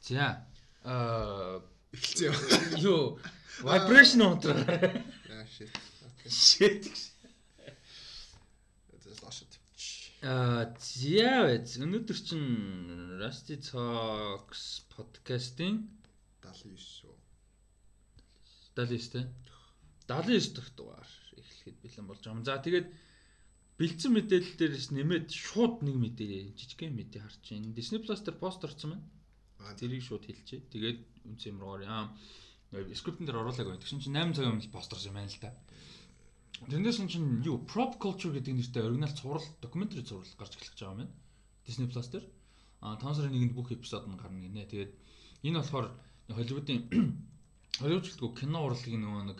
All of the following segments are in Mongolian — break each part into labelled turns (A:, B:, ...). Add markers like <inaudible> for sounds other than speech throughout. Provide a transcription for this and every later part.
A: За. Аа
B: Эхэлсэн юм.
A: юу vibration унтраа.
B: Яа <laughs> shit.
A: Shit.
B: That's lost it.
A: Аа зяавэц өнөөдөр чин Rusty Talks подкастын
B: 79 шүү.
A: 79 тэ 79 дахь дугаар эхлэхэд бэлэн болж байгаа юм. За тэгээд бэлдсэн мэдээлэл дээрээс нэмээд шууд нэг мэдээ жижигхэн мэдээ харж байна. Disney Plus дээр пост орсон байна.
B: Аа
A: Тэрийг шууд хэлчихье. Тэгээд үнс юм руу аа скриптэн дээр оруулаагүй. Тэгсэн чинь 8 цагийн өмнө пост орсон юм байна л да. Тэрнээс нь чинь юу prop culture гэдэг нэртэй оригинал цуврал докюментари цуврал гарч эхэлж байгаа юм байна. Disney Plus дээр. Аа 5 сарын 1-нд бүх эпизод нь гарна гинэ. Тэгээд энэ болохоор Холливуудын Холливуудчдгүй <clears throat> кино урлагийн нөгөө нэг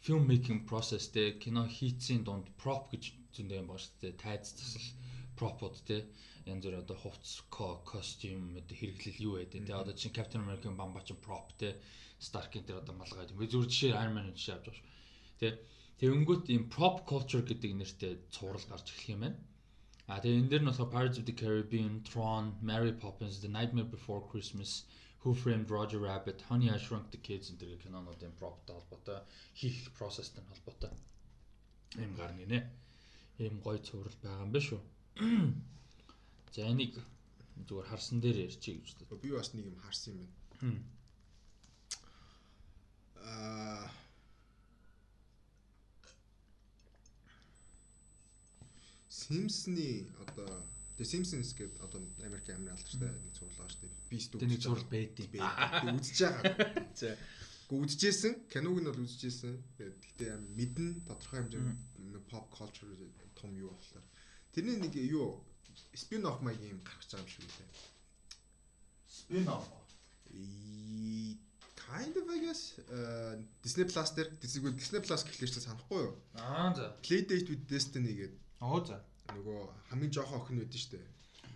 A: film making process те кино хийцийн дунд prop гэж зөндөө юм байна шүү дээ. Тайз засал пропод те янз бүр одоо хувцс костюм одоо хэрэглэл юу байдаг те одоо чинь Captain America бамба чинь prop те Stark-ийн тэр одоо малгай юм. Зүгээр жишээ Iron Man жишээ авч байгаа шүү. Тэ тэгэнгүүт ийм prop culture гэдэг нэртэй цуврал гарч эхлэх юм байна. А тэгээ энэ дэр нь болохоор Pirates of the Caribbean, Tron, Mary Poppins, The Nightmare Before Christmas, Who Framed Roger Rabbit, Honey I Shrunk the Kids төрлийн кинонуудын propтай холбоотой хийх процесстэй холбоотой юм гарна гинэ. Ийм гоё цуврал байгаа юм байна шүү. За энийг зүгээр харсан дээр ярьчих гэж бодлоо.
B: би бас нэг юм харсан юм байна. Аа Симсны одоо The Simpsons гэдэг одоо Америк амир алдартай нэг цуврал байгаа шүү дээ. Би студ.
A: Тэ нэг цуврал байдیں۔
B: Үзэж байгаа.
A: За.
B: Гэхдээ үзчихсэн. Киног нь бол үзчихсэн. Гэхдээ мэдэн тодорхой хэмжээнд pop culture том юу болохоор. Тэрний нэг юу spin off маяг юм гарч байгаа юм шиг үлээ.
A: Spin off.
B: И kind of I guess uh, Disney Plus дээр Disney Disney Plus гэхлээр чинь санахгүй юу?
A: Аа за.
B: Playdate with Destiny гэдэг
A: Оо за.
B: нөгөө хамгийн жоохон охин байдаг шүү дээ.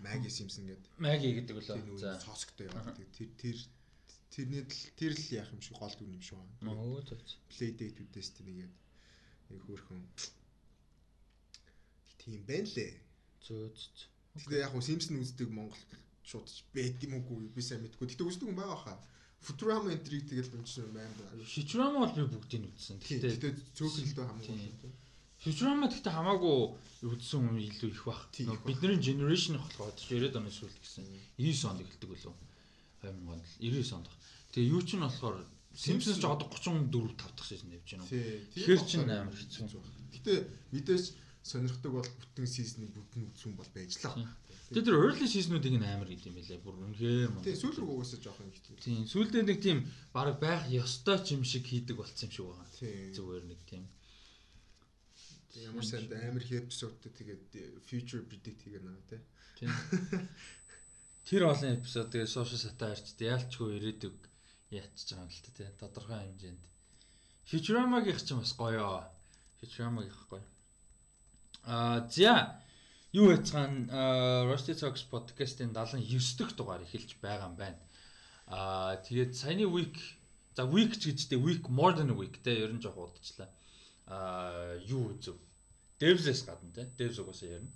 B: Maggie Simpson гэдэг.
A: Маги гэдэг үлээ. За.
B: цоцгтой яваад тэр тэр тэрний л тэр л яах юм шиг гол дүр юм шиг байна.
A: Оо за.
B: Playdate with Destiny гэдэг нэг хөөрхөн тийм байна лээ.
A: Зөө зөө.
B: Гэхдээ яг хөө Simpson үздэг Монгол шууд ч байт юм уу би сайн мэдгүй. Гэхдээ үздэг юм байгаа хаа. Futurama энтриг тэгэл үнсэн юм байна.
A: Futurama бол би бүгдийг нь үзсэн. Гэхдээ
B: Гэхдээ цөөхөлдөө хамаагүй.
A: Тийм. Futurama гэхдээ хамаагүй үзсэн хүн илүү их баг. Бидний generation болохоор 90-ад оны сүүлд гэсэн 99 онд эхэлдэг болов. 2000 онд 99 онд. Тэгээ юу ч нь болохоор Simpsons ч одоо 34 5 дахь шийдэн явж байна. Тэгэхээр чинь амар хэцүү.
B: Гэтэ мэдээж сонирхдаг бол бүтэн сизны бүтэн үзсэн бол байж л байгаа.
A: Тэгээ тэр early season-уудыг нь амар гэдэг юм байлаа. Бүр үнэхээр мундаг.
B: Тий, сүүл рүү угаасаа жоохон ихтэй.
A: Тийм, сүүлдээ нэг тийм баг байх ёстой ч юм шиг хийдэг болцсон юм шиг байгаа. Зүгээр нэг тийм.
B: Ямар сайн амар эпизодтэй тэгээд future predict хийгээ наа тий. <laughs>
A: Тэр олон эпизодыг social satire-ч яалчгүй ирээдүг яатчих юм л та тий. Тодорхой хэмжээнд. Futurama-гийнх ч бас гоё. Futurama-гийнх гоё. Аа за юу яцгаан Rusty Talks podcast-ийн 79 дахь дугаар эхэлж байгаа юм байна. Аа тэгээд саяны week за week ч гэжтэй week more than a week те ер нь жоох удажлаа. Аа юу үзв? Devs-с гадна те. Devs угаасаа ярина.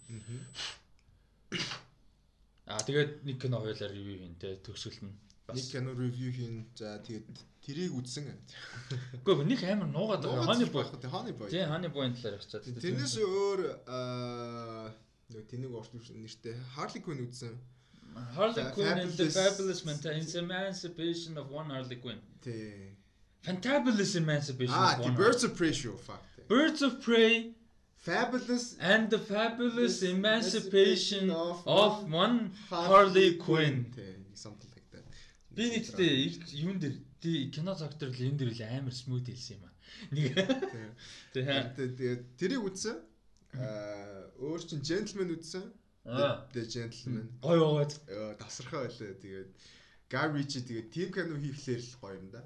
A: Аа тэгээд нэг кино хоёлаа ревю хийн те төгсгөл нь
B: Нэг кино review хийн. За тэгээд тэрийг үзсэн.
A: Үгүй нэг амар нуугаад байгаа. Honey boy.
B: Honey boy.
A: Тийм Honey boy талаар ярьчихад.
B: Тэрнээс өөр аа нэг тэнэг орч нэртэй Harley Quinn үзсэн.
A: Harley Quinn and the
B: Fabulous-
A: Emancipation of One Harley Quinn.
B: Тий.
A: Fantabulous Emancipation
B: Ah,
A: of One.
B: Birds of Prey show fuck.
A: Birds of Prey
B: Fabulous
A: and the Fabulous Emancipation
B: of
A: One Harley Quinn.
B: Тий, something like that.
A: Би нэгтээ юун дээр кино цагтэр л энэ дэр л амар смут хэлсэн юм аа. Нэг.
B: Тэгээд тэрийг үзсэн. Аа өөр чин Gentleman үзсэн. The Gentleman.
A: Гой.
B: Э тасархаа байлаа. Тэгээд Ritchie тэгээд team cano хийхлээр л гоё юм да.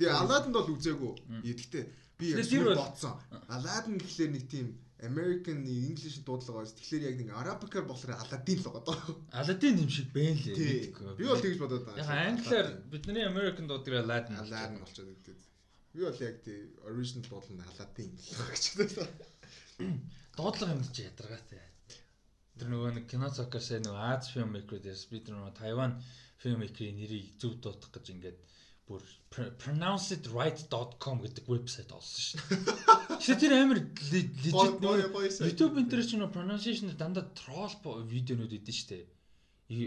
B: Тэгээ Aladdin бол үзээгүй. Гэхдээ би бодсон. Aladdin гэхлээр нэг team American English дуудлага байсан. Тэгэхээр яг нэг Arabic-аар болохоор Aladdin л байгаа.
A: Аладдин юм шиг байна лээ.
B: Би бол тэгж бодоод байгаа.
A: Яг англиар бидний American дуудгаар Aladdin.
B: Aladdin болчиход өгдөө. Би бол яг тий original дуудлага нь Aladdin гэж бодсон.
A: Дуудлага юм чи ядаргаатай. Тэр нөгөө нэг кино цокер сайн нөгөө Аз фильм мейкер дээрс бид нөгөө Тайван filmmaker-ийн нэрийг зөв дуудах гэж ингээд бүр pr- pronounceitright.com гэдэг вебсайт олсон шүү дээ. Тэгэхээр тэр амар le- legit
B: сайт.
A: YouTube энэ дээр ч нөө pronunciation дандаа troll видеонууд идэв шүү дээ.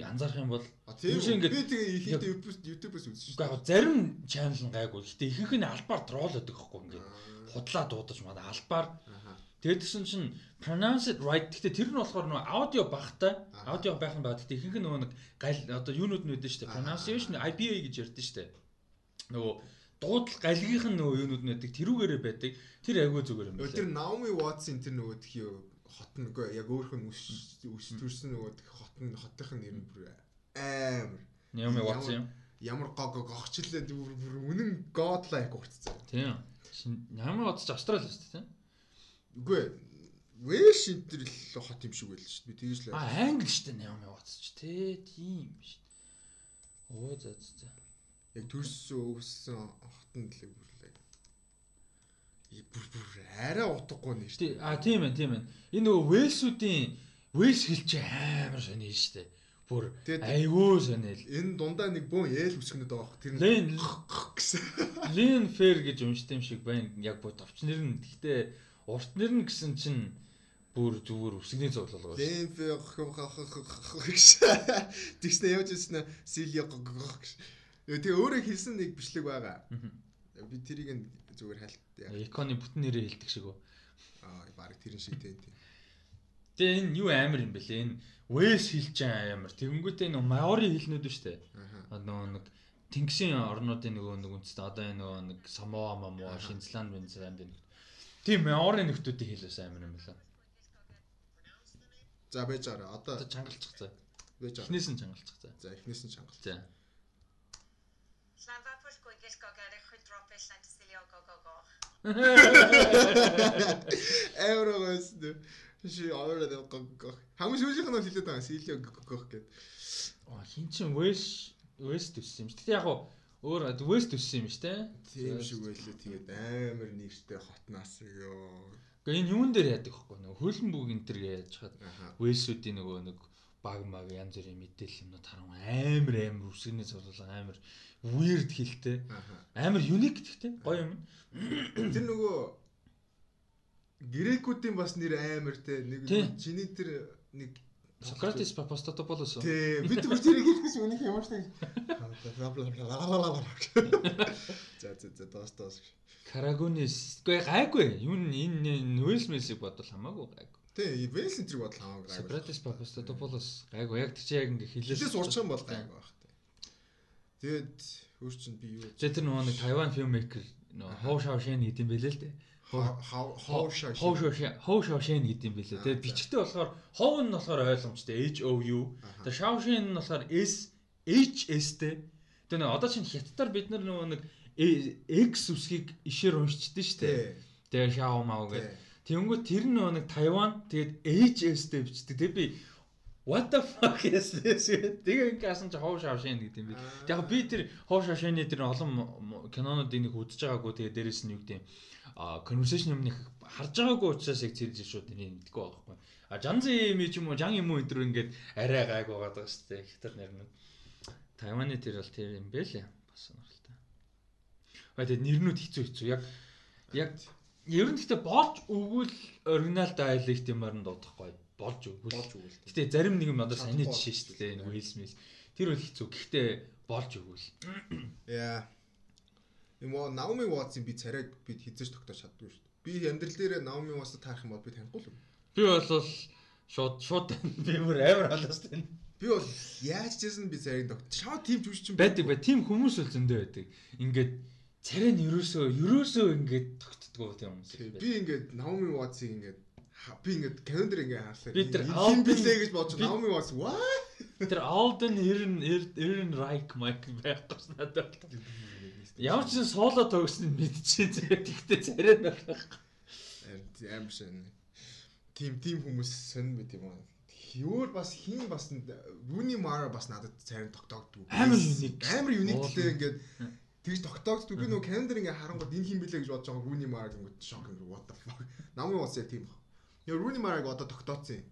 A: Анзаарах юм бол
B: тийм
A: ингээд-
B: би тэгээ ихэнхдээ YouTube- YouTube-с үзсэн
A: үгүй яг зарим channel нь гайгүй. Гэтэ ихэнх нь албаар troll гэдэг хэвгүй ингээд
B: Аа.
A: худлаа дуудаж маа албаар. Тэгээд тэгсэн чинь pronounce it right гэхдээ тэр нь болохоор нөгөө аудио багтай аудио байх нь баг гэхдээ ихэнх нь нөгөө нэг гал одоо юунууд нь үүдэн штэ
B: Аха.
A: pronunciation IPA гэж ярьдэн штэ нөгөө дуудлага галгийнх нь нөгөө юунууд байдаг тэрүүгээрээ байдаг тэр айгүй зүгээр юм
B: Нөгөө
A: байна.
B: тэр Naomi Watts-ын тэр нөгөө тхий хот үгүй яг өөрхөн үс төрсэн нөгөө хот нь хотынх нь нэр нь бүр амар
A: Наоми Watts юм.
B: ямар гог гогчлээ бүр үнэн godlike уртцсан.
A: Тийм. Watts ч Австрали шүү дээ.
B: Үгүй Вэш энэ л хот юм шиг байл шүү дээ. Би тэгж л
A: А англи шүү дээ Наоми Watts ч тий тийм шүү дээ. Оо за за за.
B: Яг төрсөн өвсөн хотон л бүр л яг бүр бүр арай утгагүй нэ шүү
A: Тий а тийм ээ тийм ээ. Энэ нөгөө Вэлсүүдийн Вэлс хэлж амар сонио шүү дээ. Бүр айгүй сонио л.
B: Энэ дундаа нэг бөөн ээл үсгэнэд байгаа хөх тэр нь гэсэн.
A: Лин Фэр гэж унштай юм шиг байна. Яг бод товч нэр нь. Гэхдээ урт нэр нь гэсэн чинь бүр зүгээр үсгний зовлол байгаа.
B: Лен фэ Тэгснэ явж ирсэн Силио гэж. Тэгээ өөрөө хэлсэн нэг бичлэг байгаа. Би тэрийг нь зүгээр хальт яг
A: Иконы бүтэн нэрээ хэлдэг шиг. үү.
B: аа баг тэрэн шиг тийм тийм.
A: Тэгээ энэ юу амар юм бэлээ. Энэ Вэс байгаа амар. Тэгэнгүүтээ нөгөө Маори хэлнүүд нь штэ.
B: Аха.
A: Одоо нэг Тэнгисийн орнуудын нөгөө нэг үндэстэй одоо энэ нөгөө нэг Самоа, Мамоа, Шинзланд, Вензланд энэ. Тийм Маори нөхдүүдийн хэл бас амар юм байна.
B: За байж байгаа. Одоо
A: чангалчих цаа.
B: байж байгаа.
A: Эхнээс нь чангалчих цаа.
B: За эхнээс нь чангал.
A: За.
C: Славапулку игескогare худропеллант силиогогого.
B: Еврогоос Ши аваад гог. Хамгийн сүүлийнх нь бол хэлээд байгаа Силио гог гэд.
A: Аа хин чин Вэс Вэс төссөн юм шүү. Тэгтээ яг гоо өөр Вэс төссөн юм шүү те.
B: Тийм шиг байлээ. Тэгээд амар нэртэй хотнаас ёо.
A: Гэхдээ энэ юун дээр яадаг вэ? Нөгөө хөлн бүг энэ төр яаж хаад. Вэсүүдийн нөгөө нэг баг маг янз бүрийн мэдээлэл юмнууд харам амар амар үсгний цуглуулга амар weird хэлтэй. Амар unique гэхдээ гоё юм.
B: Тэр нөгөө грекүүдийн бас нэр амар те нэг чиний тэр нэг
A: Сократес Папастотополос.
B: Тий, бид бүр тэрийг хэлэхээс үнэх ямар ч нэг За за за доос доос.
A: Карагунис. Гэхдээ гайгүй. Юу энэ Вэлс мэлсийг бодвол хамаагүй гайгүй.
B: Тий, Вэлс энэ бодол хамаагүй.
A: Сократес Папастотополос гайгүй. Яг тийч яг ингээ
B: Хилээс
A: хэлээс
B: урчих юм бол гайгүй байх тий. Тэгэд өөр чинь би юу
A: Тэгээ тэр нөгөө нэг Тайван фильммейкер нөгөө Хоу Шао Шэн гэдэг юм бэлээ л дээ. Хоу Шао Шэн Хоу Шао Шэн гэдэг юм бэлээ.
B: Аа,
A: Тэгээ
B: за.
A: бичгтээ болохоор Хоу нь болохоор ойлгомжтой H O U.
B: Аха.
A: Тэгээ Шао Шэн нь болохоор S H S тэй. Тэгээ нөгөө одоо чинь хятадаар бид нар нөгөө нэг X үсгийг ишээр уншчихдээ шүү дээ.
B: Тий.
A: Тэгээ Шао Мао гэдэг. Тэнгүү тэр нэг Тайван тэгээд HS тэй бичдэг. Тэгээ би what the fuck is this? Тэгээ ингээ асан чи Хоу Шао Шэн гэдэг юм би. Яг би тэр Хоу Шао Шэний тэр олон кинонуудыг нэг үзэж байгаагүй тэгээ дээрэс нь юу гэдэг юм а conversation юмны харж байгаагүй учраас яг зэрж шууд энийг мэдгүй байгаа байхгүй. А Жанзи юм ч юм уу, Жан юм уу энэ төр ингээд арай гайг байгаа даа шүү дээ. Хятад нэрнүүд. Тайваны тэр бол тэр юм бэ лээ. Бас сонирхолтой. А тэгээд нэрнүүд хэцүү хэцүү. Яг яг ер нь гэхдээ болж өгвөл оригинал dialect юмар нь дуудахгүй. Болж өгвөл.
B: болж өгвөл.
A: Гэтэ зарим нэг юм одоо саний жишээ шүү дээ. Нэг Smith. Тэр бол хэцүү. Гэхдээ болж өгвөл.
B: Яа. Юм уу Наоми Watts-ын би царайг би хизэж тогтоож чаддгүй шүү дээ. Би амьдрал дээр Наоми Watts-ыг таарах юм бол би танихгүй л юм.
A: Би бол шууд шууд би бүр амар халаас тань.
B: Би бол яаж ч гэсэн би царайг тогт. Шаа тийм жүжигч юм
A: Байдаг бай. Тим хүмүүс бол зөндөө байдаг. Ингээд царай нь ерөөсөө ерөөсөө ингээд тогтдгоо байдаг.
B: Би ингээд Наоми Watts-ыг ингээд би ингээд календар ингээд хаалаа.
A: Би тэр
B: бэлээ гэж бодож Наоми Watts what? <laughs>
A: Тэр Alden Erin Erin Reich Mike байхгүй надад. Ямар ч сан соло тогсныг мэдчихээ зэрэг тэгтээ царай нь байх.
B: амар шин. Тим тим хүмүүс сонь мэт юм аа. Хиөр бас хин бас Руни Мара бас надад царин тогтоогдгүй.
A: Амар unique.
B: Амар unique
A: Уулын.
B: лээ ингээд тэгж тогтоогдгүй. Би нөгөө календар ингээ харангууд энэ хин бэлээ гэж бодож байгаа Руни Мара гингүүд шок ингээ what the fuck. Намын уус яг тийм баг. Яа Руни Мараг одоо тогтооцсон юм.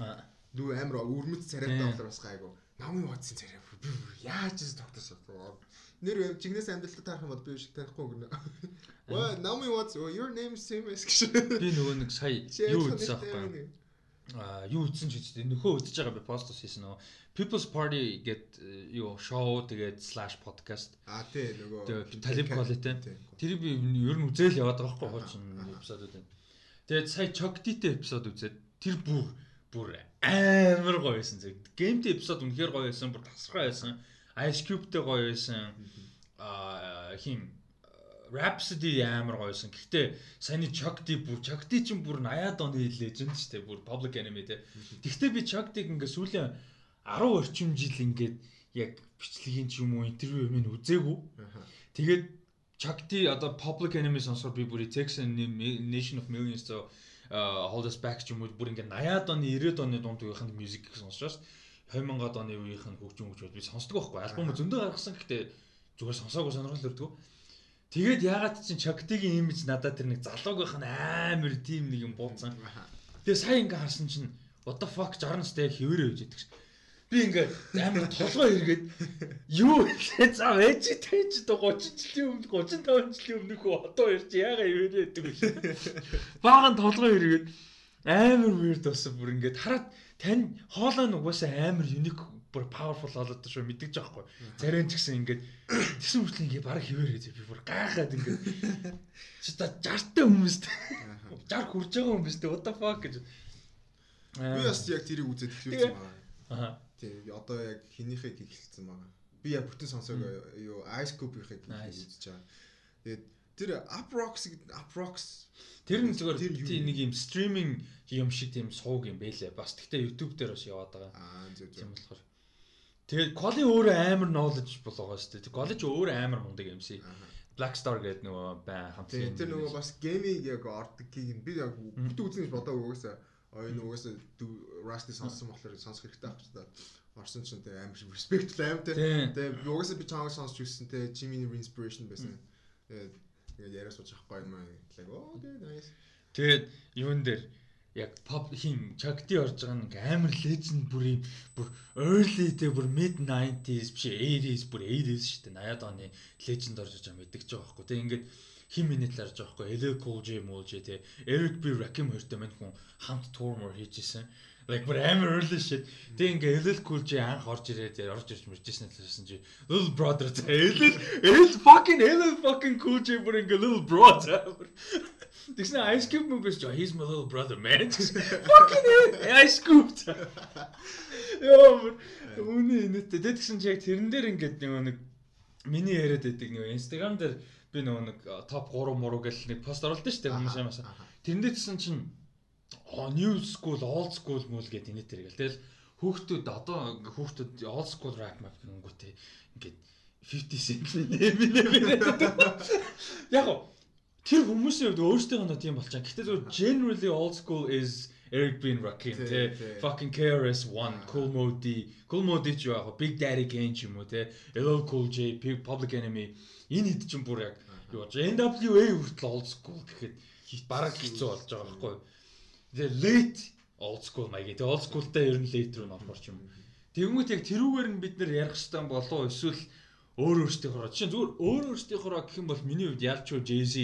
A: Аа.
B: Дүү амар өрмөц царайтай болохоор бас гайгүй. намын бодсон царай яаж ч тогтсон. Нэр жигнэс амьдралтад тарах юм бол би шиг танихгүй гэнэ. Well, намын бодс your name is same as гэж.
A: Би нөгөө нэг сая юу үзсэн аахгүй. Аа юу үзсэн ч үстэй нөхөө үзэж байгаа би пост хийсэн нөгөө People's Party гэд юу шоу тэгээд slash podcast.
B: А тий нөгөө
A: Talib Quality. Тэрийг би ер нь үзээл яваад байгаа байхгүй хооч эпизодууд байна. Тэгээд сая Chocty-тэй эпизод үзээд тэр бүр бүр амар гоё байсан зэрэг. Gameтэй эпизод үнэхээр гоё байсан, бүр тасархай байсан. Ice Cube-тэй гоё байсан. Аа хин Rhapsody амар гоё байсан. Гэхдээ саяны Chocty бүр Chocty чинь бүр 80-аад оны legend шүү дээ. Бүр Public Enemy те. Гэхдээ би Chocty-г ингээ сүүлийн 10 орчим жил ингээд яг бичлэгийн ч юм уу интервью минь үзээгүй. Тэгээд Chocty одоо Public Enemy сонсоор би бүр Texan Nation of Millions зөө Hold Us Back ч юм уу бүр ингээд 80-аад оны 90-ад оны дунд үеийнхэн мьюзик сонсож шээ. 2000-ад оны үеийнхэн хөгжим хөгжөөд би сонсдог байхгүй. Альбом зөндөө гаргасан гэхдээ зүгээр сонсоогүй сонирхол өрдгөө. Тэгээд ягаад чинь Chocty-гийн имиж надад тэр нэг залууг байх нь амар тийм нэг юм бууцсан. Тэгээ сая ингээ харсан чинь what the fuck 60 настай үж идэх чинь. Би ингээ амар толгой эргээд юу вэ? За ээж тэж 30 жилийн өмнө 35 жилийн өмнөх одоо ирж яага ивэрэ гэдэг үү. Баахан толгой эргээд амар weird болсон бүр ингээд хараад тань хоолой нь угаасаа амар unique бүр powerful болоод шүү мэддэж байгаа хгүй. Зарим ч гэсэн ингээд тэсэн хүртэл ингээд бараг хിവэрээ би бүр гайхаад ингээд чи та 60 та хүмүүстэй 60 хүрж байгаа хүмүүстэй what the fuck гэж.
B: Би бас яг тэрийг үзээд хэлсэн байна.
A: Аа.
B: Тий, одоо яг хинийхээ хэлсэн байгаа. Би яг бүтэн сонсоог юу Ice Cube-ийнхээ үзэж байгаа. Тэгээд тэр Uprox Uprox
A: Тэр нь зүгээр тийм нэг юм стриминг юм шиг тийм сууг юм байлээ. Бас тэгтээ YouTube дээр бас яваад байгаа.
B: Аа зөв зөв.
A: Тийм болохоор Тэгээд Коли өөрөө амар knowledge болгоо шүү дээ. Коли ч өөрөө амар мундаг MC. Black Star гэдэг нөгөө бай хамт.
B: Тийм тэр нөгөө бас гейминг яг ордгийг нь би яг бүтэн үзэн гэж бодоагүй угаасаа. Ой нөгөөсөө Rusty сонссон болохоор сонсох хэрэгтэй авч та. Орсон ч тэ амар respect аим тэ. Тэгээ угаасаа би чамайг сонсч үзсэн тэ Jimmy inspiration байсан. Ингээд яриа сууж авахгүй юм аа. Like oh okay nice.
A: Тэгээд юун дээр яг pop хин Chakti орж байгаа нэг амар legend бүр юм бүр early тэ бүр mid 90s биш 80s бүр 80s шүү дээ 80-аад оны legend орж байгаа мэддэг ч байгаа байхгүй тэ ингээд хин миний талаар байгаа байхгүй J Mool J тэ Eric B Rakim хоёртой мань хүн хамт мөр хийжсэн like бүр амар early shit ингээд LL Cool J анх орж ирээд орж ирж мэржсэн талаарсан чи little brother LL LL fucking LL fucking J бүр ингээд little brother Тэгснэ Ice Cube мөнгөс жоо he's my little brother man. Fucking Ice Cube. Йоо үний инээдтэй. Тэгсэн чи яг тэрэн дээр ингээд нэг миний яриад байдаг нэг Instagram дээр би нөгөө нэг топ 3 муруу гэл нэг пост оруулсан шүү дээ хүмүүс ямаас. Тэрэн дээр тэгсэн чинь new school, old school мөл гэдэг инээдэр гэл. Тэгэл хүүхдүүд одоо хүүхдүүд old school rap map гингүүтэй ингээд 50 cent нэмээ. <laughs> Яг тэр хүмүүсийн хувьд өөрсдийнх нь тийм болчихсон. Гэхдээ зөв generally old school is Eric B and Rakim те fucking KRS-One, Cool Modi, Cool Modi ч яг Big Daddy Kane ч юм уу те LL Cool J, Public Enemy энэ хэд ч юм бүр яг юу болж NWA хүртэл old school гэхэд бараг хэцүү болж байгаа байхгүй. Тэгээ late old school маяг. Тэгээ old school-тай ер нь late руу норхор ч юм. Тэгмүүд яг тэрүүгээр нь бид нэр ярих хэрэгтэй болов эсвэл өөр өөртөөхөөрөө. Жишээ зүгээр өөр өөртөөхөөрөө гэх юм бол миний хувьд ялч Jay-Z,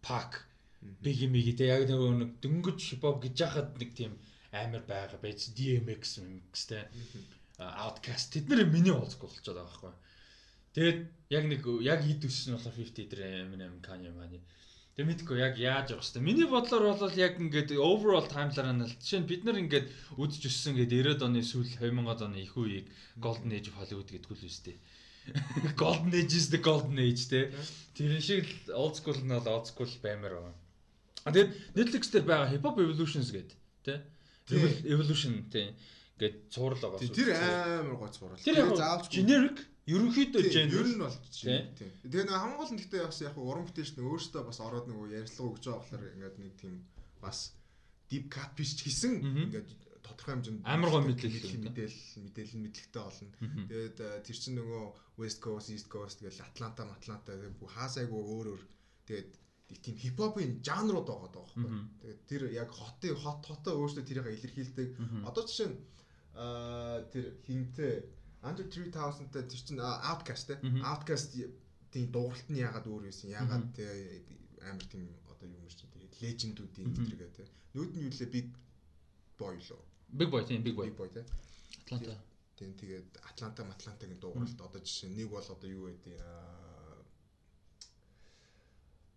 A: Pac Big Migi тэ яг нэг дөнгөж хипхоп гэж яхад нэг тийм амар байгаа байж DMX мэмэкс тэ Outcast тэд нар миний school болчиход байгаа байхгүй. Тэгээд яг нэг яг ид өссөн болохоор 50 дээр Eminem Kanye Mani. Тэгээд мэдгүй яг яаж явах хэвээр. Миний бодлоор бол яг ингээд overall timeline нь жишээ нь бид нар ингээд үдж өссөн гэдэг 90-ад оны сүүл 2000-ад оны их үеийг Golden Age of Hollywood гэдгүү л үстэй. <laughs> Golden Age is the golden age те. Тэр шиг old school нь бол old school баймаар байна. Тэгээд Netflix дээр байгаа Hip Hop Evolutions гэдэг те. Evolution те гээд цуврал байгаа.
B: Тэр амар гой цуврал.
A: Тэр заавч generic ерөнхийдөө
B: genre ер нь бол тийм. Тэгээ нэг хамгийн гол нь гэхдээ бас яг уран бүтээлч нэг өөртөө бас ороод нэг ярилцлага өгч байгаа болохоор ингээд нэг тийм бас deep cut биш ч гэсэн ингээд тодорхой хэмжээнд
A: амар гоо мэдээлэл
B: мэдээлэл мэдээлэл мэдлэгтэй болно. Тэгээд тэр чинь нөгөө West Coast, East Coast тэгэл Атланта, Атланта бүх хаасайгүй өөр өөр тэгээд нэг тийм хипхопын жанрууд байгаа даа байхгүй. Тэгээд тэр яг хотын хот хотоо өөрсдөө тэрийг илэрхийлдэг. Одоо жишээ нь тэр хинтээ Under 3000-тай тэр чинь Outcast те. Outcast-ийн дууралт нь ягаад өөр байсан? Ягаад амар тийм одоо мэр чинь тэгээд лежендүүдийн зэрэгээ те. Нүүд нь юу лээ Big Boy лөө.
A: Big Boy тийм Big Boy.
B: Big Boy те.
A: Атланта.
B: Тийм тэгээд Атланта Матлантагийн дууралт одоо жишээ нэг бол одоо юу а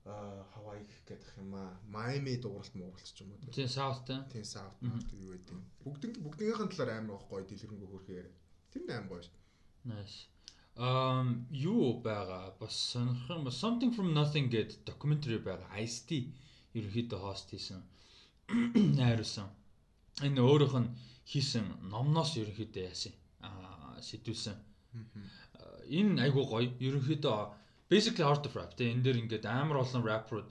B: Хавай гэх юм аа. Майами дууралт мууралт ч юм уу
A: тийм South та
B: тийм South. North юу гэдэг юм. Бүгд бүгднийхэн талаар амар гоё дэлгэрэнгүй хөрхөөр тэр нь амар гоё шүү.
A: Nice. Um юу байгаа? Бас сонирхох юм something from nothing гэдэг documentary байгаа. Ice-T ерөнхийдөө хост хийсэн. <clears throat> Найруулсан. Энэ өөрөөх нь хийсэн номноос ерөнхийдөө яасан? Аа сэтүүлсэн энэ айгуу гоё. Ерөнхийдөө basically art of rap тийм энэ дээр ингээд амар олон rapper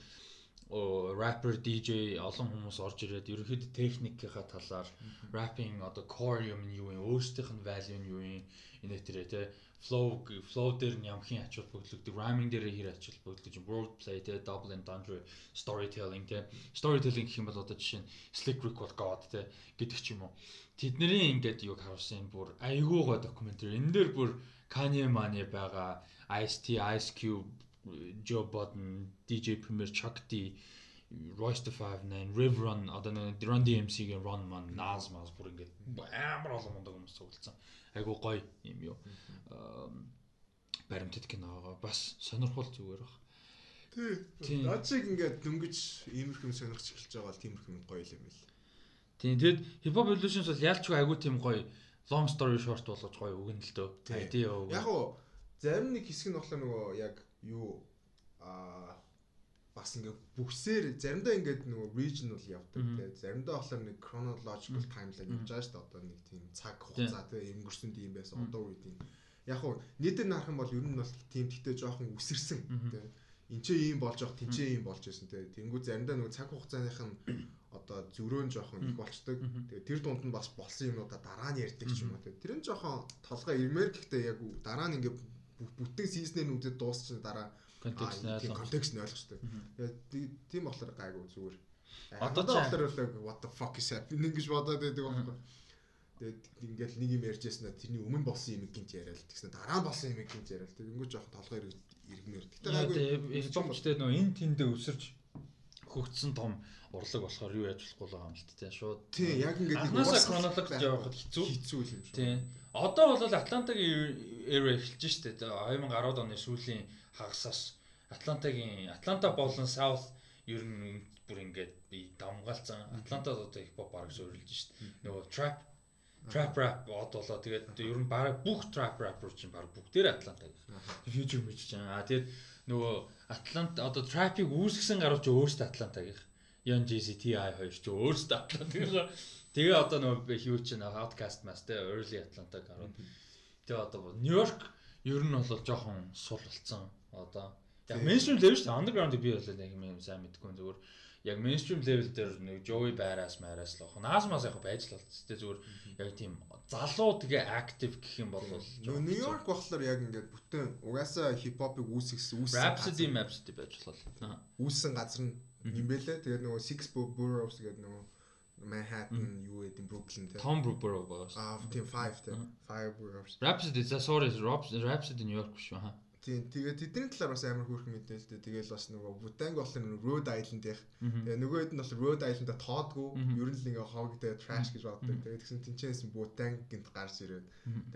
A: rapper DJ олон хүмүүс орж ирээд ерөнхийдөө техникийнхаа талаар rapping одоо core юм нь юу юм өөрсдийнх нь value нь юу юм энэ төрөө те flow flow дээр нь ямхийн ач холбогдлогддог rhyming дээр хэр ач холбогдлогдож word play те double entendre storytelling те storytelling гэх юм бол одоо жишээ нь slick rick бол god те гэдэг ч юм уу. Тэдний ингээд юг харуулсан бүр айгуугаа докюментари энэ дээр бүр Kanye Mane байгаа Ice-T, Ice Cube, Joe Budden, DJ Premier, Chuck D, Royce the 59, Riv Run, одоо нэг Run DMC-гийн Run Man, Nas Mas бүр ингээд амар олон мундаг хүмүүс цугласан. Айгу гоё юм юу. Баримтат киноогоо бас сонирхол зүгээр баг.
B: Тий. Нациг ингээд дөнгөж иймэрхүү сонирхч эхэлж байгаа бол тиймэрхүү гоё юм байл.
A: Тий. Тэгэд Hip Hop Evolutions бол ялчгүй айгу тийм гоё long story short болгож гоё өгнө л дөө.
B: Idea өг. Яг уу зарим нэг хэсэг нь болохоор нөгөө яг юу аа бас ингээ бүхсээр заримдаа ингээд нөгөө regional явдаг те. Заримдаа болохоор нэг chronological timeline явж байгаа шүү дээ одоо нэг тийм цаг хугацаа те өнгөрсөн тийм байсан одоо үед юм яг уу нийтээр нарах юм бол ер нь бол тийм тэгтээ жоохон үсэрсэн те. Энэ ч ийм болж явах тэнцээ ийм болж байсан те. Тэнгүү заримдаа нөгөө цаг хугацааных нь одоо зөрөөн жоохон их болчдөг тэгээ тэр дунд нь бас болсон юмнуудаа дараа нь ярьдаг ч юм уу тэр нь жоохон толгой ирмээр гэхдээ яг дараа нь ингээ бүтэн сизнээр үзээд дуусчихсан дараа
A: контекст
B: нь контекст нь ойлгочтой. Тэгээд тийм болохоор гайгүй зүгээр. Одоо ч болохоор what the fuck is happening гэж бодоод байдаг байхгүй. Тэгээд ингээл нэг юм ярьж яснаа тэрний өмнө болсон юм гинж яриад тэгснэ дараа нь болсон юм гинж яриад тэгэнгүүт жоохон толгой иргмээр.
A: Гэтэ гайгүй. Хэлбэмжтэй нөө эн тэндээ өсөрч хөгжсөн том урлаг болохоор юу яаж болохгүй байгаа юм л тээ шууд.
B: Тийм яг ингээд
A: анхаасаа хронологч явахад хэцүү.
B: Хэцүү юм
A: шүү. Тийм. Одоо бол Атлантагийн era эхэлж штэ. 2010 оны сүүлийн хагасаас Атлантагийн Атланта болон South ер нь бүр ингээд би дамгаалцсан. Атлантад одоо хип хоп бараг суурилж штэ. Нөгөө trap trap rap од болоо тэгээд ер нь бараг бүх trap rapper чинь бараг бүгдээр Атлантаг. Future мэж чинь. А тэгээд нөгөө Атлант одоо trap-ыг үүсгэсэн гарууд ч өөрсдөө Атлантаг их. Young Jeezy TI хоёр ч өөрсдөө Атлантаг. Тэгээ одоо нөгөө хүү чинь podcast mas те early Atlanta гарууд. Тэгээ одоо Нью-Йорк ер нь бол жоохон сул болцсон. Одоо яг mainstream level шүү дээ. Underground би бол яг юм сайн мэдгүй зүгээр яг mainstream level дээр нэг Joey Badass Maras л. Наас мас яг байж л болц. Тэ зүгээр яг тийм залуу тэгээ active гэх юм бол
B: New York болохоор яг ингээд бүтэн угаасаа хип хопыг үүсгэсэн
A: үүссэн Rhapsody Rhapsody байж болол.
B: Үүссэн газар нь юм бэлээ. Тэгээд нөгөө Six Boroughs гэдэг нөгөө Manhattan юу гэдэг Brooklyn те.
A: Tom Borough.
B: Аа тийм 5 те. 5 boroughs.
A: Rhapsody за sorry Rhapsody New York шүү хаа.
B: Тийм тэгээ тэдний талаар бас амар хөөрхөн мэдээлэлтэй. Тэгээл бас нөгөө Butang болохоор Rhode Island их. Тэгээ нөгөө хэд нь бол Rhode Island-а тоодгүй. Ер нь л ингээ хог тэгээ trash гэж боддог. Тэгээ тэгсэн тэнчээс Butang гинт гарч ирээд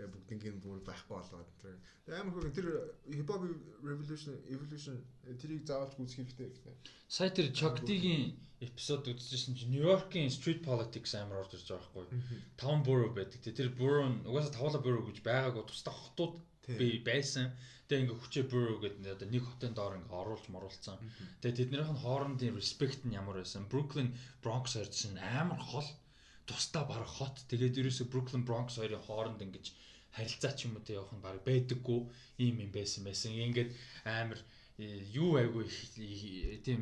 B: тэгээ бүгднийг бүр байхгүй болоод. Тэгээ амар хөөрхөн тэр hip hop revolution evolution тэрийг заавалж гүйцэх хэрэгтэй гэх юм.
A: Сая тэр Chuck D-гийн эпизод үзчихсэн чинь York-ийн street politics амар орж ирж байгаа байхгүй. Town borough байдаг. Тэр borough нь угаасаа тавла borough гэж байгаагүй тусдаа хотууд би байсан. Тэгээ ингээ хүчээ borough гэдэг одоо нэг хотын доор ингээ оруулж моруулсан. Тэгээ тэднийх нь хоорондын respect нь ямар байсан. Brooklyn Bronx хоёрын амар хол тусдаа бараг хот. Тэгээд ерөөсө Brooklyn Bronx хоёрын хооронд ингэж харилцаа ч юм уу тэ явах нь баг байдаггүй ийм юм байсан байсан. Ингээд амар юу айгүй тийм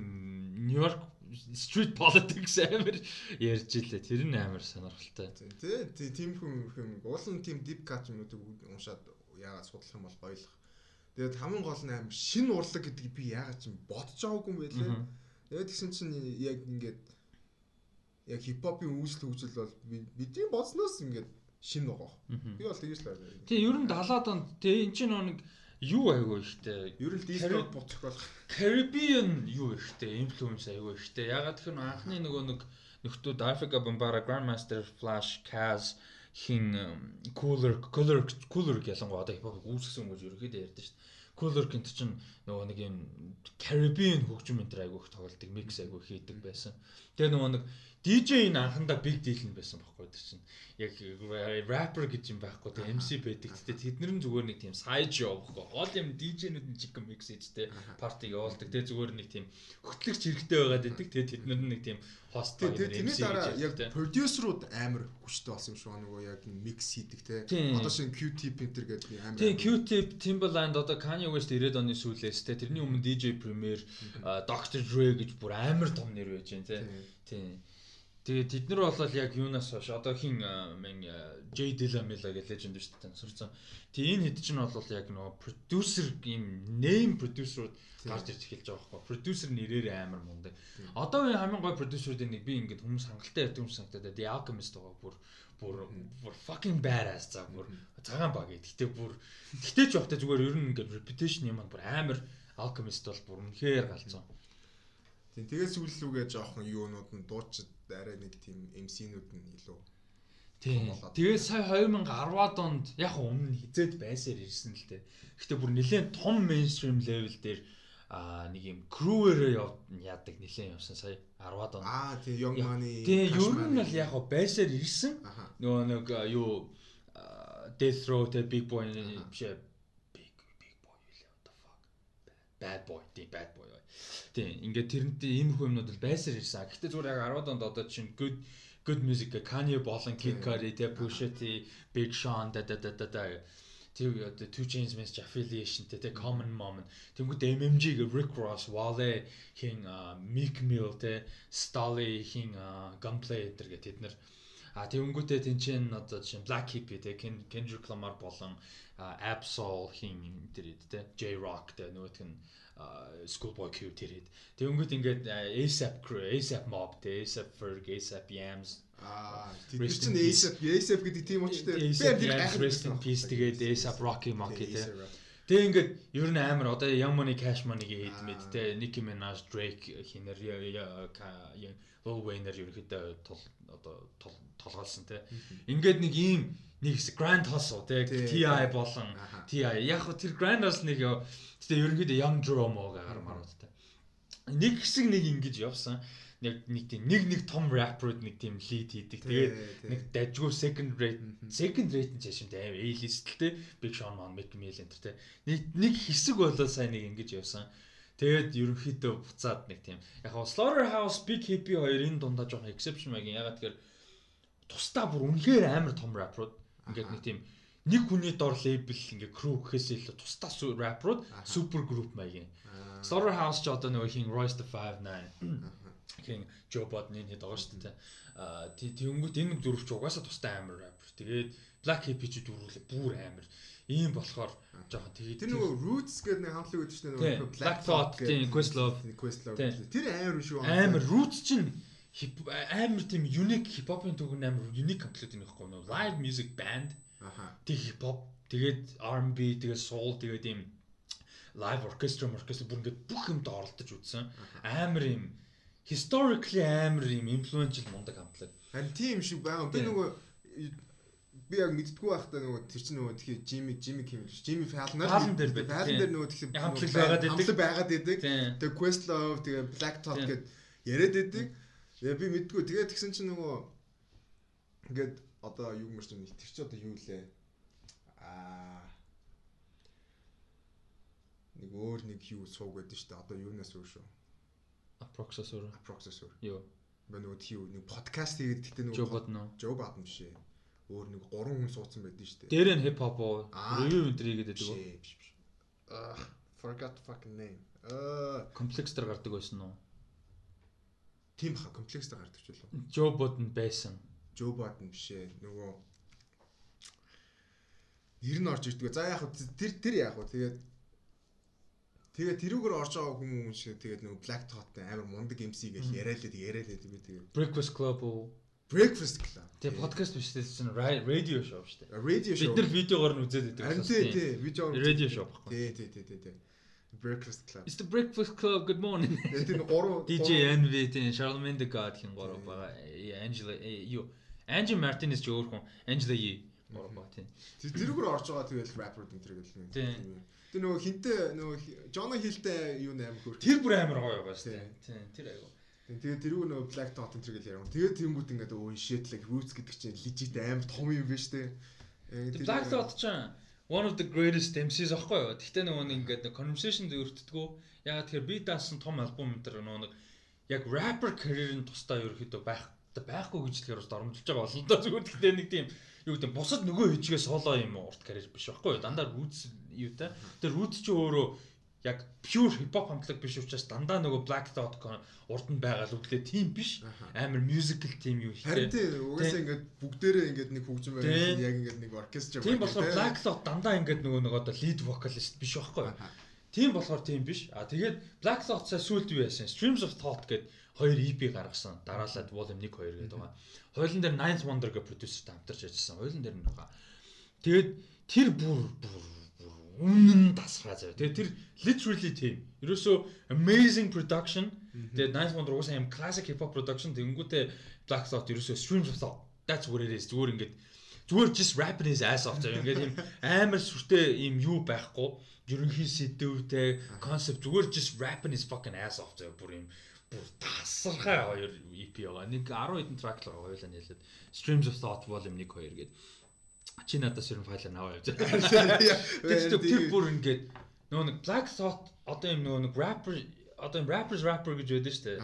A: Нью-Йорк street politics амар ярьж илээ. Тэр нь амар сонирхолтой.
B: Тий, тийм хүн юм. Уулын тийм deep cut юм уу уншаад яагаад судлах юм бол гоёлох. Тэгээд хамгийн гол нь аим шин урлаг гэдгийг би яагаад ч бодож байгаагүй юм байлээ. Тэгээд тэгсэн чинь яг ингээд яг хипхопын үүсэл хөгжил бол бидний бодсноос ингээд шин байгаа. Би бол тэгэж л байна.
A: Тий, ер нь 70-аад онд тий эн чинь нэг юу айгүй ихтэй.
B: Ер нь дискорд буцах болох.
A: Caribbean юу ихтэй, influence айгүй ихтэй. Ягаад гэхээр анхны нөгөө нэг нөхдүүд Africa Bombara, Grandmaster Flash, Kaz хин cooler cooler cooler ялангуяа одоо хипхоп үүсгэсэн хүмүүс ерөөхдөө ярьдэн шүү дээ. Cooler гэнт чинь нөгөө нэг юм Caribbean хөгжим энэ төр айгүйх тоглолтыг микс айгүй хийдэг байсан. Тэгээ нөгөө нэг DJ энэ анхандаа big deal нь байсан байхгүй тэр чинь. Яг rapper гэж юм байхгүй те MC байдаг. Тэгтээ тэднэр нь зүгээр нэг тийм side show байхгүй. Гол юм DJ-нүүд нь chicken mix хийжтэй парти явуулдаг. Тэгээ зүгээр нэг тийм хөтлөгч хэрэгтэй байгаад байдаг. Тэгээ тэднэр нь нэг тийм
B: хост тэгээ тэрний дараа яг продюсерууд амар хүчтэй болсон юм шиг нөгөө яг микс хийдэг те. Одоо шин Q-Tip Enter гэдэг
A: амар. Тийм Q-Tip Timbaland одоо Kanye West 90-ад оны сүүлээс те тэрний өмнө DJ Premier Dr. Dre гэж бүр амар том нэр байж байна те. Тийм. Тэгээ тэд нар бол яг юунаас хойш одоо хин мен J Dilamela гэж леженд шүү дээ тансарсан. Тэгээ энэ хэд чинь бол яг нөгөө продюсер ийм name продюсерууд гарч ирж эхэлж байгаа байхгүй. Продюсер нэрээр амар мундаг. Одоо энэ хамгийн гой продюсеруудын нэг би ингээд хүмүүс хангалттай ярьдаг юм санагдаад The Alchemist байгаа бүр бүр бүр fucking badass за бүр цагаан баг. Гэтэ бүр гэтээ ч явахтай зүгээр ер нь ингээд reputation юм бүр амар Alchemist бол бүр үнэхээр галзуу.
B: Тийм тэгээс сүүллүүгээ жоохон юунууд нь дуучид арай нэг тийм MC-нүүд нь илүү
A: Тийм. Тэгээд сая 2010-ад онд яг өмнө хизээд байсаар ирсэн л дээ. Гэхдээ бүр нэлээд том мейнстрим левел дээр а нэг юм крүүэрээ яадаг нэлээд явсан сая 10-ад онд.
B: Аа тийм Young Money.
A: Тийм ер нь бол яг байсаар ирсэн. Нөгөө нэг юу Death Row тэ Big Boy биш Big Big Boy юу what the fuck. Bad Boy тийм Bad Boy. Тийм ингээд тэрнтэй ийм хүмүүс бол байсаар ирсэн. Гэхдээ зүгээр яг 10-ад онд одоо чинь good good music Kanye болон Kid Cudi тэ Pusha T, Big Sean да да да да тэг одоо Two Chainz Mess affiliation тэ Common Moment тэнгууд MMG гэ Rick Ross, Wale хин Meek Mill тэ Stolly хин Gunplay энэ гэх тэд нар. А тэгэнгүүтээ тэнцэн одоо жишээ Black Hippie тэ Kendrick Lamar болон Absol хин тэр тэ J Rock тэ нөгөөх нь Schoolboy Q тэрэд. Тэгэнгүүт ингээд ASAP Crew, ASAP Mob, ASAP Ferg, ASAP Yams.
B: Аа тэр чинь ASAP, ASAP гэдэг тийм учраас
A: би тэр in Peace тэгээд ASAP Rocky Monkey тэ. Тэгээ ингээд ер нь амар одоо Young Money Cash Money-г хэд мэд тэ. Nicki Minaj, Drake хинэр Lil Wayne-эр ерөөхдөө тол одоо толгоолсон тэ. Ингээд нэг ийм нэг Grand Hustle тий TI болон TI яг хөө тэр Grand Hustle нэг тэгээ ерөнхийдөө Young Dromo гар маруудтай. Нэг хэсэг нэг ингэж явсан. Нэг нэг тийм нэг нэг том rapper-ууд нэг тийм lead хийдэг. Тэгээд нэг дажгүй second rate second rate нь чашин тийм A-listтэй Big Sean Man Meek Mill энэ тий. Нэг нэг хэсэг болоо сайн нэг ингэж явсан. Тэгээд ерөнхийдөө буцаад нэг тийм яг хоо Slaughterhouse Big Hippie хоёр энэ дундаа жоохон exception маягийн ягаад тэгэхээр тусдаа бүр үнэхээр амар том rapper-ууд Ингээд нэг тийм нэг хүний дор лейбл ингээ crew гэхээс илүү тусдаа рэпрууд супер групп маягийн. Slaughterhouse ч одоо нөгөө хин Royce the 59 хин Joe Budden хэд байгаа шүү дээ. Аа тэгэнгүүт энэ дөрвч угаасаа тусдаа амар рэпер. Тэгээд Black Hippie ч дөрвөлээ бүр амар. Ийм болохоор жоохон тэгээд
B: тэр нөгөө Roots гэдэг нэг хамтлаг үүдэж штэ
A: нөгөө Black Thought Questlove
B: Questlove тэр амар шүү.
A: Амар Roots чинь амар тийм unique хипхопын төгөн амар unique комплект юм байхгүй нөө. Live music band. Аха. Тэг хипхоп тэгээд R&B тэгээд soul тэгээд ийм live orchestra orchestra бүр ингээд бүх юмд оролдож үзсэн. Амар юм historically амар юм influential мундаг комплект
B: харин тийм шиг байгаа би нөгөө би яг мэддгүү байхдаа нөгөө тэр чинь нөгөө тхий Jimmy Jimmy Kimmel Jimmy Fallon
A: Fallon дээр
B: байдаг. Fallon дээр нөгөө тхий
A: хамтлаг байгаад байдаг.
B: Хамтлаг байгаад байдаг. Тэгээ Questlove тэгээ Black Thought гэд яриад байдаг. Тэгээ би мэдгүй. Тэгээд тэгсэн чинь нөгөө ингээд одоо юу гэмэр чинь тэр чи одоо юу лээ? Аа нэг өөр нэг юу сууг байдаг шүү дээ. Одоо юунаас өөр шүү?
A: Processor.
B: Processor.
A: Юу?
B: Ба нөгөө тийм нэг подкаст хийгээд тэгтээ
A: нөгөө Joe Budden.
B: Joe Budden биш ээ. Өөр нэг гурван хүн суудсан байдаг шүү дээ.
A: Дээр нь hip hop уу? Review өндрийг гэдэг үү?
B: Аа forgot fucking name. Аа
A: комплекс дээр гардаг байсан уу?
B: Тийм ха комплекстэй гардаг ч болов.
A: Жо Бодн байсан.
B: Жо Бодн биш ээ. Нөгөө нэр нь орж ирдэг. За яг тэр тэр яг уу тэгээд Тэгээд тэрүүгээр орж байгаа хүмүүс шиг тэгээд нөгөө Black Thought амар мундаг MC гэж яриад л яриад л би тэгээд
A: Breakfast Club уу
B: Breakfast Club.
A: Тэгээ подкаст биш тийм чинь радио шоу шүү дээ.
B: Radio show.
A: Бид нар видеогоор нь үзээд байдаг.
B: Харин тий, тий, видео
A: Radio show баггүй.
B: Тий, тий, тий, тий. Breakfast Club.
A: It's the breakfast club. Good morning. <laughs>
B: Тэр гурав
A: DJ Envy тийм Charlemagne the God хин гурав байгаа. Angela юу Angie Martinez ч өөр хүн. Angela Yee гурав байгаа тийм.
B: Тэр тэрүүгээр орж байгаа тэгэл rapper энэ тэр гэл.
A: Тийм.
B: Тэр нөгөө хинтээ нөгөө Жона Хилтэй юу нээр хөр.
A: Тэр бүр амар гоё байгаа шүү дээ. Тийм. Тэр айгу.
B: Тэгээд тэрүүг нөгөө Black Dot энэ тэр гэл ярив. Тэгээд тэнгууд ингээд өө shit like roots гэдэг чинь legit амар том юм биш үү?
A: Black Dot ч one of the greatest MCs аахгүй юу. Гэхдээ нөгөө нэг ингээд conversation зөвөртдгөө. Ягаад тэгэхээр би даасан том альбом энэ нөгөө нэг яг rapper career-ийн тусдаа ерөөхдөө байх байхгүй гэж хэлэхээр бас доромжилж байгаа болно доо зүгээр гэхдээ нэг тийм юу гэдэг бусад нөгөө хичгээ соло юм урт карьер биш байхгүй юу дандаа roots юу та тэр roots ч өөрөө яг pure hip hop хамтлаг биш учраас дандаа нөгөө black dot урд нь байгаа л үглээ тийм биш амар musical team юу
B: Харин тийм угаасаа ингээд бүгдээрээ ингээд нэг хөгжим байгаад яг ингээд нэг оркестр
A: Тийм болохоор black dot дандаа ингээд нөгөө нөгөө одоо lead vocalist биш байхгүй юу Тийм болохоор тийм биш. А тэгээд Black Thought-аа сүүлд юу яасан? Streams of Thought гэдэг хоёр EP гаргасан. Дараалаад Volume 1 2 гэдэг байгаа. Хойлон дээр Ninth Wonder гэх продюсертэй хамтарч ажилласан. Хойлон дээр нь байгаа. Тэгээд тэр бүр бүр үнэн тасраа заяа. Тэгээд тэр literally тийм. Ерөөсөө amazing production. Ninth Wonder уусаа юм classic hip hop production тэнгүүтээ Black Thought ерөөсөө Streams of Thought. That's what it is. Зүгээр ингээд зүгээр just rapping his ass off заяа. Ингээд юм амар сүртэй юм юу байхгүй ерөнхий сэдвтэй концепт зүгээр just rapping his fucking ass off заяа бүр юм бүр тасархай хоёр EP байгаа. Нэг 10 хэдэн track л байгаа хоёулаа нийлээд Streams of Thought volume 1 2 гээд чи надаас ер нь файл аваа явж байгаа. <laughs> Тэгэхээр тэр бүр ингээд нөгөө нэг Black Thought одоо юм нөгөө нэг rapper одоо юм rappers rapper гэж байдаг шүү дээ.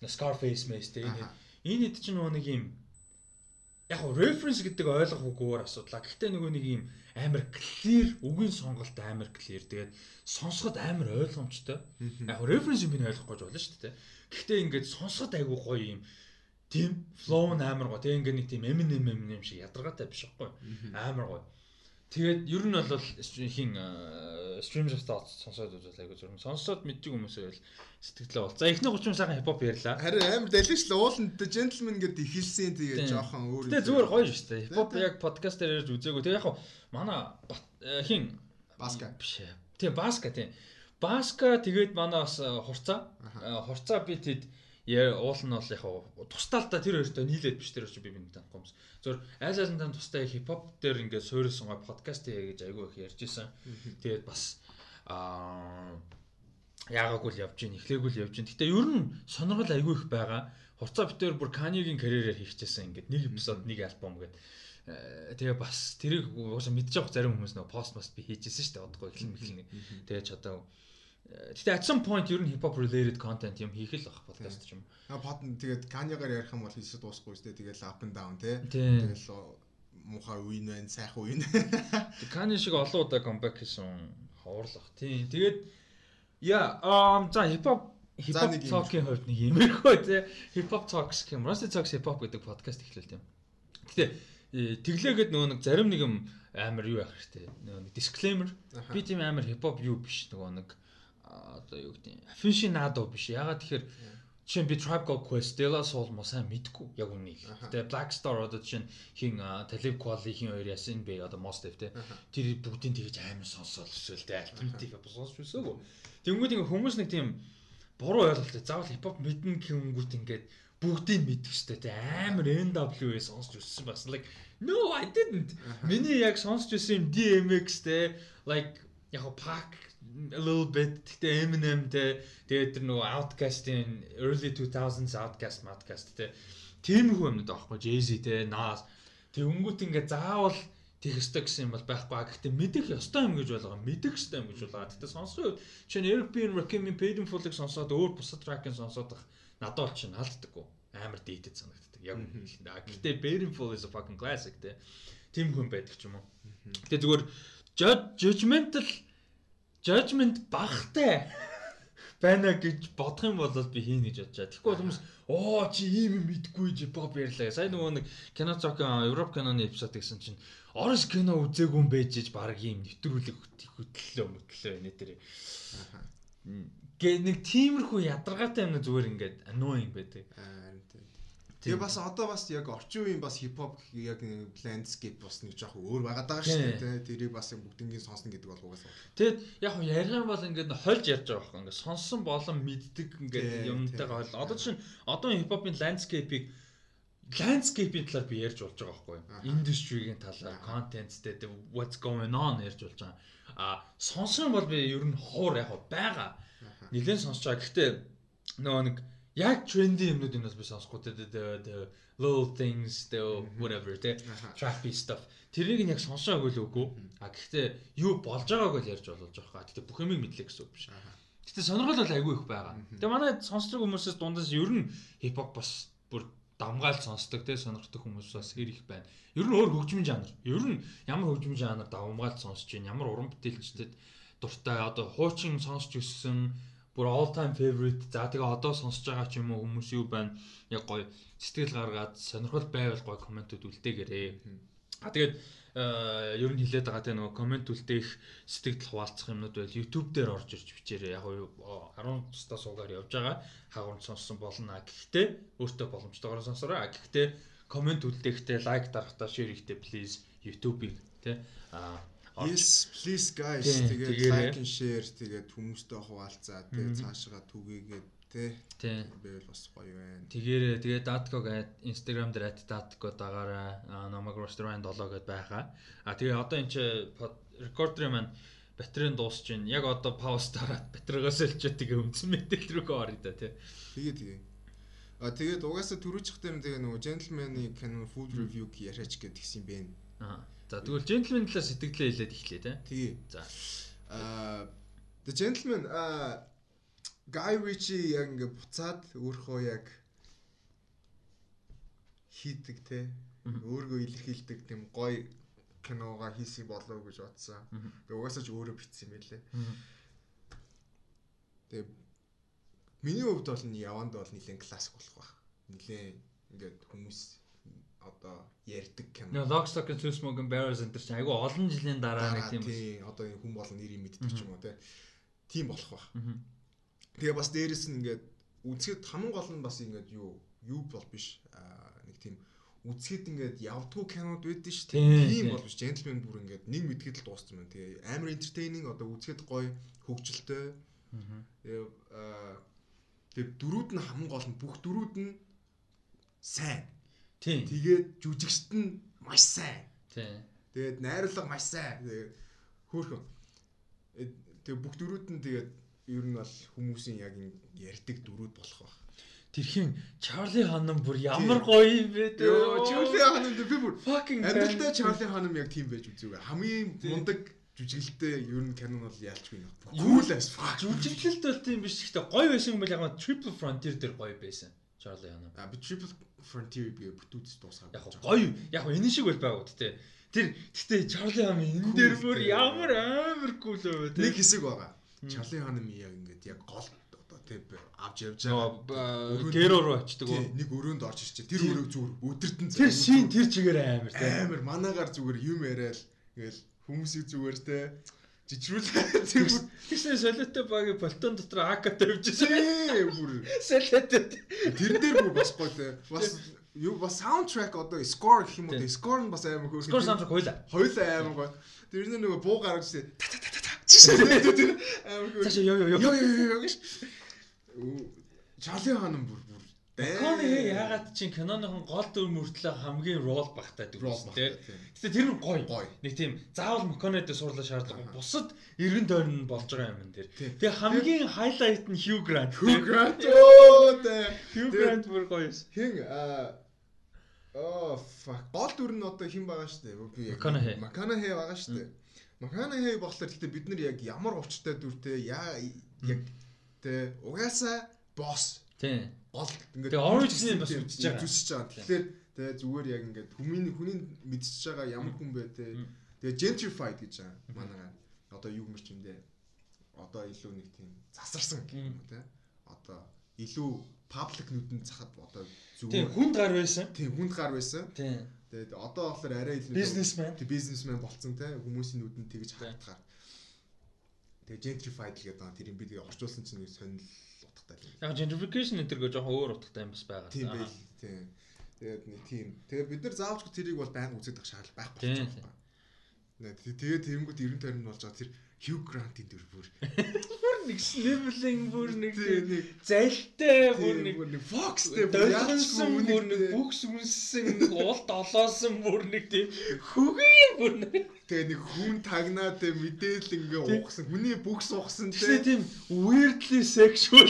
A: Нэг Scarface мэс тэ энэ энэ хэд ч нөгөө нэг юм яг го reference гэдэг ойлгохгүйгээр өөр асуудлаа. Гэхдээ нөгөө нэг юм амар clear үгийн сонголт амар clear. Тэгээд сонсоход амар ойлгомжтой. Яг го reference би ойлгохгүй болно шүү дээ. Гэхдээ ингээд сонсоход айгүй гоё юм тийм flow нь амар гоё. Тэгээ ингээд нэг тийм Eminem Eminem шиг ядаргаатай биш байхгүй. Амар гоё. Тэгээд ер нь бол хин streams of thoughts сонсоод үзвэл айгу зүрх. Сонсоод мэддэг хүмүүс байвал сэтгэлээ бол. За эхний 30 сайхан хипхоп ярьлаа.
B: Харин амар далин ш л ууланд gentleman гэдэг ихэлсэн тэгээ жоохон өөр.
A: Тэгээ зүгээр гоё шүү дээ. Хипхоп яг подкаст дээр ярьж үзээгүй. Тэгээ яг манай хин
B: Баска
A: биш. Тийм Баска тийм. Баска тэгээд манай бас хурцаа. Хурцаа би тэд уул нь бол яг тусдаалтаа тэр хоёртой нийлээд биш тэр би биний танихгүй юмс. Зөв айл айл тань тустай хипхоп дээр ингээд суурилсан гой подкаст яа гэж айгүй их ярьж исэн. Тэгээд бас аа яагаагүй л явж гин эхлээгүй л явж гин. Гэтэ ер нь сонирхол айгүй их байгаа. Хурцаа битээр бүр Канигийн карьерээр хийчихсэн ингээд нэг эпизод нэг альбом гэдэг тэгээ бас тэрийг уусаа мэдчих зарим хүмүүс нөө пост маст би хийжсэн шүү дээ одохгүй эхлэн мэхлэн. Тэгээ ч одоо Гэтэ at some point ер нь hip hop related content юм хийх л баг подкаст ч юм.
B: А под тэгээд Каньягаар ярих юм бол хийсэ дуусахгүй үстэй тэгэл up and down тий. Тэгэл үе нэ сайхан үе нэ.
A: Кани шиг олон удаа comeback хийсэн ховрлох. Тийм. Тэгээд яа ам за hip hop hip hop talk-ийн хувьд нэг юмэрхөө тий. Hip hop talks гэх юм. Rusty talks hip hop гэдэг подкаст эхлэв тийм. Гэтэ тэглээгээд нөгөө нэг зарим нэг юм амар юу яах хэрэгтэй. Нөгөө disclaimer. Би тийм амар hip hop юу биш нөгөө нэг одоо юу гэдэг aficionado биш. Ягаад тэгэхээр жишээ би Tribe Called Quest, De La Soul муу сайн мэдгүй яг үнийг. Тэгээ Black Star одоо жишээ хин Talib Kweli хин хоёр ясан бэ одоо Most Def те. Тэр бүгдийн тэгж амар сонсоол өсөөл те alternative сонсож өсөөгөө. Тэнгүүд ингээ хүмүүс нэг тийм буруу ойлголт. Заавал хипхоп мэднэ гэнгүүт ингээд бүгдийг мэдэх штэ те амар NWA сонсч өссөн бас like no I didn't. Миний яг сонсч өссөн юм DMX те like яг Pac a little bit. Гэхдээ Eminem те тэгээд тэр нөгөө Outkast-ийн early 2000s Outkast Outkast те. Тиймэрхүү юмнууд аахгүй Jay-Z те Nas. Тэг өнгөт ингээ заавал тех ёстой гэсэн юм бол байхгүй. Гэхдээ мэдэх ёстой юм гэж болгоо мэдэх ёстой юм гэж болгоо гэхдээ сонсох үед чинь and Rakim Paid Full-ыг сонсоод өөр бусад track-ыг сонсоод ах надад бол чинь алддаггүй амар дийтэд санагддаг. Яг гэхдээ Paid Full is a fucking classic те. Тийм хүн байдаг ч юм уу. Тэгээ зүгээр judgmental judgment багтай байна гэж бодох юм бол би хийнэ гэж бодож байгаа. Тэгэхгүй хүмүүс оо чи ийм юм мэдгүй чи pop ярьлаа. Сайн нөгөө нэг кино цоkin Европ киноны эпизод гэсэн чинь Орос кино үзээгүй юм байж иж баг ийм нэвтрүүлэг хөтлөө мөтлөө нэ тэр. Гэ нэг тиймэрхүү ядаргаатай юм зүгээр ингээд annoying байдаг.
B: Тэгээ бас одоо бас яг орчин үеийн бас хипхоп яг landscape бас нэг жоох өөр байгаад байгаа шүү дээ. Тэрийг бас бүгднийг сонсно гэдэг бол угаасаа.
A: Тэгэд яг ярих юм бол ингээд хольж ярьж байгаа байхгүй ингээд сонсон болон мэддэг ингээд юмтайгаа хол. Одоо чинь одоо хипхопын landscape-ийг landscape-ийн талаар би ярьж болж байгаа байхгүй? Industry-гийн талаар, content-тэй what's going on ярьж болж байгаа. А сонсон бол би ер нь хуур яг байгаа. Нилээн сонсож байгаа. Гэхдээ нөгөө нэг яг тренди юмнууд юм бас би сонсохгүй. Тэ little things тэ whatever тэ trappy stuff. Тэрийг нь яг сонсоогүй л үгүй. А гэхдээ юу болж байгааг л ярьж болж байгаа. Хаа гэхдээ бүх юмыг мэдлээ гэсэн үг биш. Гэхдээ сонирхол бол айгүй их байгаа. Тэгээ манай сонсдог хүмүүсээс дундаас ер нь хип хоп бас бүр давмгаал сонсдог те сонирхдаг хүмүүс бас хэр их байна. Ер нь өөр хөгжмийн жанр. Ер нь ямар хөгжмийн жанр давмгаал сонсож байна. Ямар уран бүтээлчдэд дуртай одоо хуучин сонсч өссөн бүр all time favorite. За тэгээ одоо сонсож байгаа ч юм уу хүмүүс юу байна? Яг гоё сэтгэл гаргаад сонирхол байвал гоё комментүүд үлдээгээрээ. А тэгээд э, ер нь хилээд байгаа те нөгөө коммент үлдээх сэтгэл хуваалцах юмнууд байл YouTube дээр орж ирж бичээрээ яг 10 тустаа суугаар явж байгаа хаагур сонссон болно. Гэхдээ өөртөө боломжтойгоор сонсороо. Гэхдээ коммент үлдээхдээ лайк дарахтаа хийхдээ please YouTube-ийг те а
B: Yes please guys тэгээд like and share тэгээд хүмүүстэй хуваалцаа тэгээд цаашгаа түгээгээд тий. Байвал бас гоё байна.
A: Тэгээрээ тэгээд Datco гээд Instagram дээр @datco дагаараа намайг restaurant 7 гэдээ байгаа. А тэгээ одоо энэ чи рекордерын маань батарейн дуусч байна. Яг одоо пауз дараад батарейгаас олчоод тэгээ өмцөн мэдээлэл рүүгээ орё да тий.
B: Тэгээ тэгээ. А тэгээд угаасаа түрүүчих дээр тэгээ нөгөө gentleman-ы canon food review яриач гэдгийгсэн юм бэ.
A: Аа. За тэгвэл gentleman талаас сэтгэлээ хэлээд эхлэе те.
B: Тэгээ. За. Аа The Gentleman аа Guy Ritchie яг ингээ буцаад өөрхөө яг хийдэг те. Өөргөө илэрхийлдэг тийм гоё киногоо хийсий болов гэж бодсон. Тэгээ угаасаа ч өөрөө бичсэн байлээ. Тэгээ миний хувьд бол яванд бол нэлээд классик болох байх. Нэлээд ингээд хүмүүс одоо ярьдаг кино.
A: Lockstock and Two Smoking Barrels энэ чинь айгүй олон жилийн дараа нэг тийм
B: тийм одоо хүн болон нэрийг мэддэг ч юм уу. Тийм болох байх. Тэгээ бас дээрэс нь ингээд үзэхэд хамгийн гол нь бас ингээд юу юу бол биш нэг тийм үзэхэд ингээд явдггүй кинод байдэн ш тийм бол биш gentleman бүр ингээд нэг мэдгээд л дууссан байна. Тэгээ амар entertaining одоо үзэхэд гоё хөгжилтэй. Тэгээ тэгээ дөрүүд нь хамгийн гол нь бүх дөрүүд нь сайн. Тэгээд жүжигчт нь маш сайн. Тэгээд найруулга маш сайн. Тэгээд хөөхөн. Тэгээд бүх дөрүүд нь тэгээд ер нь бол хүмүүсийн яг ярьдаг дөрүүд болох байх.
A: Тэрхийн Чарли ханым бүр ямар гоё юм бэ дээ.
B: Чарли ханым би бүр fucking амьдралдаа Чарли ханым яг тийм байж үзээгүй. Хамгийн мундаг жүжиглэлтэй ер нь канон бол яалчгүй нөх. Cool as fuck.
A: Жүжиглэлт бол тийм биш гэхдээ гоё байсан юм бол яг Triple Frontier дээр гоё байсан. Чарли ханым.
B: А би Triple Frontier би бүтүүц дуусгаад
A: яг гоё. Яг энэ шиг бол байгууд те. Тэр гэтээ Чарли хам энэ дээр бүр ямар амар кул өвөө
B: те. Нэг хэсэг байгаа. Чарли хам яг ингээд яг гол одоо те авч явж байгаа.
A: гэрөө руу очдөг
B: нэг өрөөнд орж ирчээ тэр өрөөг зүгээр өдөртөн
A: тэр шин тэр чигээр амар те.
B: Амар манагаар зүгээр юм яриад ингээл хүмүүсийг зүгээр те жижрүүл тийм бүр
A: тийшээ солиотой багийн болтон дотор АК тавьжсэн.
B: бүр
A: солиотой.
B: Тэрэн дээр бүр бас гоё те. Бас юу бас саундтрек одоо score гэх юм уу те. Score нь бас амар хөөрхөн.
A: Score саундтрек хойлоо.
B: Хойлоо амар гоё. Тэр нөгөө буу гаргаж те. Та та та та. Амар хөөрхөн.
A: Цаашаа ёо ёо ёо
B: ёо гэж. Чарли хаан бүр
A: Коны ягаад чинь киноныхон гол дүр мөртлөө хамгийн рол багтай дүрс тий. Гэтэ тэр нь гоё. Нэг тийм заавал Маконэд суурлаа шаардлагагүй. Бусад эргэн тойрон болж байгаа юм дээр. Тэгээ хамгийн хайлайт нь Hugh Grant.
B: Hugh Grant <laughs> оо тий.
A: Hugh Grant бүр гоё.
B: Хин аа оо fuck. Гол дүр нь одоо хэн байгаа штэ.
A: Би Маконэхэ.
B: Маконэхэ байгаа штэ. Маконэхэ болохоор гэхдээ бид нар яг ямар учиртай дүртэй яа яг тий угаасаа босс.
A: Тий
B: гол
A: ингээд Тэгээ origin бас үзэж байгаа.
B: Зүсэж байгаа. Тэгэхээр тэгээ зүгээр яг ингээд хүмүүний хүний мэдчихэж байгаа ямар хүн бэ те. Тэгээ gentrified гэж байгаа. Манайгаа одоо юу юм дээ. Одоо илүү нэг тийм засарсан гэх юм те. Одоо илүү паблик нүдэнд цахад одоо
A: зүгээр. Тийм хүнд гар байсан.
B: Тийм хүнд гар байсан.
A: Тийм.
B: Тэгээд одоо болохоор арай илүү
A: бизнесмен.
B: Тийм бизнесмен болцсон те. Хүмүүсийн нүдэнд тэгж хатгаар. Тэгээ gentrified гэдэг байгаа. Тэр юм би тэгээ орчуулсан чинь нэг сонирхол
A: утгатай. Яг gentrification энэ төр гоо жоохон өөр утгатай юм бас байгаа.
B: Тийм байл. Тийм. Тэгээд нэг тийм. Тэгээд бид нар заавчгүй тэрийг бол байнга үзээд авах шаардлага байхгүй байна. Тэгээд тэгэнгүүт 90 тойрон болж байгаа тэр Hugh Grant-ийн дүр бүр.
A: Бүр нэг sniveling бүр нэг залтай бүр нэг
B: Fox-тэй
A: бүр яачсан бүр нэг бүхс үнсэн уул долоосон бүр нэг тийм хөгийн бүр нэг.
B: Тэгээ нэг хүн тагнаад мэдээлэл ингээ ухсан. Хүний бүхс ухсан
A: тийм weirdly sexual.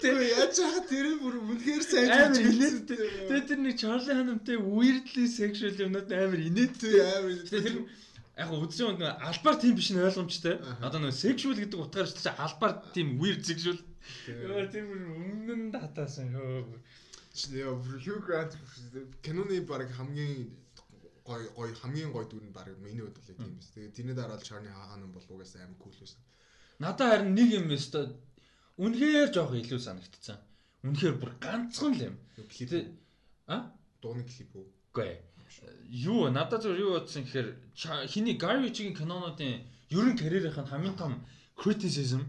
B: Тэгээ яаж яагаад тэр бүр үнэхээр сайн
A: хэлээд тэгээ тэр нэг Чарли ханамтай weirdly sexual юмнууд амар инээдтэй амар тэр яг үзсэн үнд албаар тийм биш нь ойлгомжтой. Одоо нэг sexual гэдэг утгаар ч чинь албаар тийм weird sexual. Яа тийм өмнө нь татаасан хөө.
B: Яа Hugh Grant киноны баг хамгийн гой гой хамгийн гой дүр нь баг миний хувьд бол тийм биш. Тэгээ тэрний дараа л Charlie Hunnam бол угаасаа амар кул байсан.
A: Надад харин нэг юм өстой үнэхээр жоох илүү санагдцсан. Үнэхээр бүр ганцхан л юм.
B: А? Дууны клип үү?
A: Үгүй юу надад зөв юу бодсон гэхээр хиний Ritchie-гийн кинонуудын ерөн карьерийнх нь хамгийн том criticism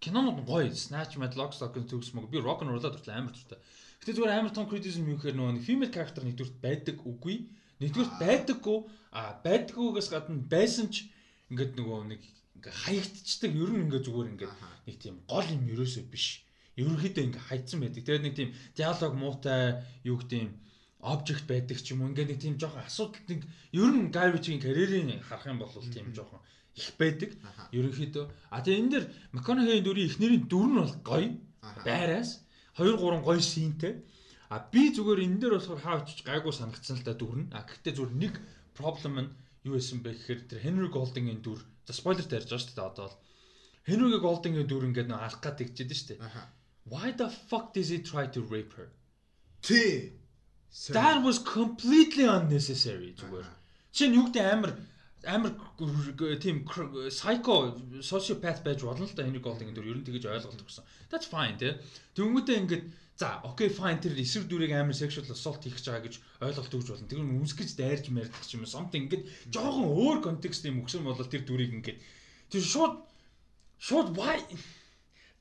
A: кинонууд гоё Snatch, Mad Lock, Stock Two Smoke би rock and roll-аад хүртэл амар дуртай. Гэтэ зүгээр амар том criticism юу гэхээр нөгөө female character нэгдүгürt байдаг үгүй. Нэгдүгürt байдаггүй а байдаггүйгээс гадна байсан ч ингээд нөгөө нэг ингээ хаягдчихдаг ер нь ингээ зүгээр ингээ нэг тийм гол юм ерөөсөө биш. Ерөнхийдөө ингээ хайцсан байдаг. Тэгээд нэг тийм диалог муутай юу гэдэг юм object байдаг ч юм уу ингээд нэг тийм жоохон асуудал нэг ер нь Garbage-ийн карьерийн харах юм бол тийм жоохон их байдаг. Ерөнхийдөө а тэгээ энэ дэр McConaughey дүрийн эхнэрийн дүр нь бол гоё. Байраас 2 3 гоё синтэй. А би зүгээр энэ дээр болохоор хаа очиж гайгүй санагдсан л да дүр нь. А гэхдээ зүгээр нэг проблем нь юу байсан бэ гэхээр тэр Henry Golding-ийн дүр. За спойлер тарьж байгаа шүү дээ одоо бол. Henry Golding-ийн дүр ингээд нөө алах гад тэгчихэд шүү дээ. Why the fuck does he try to rape her?
B: Тий.
A: That was completely unnecessary зүгээр. Чинь юу гэдэг амар амар тийм psycho sociopath байж болно л да Henry Golding дөр ер нь тэгэж ойлголт өгсөн. That's fine тий. Тэнгүүтээ ингээд за окей fine тэр эсрэг дүрийг амар sexual assault хийх гэж байгаа гэж ойлголт өгж болно. Тэр нь үсгэж дайрж мэрдэх юм something ингээд жоохон өөр контекст юм өгсөн бол тэр дүрийг ингээд тэр шууд шууд why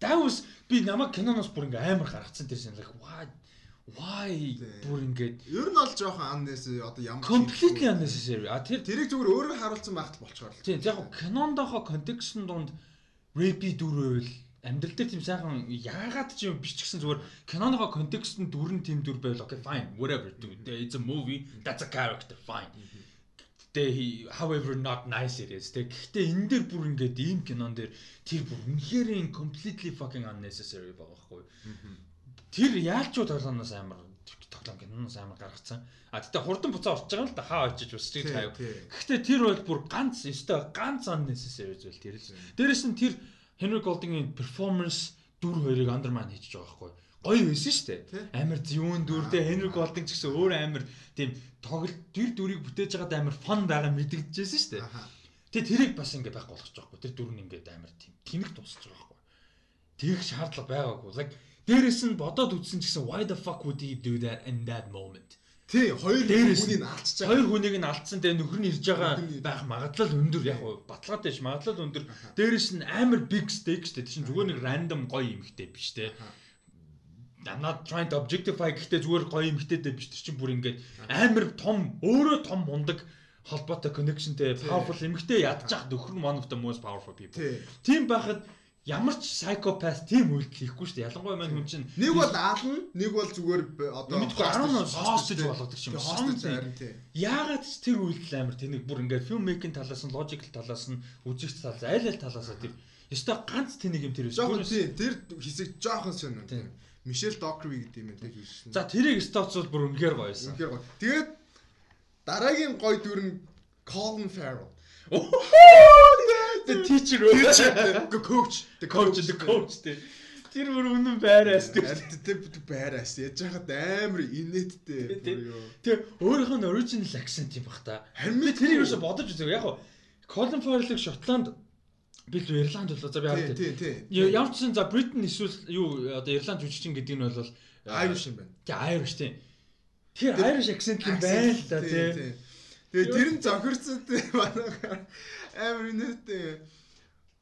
A: that was би намайг киноноос бүр ингээ амар гаргацсан тэр санал why why? Бүр ингээд
B: ер нь бол жоохон unnecessary одоо ямар
A: completely unnecessary а тэр
B: тэрийг зүгээр өөрөө харуулсан байхад болчоор л
A: тийм яг кинондохоо контекстн донд rape дүр байвал амьдрал дээр тийм сайхан яагаад ч юм бичгсэн зүгээр киноныхоо контекстн дүр нь тийм дүр байвал okay fine whatever dude it's a movie that's a character fine. Тэ however not nice it is. Тэг гэхдээ энэ дээр бүр ингээд ийм кинон дээр тэр бүр үнэхээр completely fucking unnecessary байгаа байхгүй. Тэр яалчуу тоглооноос амар тоглоом киноноос амар гаргацсан. А тэгтээ хурдан буцаа орж байгаа л да хаа очиж усчих хаяа. Гэхдээ тэр бол бүр ганц өстой ганц unnecessary зүйл тэр л. Дээрэс нь тэр Henry Golding-ийн performance дүр хоёрыг undermine хийж байгаа байхгүй гоё байсан шүү дээ. Амар зүүн дүрдээ Henry Golding ч гэсэн өөр амар тийм тоглолт тэр дүрийг бүтээж байгаад амар фон байгаа мэдэгдэжсэн шүү дээ. Тэгээ тэрийг бас ингэ байх болгож байгаа байхгүй. Тэр дүр нь ингээд амар тийм тэнэг тусч байгаа байхгүй. Тэгэх шаардлага байгаагүй. Like Дээрээс нь бодоод үзсэн гэсэн why the fuck would he do that in that moment?
B: Тий, хоёр хүнийг алдчихсан.
A: Хоёр хүнийг нь алдсан тэгээ нөхөр нь ирж байгаа байх магадлал өндөр яг баталгаатай ш магадлал өндөр. Дээрээс нь амар big stake штэ. Тийш зүгээр нэг random гоё юмхтэй биш те. I'm not trying to objectify гэхдээ зүгээр гоё юмхтэйдээ биш тэр чинь бүр ингээд амар том өөрөө том мундаг холбоотой connectionтэй powerful эмгтэй ядчих нөхөр нь one of the most powerful people. Тийм байхад ямар ч psychopath тийм үйлдэл хийхгүй шүү дээ. Ялангуяа маань хүн чинь
B: нэг бол аална, нэг бол зүгээр одоо
A: мэдгүй 10 hostage болгодог юм. Тий. Яагаад ч тэр үйлдэл амар тэнэг бүр ингээд film making талаас нь, logical талаас нь, үзэгч талаас, аль аль талаас тэр ёстой ганц тэнэг юм тэр биш.
B: Жохон тий. Тэр хэсэг жоохон сонир. Мишель Докри гэдэг юм энэ хийсэн.
A: За тэрийг стоц бол бүр үнэхээр гоё байсан.
B: Үнэхээр гоё. Тэгээд дараагийн гоё дүр нь Colin Farrell.
A: The teacher
B: the coach
A: the coach the coach тий. Тэр бүр үнэн байраас
B: тий. байраас яаж хахад амар инээдтэй.
A: Тэг өөрийнх нь original accent юм бах та. Харин би тэрийг юусо бодож үзэв. Яг Colin Farrell-ыг Шотланд би л Ирланд болоо за би
B: хараад. Тий, тий.
A: Ямар ч сан за Britain эсвэл юу одоо Ирланд жүжигчин гэдэг нь бол
B: Irish юм байна.
A: Тий, Irish тий. Тэр Irish accent юм байл та тий.
B: Тэгээ тэр нь зохирцсон тий <laughs> манайхаар амар нэттэй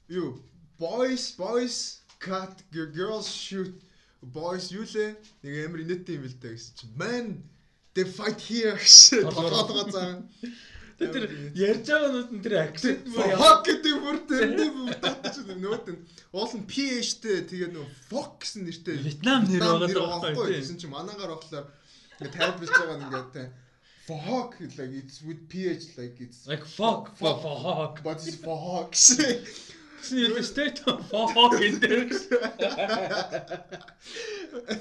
B: юу boys boys cut girls shoot. Boys юу лээ? Нэг амар инээдтэй юм л дээ гэсэн чи man they fight here. Толгойд. Гацаа.
A: Тэр ярьж байгаа нүд нь тэр акцент
B: fuck гэдэг бүр тэрний бүр татчих нөт нь. Уул нь PH-тэй тэгээд нөгөө fuck гэсэн нэртэй.
A: Вьетнам нэр байгаа
B: байхгүй гэсэн чи манаагаар болохоор ингээд тайлбарлаж байгаа нь ингээд те fuck like it's with PH like it's
A: like fuck fuck
B: but it's <laughs> <laughs> fuck
A: Гэсэн юм state fuck in there.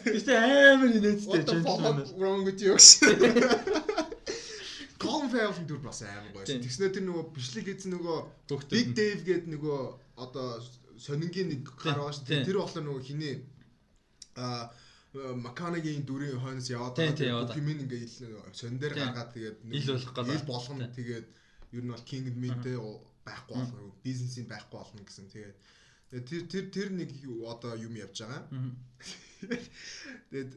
A: Гэтэ амар инээдтэй
B: gentleman. Wrong with you. Farrell дүр бас амар гоё. Тэгснээр тэр нөгөө бичлэг хийсэн нөгөө Big Dave гэдэг нөгөө одоо сонингийн нэг гар шүү. Тэр болохоор нөгөө хиний а Маканагийн дүрийн хойноос яваад байгаа. Химэн ингээ сонин дээр гаргаад тэгээд
A: ил болох гэдэг.
B: Ил болгоно тэгээд ер нь бол King Me-тэй байхгүй болно бизнесийн байхгүй болно гэсэн тэгээд тэр тэр тэр нэг одоо юм явж байгаа. <laughs> Тэгээд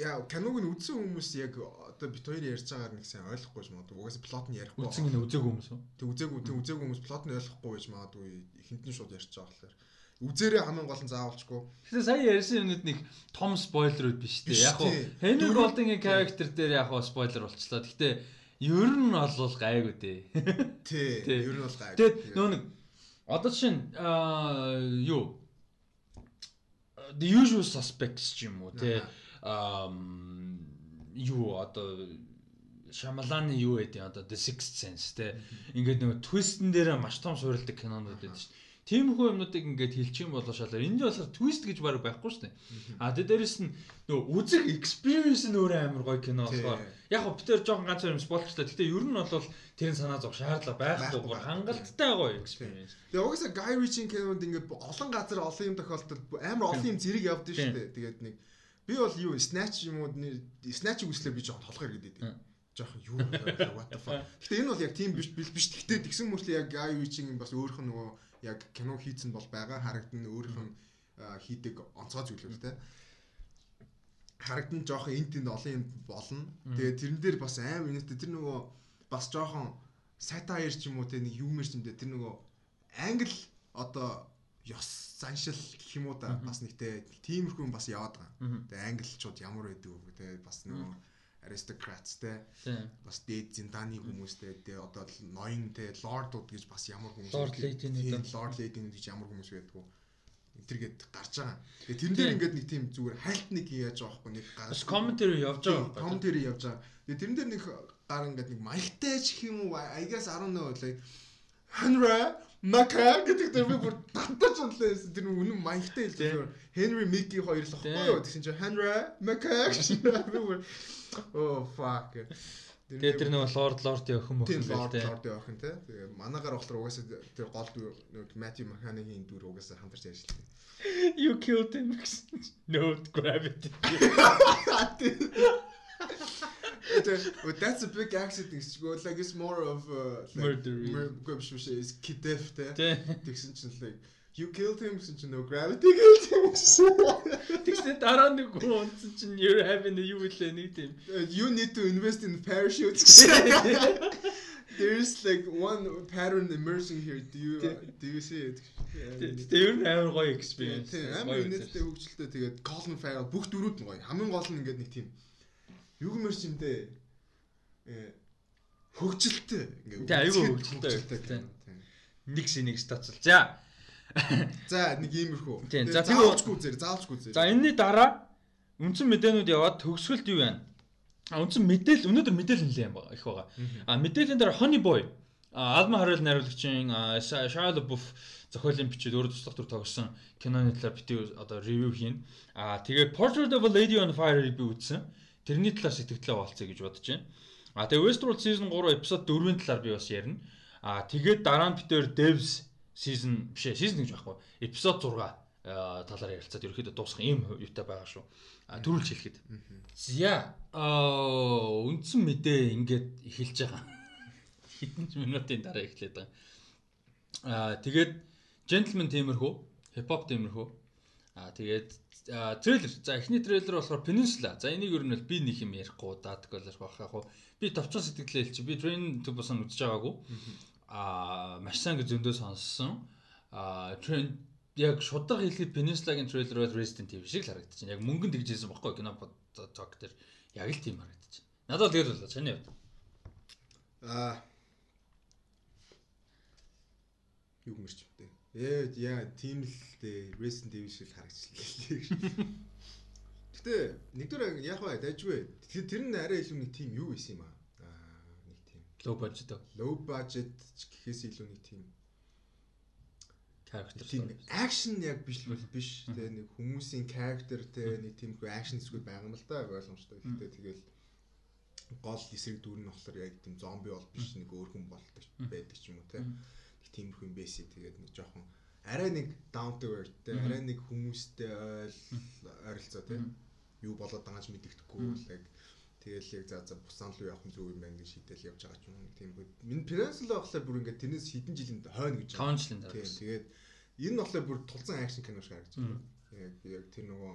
B: яа киног нь үзсэн хүмүүс яг одоо бит хоёр ярьж байгаагаар нэг сайн ойлгохгүй юм уу? Угаасаа плот нь ярихгүй.
A: Үзсэн нь үзээгүй хүмүүс үү?
B: Тэг үзээгүй тэг үзээгүй хүмүүс плот нь ойлгохгүй байж магадгүй ихэнх нь шууд ярьж байгаа болохоор үзээрээ хамгийн гол нь заавалчгүй.
A: Тэгэхээр сая ярьсан юмнууд нэг том спойлерүүд биш үү? Яг нь Henry Golding-ийн character дээр яг нь спойлер болчлоо. Гэхдээ Ер нь бол гайгүй дээ. <laughs>
B: Тий. Ер нь бол гайгүй.
A: Тэгээд нөө нэг одоо чинь аа юу the usual suspects ч юм уу тий. Аа юу одоо Шамаланы юу гэдэг одоо The Sixth Sense те ингээд нэг твистэн дээр маш том суурилдаг кинонууд байдаг шүү дээ. Тиймэрхүү юмнуудыг ингээд хэлчих юм болоо шалаар энд болохоор твист гэж баг байхгүй шүү дээ. А тэ дээрэс нь нөгөө үзэг experience нь өөрөө амар гоё кино болохоор яг хөө битэр жоохон ганц юм спойлчлаа. Гэтэ ер нь бол тэрийн санаа зов шаардлага байхгүй бүр хангалттай гоё experience.
B: Тэгээ угаасаа Guy Ritchie кинонд ингээд олон газар олон юм тохиолдолд амар олон юм зэрэг явдсан шүү дээ. Тэгээд нэг би бол юу snatch юм уу snatch үслээ би жоохон толгой иргэдэг жоохон юу what the fuck. Гэтэ энэ бол яг тийм биш биш. Гэтэ тэгсэн мөртлөө яг Guy Ritchie бас өөрөх нь нөгөө яг кино хийцэн бол байгаа. Харагдана өөрийнх нь хийдэг онцгой зүйлүүд те харагдан жоохон энэ тэнд олон юм болно. Тэгээд тэрэн дээр бас аим үнэтэй тэр нөгөө бас жоохон сатаир ч юм уу те нэг юмэр ч юм дээ тэр нөгөө англ одоо ёс заншил гэх юм уу да бас нэгтэй тиймэрхүү бас яваад байгаа. Тэгээ англичууд ямар байдаг вэ те бас нөгөө аристокрац те бас дээд зиндааны хүмүүстэй те одоо ноён те лордууд гэж бас ямар хүмүүс
A: лорд лейдинүүд
B: лорд лейдинүүд гэж ямар хүмүүс байдг вэ тэргээд гарч байгаа. Тэгээ тэрэн дээр ингээд нэг тийм зүгээр хальт нэг яаж байгаа байхгүй нэг
A: гар. Бас комментари явж байгаа
B: байхгүй. Комментари явж байгаа. Тэгээ тэрэн дээр нэг гар ингээд нэг маягтай ч юм уу I guess 19 үлээ Henry Мака гэдэг дээр би бүр татаж унтлаа. Тэр үнэн маягтай хэлсэн. Henry Mickey хоёр л ахгүй юу? Тэгсэн чинь Henry Мака гэсэн би бүр Oh fuck.
A: Тэгээ тэр нэг Lord Lord-ийн охин мөх
B: юм байна те. Lord-ийн охин те. Тэгээ манаагаар болохоор угаасаа тэр гол нэг Matthew McConaughey-ийн дүр угаасаа хамтарч ажилладаг.
A: You killed him гэсэн. No gravity.
B: That's a big accident гэж go like it's more of uh,
A: like, murder.
B: Биш биш is kidnap те. Тэгсэн чинь like You killed him гэсэн чинь no gravity killed him гэсэн.
A: Тэгсэн дараа нэг хүн унтсан чинь you're having a юу илээ нэг тийм.
B: You need to invest in parachutes <laughs> гэсэн. There's like one pattern emerging here. Do you uh, do you see it?
A: Тэр нь амар гоё experience.
B: Амар үнэтэй хөгжилтэй тэгээд Colin Farrell бүх дөрүүд нь гоё. Хамгийн гол нь ингээд нэг тийм юу гэмэр ч юм дээ. Хөгжилтэй
A: ингээд. Тийм айгүй хөгжилтэй. Нэг шинийг стацл. За
B: За нэг иймэрхүү.
A: За
B: заавчгүй зэрэг заавчгүй зэрэг.
A: За энэний дараа үндсэн мэдээнүүд яваад төгсгөлт юу байна? А үндсэн мэдээл өнөөдөр мэдээл нэлээ юм байгаа их байгаа. А мэдээлийн дараа Honey Boy Алма Харил найруулагчийн Shia LaBeouf зохиолын бичээд өөр туслах төр тогсон киноны талаар бити одоо ревю хийн. А тэгээд Portrait of a Lady on Fire-ыг би үзсэн. Тэрний талаар сэтгэлдээ болцъё гэж бодож байна. А тэгээд Westworld season 3 episode 4-ийн талаар би бас ярина. А тэгээд дараа нь битээр Devs season биш ээ season гэж байхгүй эпизод 6 талаар ярилцаад ерөөхдөө дуусгах юм юутай байгаа шүү. Төрүүлж хэлэхэд. За аа үндсэн мэдээ ингээд эхэлж байгаа. <laughs> Хэдэн ч минутын дараа эхлээд байгаа. Аа тэгээд gentleman тиймэрхүү, hip hop тиймэрхүү. Аа тэгээд трейлер. За эхний трейлер болохоор Peninsula. За энийг ер нь би нэг юм ярихгүй даадаг болоос бах яг. Би товчхон сэтгэлээ хэлчих. Би Train to Busan үзэж байгаагүй. Аа маш сайн гэж зөндөө сонссон. Аа Train яг шудраг хэлэхэд Peninsula-гийн трейлер бол Resident Evil шиг л харагдаж байна. Яг мөнгөнд тэгжсэн баггүй кино ток дээр яг л тийм харагдаж байна. Надад л тэгэл болоо. Чаны хувьд.
B: Аа юу мэрч бтэ. Ээ яа тийм л дээ Resident Evil шиг харагчлаа. Гэтэ нэгдүгээр яг бай дайжгүй. Тэгэхээр тэр нь арай илүү нэг тийм юу исэн юм аа.
A: Low budget
B: low budget гэхээс илүү нэг тийм
A: character
B: тийм акшн яг биш л биш те нэг хүмүүсийн character те нэг тийм акшн зүйл байгаа юм л да ойлгомжтой. Гэтэ тэгэл гол эсрэг дүр нь болохоор яг тийм зомби бол биш нэг өөр хүн болдог байдаг ч юм уу те. Тиймэрхүү юм байсан. Тэгээд нэг жоохон арай нэг down to earth те арай нэг хүмүүстэй ойл ойролцоо те. Юу болоод байгааж мэддэхгүй л яг тэгэл яг за за бусан руу явах зүг юм байна гэж шийдэл явж байгаа ч юм тийм минь Peninsula болохоор бүр ингээд тэрнээс хэдэн жилийн хойно гэж
A: байгаа. 5 жилийн дараа.
B: Тийм тэгээд энэ нь болохоор бүр тулцсан акшн кино шиг харагдаж байна. Яг яг тэр нөгөө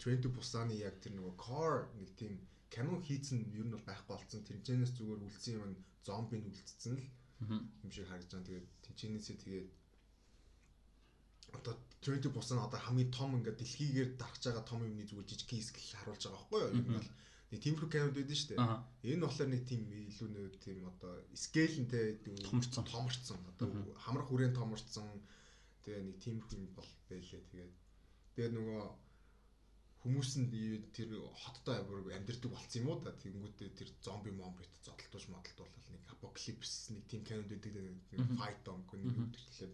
B: Train to Busan-ы яг тэр нөгөө core нэг тийм кино хийцэн ер нь бол байхгүй болсон. Тэрнээс зүгээр үлдсэн юм зомби нь үлдсэн л юм шиг харагдаж байгаа. Тэгээд тэнцэнээсээ тэгээд одоо 20 бусан одоо хамгийн том ингээд дэлхийгээр дарахж байгаа том юмны зүгээр жижиг хэсгэл харуулж байгаа байхгүй юу? Ер нь бол нэг тиймэрхүү камерад байдсан шүү дээ. Энэ болохоор нэг тийм илүү нэг тийм одоо скейлэнтэй
A: томорцсон.
B: томорцсон. Одоо хамрах хүрээнд томорцсон. Тэгээ нэг тиймэрхүү юм бол байлээ. Тэгээд тэгээд нөгөө хүмүүс нь тэр хоттой бүр амьдэрдэг болсон юм уу да. Тэгэнгүүтээ тэр зомби момбит зодтолтууш модалтуулал нэг апокалипс нэг тийм канонд үүдэг нэг файт дом нэг үүдэг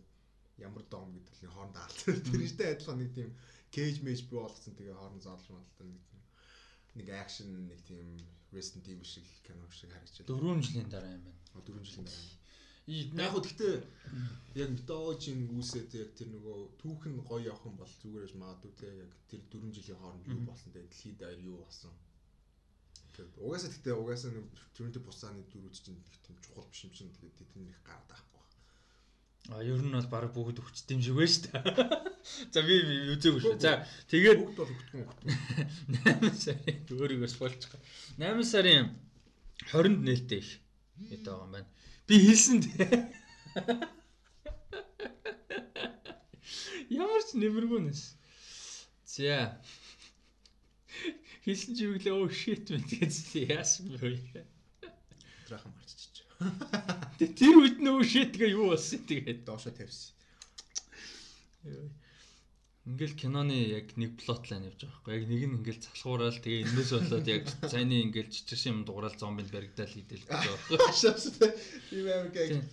B: ямар дом гэдэг нь хоорондоо алт. <laughs> Тэр ихтэй адилхан нэг тийм кейж мэж бий болгосон тэгээ хооронд заалж модалтай нэг нэг акшн нэг тийм Resident Evil шиг кино шиг харагдчихлаа.
A: 4 жилийн дараа юм байна.
B: 4 жилийн дараа. Яг хөө гэхдээ яг методологийн үүсээд яг тэр нөгөө түүх нь гоё явах юм бол зүгээрж магадгүй те яг тэр 4 жилийн хооронд юу болсон те дэлхийд даяар юу болсон. Угаасаа гэхдээ угаасаа нэг төрөнтэй бусааны дөрүүд чинь тийм чухал биш юм чинь тэгээд тэднийх гараад байхгүй.
A: А ер нь бол баг бүгд шиг байна шүү дээ. <laughs> За би үзээгүй шүү. За тэгээд
B: бүгд бол өгдөг юм.
A: 8 <laughs> сарын өөрийгөө спойлчих. 8 сарын 20-нд нээлттэй их. Хэд байгаа юм байна. Би хэлсэн дээ. <laughs> Ямар ч нэмэргүй нэс. За. Хэлсэн чи юу гэлээ оо shit мэт гэж яасан бэ?
B: Трахан марччих.
A: Тэ тэр үед нөө shit гээ юу болсон тэгээд
B: доошо тавьсан.
A: Ингээл киноны яг нэг плот лайн явж байгаа байхгүй яг нэг нь ингээл залхуурал тэгээ энэс болоод яг цайны ингээл жижигсэн юм дуурал зомбинд баригдаал хийдэл
B: байгаа. <laughs> Гэг.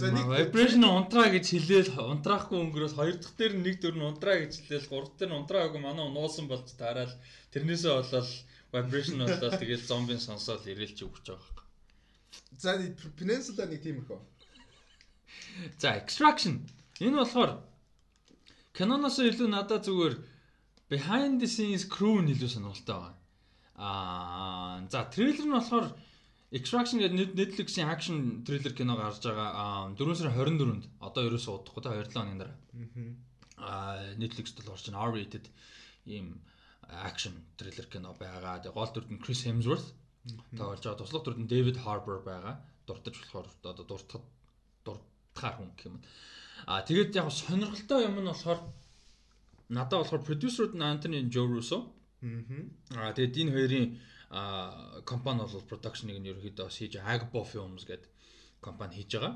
A: За нэг vibration унтраа гэж хэлээл унтраахгүй өнгөрөөс хоёр дахь дээр нэг дөр нь унтраа гэж хэлээл гурав дээр нь унтраагүй манай нуусан болж таарал тэрнээсээ болоод vibration болоод тэгээд зомбийн сонсоод ирээл чи өгч байгаа.
B: За Peninsula нэг тийм их үү.
A: За extraction энэ болохоор киноноос илүү надад зүгээр behind the scenes crew нь илүү сонирхолтой байгаа. Аа за трейлер нь болохоор Extraction гэдэг Netflix-ийн action thriller кино гарч байгаа 4 сарын 24-нд одоо ерөөсөө удахгүй та 2-7 хоногийн дараа. Аа Netflix-д л орж байгаа R-rated ийм action thriller кино байгаа. Тэгээ гол дүрд нь Chris Hemsworth тоглож байгаа. Туслах нь David Harbour байгаа. Дуртаж болохоор одоо дуртахад дуртахаар хүн гэх юм. Аа тэгээд яг сонирхолтой юм нь болохоор надад болохоор продюсеруд нь Joe Russo. Аа тэгээд энэ хоёрын а компани бол production-ыг нь ерөөхдөө бас хийж Agbo Films гэдэг компани хийж байгаа.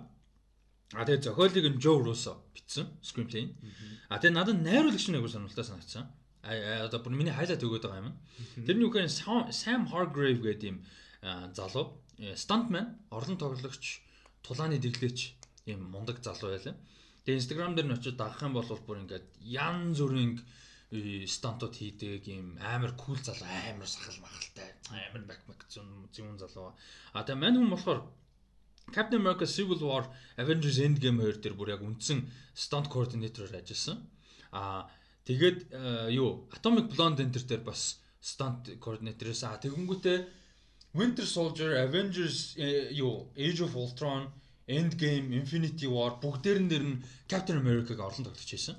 A: А тэгээ зохиолыг нь Joe Russo бичсэн screenplay. А тэгээ надад найруулагч нэг сонирхолтой санагдсан. Одоо бүр миний хайлайт өгөөд байгаа юм. Тэрний үгээр Sam Hargrave гэдэг юм залуу stuntman, орлон тоглогч, тулааны дэглээч юм мундаг залуу байлаа. Тэгээ Instagram дээр нь очиж дагах юм бол бүр ингээд ян зүрийн стантууд хийдэг юм амар кул залуу амар сахал махалтай амар бакмак зүүн зүүн залуу. А тэгээ мань хүн болохоор Captain America Civil War Avengers Endgame хоёр дээр бүр яг үндсэн stunt coordinator-оор ажилласан. А тэгээд юу Atomic Blonde энэ дээр бас stunt coordinator-ээс а тэгэнгүүтээ Winter Soldier Avengers юу Age of Ultron Endgame Infinity War бүгдээрэн дээр нь Captain America-г орлон тоглож байсан.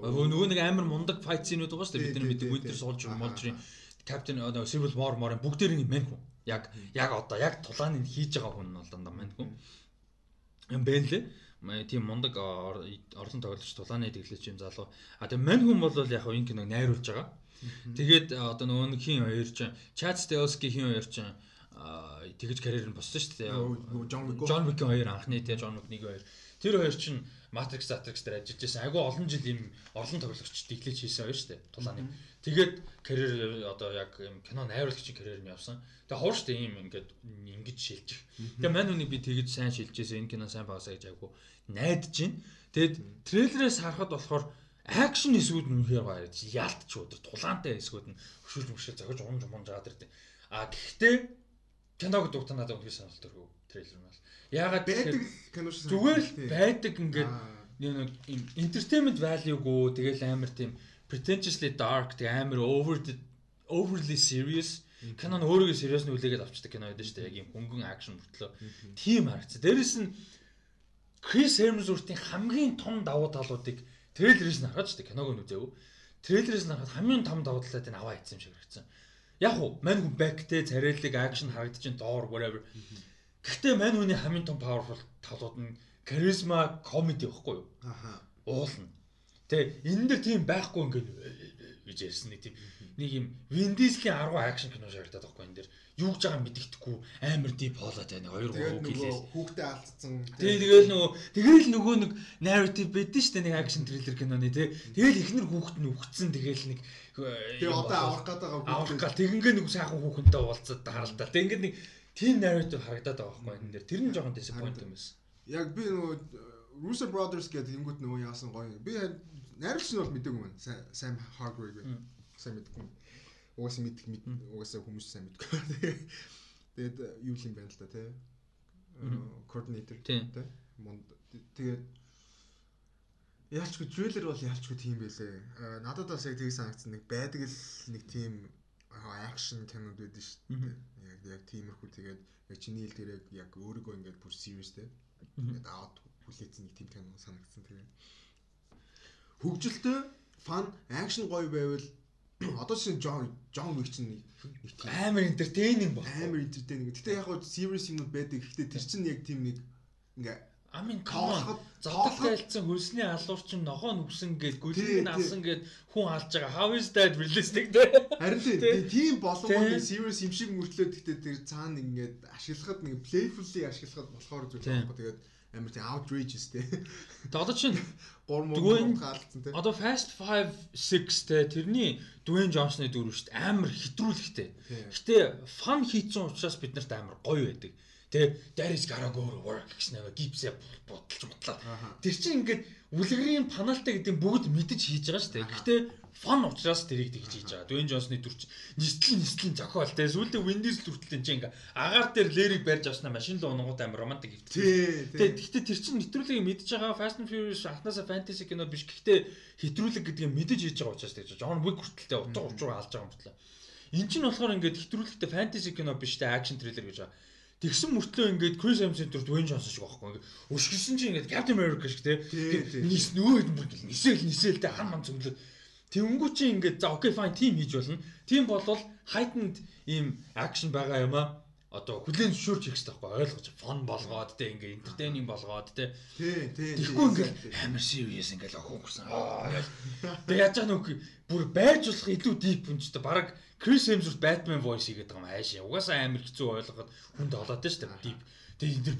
A: Нөгөө нэг амар мундаг fight scene-үүд байгаа шүү дээ. Бид нар мэддэг Winter Soldier, Molotov, Captain Civil War морын бүгдээр нь мань хүн. Яг яг одоо яг тулааны хийж байгаа хүн нь бол дандаа мань хүн. Юм бэ лээ. Тийм мундаг орлон тоглогч тулааны дэглэж юм залуу. А тэгээ мань хүн бол яг энэ киног найруулж байгаа. Тэгээд одоо нөгөө нэг хин хоёр ч Чад Стелски хин хоёр ч тэгэж карьер нь боссон шүү дээ. Джон Вик хоёр анхны тэгээ Джон Вик нэг хоёр. Тэр хоёр чинь Matrix Matrix дээр ажиллаж байсан. Айгу олон жил юм орлон тоглогч дэглэж хийсэн хоёр шүү дээ. Тулааны. Тэгээд карьер одоо яг юм кино найруулагчийн карьер нь явсан. Тэгээ шүү дээ ийм ингээд ингэж шилжих. Тэгээ мань үнийг би тэгэж сайн шилжижсэн. Энэ кино сайн багасаа гэж айгу найдаж байна. Тэгэд трейлерээс харахад болохоор акшн эсгүүд нь үнэхээр гоё. Яалтч өдөр тулаантай эсгүүд нь хөшөж мөшөө зохиж унж мунж жаад ирдэ. А гэхдээ киног дуутаа надад үнэхээр сонирхол төрөв трейлер нь бол. Яагаад
B: байдаг кино шиг
A: зүгээр л байдаг ингээд нэг юм entertainment value-гөө тэгэл амар тийм pretentiously dark тэг амар over overly serious кинон өөрийгөө serious нь үлээгээд авчдаг кино байдаг шүү дээ. Яг юм хөнгөн акшн мөртлөө. Тийм харагц. Дээрэс нь Крис Хемсвортын хамгийн том давуу талуудыг трейлерээс нь хараад шүү дээ. Киног нь үзээв. Трейлерээс нь харахад хамгийн том давуу талуудыг аваа ийцсэн юм шиг харагдсан. Яг уу мань хүн бэктэй царайлаг акшн харагдчихын доор whatever. Гэхдээ мань хүний хамгийн том powerful талууд нь харизма комеди байхгүй юу? Аха. Уулна. Тэ энэ дэр тийм байхгүй ингээд гэж ярьсан нэг тийм нэг юм Diesel-ийн 10 акшн кино шаардаад байхгүй энэ дэр. Юу гэж байгаа мэддэхгүй амар дип хоолой тань хоёр гурав гэлээ
B: хүүхдээ алдсан.
A: Тэгээ тэгэл нөгөө тэгэл нөгөө нэг narrative байдсан шүү дээ нэг акшн триллер киноны тий тэгэл ихнэр хүүхэд нь үхсэн тэгэл нэг
B: тэгээ одоо авах гээд байгаа
A: авах гал тэгингээ нэг сайхан хүүхэнтэй уулзаад харалдаа тэг ингээд нэг тийм narrative харагдаад байгаа байхгүй энэ дэр. Тэр нь жоохон disappoint юм байсан.
B: Яг би нөгөө Russo Brothers гэдэг юмгууд нөгөө яасан гоё. Би найруулагч нь бол мэдээгүй юм Sam Hargrave сайн мэдгүй угаасаа мэдэх угаасаа хүмүүс сайн мэдгүй. <laughs> Тэгээд юу юм байна л да тий. Координатор тий. Монд тэгээд яалчгүй трейлер бол яалчгүй тийм байлээ. Надад бас яг тийг санагдсан нэг байдаг л нэг тийм акшн кинод байдаг шүү дээ. Яг яг тиймэрхүү тэгээд яг чиний хэл дээр яг өөрийгөө ингээд бүр serious тий. Ингээд аваад хүлээсэн нэг тийм кино санагдсан тэгээд хөгжилтэй фан акшн гоё байвал <clears throat> одоо чинь Джон Джон Вик чинь
A: амар энтертейнинг
B: баг. Амар энтертейнинг. Гэтэ яг хоо serious юмуд байдаг. Гэхдээ тэр чинь яг тийм нэг ингээ
A: амин коолоход зодол тайлцсан хөлсний алуур чинь ногоо нүгсэн гээд гүлийг нь алсан гээд хүн алж байгаа. How is that realistic те?
B: Харин тийм нэг serious юм шиг мөртлөө гэхдээ тэр цаана ингээд ашиглахад нэг playfully ашиглахад болохоор зүйл байхгүй. Тэгээд амар тийм outrageous те.
A: Одоо чинь
B: 3 мөнгө хаалцсан те.
A: Одоо Fast 5 6 те тэрний Dwayne Johnson-ы дүр шүү дээ. Амар хэтрүүлэхтэй. Гэтэ фан хийцэн учраас бид нарт амар гоё байдаг. Тэ there is gotta go to work гэсэн нэг гипсээ бодолж бодлоо. Тэр чинь ингээд үлгэрийн паналтай гэдэг бүгд мэдэж хийж байгаа шүү дээ. Гэтэ фан учраас тэрийг тэгж хийж байгаа. Дуэн Джонсны дүрч нислэн нислэн зохиол те сүүлдээ Windows дүртэл энэ ингээ агаар дээр лэрийг барьж авснаа машин л унгууд амар романтик хэвчээ. Тэгээ гэхдээ тэр чинь хэтрүүлгийг мэдж байгаа Fast and Furious анханасаа fantasy кино биш. Гэхдээ хэтрүүлэг гэдгийг мэдэж хийж байгаа учраас тэгж John Wick хүртэлтэй утга учруу алж байгаа юм бодлоо. Энд чинь болохоор ингээд хэтрүүлэгтэй fantasy кино биш те action thriller гэж байгаа. Тэгсэн мөртлөө ингээд Chris Hemsworth дүр Dwayne Johnson шиг байхгүй. Ингээд өшгсөн чинь ингээд Captain America шиг те. Нис бүр нисэл нисэл те хан ман зөмлөө Тэнгүү чи ингээд за окей fine тим хийж болно. Тим болвол heightened ийм акшн байгаа юм аа. Одоо хүлэн зөвшөөрч хийх хэрэгтэй байхгүй ойлгож фон болгоод те ингээ entertaining болгоод те.
B: Тий, тий.
A: Тэгэхгүй ингээ амар serious ингээл охин гүрсэн. Тэгээ яаж байгаа нүг бүр байж болох илүү deep юм ч та баг Chris Hemsworth Batman voice хийгээд байгаа юм аашаа. Угаасаа амар хэцүү ойлгоход хүнд олоод те дээ deep. Тэгээ энэ дэр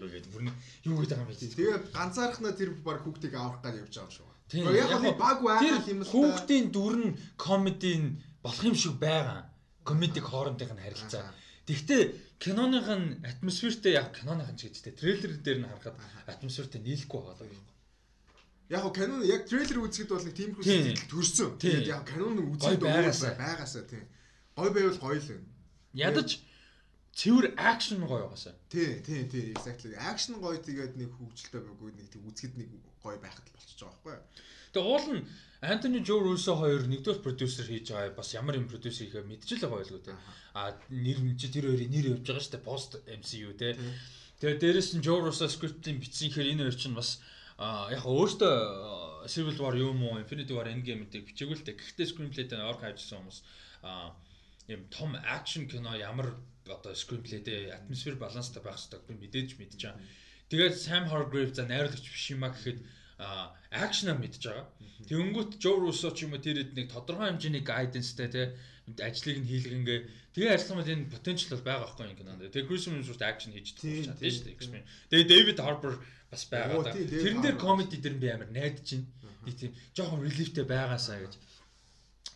A: бүр гээд бүр юу гэдэг юм бэ?
B: Тэгээ ганцаархнаа тэр баг хүүхдийг авах гэж явж байгаа шүү.
A: Тийм. Яг нь баг байгаа юм л хүүхдийн дүр нь комедийн болох юм шиг байгаа. Комедик хоорондын харилцаа. Тэгвэл киноных нь атмосфертэй яг киноных нь ч гэжтэй трейлер дээр нь харахад атмосфертэй нийлэхгүй байгаа даа.
B: Яг нь кинон яг трейлер үзэхэд бол нэг тиймэрхүү сэтгэл төрсөн. Тэгээд яг кинон үзээд байгаасаа байгаасаа тийм. Гой байвал гоё л юм.
A: Ядаж цэвэр акшн гоё байгаасаа.
B: Тий, тий, тий, exactly. Акшн гоё тэгээд нэг хөвгөлтэй байггүй нэг тэг үзэхэд нэг гоё байхад болчихж байгаа байхгүй.
A: Тэгээ уул нь Антони Жо Руссо хоёр нэгдүгээр продюсер хийж байгаа бас ямар юм продюсер хийхээ мэдчихэл байгаа байлгүй те. А нэр нь чи тэр хоёрын нэр явж байгаа шүү дээ пост MCU те. Тэгээ дээрэс нь Жо Руссо скриптийн бичсэн хэр энэ хоёр чинь бас яг өөртөө Civil War юм уу Infinity War Endgame-ийг бичээгүй л дээ. Гэхдээ screenplay-тэй орох хайжсан хүмүүс юм том акшн кино ямар одоо screenplay-тэй атмосфер баланстай байх хэрэгтэй би мэдээж мэдэж байгаа. Тэгээд Sam Hargrave за найруулагч биш юм а гэхэд акшнаа мэдж байгаа. Тэнгүүт Joe Russo ч юм уу тэр хэд нэг тодорхой хэмжээний guidance-тэй те ажлыг нь хийлгэнгээ тэгээ ажиллах юм энэ potential бол байгаа байхгүй юм кинонд. Тэгээ Chris Hemsworth action хийж чадсан шүү дээ. Тэгээ David Harbour бас байгаа. Тэрэн дээр comedy дээр би амар найдаж байна. Нэг тийм жоохон reliefтэй байгаасаа гэж.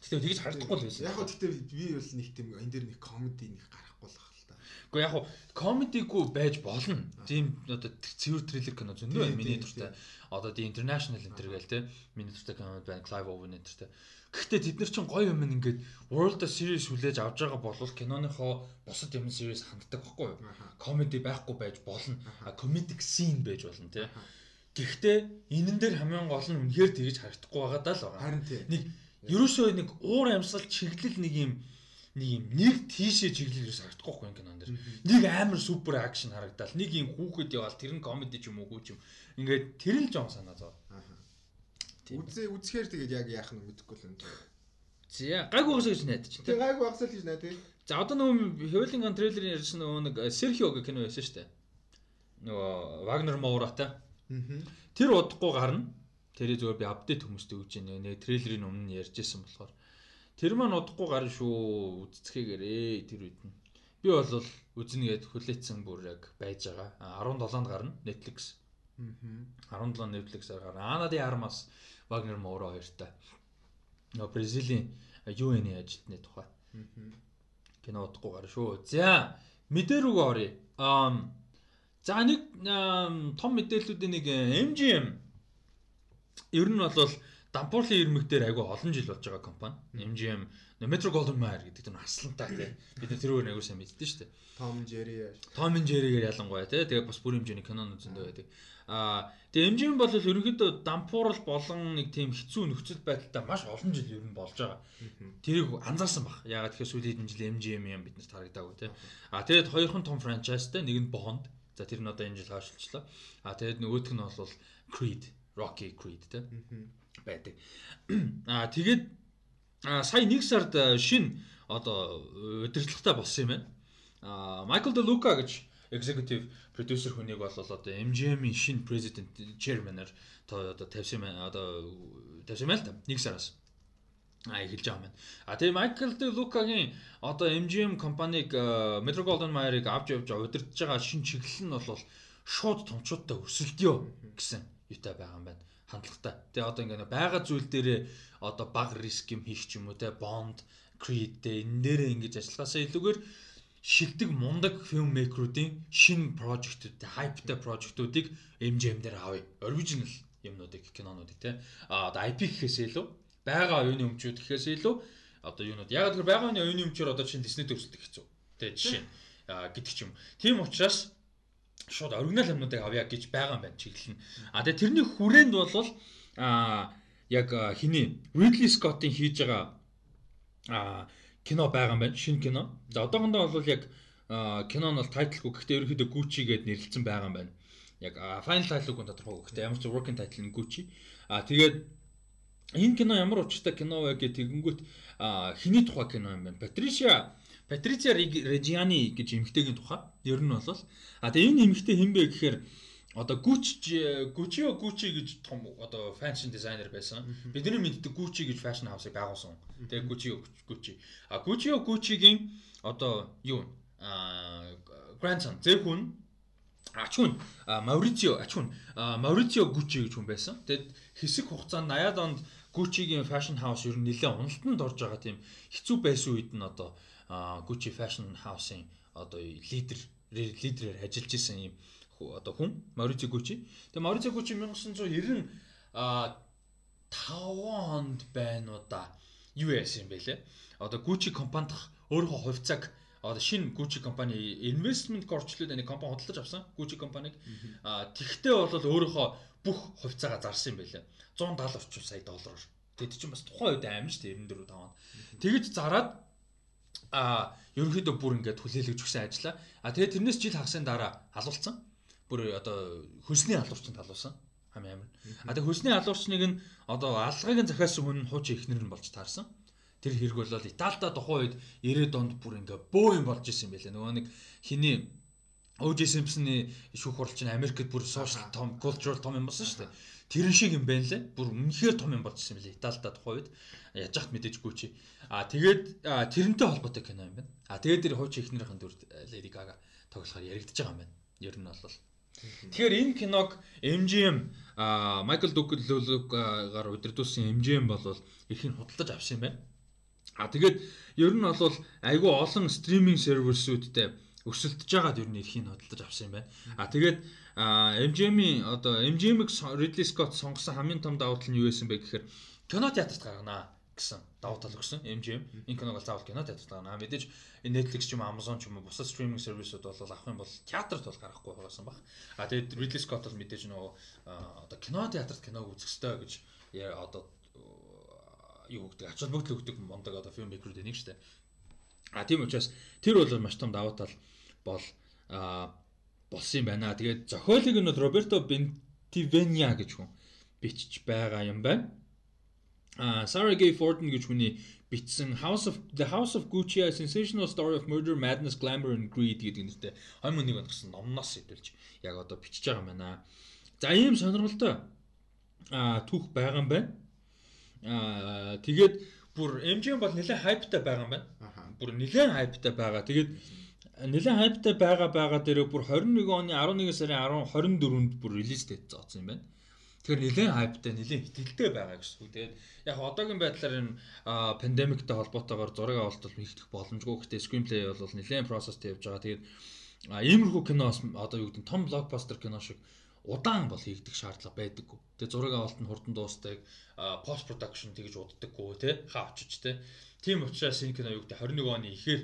A: Тэгтээ тэгж харагдахгүй л байсан.
B: Яг гоо тэгтээ би бол нэг тийм энэ дээр нэг comedy нэг гарахгүй л байна л та.
A: Гэхдээ яг гоо comedy-гүй байж болно. Тийм одоо цэвэр трейлер кино зөндөө миний дуртай. Одоо die international enter гээл те. Миний дуртай кино байна Clive Owen enter те. Гэхдээ тэд нар чинь гоё юм ингээд World Series хүлээж авч байгаа болвол киноныхоо бусад юм series ханддаг байхгүй юу? Comedy байхгүй байж болно. Comedic scene байж болно тий. Гэхдээ энэн дээр хамгийн гол нь үнэхээр тэгж харагдахгүй байгаа даа л байгаа.
B: Харин тий.
A: Нэг ерөөсөө нэг уур амьсгал чиглэл нэг юм нэг юм нэг тийшээ чиглэл ерөөс харагдахгүй байхгүй энэ кинон дэр. Нэг амар супер акшн харагдал. Нэг юм хүүхэд яваал тэр нь комеди ч юм уу ч юм. Ингээд тэр л жоон санаа зов.
B: Үзээ үзэхээр тэгээд яг яах нь мэдэхгүй л энэ.
A: За гайг угсаа гэж найдаж.
B: Тэг гайг угсаа л гэж найдаа.
A: За одоо нөгөө Хевелинг ан трейлерын ярьсан нөгөө нэг Серхио гэх кино байсан шүү дээ. Нөгөө Вагнер Моуратай. Тэр удахгүй гарна. Тэрийг зөвөр би апдейт хүмүүстээ өгч ийн нэг трейлерын өмнө нь ярьжсэн болохоор тэр маань удахгүй гарна шүү үзцгээгээрээ тэр үед нь. Би бол үзнэгээд хүлээцсэн бүр яг байж байгаа. 17-нд гарна Netflix. Аа. 17 Netflix-аар гарна. Ана ди Армас Вагнер Моура хоёртай. Нөгөө Бразилийн UN-ийн ажилтны тухай. Кино удахгүй гарна шүү. За, мэдээ рүү оръё. Аа За нэг том мэдээллүүдийн нэг MGM ер нь бол дампуурлын ирмэг дээр айгүй олон жил болж байгаа компани. MGM Metro Golden Mayer гэдэг нь аслантай тий. Бид нар тэрүүгээр айгүй сайн мэддэн шүү дээ.
B: Tom Jerry.
A: Tom Jerry-гээр ялангуяа тий. Тэгээ бас бүр хэмжээний кинонууд зөндөө байдаг. Аа тэгээ MGM бол ерөнхийдөө дампуурал болон нэг тийм хэцүү нөхцөл байдалтай маш олон жил ер нь болж байгаа. Тэрийг анзаарсан баг. Ягаад тэгэхээр сүүлийн хэдэн жил MGM юм бид нарт харагдаагүй тий. Аа тэгээд хоёрхан том франчайзтай нэг нь Bond. За тэр нь одоо энэ жил хойшлчлаа. Аа тэгээд нөгөөх нь бол Creed, Rocky Creed тий байдаг. Аа тэгээд сая нэг сард шин одоо удирдлагатай болсон юм байна. Аа Michael De Luca гэж executive producer хүнийг бол одоо MGM-ийн шинэ president chairman-аар одоо тавьсан байна. Одоо тавьсан байна л та. Нэг сараас а эхэлж байгаа юм. А тэгээ Michael De Luca-гийн одоо MGM компаниг Metro Golden Mayer-ыг авч явж удирдах байгаа шинэ чиглэл нь бол шууд томчуудтай өрсөлдөё гэсэн юутай байгаа юм байна. Хандлагатай. Тэгээ одоо ингээ байгаа зүйл дээрээ одоо баг риск юм хийх ч юм уу те Bond, Creed дээр энэ дээрээ ингэж ажиллахаасаа илүүгээр шилдэг мундаг фильммейкеруудын шинэ прожектууд, хайптай прожектуудыг MGM дээр авъя. Original юмнуудыг, кинонуудыг те. А одоо IP гэхээс илүү байгаа оюуны өмчүүд гэхээс илүү одоо юунууд яг тэр байгаа оюуны өмчөөр одоо чинь Disney төрөлтөх хэцүү. Тэ жишээ гэдэг ч юм. Тийм учраас шууд оригинал юмнуудыг авъя гэж байгаа юм байна чиглэл нь. А тэгээ тэрний хүрээнд бол а яг хиний Ridley Scott-ийн хийж байгаа а кино байгаа юм байна. Шинэ кино. За одоохондоо бол яг кино нь бол тайтлгүй гэхдээ ерөнхийдөө Gucci гэдээ нэрлэлсэн байгаа юм байна. Яг final title-г нь тодорхой. Гэхдээ ямар ч working title нь Gucci. А тэгээд энэ кино ямар учиртай кино вэ гэх тэгэнгүүт хиний тухай кино юм байна. Патришия Патриция Режиани гэж эмэгтэйгийн тухай. Ер нь бол а тэгээ энэ эмэгтэй хэн бэ гэхээр одоо Gucci Gucci Gucci гэж том одоо fashion designer байсан. Бидний мэддэг Gucci гэж fashion house-ыг байгуулсан. Тэгээ Gucci Gucci. А Gucci Gucci-гийн одоо юу а grandson зөв хүн ачун Маурицио ачун Маурицио Gucci гэж хүн байсан. Тэгэд хэсэг хугацаанд 80-аад онд Gucci-гийн fashion house ер нь нэлээд уналтанд орж байгаа тийм хэцүү байсан үед нь одоо Gucci fashion house-ын одоо лидер лидерээр ажиллаж исэн юм одоо хүн Маурици Гучи. Тэгээ Маурици Гучи 1990 а 5 онд байна уу да. Юу яасан юм бэ лээ? Одоо Gucci компанид өөрийнхөө хувьцааг одоо шинэ Gucci компани investment корчлоод нэг компани худалдаж авсан Gucci компаниг. А тэгтээ бол өөрийнхөө бүх хувьцаагаа зарсан юм байлаа. 170 орчим сая доллараар. Тэгэд чинь бас тухайн үед амар шүү дээ 94 5 он. Тэгэж зараад а ерөнхийдөө бүр ингээд хүлээлгэж өгсөн ажиллаа. А тэгээд тэрнээс жил хагасны дараа халуулсан бүр одоо хөлсний алуурчанд халуусан хамгийн амар. А тэгээ хөлсний алуурчныг нь одоо аллагыг захиасан хүн хуучин ихнэр нь болж таарсан. Тэр хэрэг бол Италида тухайн үед 90-ад онд бүр ингээ бөө юм болж исэн байлээ. Нөгөө нэг хиний OJ Simpson-ы шүүх хурал чинь Америкт бүр social том cultural том юм болсон шүү дээ. Тэрэн шиг юм байна лээ. Бүр үнэхээр том юм болчихсон юм лээ. Италида тухайн үед яаж яхад мэдээжгүй чи. А тэгээд тэрнтэй холбоотой кино юм байна. А тэгээд тэр хуучин ихнэрийн дүр Lady Gaga тоглохоор яригдчихэж байгаа юм байна. Ер нь бол Тэгэхээр энэ киног MGM Майкл Дуглугаар удирдуулсан MGM бол эрхийг худалдаж авсан юм байна. А тэгээд ер нь бол айгүй олон стриминг сервисүүдтэй өсөлтөж байгаад ер нь эрхийг хөдөлж авсан юм байна. А тэгээд MGM-ийн одоо MGM-ийг Ridley Scott сонгосон хамгийн том давуу тал нь юу байсан бэ гэхээр кино театрт гаргана гэсэн давуу тал өгсөн MGM. Энэ киног заавал кино театрт гаргана. Мэдээж Netflix ч юм Amazon ч юм уу бусад стриминг сервисүүд бол авах юм бол театрт бол гаргахгүй байсан баг. А тэгээд Ridley Scott бол мэдээж нөгөө одоо кино театрт киног үзэх ёстой гэж одоо юу гэдэг ач холбогдол өгдөг мондог одоо фильм мейкерүүд энийг штэ. А тийм учраас тэр бол маш том давуу тал бол болсон юм байна. Тэгээд зохиолыг нь Роберто Бентивеня гэж хүн бичиж байгаа юм байна. А Sarah Gay Fortin гэж хүний бичсэн House of The House of Gucci a sensational story of murder, madness, glamour and greed гэдэг нэртэй 2001 онд гэсэн номноос сэтэлж яг одоо бичиж байгаа юм байна. За ийм сонирхолтой а түүх байгаа юм байна. А тэгээд бүр MGM бол нэлээд хайптай байгаа юм байна. Бүр нэлээд хайптай байгаа. Тэгээд нэлээд хайптай байгаа байгаа дээр бүр 21 оны 11 сарын 10 24-нд бүр релиз дэт зооцсон юм байна. Тэгэхээр нэлээд хайптай, нэлээд хэтгэлтэй байгаа гэсэн үг. Тэгээд яг одоогийн байдлаар энэ пандемиктэй холбоотойгоор зураг авалт бол хийх боломжгүй. Гэхдээ screenplay бол нэлээд процесстэй явж байгаа. Тэгээд иймэрхүү киноос одоо юу гэдэг нь том блокбастер кино шиг удаан бол хийгдэх шаардлага байдаггүй. Тэгээ зураг авалт нь хурдан дуустдаг, пост production тэгж уддаггүй те хаавчж те. Тийм учраас энэ кино юу гэдэг 21 оны ихээр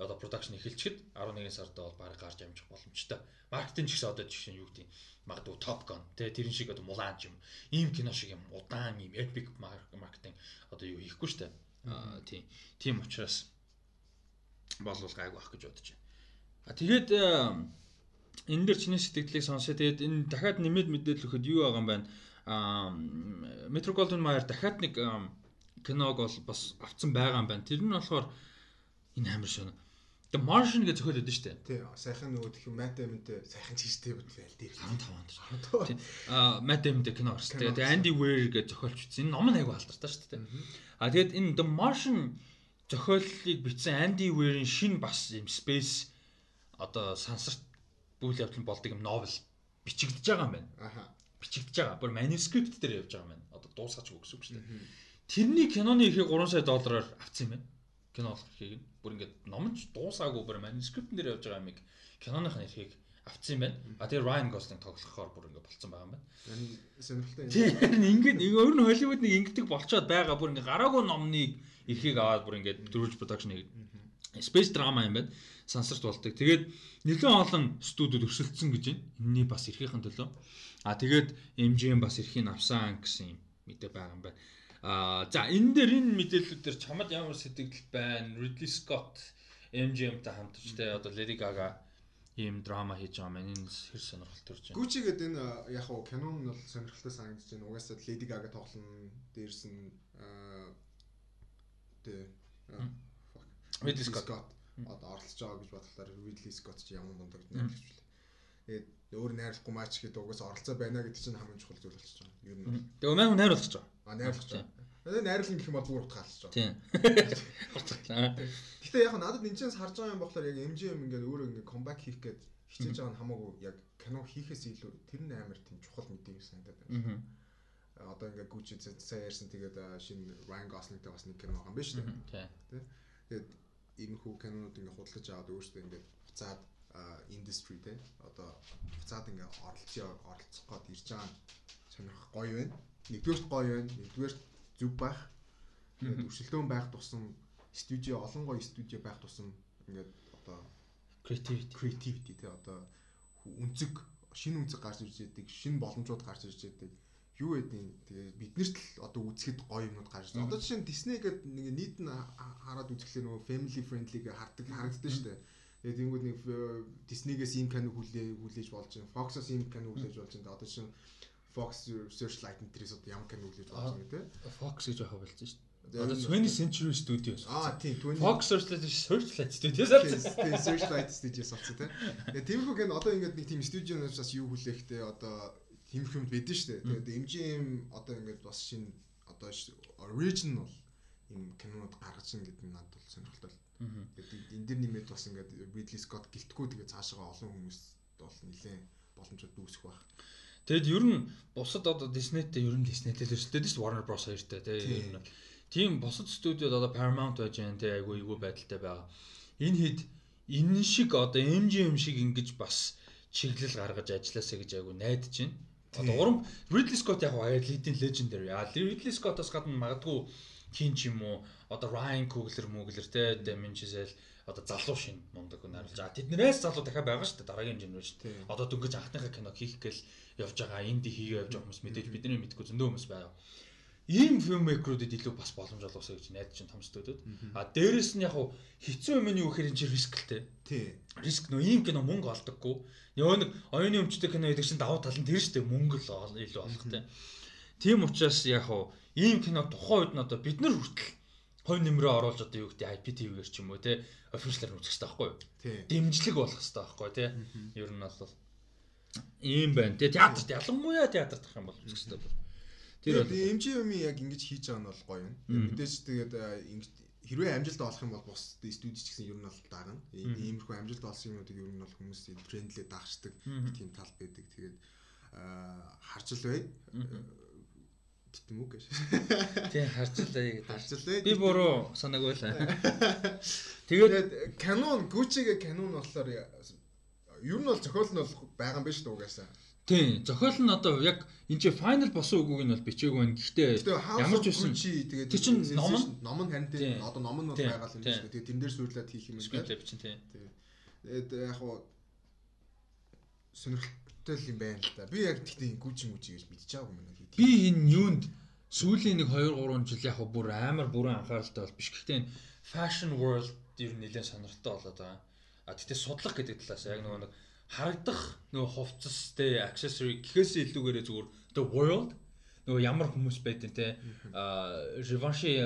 A: одоо production эхэлчихэд 11 сард бол баг гарч амжих боломжтой. Маркетинг ч гэсэн одоо жишээ нь юу гэдэг магадгүй Top Gun тэ тэрэн шиг одоо Mulan юм ийм кино шиг юм удаан ийм epic маркетинг одоо юу хийхгүй штэ. Аа тийм. Тийм учраас болвол гайг байх гэж бодож байна. А тэгээд энэ дэр чиний сэтгэлийг сонсоо тэгээд энэ дахиад нэмээд мэдээлэл өгөхөд юу байгаа юм байна. Аа Metro Golden Mayer дахиад нэг киног бол бас авцсан байгаа юм байна. Тэр нь болохоор энэ амар шөнө The Martian гэж зохиол өгдөн штэ.
B: Тий, сайхан нөгөө тэх юм Matt Damon-тэй сайхан чижтэй бүтэл дээр.
A: 55 онд. Аа Matt Damon-тэй кино гарсан. Тэгээд Andy Weir гэж зохиолч үзсэн. Энэ ном нь айгу алдартай штэ. Аа тэгээд энэ The Martian зохиолыг бичсэн Andy Weir-ийн шин бас юм space одоо сансарт бүйл явдал болдог юм новел бичигдэж байгаа юм байна. Аха. Бичигдэж байгаа. Бүр manuscript дээр явж байгаа юм байна. Одоо дуусгаач шүү дээ. Тэрний киноны ихийг 3 сая доллараар авсан юм байна кино эрхийг бүр ингээд номч дуусаагүй бүр манускрипт нэр явж байгаа юмыг киноныхын эрхийг авцсан юм байна. А тэгээ Ryan Gosling тоглохоор бүр ингээд болцсон байгаа юм байна.
B: Сонирхолтой.
A: Тийм ингээд өөр нь Холливуд нэг ингэдэг болцоод байгаа бүр ингээд гараагүй номныг эрхийг аваад бүр ингээд дөрвж production хийгээд space drama юм байна. Сансарт болдог. Тэгээд нэлээд олон студиуд өрсөлдсөн гэж байна. Энийний бас эрхийн төлөө. А тэгээд MGM бас эрхийг авсан гэсэн юм мэдээ байгаа юм байна. Аа за энэ дээр энэ мэдээллүүдээр чамд ямар сэтгэл байна? Ridley Scott MGM-тай хамтарч те одоо Lady Gaga ийм драма хийж байгаа маань энэ хэр сонирхол төрж байна.
B: Gucci гэдэг энэ яг хуу кино нь бол сонирхолтой санагдаж байна. Угаасаа Lady Gaga тоглоно. Дээрс нь тэ
A: Ridley Scott
B: одоо оролцож байгаа гэж бодлоор Ridley Scott ч ямар мундаг найруулагч вэ. Тэгээд өөр найруулахгүй маач гэдэг угаас оролцоо байна гэдэг чинь хамгийн чухал зүйл болчихж байгаа. Ер нь.
A: Тэгээ маань найруулагч байгаа.
B: А найруулагч байгаа. Тэгээ найруулна гэх юм бол бүр утгаалж байгаа.
A: Тийм. <laughs> Утгаалаа.
B: Гэтэ яг надад энэ ч харж байгаа юм болохоор яг MGM ингээд өөрөө ингээд comeback хийх гээд хичээж байгаа нь хамаагүй яг кино хийхээс илүү тэр нь амар тийм чухал мэдээ юм санагдаад байна. Аа одоо ингээд Gucci сая ярьсан тэгээд шинэ Ryan Gosling-тэй бас нэг кино байгаа юм шүү дээ. Тийм. Тэгээд иймэрхүү кинонууд ингээд худалдаж аваад өөрсдөө ингээд буцаад индастри те одоо буцаад ингээ оролцоо оролцох гээд ирж байгаа сонирх гоё байна. Нэгдүгээрт гоё байна. Нэгдүгээрт зүв байх. Өршөлтөөн байх тусам студио олон гоё студио байх тусам ингээд одоо
A: creativity
B: creativity те одоо үнцэг шинэ үнцэг гарч ирж байдаг, шинэ боломжууд гарч ирж байдаг. Юу гэдэг тэгээ биднэрт л одоо үзэхэд гоё юмнууд гарч ирж. Одоо жишээ нь Disney гэдэг нэг нийт нь хараад үзэхлээр нөгөө family friendly гэ хардаг харагддаг шүү дээ Тэгээд тэнгууд нэг Disney-гээс ийм кино хүлээ хүлээж болж байна. Fox-оос ийм кино хүлээж болж байна. Одоо чинь Fox Searchlight энтрээс одоо ямар кино хүлээж болж байна те.
A: Fox гэж яхаа болчих шүү дээ. Одоо 20th Century Studios.
B: Аа тийм 20
A: Fox Searchlight Searchlight Studios.
B: Тийм Searchlight Studios авсан тийм. Тэгээ тиймэрхүү гэн одоо ингээд нэг тийм студионоос юу хүлээхтэй одоо тиймэрхүү юм байдэн шүү дээ. Тэгээд MGM одоо ингээд бас шинэ одоо original юм кинонууд гаргаж ин гэдэг нь надад бол сонирхолтой. Тэгээд энэ дэр нэмээд бас ингээд Ridley Scott гэлтгүү тэгээд цаашаа олон хүмүүс бол нэлээд боломжууд үүсэх байх.
A: Тэгэд ер нь бусад одоо Disney-тэй ер нь Disney-тэй өсөлтөд шүү Warner Bros 2-тэй тийм ер нь. Тийм бусад студиуд одоо Paramount байж байгаа тийм айгүй айгүй байдалтай байгаа. Энэ хэд энэ шиг одоо MGM шиг ингэж бас чиглэл гаргаж ажилласаа гэж айгүй найдаж байна. Одоо урам Ridley Scott яг аа leading legendary. А Ridley Scott-оос гадна магадгүй хин ч юм уу одоо Ryan Coogler мөглэр те Damien Chazelle одоо залуу шин мундаг хүн харуулж. А тэднээс залуу дахиад байгаа шүү дээ дараагийн генерашн. Одоо дөнгөж анхныхаа кино хийх гээл явж байгаа инди хийгээ явж байгаа хүмүүс мэдээж бидний мэдгүй зөндөө хүмүүс байгаа. Ийм фильммейкерүүдэд илүү бас боломж олгосоо гэж найдаж чинь том студиуд. А дээрэс нь яг хэцүү юм нь юу гэхээр энэ чинь рисклтэй.
B: Тий.
A: Риск нөө ийм кино мөнгө олдоггүй. Нөгөө нэг оюуны өмчтэй кино гэдэг чинь давуу тал нь тэр шүү дээ мөнгө л илүү олохтой. Тийм учраас яг ийм кино тухайн үед нь одоо бид нар хүртэл хонь нэмрээ оруулж одоо юу гэдэг IPTV-гээр ч юм уу те официалаар үзэх хэрэгтэй байхгүй юу? Дэмжлэг болох хэрэгтэй байхгүй те. Ер нь бол ийм байна. Тэгээ театрт ялангуяа театрт ах юм бол үзэх хэрэгтэй байна.
B: Тэр бол MGM-ийн яг ингэж хийж байгаа нь бол гоё юм. Мэдээж тэгээд хэрвээ амжилт олох юм бол бус студид ч гэсэн ер нь бол дагна. Иймэрхүү амжилт олсон юмнуудыг ер нь бол хүмүүс трендлээ дагчдаг тийм тал байдаг. Тэгээд харж л бай Тэтэмүг гэж.
A: Тий харчлаа гэдэг.
B: Харчлаа.
A: Би буруу санааг байлаа.
B: Тэгээд Canon Gucci-гээ Canon болохоор ер нь бол зохиол нь бол байгаа юм биш үү угаасаа.
A: Тийм. Зохиол нь одоо яг энэ чи final босон үгүйг нь бол бичээгүй байна. Гэхдээ ямар ч байсан
B: тэгээд
A: тэр чинь ном нь
B: ном нь тийм одоо ном нь бол байгаа л юм шиг. Тэгээд тэрэн дээр сүйрлээд хийх юм
A: байна. Бичин тийм.
B: Тэгээд яг хуу сонирхолтой юм байна л да. Би яг тэгтээ гүжи мүжи гэж мэдчихаагүй юм байна
A: би энэ юунд сүүлийн нэг 2 3 жил яг бүр амар бүрэн анхааралтай бол биш. Гэхдээ fashion world ер нь нэлээд сонирхолтой болоод байгаа. А тэгтээ судлах гэдэг талаас яг нөгөө нэг харагдах нөгөө хувцас те accessory гэхээс илүүгээрээ зүгээр the world нөгөө ямар хүмүүс байдэн те а Givenchy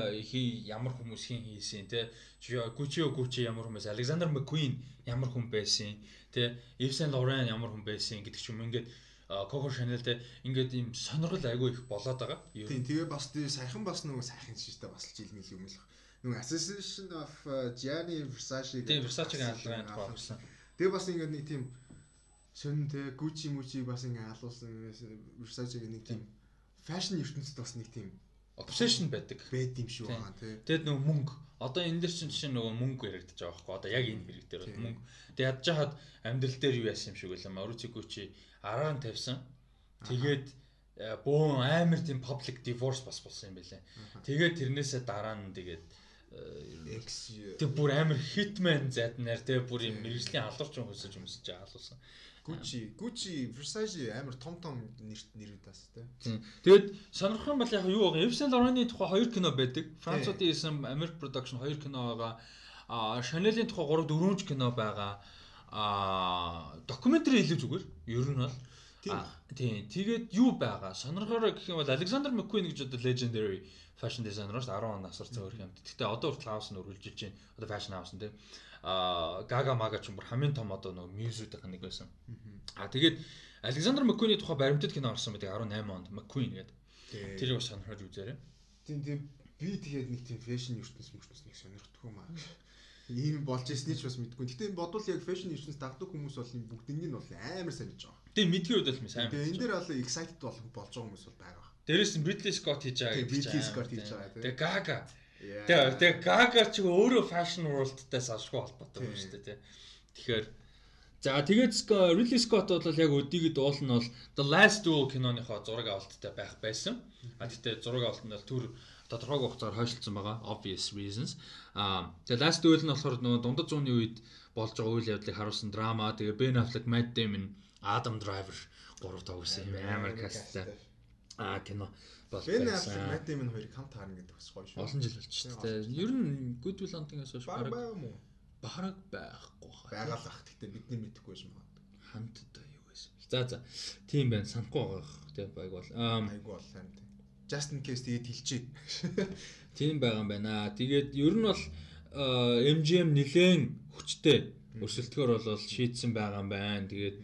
A: ямар хүмүүс хин хийсэн те Gucci Gucci ямар хүмүүс Alexander McQueen ямар хүн байсан те Saint Laurent ямар хүн байсан гэдэг ч юм ингээд Coco Chanel-тэй ингээд ийм сонирхол айгүй их болоод байгаа.
B: Тийм тэгээ бас тий саяхан бас нөгөө сайхан шиштэй бас жилмэл юм л. Нөгөө Assassination of Gianni Versace
A: гэдэг. Versace-гийн аллагын тухай болсон.
B: Тэгээ бас ингээд нэг тийм сонин те Gucci Mucci бас ингээд алуулсан Versace-гийн нэг тийм fashion ертөнцид бас нэг тийм
A: obsession байдаг.
B: Байд юм шүү байгаа тий.
A: Тэгэд нөгөө мөнгө одоо энэ дэр чинь жишээ нөгөө мөнгө яригдаж байгаа байхгүй одоо яг энэ хэрэг дээр мөнгө. Тэгээ ядж хаад амьдрал дээр юу яасан юм шиг. Mauricio Gucci араар нь тавьсан. Тэгээд бөөн амар тийм public divorce бас болсон юм байлаа. Тэгээд тэрнээсээ дараа нь тэгээд
B: э,
A: тэг бүр амар hitman заднаар тэг бүр юм мэрэгжлийн алуурч хүмүүсэж хүмүүсэж хаалуулсан.
B: Gucci, Gucci, Versace амар том том нэрт нэрүүд бас
A: тий. Тэгээд сонирхох юм бол яг юу байгаа Yves Saint Laurent-ийн тухай хоёр кино байдаг. Француудын исэн American Production хоёр кино байгаа. А Chanel-ийн тухай 3 4 кино байгаа а докюментари илүү зүгээр. Ер нь бол тийм. Тэгээд юу байгаа? Сонирхороо гэх юм бол Alexander McQueen гэж одоо legendary fashion designer шүү 10 оноос орсон өөр юм. Гэхдээ одоо хүртэл хаус нь үргэлжилж байна. Одоо fashion house нь тийм. А Gaga Maga ч юм бүр хамгийн том одоо нөгөө мьюзүүдийнх нэг байсан. А тэгээд Alexander McQueen-ийн тухай баримтат кино орсон байдаг 18 онд McQueen гэдэг. Тэрийг бас сонирхож үзээрэй.
B: Тийм тийм би тэгээд нэг тийм fashion ертөнц мөртөс нэг сонирхдаггүй маа ийм болж ирсний ч бас мэдгүй. Гэтэ бодвол яг fashion ертөнцид дагдаг хүмүүс бол бүгднийг нь бол амар санаж байгаа.
A: Тэгээ мэдгийн үед бол сайн.
B: Тэгээ энэ дээр бол excited болох болж байгаа хүмүүс бол байгаа.
A: Дээрээс нь Ridley Scott хийж байгаа
B: гэдэг чинь. Ridley Scott хийж байгаа тийм.
A: Тэгээ Gaga. Тэгээ тэгээ Gaga ч өөрөө fashion world-тай салшгүй холбоотой юм шүү дээ. Тэгэхээр За тэгээд Ridley Scott бол яг өдийгэд уул нь бол The Last Duel киноныхоо зураг авалттай байх байсан. А тэгтээ зураг авалт нь бол түр тодорхойгүй хугацаар хойшлцсон байгаа obvious reasons. Аа тэгээ last duel нь болохоор нөгөө дундад зууны үед болж байгаа үйл явдлыг харуулсан драма. Тэгээ Ben Affleck, Matt Damon, Adam Driver гурав тоглосон юм амар касттай. Аа кино
B: бол Affleck, Matt Damon хоёрыг хамт харна гэдэг бас гоё шүү.
A: Олон жил болчихсон. Тэгээ ер нь Good Will Hunting-аас хойш
B: уу?
A: Бараг байхгүй
B: хаа. Байгаа л ах. Гэтэ бидний мэдэхгүй юм байна.
A: Хамтдаа юу байсан бэ? За за. Тийм байна. Санахгүй байгаа. Тэгээ байг бол.
B: Айгу бол харин just in case тэгээд хэлчихье. <laughs>
A: Тийм байгаа юм байна. Тэгээд ер нь бол MGM нилээн хүчтэй өрсөлдөхөр бол шийдсэн байгаа юм байна. Тэгээд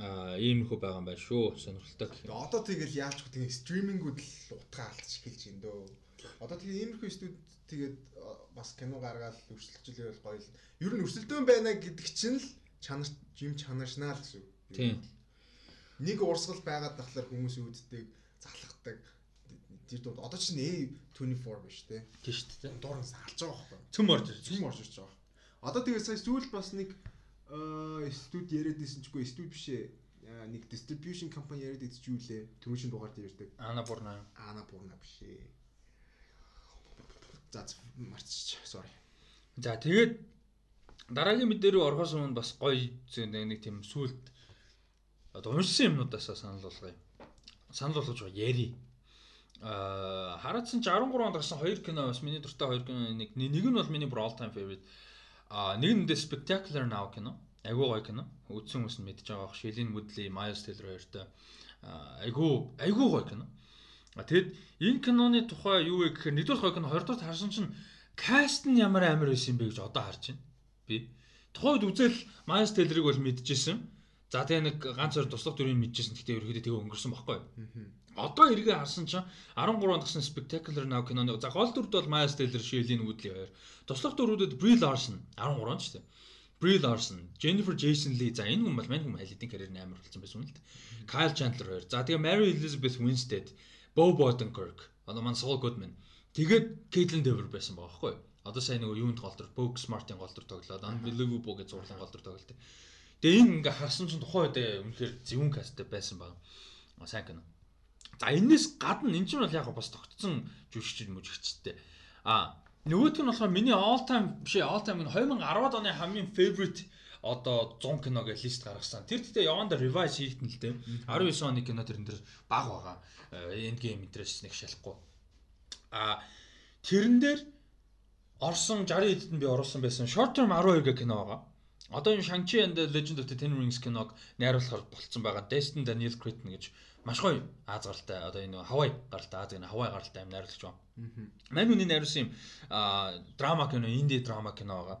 A: иймэрхүү байгаа юм байна шүү. Сонирхолтой.
B: Одоо тэгэл яач гэх тийм стримингүүд л утгаа алдчих эхэлж байна дөө. Одоо тэгээ иймэрхүү студ тэгээд бас кино гаргаад өрсөлдөж гоё л. Ер нь өрсөлдөөн байна гэдэг чинь л чанар жим чанаршнаа л гэсэн.
A: Тийм.
B: Нэг урсгал байгаад тахлаар хүмүүс үүддэг, залхахдаг. Тэр дунд одоо чинь A24 биш те.
A: Тийм шүү дээ.
B: Дууран салж байгаа байхгүй.
A: Цөм орж ирж.
B: Цөм орж ирж байгаа. Одоо тэгээ сая сүүл бас нэг студ яриад байсан чгүй студ бишээ нэг distribution company яриад идэж юу лээ түрүүшин дугаар дээр ярьдаг.
A: Ана Бурна.
B: Ана Бурна биш ээ. За марцчих. Sorry.
A: За тэгээд дараагийн мэдээ рүү орохоос өмнө бас гоё нэг тийм сүулт одоо уншсан юмнуудаас санал болгоё. Санал болгож байгаа яри. Аа хараадсан чи 13 онд гарсан хоёр кино бас миний дуртай хоёр кино нэг нэг нь бол миний all time favorite. Аа нэг нь The Spectacular Now кино. Айгуу гоё кино. Үзсэн хүмүүс нь мэдж байгаа бох. Шилин Мөдли, Miles Teller хоёртой айгуу айгуу гоё кино. А тэгэд энэ киноны тухай юу вэ гэхээр нэгдүгээр гоё кино, хоёрдугаар харсан чинь каст нь ямар амар байсан бэ гэж одоо харж байна. Би тухайд үзэл Miles Teller-ыг бол мэдчихсэн. За тэгээ нэг ганц хоёр туслах дүрийг мэдчихсэн. Гэхдээ ерөөдөө тэгээ өнгөрсөн баггүй. Одоо эргээ харсан чинь 13 онд гсэн Spectacular Now киноны за гол дүрд бол Miles Teller, Shelley Woodley хоёр. Туслах дүрүүдэд Brie Larson 13 онд шүү дээ. Brie Larson, Jennifer Jason Leigh за энэ хүн бол мань хүн хайлтын карьер амар болсон байсан юм л дээ. Kyle Chandler хоёр. За тэгээ Mary Elizabeth Winstead, Bo Odenkirk, одоо маань Saul Goodman. Тэгээд Caitlin Dever байсан байгаа байхгүй юу? Одоо сайн нэг юунд голдор, Book Smart-ын голдор тоглоод, Unbelievable гэж зурлан голдор тоглолт. Тэгээ энэ ингээ харсан чинь тухайн үед үнэхээр зөвүүн касттай байсан баг. Сайн кино. За энэс гадна эн чинь бол яг бас тогтсон жүжигч мүжигчтэй. А Нөгөөх нь болохоор миний all time биш all time 2010-ад оны хамгийн favorite одоо 100 кино гэж лист гаргасан. Тэр тэгтээ яванда revise хийгдэн л дээ. 19 оны кино тэрэн дээр баг байгаа. End game interest нэг шалахгүй. А тэрэн дээр Орсон 60 эдэд нь би оруулсан байсан short term 12 гэх кино байгаа. Одоо энэ Shang-Chi and the Legend of the Ten Rings киног найруулахаар болцсон байгаа. Destin Daniel Cretton гэж маш гоё Аз гаралтай одоо энэ Хавай гаралтай Аз гэнэ Хавай гаралтай юм найруулагч байна. Мань үний найруулсан юм драма кино, инди драма кино байгаа.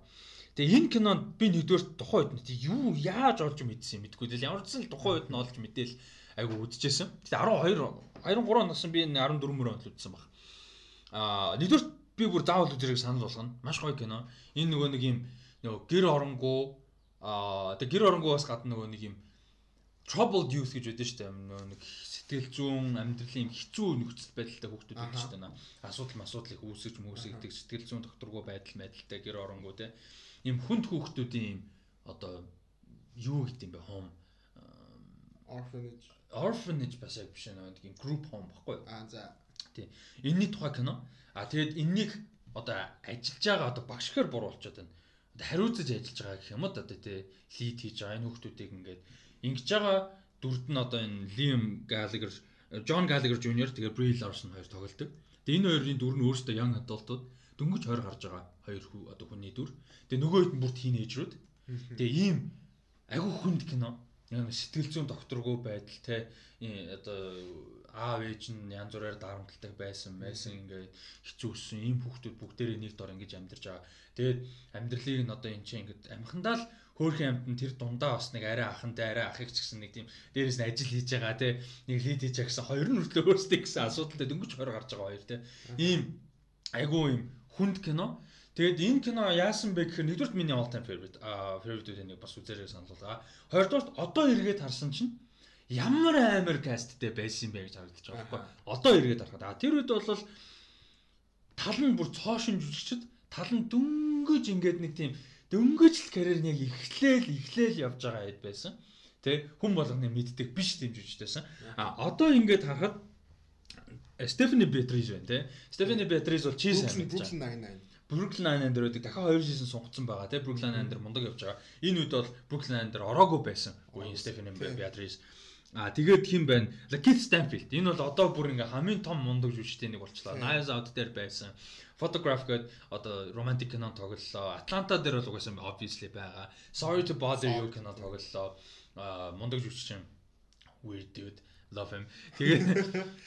A: Тэгээ энэ кинонд би нэгдүгээр тухайн үед юу яаж олж мэдсэн юм мэдгүй дээ. Ямар ч зүйл тухайн үед нь олж мэдээл айгу үдчихсэн. Тэгээ 12 23 оноос би энэ 14 мөрөнд л үзсэн баг. Аа нэгдүгээр би бүр заавал үзэрийг санал болгоно. Маш гоё кино. Энэ нөгөө нэг юм нөгөө гэр оронгуу аа тэгээ гэр оронгуу бас гадна нөгөө нэг юм troubled youth гэж байдаг шүү дээ. Нэг сэтгэл зүйн амьдралын хэцүү нөхцөл байдалтай хүүхдүүд байдаг шүү дээ. Асуудал их үүсгэж мөөсгдөг сэтгэл зүйн докторгүй байдал байдалтай гэр оронгуу те. Им хүнд хүүхдүүдийн одоо юу гэдэг юм бэ? Home
B: orphanage
A: orphanage бас яг биш нэг юм group home баггүй.
B: Аа за.
A: Тий. Энийний тухай кино. А тэгээд энэнийг одоо ажиллаж байгаа одоо багшгаар буруулчаад байна. Одоо хариуцаж ажиллаж байгаа гэх юм уу одоо тий лид хийж байгаа энэ хүүхдүүдийг ингээд Ингэж байгаа дүрд нь одоо энэ Liam Gallagher, John Gallagher Jr. тэгээ Brie Larson хоёр тоглолдог. Тэгээ энэ хоёрын дүр нь өөрөөсөө young adultууд дөнгөж 20 гарч байгаа хоёр хүү одоо хүний дүр. Тэгээ нөгөө хэд нь бүр тийнейжрүүд. Тэгээ ийм агүй хүнд кино. Яг сэтгэл зүйн докторгүй байдал те одоо аав ээж нь янз бүрээр дарамтлагдаг байсан байсан ингээд хэцүүсэн ийм хүүхдүүд бүгдээрээ нэг дор ингэж амьдарч байгаа. Тэгээд амьдралыг нь одоо эн чинь ингээд амхандаа л хөөрхөн амт нь тэр дундаа бас нэг арай ахантай арай ахыг ч гэсэн нэг тийм дээрээс нь ажил хийж байгаа те. Нэг лид хийж байгаа гэсэн хоёр нь хүртэл өөрсдөө гэсэн асуудалтай дөнгөж хорь гарч байгаа хоёр те. Ийм айгуу ийм хүнд кино. Тэгээд энэ кино яасан бэ гэхээр нэгдүгürt миний all time favorite а favorite-үүд нэг бас үзээрэй санал байгаа. Хоёрдугаарт одоо эргээд харсан чинь ямар амар касттэй байсан юм бэ гэж харагдаж байгаа байхгүй. Одоо эргээд харахад. А тэр үед бол тал нь бүр цоошин жүжигчд тал нь дөнгөж ингээд нэг тийм дөнгөж л карьер нь яг эхлээл эхлээл явж байгаа хэд байсан. Тэ хүн болгоны мэддэг биш дэмжижтэйсэн. А одоо ингээд харахад Стефани Бетриз байна те. Стефани Бетриз бол чиз
B: сайн. Brooklyn Nine-Nine.
A: Brooklyn Nine-Nine дээр байдаг. Дахиад 2 сизон сунгацсан байгаа те. Brooklyn Nine дээр мундаг явж байгаа. Энэ үед бол Brooklyn Nine дээр ороогүй байсан. Үгүй Стефани Бетриз. А тэгээд хин байна. Keith Stanfield. Энэ бол одоо бүр ингээ хамгийн том мундаг жүжигчтэй нэг болчлаа. Knives Out дээр байсан. Photograph гээд одоо romantic кино тоглолоо. Atlanta дээр бол угаасаа obviously байгаа. Sorry to bother you кино тоглолоо. Мундаг жүжигчин Weird Dude. Love him. Тэгээд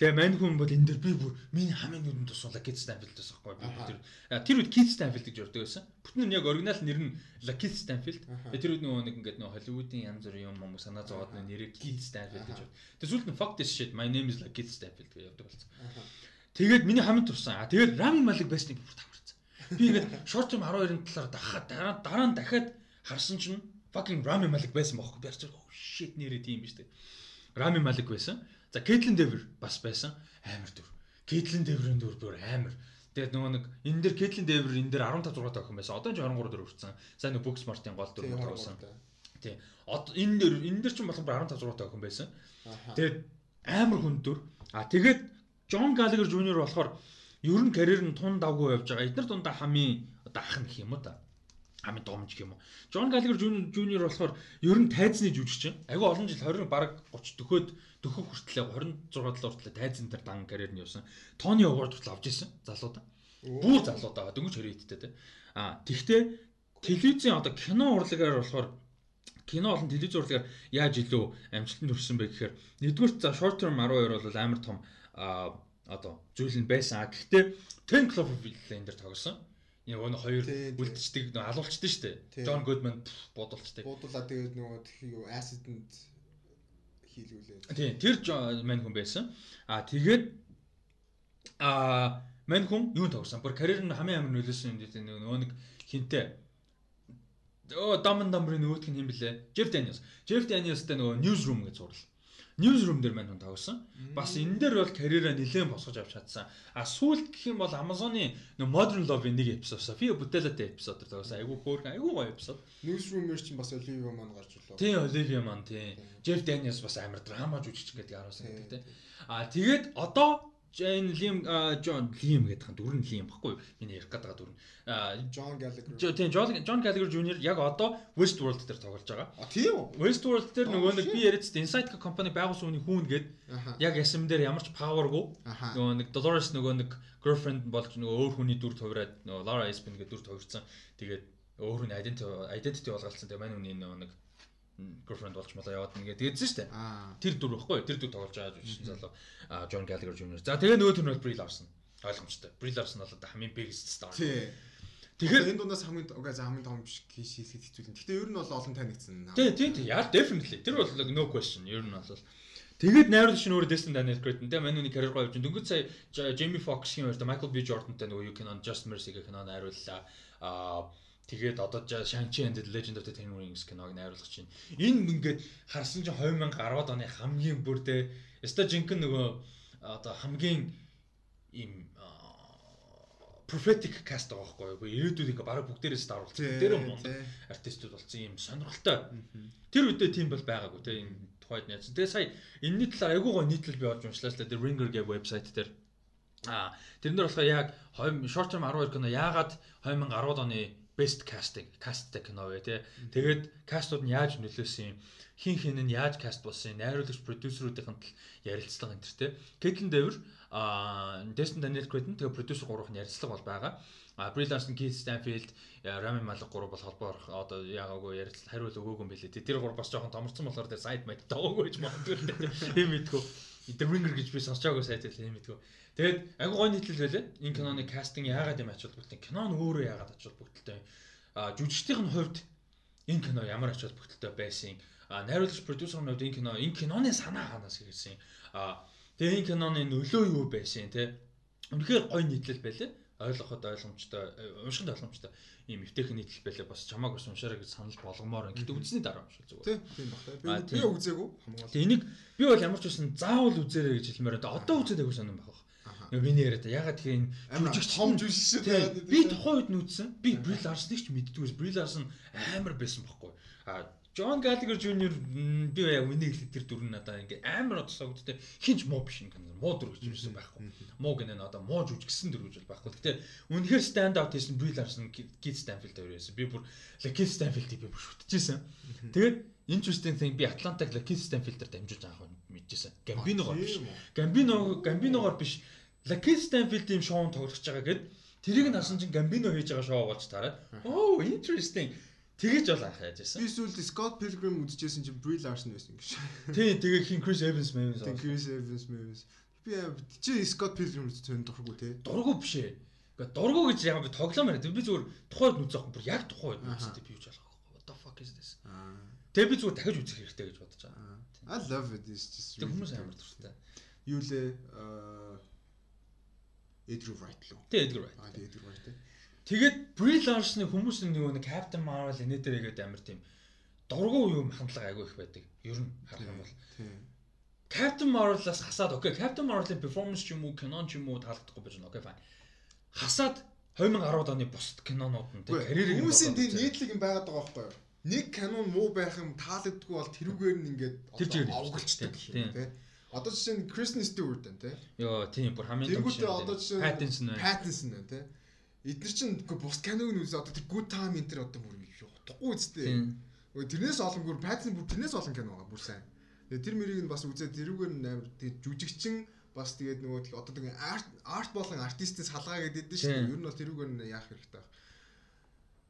A: тэгээ мань хүн бол энэ дэр би бүр миний хамгийн нүдэнд тусуулаа Keith Stanfield гэсэн байхгүй би тэр тэр үед Keith Stanfield гэж ордог байсан. Бүтэн нь яг оригинал нэр нь Keith Stanfield. Тэр үед нөгөө нэг ингээд нөгөө Hollywood-ийн янз бүрийн юм юм санаа зовоод нэрийг Keith Stanfield гэж. Тэгээ сүүлд нь fuck this shit my name is Keith Stanfield гэж явдаг болсон. Тэгээд миний хамгийн турсан. А тэгээд Rami Malek Best-ийг бүр таварсан. Би ингээд short term 12-ын талаар дахиад дараа дараа нь дахиад харсан чинь fucking Rami Malek байсан бохоо. Би харж oh shit нэрээ тийм биш үү. Рами Малик байсан. За Кейтлин Дэвер бас байсан. Амар дүр. Кейтлин Дэврийн дүр бүр амар. Тэгээд нөгөө нэг энэ дэр Кейтлин Дэвер энэ дэр 15 6 тохиом байсан. Одоо ч 23 дүр хүрсэн. Сайн нөгөө Book Smart-ийн гол дүр болсон. Тий. Одоо энэ дэр энэ дэр ч болохоор 15 6 тохиом байсан. Тэгээд амар хүн дүр. А тэгээд Джон Галагер Жуниор болохоор ер нь карьер нь тун давгүй явж байгаа. Эдгээр дундаа хамгийн одоо ах нэх юм уу та хамгийн домж юм уу. Джон Галагер Жуниор болохоор ер нь тайзны жүжигчин. Айгүй олон жил 20 баг 30 дөхөөд дөхөх хүртлээ 26 дал хүртлээ тайзан дээр дан карьер нь явсан. Тони Award хүртэл авч ирсэн залуудаа. Бүр залуудаа дөнгөж хэрэгэттэй те. А тэгтээ телевизийн одоо кино урлагаар болохоор кино болон телевиз урлагаар яаж илүү амжилтанд хүрсэн бэ гэхээр нэгдүгээр за short term 12 бол амар том одоо зүйл нь байсан. Гэхдээ 10 Cloverfield энэ дээр тоглосон Яг өнө хоёр үлдчихдэг нөө алуулчдаг шүү дээ. Джон Гудман бодулчдаг.
B: Бодулаа тэгээд нөгөө юу acid-д хийлгүүлээ.
A: Тийм, тэр мань хүн байсан. Аа тэгээд аа мань хүн юу тогсон? Бүр карьер нь хамгийн амар нөлөөсөн юм дээ. Нөгөө нэг хинтээ Оо Даман Дамбрын нөгөөх нь юм блэ? Jeff Daniels. Jeff Daniels-тэй нөгөө Newsroom гэж зурлал. Newsroom дээр маань хүн тоглосон. Бас энэ дээр бол карьераа нэлээд босгож авч чадсан. А сүүлд гэх юм бол Amazon-ы Modern Love-ийн нэг эпизод София Бутелатай эпизод дээр тоглосон. Айгуу хөөрхөн, айгуу гоё эпизод.
B: Newsroom-ээр чинь бас Olivia маань гарч ирлээ.
A: Тийм, Olivia маань тийм. Jeff Daniels бас амар драма жүжигч гэдэг харуулсан гэдэг тийм. А тэгээд одоо энэ Лим Джон Лим гэдэг хан дүр нь Лим баггүй миний ярих гэдэг дүр нь
B: Джон Галлагер
A: тийм Джон Галлагер Jr яг одоо Westworld дээр тоглож байгаа.
B: А тийм үү?
A: Westworld дээр нөгөө нэг би яриад Insight компани байгуулсан хүний хүүн гээд яг ясам дээр ямар ч powerгүй нөгөө нэг Dolores нөгөө нэг girlfriend болж нөгөө өөр хүний дүр товраад нөгөө Laura Espin гэдэг дүр товрсон. Тэгээд өөр хүний identity identity болгалцсан. Тэгээ мань хүний нөгөө нэг girlfriend болж малаа яваад нэгээ дээдсэн дээ. Тэр дүр баггүй тэр дүр тоглож байгаа жүжигчин залуу John Gallagher Jr. За тэгээ нөгөө тэр нь Brie Larson ойлгомжтой. Brie Larson бол одоо хамгийн biggest star.
B: Тэгэхээр энэ дундаас хамгийн угаа за хамгийн том биш кейс хийхэд хэцүү юм. Гэхдээ ер нь бол олон танигдсан.
A: Тий, тий, тий. Яа definitely. Тэр бол no question. Ер нь бол Тэгээд найруулагч нь өөрөө Destin Daniel Cretton тэ манууны карьер гоё явж байна. Дөнгөж сая Jamie Foxx-ийн хоёрт Michael B Jordan-тай нөгөө You Can Just Mercy гэх кино найрууллаа. Аа Тэгээд одоо Shang-Chi and the Legend of the Ten Rings киног найруулах чинь энэ ингээд харсан чинь 2010 оны хамгийн бүрдээ өстой жинхэнэ нөгөө одоо хамгийн им prophetic cast байгаа байхгүй юу? Ирээдүйд ингээ бараг бүгдээрээ star болсон. Бүгдээрээ мундаг артистууд болсон юм сонирхолтой. Тэр үедээ тийм бол байгаагүй те энэ тухайд яаж. Тэгээ сая энэний талаар айгүй гоо нийтлэл би олж уншлаа л да. The Ringer гэх вебсайт дээр аа тэрэн дээр болохоор яг short term 12 кино яагаад 2010 оны best casting castтай кино вэ тий. Тэгээд кастууд нь яаж нөлөөсөн юм? Хин хин нь яаж каст болсон юм? Найруулагч продюсеруудын ярилцлага энэ төр тий. Кэтлин Дэвэр а Destin Daniel Cretton тэгээ продюсер гурвын ярилцлага бол байгаа. А Brie Larson, Keith Stanfield, Rami Malek гурав бол холбоор одоо яагаагүй ярилцлага хариулт өгөөгүй юм билээ. Тэр гурав бас жоохон томорсон болохоор тэр сайд мэд таагүй гэж магадгүй. <laughs> Ийм мэдгүй. The Ringer гэж би сонсож байгаагүй сайт л ийм мэдгүй. Тэгээд агүй гой нийтлэл байлаа. Энэ киноны кастинг яагаад юм ач холбогдолтой? Кино нь өөрөө яагаад ач холбогдолтой? А жүжигчдийн хувьд энэ кино ямар ач холбогдолтой байсан? А найруулагч продюсерын хувьд энэ кино энэ киноны санаа ханаас ирсэн? А тэгээ энэ киноны нөлөө юу байсан те? Үнэхээр гой нийтлэл байлаа ойлгоход ойлгомжтой уншихад ойлгомжтой ийм эвтэйхэн нийтлэл байлаа бас чамааг бас уншаарай гэж санал болгомоор. Гэтэ үзсний дараа уншвал
B: зүгээр. Тийм багтаа. Би үзээгүй
A: хамгаалал. Тэ энийг би бол ямар ч байсан заавал үзээрэй гэж хэлмээр одоо одоо үзээд агуу сонирн баг. Миний яриад ягаад тэгэхээр
B: энэ жүжигч том жүжигч шүү.
A: Би тухайн үед нүдсэн. Би Brie Larson-ыг ч мэддгүйс. Brie Larson амар байсан байхгүй. А John Gallagher Jr би яг миний хэлэх тэр дүр нь надаа ингээ амар одсоогдтой хинч муу биш юм гэнэ. Муу дүр гэж юмсан байхгүй. Муу гэнэ одоо муу жүжигсэн дүр гэж байхгүй. Гэтэ үнэхээр stand out хийсэн Brie Larson Keith Stanfield хоёр байсан. Би бүр Keith Stanfield-ийг би бүр шүтчихсэн. Тэгээд interesting thing би Atlanta-г Keith Stanfield-ээр дамжуулж юм мэдчихсэн. Gambino-гоор биш. Gambino Gambino-гоор биш Lucky Stanfield-ийн шоунд тоглож байгаа гэд тэрийг нь харсан чинь Gambino хийж байгаа шоу болж тараад oh interesting Тэгэж бол анх яаж байсан.
B: Би сүүлд Scott Pilgrim үзчихсэн чинь Brie Larson байсан гэж.
A: Тий, тэгээ хин Chris Evans.
B: Тэг Chris Evans Evans. Би чи Scott Pilgrim үзсэн дурггүй те.
A: Дурггүй биш ээ. Гэхдээ дурггүй гэж яг би тоглоомоор. Би зүгээр тухайд үзэх бүр яг тухайд үзсэн би ч ялах. What the fuck is this? Тэгээ би зүгээр дахиж үзэх хэрэгтэй гэж бодож байгаа.
B: I love it. It's just
A: Тэг хүмүүс амар дуртай.
B: Юу лээ аа Edgar Wright лөө.
A: Тэг Edgar Wright.
B: Аа Edgar Wright те.
A: Тэгээд Larson-ы хүмүүс нэг нэг Captain Marvel инээдэр игээд амар тийм дургу юм хандлага айгүй их байдаг. Ер нь харах юм бол.
B: Тийм.
A: Captain Marvel-аас хасаад окей, Captain Marvel-ийн performance ч юм уу, кинон ч юм уу таалагдахгүй байж байна. Окей, fine. Хасаад 2010 оны бусад кинонууд нь тийм карьерийг
B: хүмүүсийн тийм нийтлэг юм байгаад байгаа байхгүй юу? Нэг канон муу байх юм таалагддаггүй бол тэрүүгээр нь ингээд овголчтой
A: тийм.
B: Одоо жишээ нь Kristen Stewart байна тий.
A: Йоо, тийм бүр хамгийн том
B: Тэргүүтээ одоо жишээ нь
A: Pattinson байна.
B: Pattinson байна тий. Эдгээр чинь бус каног нь үзээ одоо тэр Good Time энэ төр одоо бүр утгагүй. Үгүй тэрнээс олон бүр Pattinson бүр тэрнээс олон кино байгаа бүр сайн. Тэгээ тэр мөрийг нь бас үзээ тэрүүгээр нь амар тэгээ жүжигчин бас тэгээд нөгөө тэг- одоо тэгээ арт арт болон артистээс салгаа гэдэг дээ шүү. Ер нь бол тэрүүгээр нь яах хэрэгтэй байх.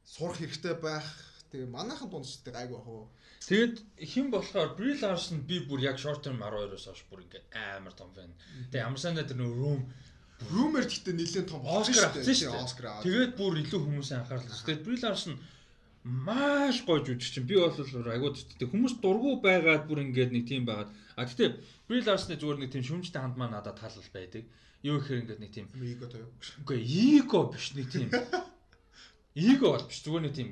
B: Сурах хэрэгтэй байх. Тэгээ манайхан дунд ч тэгээ айгу ах уу.
A: Тэгээд хэн болохоор Brie Larson би бүр яг short term 12-оос хойш бүр ингээд амар том фэн. Тэгээд ямар сандаа тэр нөө room
B: Rumor гэхдээ нэлээд том
A: Оскар авсан шүү дээ.
B: Оскар аваад.
A: Тэгээд бүр илүү хүмүүсийн анхаарал татсан. Brie Larson маш гоё жүжигчин. Би бол айгуу тэгтээ хүмүүс дургу байгаад бүр ингээд нэг тийм байгаад. А тэгтээ Brie Larson-ы зүгээр нэг тийм шүмжтэй ханд маа надад таалал байдаг. Юу гэхээр ингээд нэг тийм
B: Эго тоё.
A: үгүй эго биш нэг тийм эго бол биш зүгээр нэг тийм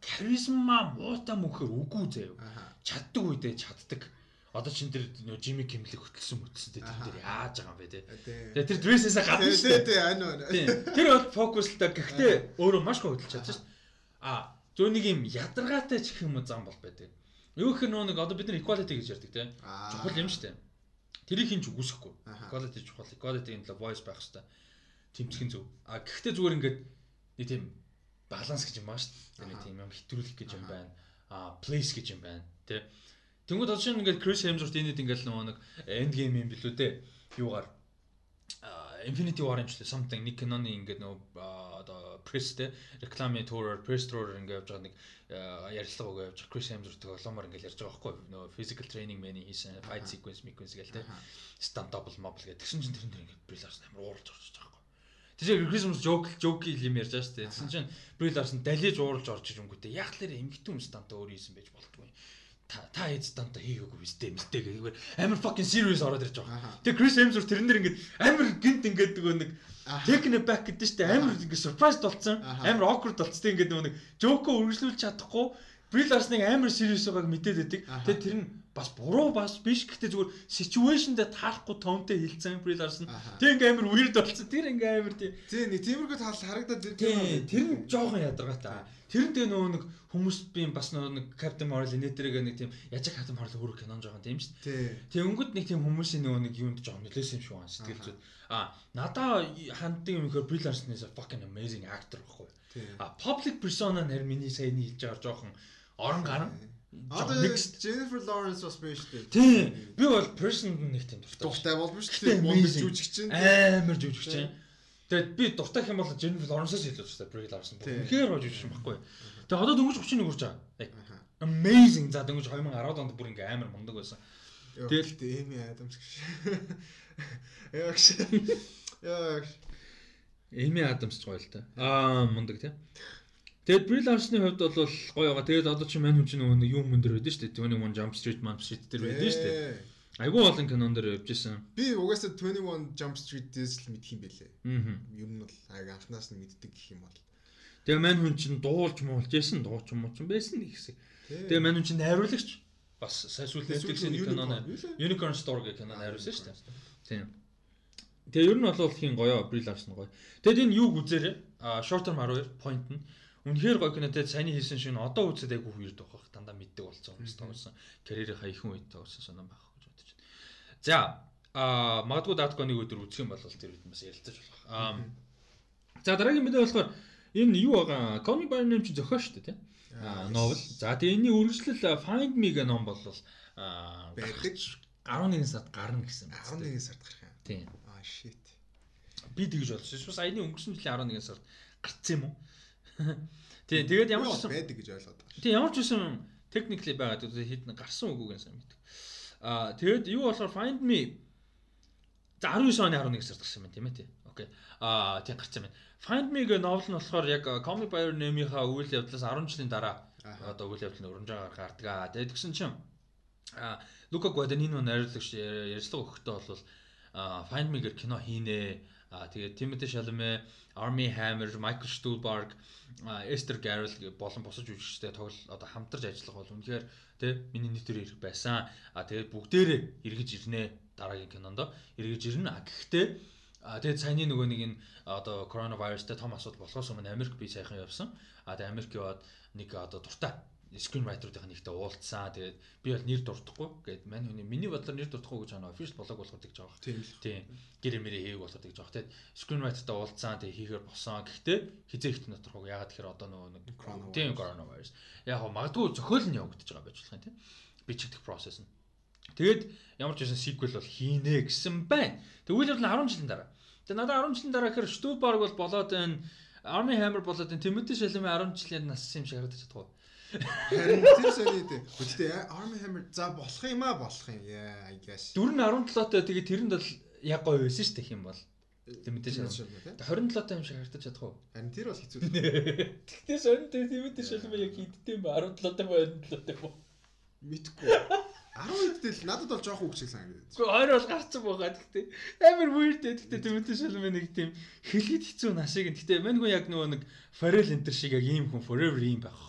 A: харизма муутай мөнхөр үгүй заяа. Чаддаг үедээ чаддаг. Одоо чин тэр нөө Жими Кимлиг хөтлсөн мөтсөндөө тэр дээр яаж байгаа юм бэ те. Тэгээ тэр дрэсээсээ гадна шүү дээ.
B: тий, ань.
A: Тийм. Тэр бол фокустай гэхдээ өөрөө маш гоё хөдөлж чадсан шүү дээ. А зөв нэг юм ядаргаатай ч гэх юм уу зам бол байдаг. Юу гэхээр нөө нэг одоо бид нар equality гэж ярьдаг те.
B: Аа.
A: Чухал юм шүү дээ. Тэрийг хинч үгүйсэхгүй. Equality чухал. Equality-ийн төлөө voice байх хэрэгтэй. Тэмцэх зөв. А гэхдээ зүгээр ингээд нэг тийм баланс гэж юм баа шүү дээ. Нэг тийм юм хэтрүүлэх гэж юм байна. А place гэж юм байна. Тэ. Тэнгүүд одоо шинэ ингээд Chris Hemsworth энэд ингээд нөгөө нэг end game юм билүү те. Юугаар Infinity War юм ч лээ something нэг киноны ингээд нөгөө одоо press те рекламын tour press tour ингээд явж байгаа нэг ярилцлага өгөө явж байгаа. Chris Hemsworth тоглоомоор ингээд ярьж байгаа байхгүй нөгөө physical training man хийсэн fight sequence sequence гээл те stand double mobile гэдэг. Тэгсэн чинь тэрэн дээр ингээд Brie Larson амар ууралж орж байгаа байхгүй. Тэгээ Christmas joke joke юм ярьж байгаа шүү дээ. Тэгсэн чинь Brie Larson далиж ууралж орж ирэнгүүтээ яг л эмгтэн юм станта өөр хийсэн байж болтгүй. Та та хэд станта хийгээгүй бистэй мистэй гэхээр амар fucking serious ороод ирж байгаа. Тэгээ Chris Hemsworth тэрэн дээр ингээд амар гинт ингээд нөгөө нэг. Taken back гэдэг чинь амар ингээд surprise болцсон. Амар awkward болцсон. Тэгээ ингээд нөгөө нэг joke үргэлжлүүлж чадахгүй Brie Larson-ыг амар serious байгааг мэдээд байдаг. Тэгээ тэр нь бас буруу бас биш гэхдээ зүгээр situation дээр таалахгүй хэлсэн Brie Larson.
B: Аха.
A: Тэг ингээ амар weird болцсон. Тэр ингээ амар тийм.
B: Тий, нэг тиймэрхүү тал харагдаад ирдэг.
A: Тийм, тэр нь жоохон ядаргаатай. Тэр нь тэгээ нөгөө нэг хүмүүс би бас нөгөө нэг Captain Marvel нэтэрэг нэг тийм яжиг Captain Marvel өөрөө кинон жоохон тийм шүү дээ.
B: Тий.
A: Тэгэнгүүт нэг тийм хүмүүсийн нөгөө нэг юунд жоохон нөлөөсөн юм шиг байна сэтгэл зүйд. А надаа ханддаг юм ихээр Brie Larson is a fucking amazing actor байхгүй.
B: Тий.
A: А public persona нэр миний саяны хэлж байгаа жоохон орон гарan.
B: Одоо. Jennifer Lawrence бас байж тээ.
A: Тийм. Би бол person нэг тийм дуртай.
B: Дуртай болбоо шүү дээ. Монд
A: amazing.
B: жүжигчин.
A: амар жүжигчин. Тэгээд би дуртай хэм бол Jennifer Lawrence-аас илүү дуртай Brie Larson.
B: Тийм.
A: Үнэхээр гоё жүжигчин байхгүй. Тэгээд одоо дөнгөж 31 хүрч байгаа. Amazing. За дөнгөж 2010 онд бүр ингээ амар мундаг байсан.
B: Тэгэл Эми Адамс гэж. Яа гэж.
A: Эми Адамс ч гоё л та. Аа мундаг тий. Тэгээд Brie Larson-ы хувьд бол гоё байгаа. Тэгээд одоо чи мань хүн чинь нөгөө юм мөн дэр байдэн шүү дээ. 21 Jump Street, Jump Street дэр байдэн шүү дээ.
B: Ээ.
A: Айгуу олон кинон дэр явж исэн.
B: Би угаасаа 21 Jump Street-ээс л мэдх юм бэлээ.
A: Аа.
B: Ер нь бол аяг анханаас нь мэддэг гэх юм бол.
A: Тэгээ мань хүн чинь дуулж муулж ясан дууч юм уу ч байсан.
B: Тий.
A: Тэгээ мань хүн чинь найруулагч бас сая сүүл Netflix-ийн нэг кино
B: Unicorn.
A: Store гэх кино найруулсан шүү дээ. Тийм. Тэгээ ер нь бол хин гоё Brie Larson гоё. Тэгэд энэ юуг үзээрэй? А short term 12 point нь үнэхээр гоё кино тэгээд саяны хийсэн шиг нь одоо үзээд айгүй weird байх. Дандаа мэддэг болсон хүмүүс тоглосон. Карьерийн хаяхан үед тоглосон сонирн байх гэж бодож байна. За а магадгүй датконыг өдөр үзэх юм бол тэр үед бас ярилцаж болох. А за дараагийн мэдээ болохоор энэ юу байгаа? By Your Name чи зохио шүү дээ, тийм? А новел. За тэгээ энэний үргэлжлэл Find Me гэх ном бол а
B: Байдаг.
A: 11 сард гарна гэсэн байна.
B: 11 сард гарах юм.
A: Тийм.
B: Аа shit.
A: Би тэгж болсон. Шус саяны өнгөрсөн жилийн 11 сард гарцсан юм уу? Тий, тэгээд ямар ч
B: байдаг гэж ойлгоод байгаа.
A: Тий, ямар ч юм technically байгаад хэд гарсан үгүйгэн сайн мэддэг. Аа тэгээд юу болохоор find me за 19 оны 11 сард гарсан юм тийм ээ тий. Окей. Аа тий гарсан байна. Find me гэх новел нь болохоор яг Comic by Your Name-ийнхаа үйл явдлаас 10 жилийн дараа одоо үйл явдал нь өрнжаагаар гардаг. Аа тэгээд тэгсэн чинь аа Лука Гуаданино найруулагч ярьцлага өгөхдөө бол Find Me гэр кино хийнэ. Аа тэгээд Timothy Chalamet, Army Hammer, Michael Stuhlbarg, Esther Garrel болон бусад жүжигчтэй тоглол одоо хамтарч ажиллах бол үнэхээр тий миний нийтээр ирэх байсан. Аа тэгээд бүгдээрээ эргэж ирнэ дараагийн кинонд эргэж ирнэ. А гэхдээ А тэгээд саяны нөгөө нэг энэ одоо коронавирустэй том асуудал болохоос өмнө Америк би сайхан явсан. А тэгээд Америк яваад нэг одоо дуртай скринрайтеруудын нэгтэй уулзсан. Тэгээд би бол нэр дуртахгүй. Гэт мань хүний миний бодлоор нэр дуртахгүй гэж байна. Official блог болоход гэж байгаа.
B: Тийм.
A: Тийм. Гэрэ мэрэ хийх болоход гэж байгаа. Тэгээд скринрайтертай уулзсан. Тэгээд хийхээр босон. Гэхдээ хизээ ихт доторхог ягаад тэгэхээр одоо нөгөө нэг тийм коронавирус. Яг хоо магадгүй зохиол нь явагдаж байгаа байж болох юм тийм. Бичигдэх процесс нь. Тэгээд ямар ч байсан sequel бол хийнэ гэсэн байна. Тэгвэл бол 10 жилийн дараа. Тэгээд надад 10 жилийн дараа гэхээр Stuhlbarg бол болоод энэ Army Hammer болоод энэ Timothy Chalamet 10 жилийн нас юм шиг харагдаж чадахгүй.
B: Харин тэр сони дээ. Гэхдээ Army Hammer за болох юм аа болох юм. Яа, I guess.
A: 4 нь 17-той тэгээ тэрэнд бол яг гоё байсан шүү дээ хэм бол. Timothy Chalamet. 27-той юм шиг харагдаж чадахгүй.
B: Харин тэр бол хэцүү. <laughs>
A: Тэгтээ сонь Timothy Chalamet яг хидтэй юм 17-той бо 27-той бо.
B: Мэдхгүй. 10 хэд л надад бол жоох үг шиг санагдав.
A: Гэхдээ ойр бол гарцсан байгаа. Гэхдээ амар weird дээ. Гэхдээ Timothy Chalamet нэг тийм хэлхийд хэцүү насыг. Гэхдээ маньгүй яг нөгөө нэг Pharrell Enter шиг яг ийм хүн forever ийм байх.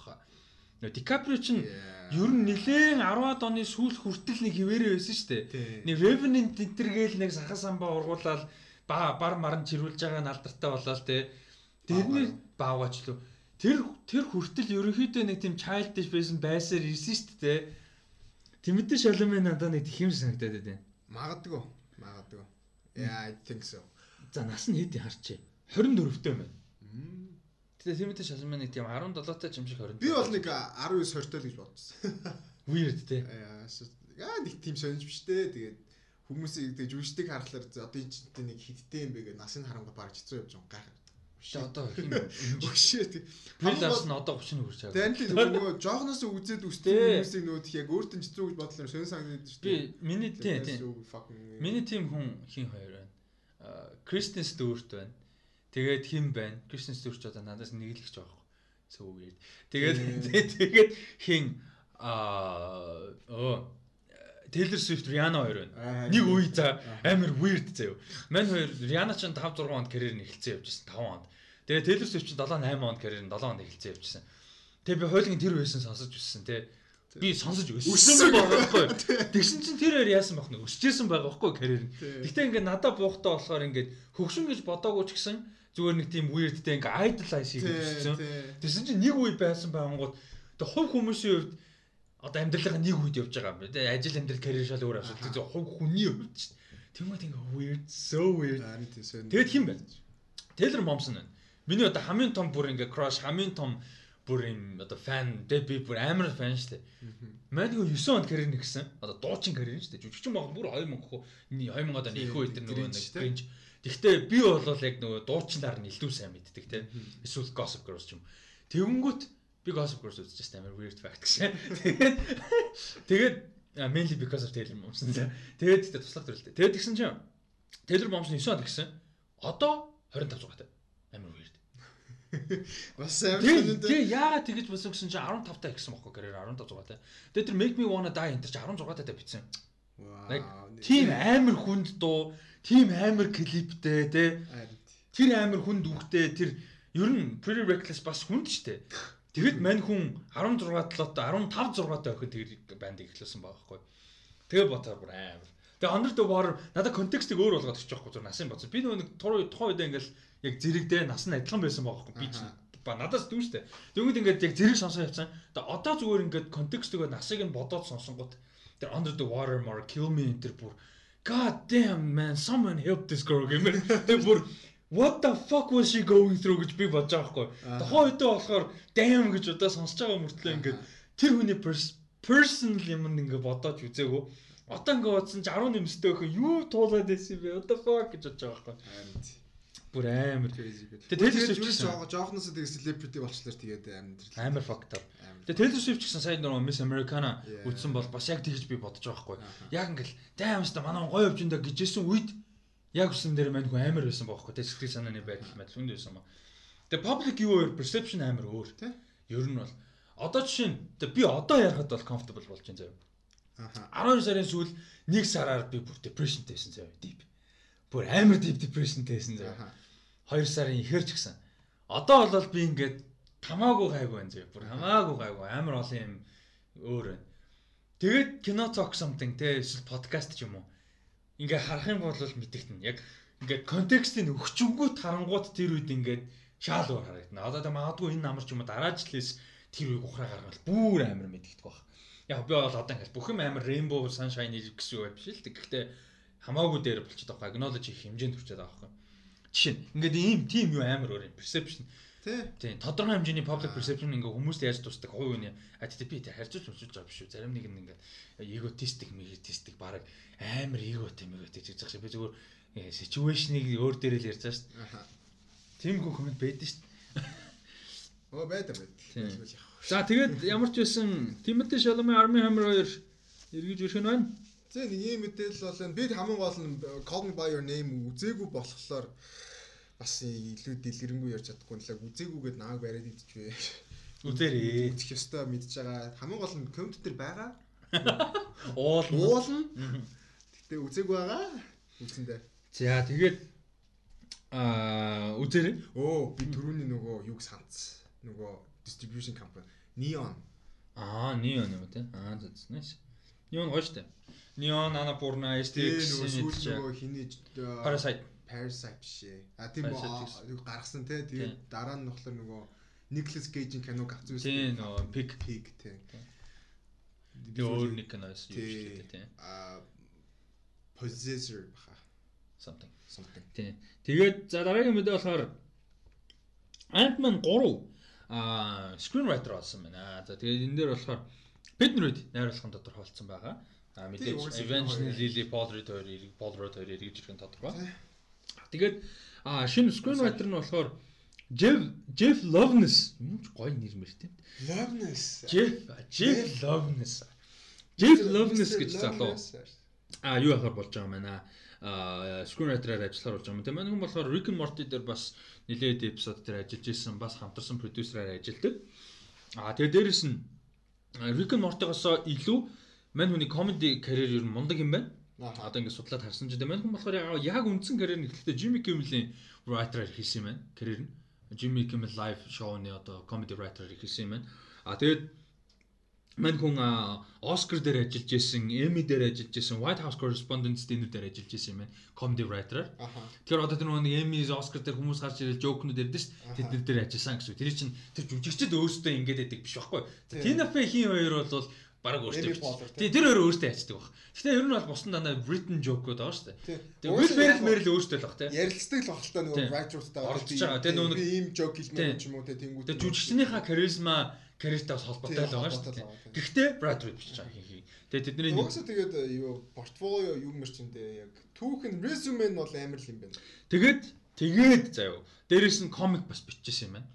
A: Нөгөө DiCaprio чинь ер нь нилээн 10-аад оны сүүл хүртэл нэг хിവэрэ байсан шүү дээ. Нэг Revenant энтергээл нэг сахан самбаа ургуулаад ба бар маран чирүүлж байгаа нь алдартай болоод те. Тэрний баавгач лөө. Тэр тэр хүртэл ерөнхийдөө нэг тийм childish байсан байсаар ирсэн шүү дээ. Тимэтэ Шаломын надад нэг тэхим санагдаад байна.
B: Магадгүй. Магадгүй. Yeah, I think so.
A: За нас нь хэд харчээ. 24-тэй байна. Тэгээ Тимэтэ Шаломын нэг тийм 17-тай юм шиг 20.
B: Би бол нэг 19 20-той л гэж бодсон.
A: Weird те.
B: Яа, нэг тийм сонирч биш дээ. Тэгээд хүмүүсийг тэг жүжигчдийг харахаар одоо энэ чинь нэг хиттэй юм бэ гэж насыг харангуй баг хэцүү явж байгаа гайхав.
A: Чи одоо хин <laughs>
B: өгшөө тэг.
A: Прилапс нь одоо 30 хүрч байгаа.
B: Тань л <laughs> нөгөө жоохноос үзээд үстэй хүмүүсийг нөгөө яг өөртөө хэцүү гэж бодлоо сонь санагдаж шүү
A: дээ. Би миний тийм тийм. Миний тим хүн хин хоёр байна. Кристен Стюарт байна. <laughs> Тэгээд хин байна. Кристен Стюарт одоо надаас нэг л их жоох. So weird. Тэгээд тэгээд хин аа оо Taylor Swift, Rihanna хоёр байна. Нэг үе за амар weird заяа. Мань хоёр Rihanna ч 5 6 онд карьер нь эхэлсэн явж байсан 5 онд. Тэгээ Taylor Swift ч 7 8 онд карьер нь 7 онд эхэлсэн явж байсан. Тэгээ би хойлын тэр байсан сонсож өссөн те. Би сонсож өссөн байгаа байхгүй. <laughs> Тэгсэн чинь тэр хоёр яасан байх нь өсчихсэн байгаа байхгүй карьер нь. Гэтэ ингээд надад буухтаа болохоор ингээд хөгшин гэж бодоогүй ч гэсэн зүгээр нэг тийм weirdтэй ингээд idolize хийх гэсэн. Тэгсэн чинь нэг үе байсан байнгут тэг хувь хүмүүсийн хувьд одоо амьдралынхаа нэг үед явж байгаа юм байна. Тэгээ ажил амьдрал карьер шал өөр асуудал. Тэгээ хувь хүний хувьд ч тэгмээд ингээ weird so weird. Тэгээд хин байна? Taylor Momsen байна. Миний одоо хамгийн том бүр ингээ crush хамгийн том бүр юм одоо фан дээ би бүр амар фан шүү дээ. Маань нөгөө 9 онд карьер нэгсэн. Одоо дуучин карьер шүү дээ. Жүжигчин баг бүр 2000 хөө 2000 одоо нэг үед тэр нөгөө нэг cringe. Тэгвэл би бол яг нөгөө дуучнаар нь илүү сайн мэддэг те. Эсвэл Gossip Girls ч юм. Тэгэнгүүт би Gossip Girls үзчихсэн амар weird fact гэсэн. Тэгээд тэгээд mainly because of Taylor Momsen. Тэгээд тэгтээ туслах төрөлтэй. Тэгээд тэгсэн чинь Taylor Momsen 9 онд гэсэн. Одоо 25 зугаатай. Амар weird.
B: Бас амар
A: тий яагаад тэгэж болсон гэсэн чинь 15 таа гэсэн бохоо карьер 15 зугаатай. Тэгээд тэр Make Me Wanna Die энэ чинь 16 таатай бичсэн. Like тийм амар хүнд дуу, тийм амар клиптэй тий. Тэр амар хүнд үгтэй тэр ер нь Pretty Reckless бас хүнд штэ. Тэгэд мань хүн 16 толоотой 15 6-тай охин тэр банд эхлүүлсэн байгаа байхгүй. Тэгээ ботоор бүр амар. Тэгээ Under the Water надад контекстыг өөр болгоод өгч байхгүй зүр насын боцоо. Би нэг тухайн үед ингээл яг зэрэгдээ нас нь адилхан байсан байгаа байхгүй. Би ч ба надаас дүү штэ. Тэгвэл ингээд яг зэрэг сонсоо явцсан. Тэгээ одоо зүгээр ингээд контекстыг насыг нь бодоод сонсонгууд тэр Under the Water more kill me тэр бүр God damn man someone help this girl гэмээр. Тэгээ бүр what the fuck was she going through гэж би бодож байгаа байхгүй. Тухайн үедээ болохоор damn гэж удаа сонсож байгаа мөртлөө ингээд тэр хүний personal юм ингээд бодоод үзээгөө. Одоо ингээд бодсон чи 10 нэмстэй өхөн юу туулаад байсан бэ? What the fuck гэж бодож байгаа байхгүй. Бүр амар.
B: Тэгээ Taylor Swift ч жоохноос тэгээ celebrity болчлоор тэгээд амар
A: амар fucked up. Тэгээ Taylor Swift гэсэн сайн нөгөө Miss Americana үтсэн бол бас яг тэгж би бодож байгаа байхгүй. Яг ингээл даймста манай гоё энэ гэжсэн үед яг үсэн дээр мань хүн амар байсан байхгүй. Тэгээ сэтгэл санааны байдал мэдл хүнд байсан ба. Тэгээ public вэ? Perception амар өөр тий. Ер нь бол одоо жишээ нь би одоо ярахад бол comfortable болж байна заяа. Аха. 12 сарын сүүл нэг сараар би бүр depressionтэй байсан заяа. Deep. Бүр амар deep depressionтэй байсан заяа. 2 сарын ихэрч гисэн. Одоо бол би ингээд хамаагүй гайгүй байна зөө. Бүр хамаагүй гайгүй амар олон юм өөр байна. Тэгээд кино talk something те эсвэл подкаст ч юм уу. Ингээ харах юм бол мэдэгтэн. Яг ингээ контекстыг өгчөнгүүт харангууд тэр үед ингээд шаал өөр харагдана. Одоо тэ магадгүй энэ намар ч юм уу дараа жилээс тэр үеиг ухраа гаргал бүр амар мэдэгдэх баг. Яг би бол одоо ингээд бүх юм амар rainbow sunshine гэсэн үг биш л. Гэхдээ хамаагүй дээр болчиход байгаа. Acknowledge их хэмжээнд хүрчээд байгаа байхгүй. Жишээ нь ингээд ийм тийм юу амар өөр юм. Perception. Тийм. Тодорхой хэмжээний public perception ингээ хүмүүст яаж тусдаг хувь үний. Би тэ харьцуулж уншиж байгаа биш үү. Зарим нэг нь ингээд egotistic, egotistic баг амар egoтэй мэгтэй гэж байгаа шиг би зүгээр э, situation-ыг өөр дээр л ярьж байгаа шүү дээ. Тийм хөө комент байдаг шүү.
B: Оо байдаг байдаг.
A: За тэгээд ямар ч байсан Timothy Chalamet Army Hammer 2 эргэж ирэх нь байна.
B: Зэ нэг юм мэдээлэл бол энэ бид хамгийн гол нь Call Me By Your Name үзээгүй болохоор бас илүү дэлгэрэнгүй ярьж чадахгүй нэлээ үзээгүйгээд нааг бариад идчихвээ.
A: Үзээрээ.
B: Үзэх ёстой мэдж байгаа. Хамгийн гол нь комент дээр байгаа.
A: Уул
B: уулна. Гэтэ үзээгүй байгаа. Үзэндээ.
A: За тэгээд аа үзээрээ.
B: Оо би түрүүний нөгөө юг санц. Нөгөө distribution company Neon.
A: Аа Neon юм тий. Аа зүснэш. Neon гоё штэ. Neon Annapurna STX
B: нөгөө хиний
A: Parasite
B: Parasite бишээ. А тийм үү гаргасан те тэгээд дараа нь болохоор нөгөө Nicolas Cage-ийн киног авсан
A: байсан. Тийм нөгөө Pig
B: Pig те.
A: Би өөр нэг киноос юу дээ те.
B: А Possessor баха.
A: Something.
B: Something.
A: Тийм. Тэгээд за дараагийн мэдээ болохоор Ant-Man 3 а screenwriter болсон байна. За тэгээд энэ дээр болохоор Pedro-д найруулгын тодорхойлцсон байгаа. А мэдээж Evangeline Lily хоёрыг Paul Rudd хоёрыг эргэж ирэх нь тодорхой. Тэгээд а шинэ screenwriter нь болохоор Jeff Jeff Loveness юм ч гоё нэр мэр тийм.
B: Loveness.
A: Jeff Jeff Loveness. Jeff Loveness гэж залуу. А юу ахаар болж байгаа юм байна. А screenwriter-аар ажиллахаар болж байгаа юм. Тэгээд мань хүн болохоор Rick and Morty дээр бас нэлээд эпизод дээр ажиллаж исэн, бас хамтарсан продюсераар ажилладаг. А тэгээд дээрэс нь Rick and Morty-гоос илүү Мань хүний комеди карьер ер нь мундаг юм байна. Одоо ингээд судлаад харсан ч гэдэг. Мань хүн болохоор яг үндсэн карьер нь эхлэхдээ Jimmy Kimmel-ийн writer-аар хийсэн юм байна. Карьер нь. Jimmy Kimmel live show-ны одоо comedy writer-аар хийсэн юм байна. А тэгээд мань хүн Оскар дээр ажиллаж исэн, Emmy дээр ажиллаж исэн, White House Correspondents Dinner дээр ажиллаж исэн юм байна. Comedy writer-аар. Тэгэхээр одоо тэр нэг Emmy, Oscar дээр хүмүүс гарч ирэл ярьдэн шүү дээ. Тэд нар дээр ажилласан гэсэн. Тэр чинь тэр жүжигчд өөрсдөө ингэж яадаг биш байхгүй. Tina Fey хин хоёр бол бараг өөртөө. Тий, тэр өөрөө өөртөө ячдаг баг. Гэхдээ ер нь бол бусдын дандаа written joke-уд байгаа шүү дээ. Тэгээ Will Ferrell мэрэл өөртөө л баг тий.
B: Ярилцдаг л баг л та нөгөө writer-уудтай
A: орж байгаа. Тэгээ нөгөө
B: ийм joke хэлмээр ч юм уу тий тэнгууд.
A: Тэгээ жүжигчнийхаа charisma character-аас холбоотой л байгаа шүү дээ. Гэхдээ Brad Pitt бичиж байгаа хий. Тэгээ тэдний
B: Угсаа тэгээд э, юу портфолио юм мэрчэндээ яг түүхэн resume нь бол амар л юм байна.
A: Тэгээд тэгээд заяа. Дээрээс нь комик бас биччихсэн юм байна.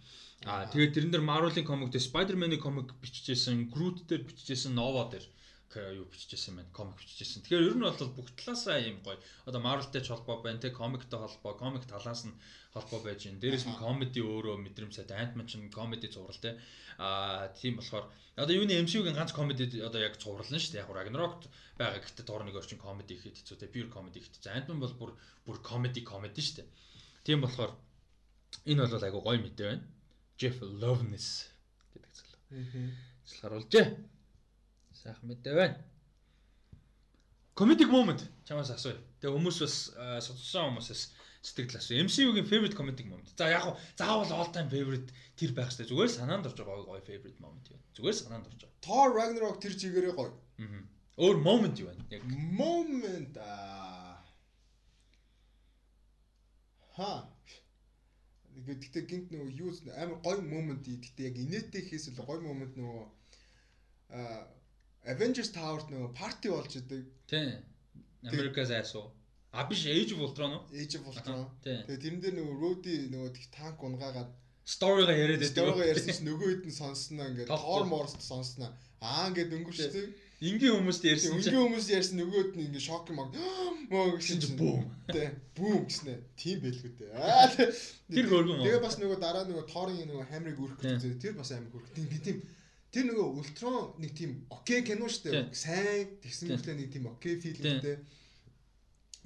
A: Аа тэгээд тэрэн дээр Marvel-ийн комик дээр Spider-Man-ийн комик бичижсэн, Groot дээр бичижсэн, Nova дээр юу бичижсэн байна. Комик бичижсэн. Тэгэхээр ер нь бол бүх талаасаа юм гоё. Одоо Marvel-тэй ч холбоо байна, тэг комиктэй холбоо, комик талаас нь холбоо байж байна. Дээрээс нь комеди өөрөө мэдрэмжтэй Ant-Man ч комеди зурал те. Аа тийм болохоор одоо юуны MCU-гийн ганц комеди одоо яг цуврална шүү дээ. Яг Ragnarok байгаа гэхдээ дор нэг орчин комеди ихэд хэцүү те. Pure comedy ихэд. Ant-Man бол бүр бүр comedy comedy шүү дээ. Тийм болохоор энэ бол айгу гоё мэдээ байна. Jeff Loveness гэдэг залуу. Аа. Харуулжээ. Сайхан мэдээ байна. Comedic moment чамаас асууя. Тэгээ хүмүүс бас сонссон хүмүүсээс сэтгэл асуу. MCU-гийн favorite comedic moment. За яг хуу заавал all time favorite тэр байх хэрэгтэй. Зүгээр санаанд орж байгаа гоё favorite moment юу. Зүгээр санаанд орж байгаа.
B: Thor Ragnarok тэр чигээрээ гоё.
A: Аа. Өөр moment юу байна?
B: Яг moment аа. Ха Гэхдээ гинт нөгөө юу амар гоё момент гэхдээ яг инээтэй хийсэл гоё момент нөгөө а Avengers Tower-т нөгөө парти болж идэг.
A: Тийм. America's asshole. А биш Age of Ultron уу?
B: Age of Ultron. Тэгээ тэрэн дээр нөгөө Rhodey нөгөө тэг танк унгаагаад
A: Storyга яриад байдаг.
B: Storyга ярьсан чинь нөгөө хэд нь сонсноо ингээд. Thor Morse сонсноо. Аа ингээд өнгөрчтэй.
A: Ингийн хүмүүст ярьсан чинь
B: Өнгийн хүмүүс ярьсан нөгөөд нь ингээд шок юм аа. Мөө гэсэн чинь
A: boom.
B: Тэ. Бүүм гэснэ. Тийм байлгүй дээ. Аа
A: Тэр хөргөн?
B: Тэгээ бас нөгөө дараа нөгөө Thor-ын нөгөө хамрыг үрэх гэж үзээ. Тэр бас амар хөргөн. Тийм тийм. Тэр нөгөө Ultron нэг тийм окей кино шүү дээ. Сайн тэгсэн мэтлээ нэг тийм окей филмтэй.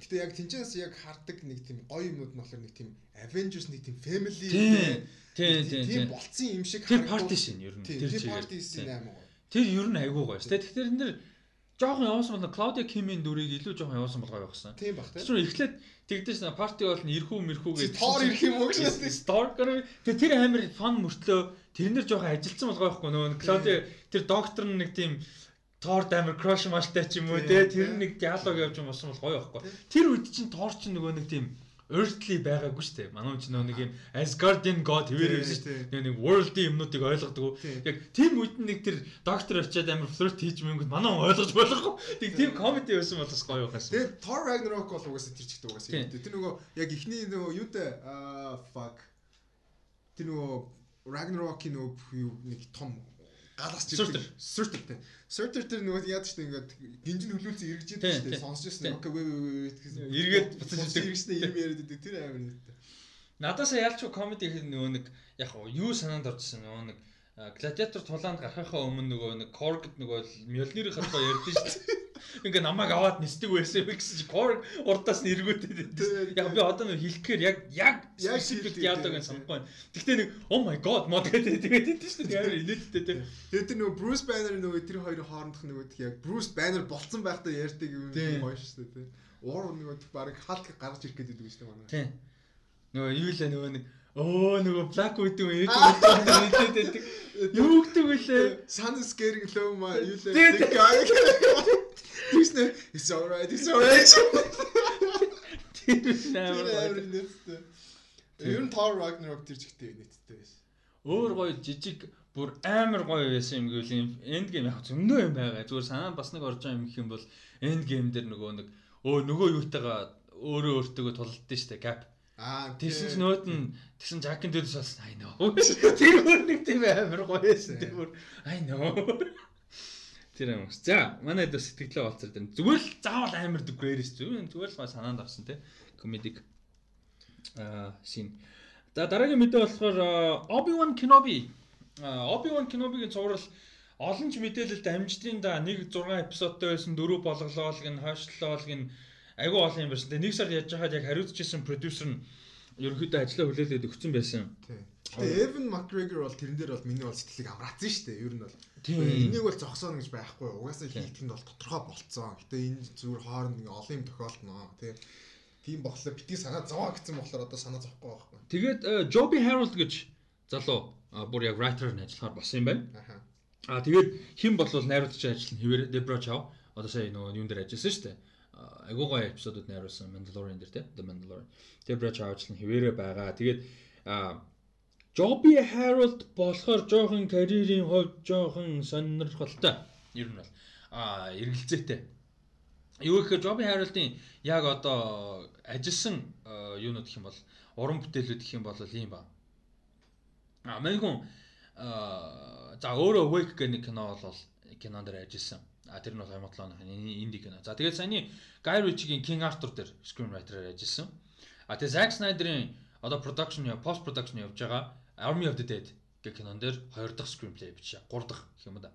B: Гэтэ яг тэнцэнс яг хардаг нэг тийм гоё юмнууд нь болохоор нэг тийм Avengers нэг тийм family
A: Тийм. Тийм
B: болцсон юм шиг
A: Тэр
B: харагдав.
A: парти шин ер нь тэр
B: тэр
A: чигээр.
B: парти шин амар гоё.
A: Тэр ер нь айгүй гоё шүү. Тэгэхээр энэ жоохон явуулсан бол Клаудиа Кимийн дүрийг илүү жоохон явуулсан бол гоё байсан.
B: Тийм бах тий.
A: Тэр эхлээд тэгдэж парти бол ирхүү мэрхүү гэж
B: Thor ирэх юм уу гэж
A: Stalker тэр тэр амар фан мөртлөө тэрнэр жоохон ажилдсан бол гоё байхгүй нөө Клаудиа тэр доктор нэг тийм Торд амар crush маштай ч юм уу те тэр нэг диалог явж юм болсон бол гоё байхгүй. Тэр үед чинь Тор чинь нөгөө нэг тийм earthly байгаагүй шүү дээ. Манай чинь нэг юм Asgardian god хэвээр байсан шүү дээ. Нэг world-ийн юмнуудыг ойлгодог. Яг тийм үед нэг тэр доктор очиад амар flirt хийж мэнгүүд манай ойлгож болохгүй. Тэг тийм comedy байсан бол бас гоё байсан.
B: Тэгээ Thor Ragnarok бол угаасаа тэр чигт угаасаа. Тэр нөгөө яг ихний нөгөө юутай аа fuck тэр нөгөө Ragnarok-ийн нөгөө нэг том галаас
A: Surtur.
B: Surtur тий. Surtur тэр нөгөө яад ч ингээд гинжин хөлүүлсэн эргэж идэв
A: тийм.
B: Сонсож байсан. Окей вэ вэ гэсэн.
A: Эргээд буцаж идэг.
B: Эргэснээ юм яриад идэг. Тэр амар нэттэй.
A: Надаасаа ялч comedy гэх нөгөө нэг яг юу санаанд орчихсон нөгөө нэг гладиатор тулаанд гарахаа өмнө нөгөө нэг коргд нөгөө мьёлнирийн харахаа ярьдэн шүү дээ. <laughs> Ингээ намайг аваад нисдэг байсан юм гэсэн чи корг урдаас нь эргүүтэй. Яг би одоо нэг хэлэхээр яг яг
B: Яг
A: диалог
B: тийм,
A: нь санахгүй байна. Гэхдээ нэг oh my god мод гэдэг тэгээд идэв шүү дээ. Амар инээдтэй тийм.
B: Тэгээ тэр нөгөө Bruce Banner нөгөө тэр хоёрын хоорондох нөгөө яг Bruce Banner болцсон байхдаа ярьдаг юм гоё шүү дээ тий. Уур нөгөө баг халт гарч ирэх гээд идэг шүү дээ манай.
A: Тийм. Нөгөө юу лээ нөгөө нэг өө нөгөө Black Widow ээж гэдэг байдаг. Юу гэдэг вүлээ?
B: Sun scaring low ma юу лээ. Гай. Тэснэ it's alright it's alright.
A: Тэр
B: нэттэй. Ер нь Thor Ragnarok тэр чигтэй нэттэй байсан.
A: Өөр гоё жижиг бүр амар гоё байсан юм гэвэл энд гейм яг зөндөө юм байгаа. Зүгээр санаа бас нэг орж байгаа юм гэх юм бол энд гейм дээр нөгөө нэг өө нөгөө юутайгаа өөрөө өөртөө тулалдсан шүү дээ gap.
B: Аа
A: Тэгсэн чинь нөөт нь тэгсэн жакин дээрс бас I know. <laughs> Тэр өөр нэг тийм амар гоё байсан. <laughs> Тэр бүр I know. Тэр юм. За, манай дэс сэтгэлээ болцор дээр зүгээр л заавал амар дэгрэрэс зүгээр зүгээр л санаанд орсон те. Комедик аа шин. За дараагийн мэдээ болохоор Obi-Wan Kenobi. Obi-Wan Kenobi-гийн цуврал олон ч мэдээлэлд амжилтын да 1 6 эпизодтой байсан дөрөв болголоолг нь хойшлолоолг нь айгүй олон юм байсан. Тэгээ нэг сар яаж хаад яг хариуцчихсан продюсер нь ерөнхийдөө ажлаа хүлээлгээд өгсөн байсан.
B: Тий. Тэгээ Evan McGregor бол тэрэн дээр бол миний бол сэтгэлийг амраацсан шүү дээ. Ер нь бол
A: Тийм.
B: энийг бол зогсооно гэж байхгүй. Угаасаа хийх нь бол тодорхой болцсон. Гэтэ энэ зүгээр хооронд ингээ олон юм тохиолдно. Тий. Тийм болохоор битгий санаа зовоо гэсэн болохоор одоо санаа зовхгүй байхгүй.
A: Тэгээд э, Joby Harold гэж залуу бүр яг writer нь ажиллахаар болсон юм байна.
B: Аха.
A: А тэгээд хэн болвол найруулагч ажиллана хэвээр Debra Chow одоо сая нөгөө юун дээр ажилласан шүү дээ. А, Айгуу гоё эпизодууд найруулсан Mandalorian дээр те The Mandalorian. Debra Chow ажиллана хэвээрээ байгаа. Тэгээд Joby Harold болохоор жоохон карьерийн хувьд жоохон сонирхолтой. Ер нь бол а эргэлзээтэй. Юу гэхээр Joby Harold-ийн яг одоо ажилласан юунууд гэх юм бол уран бүтээлүүд гэх юм бол ийм ба. А мань хүн за өөрөө Awake гэх нэг кино бол кинон дээр ажилласан. А тэр нь бол 2007 оны инди кино. За тэгээд саяны Guy Ritchie-гийн King Arthur дээр screenwriter-аар ажилласан. А тэгээд Zack Snyder-ийн одоо production яа post production явж байгаа Army of the Dead гэх кинон дээр 2 дахь screenplay бичээ. 3 дахь гэх юм да.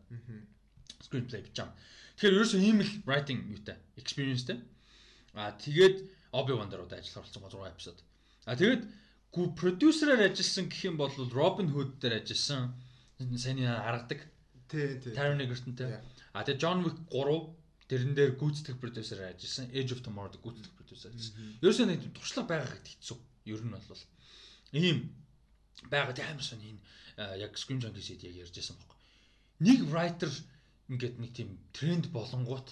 A: Screenplay бичээ. Тэгэхээр ерөөсөө ийм л writing юутай experienceтэй. А тэгээд Obi-Wan дээр удаа ажиллах болсон 6 эпизод. А тэгээд гү продюсераар ажилласан гэх юм бол Robin Hood дээр ажилласан. Сайн харгадаг.
B: Тий, тий.
A: Taron Egerton-тэй. А тэгээд John Wick 3 тэрэн дээр гүйцэтгэх продюсераар ажилласан. Age of Tomorrow дээр гүйцэтгэх продюсер ажилласан. Ерөөсөө нэг туршлага байгаа гэхэд хэцүү. Ер нь бол ийм байгаа сони энэ яг Scream Junkies-ид яг ярьж байсан байхгүй. Нэг writer ингээд нэг тийм тренд болонгууд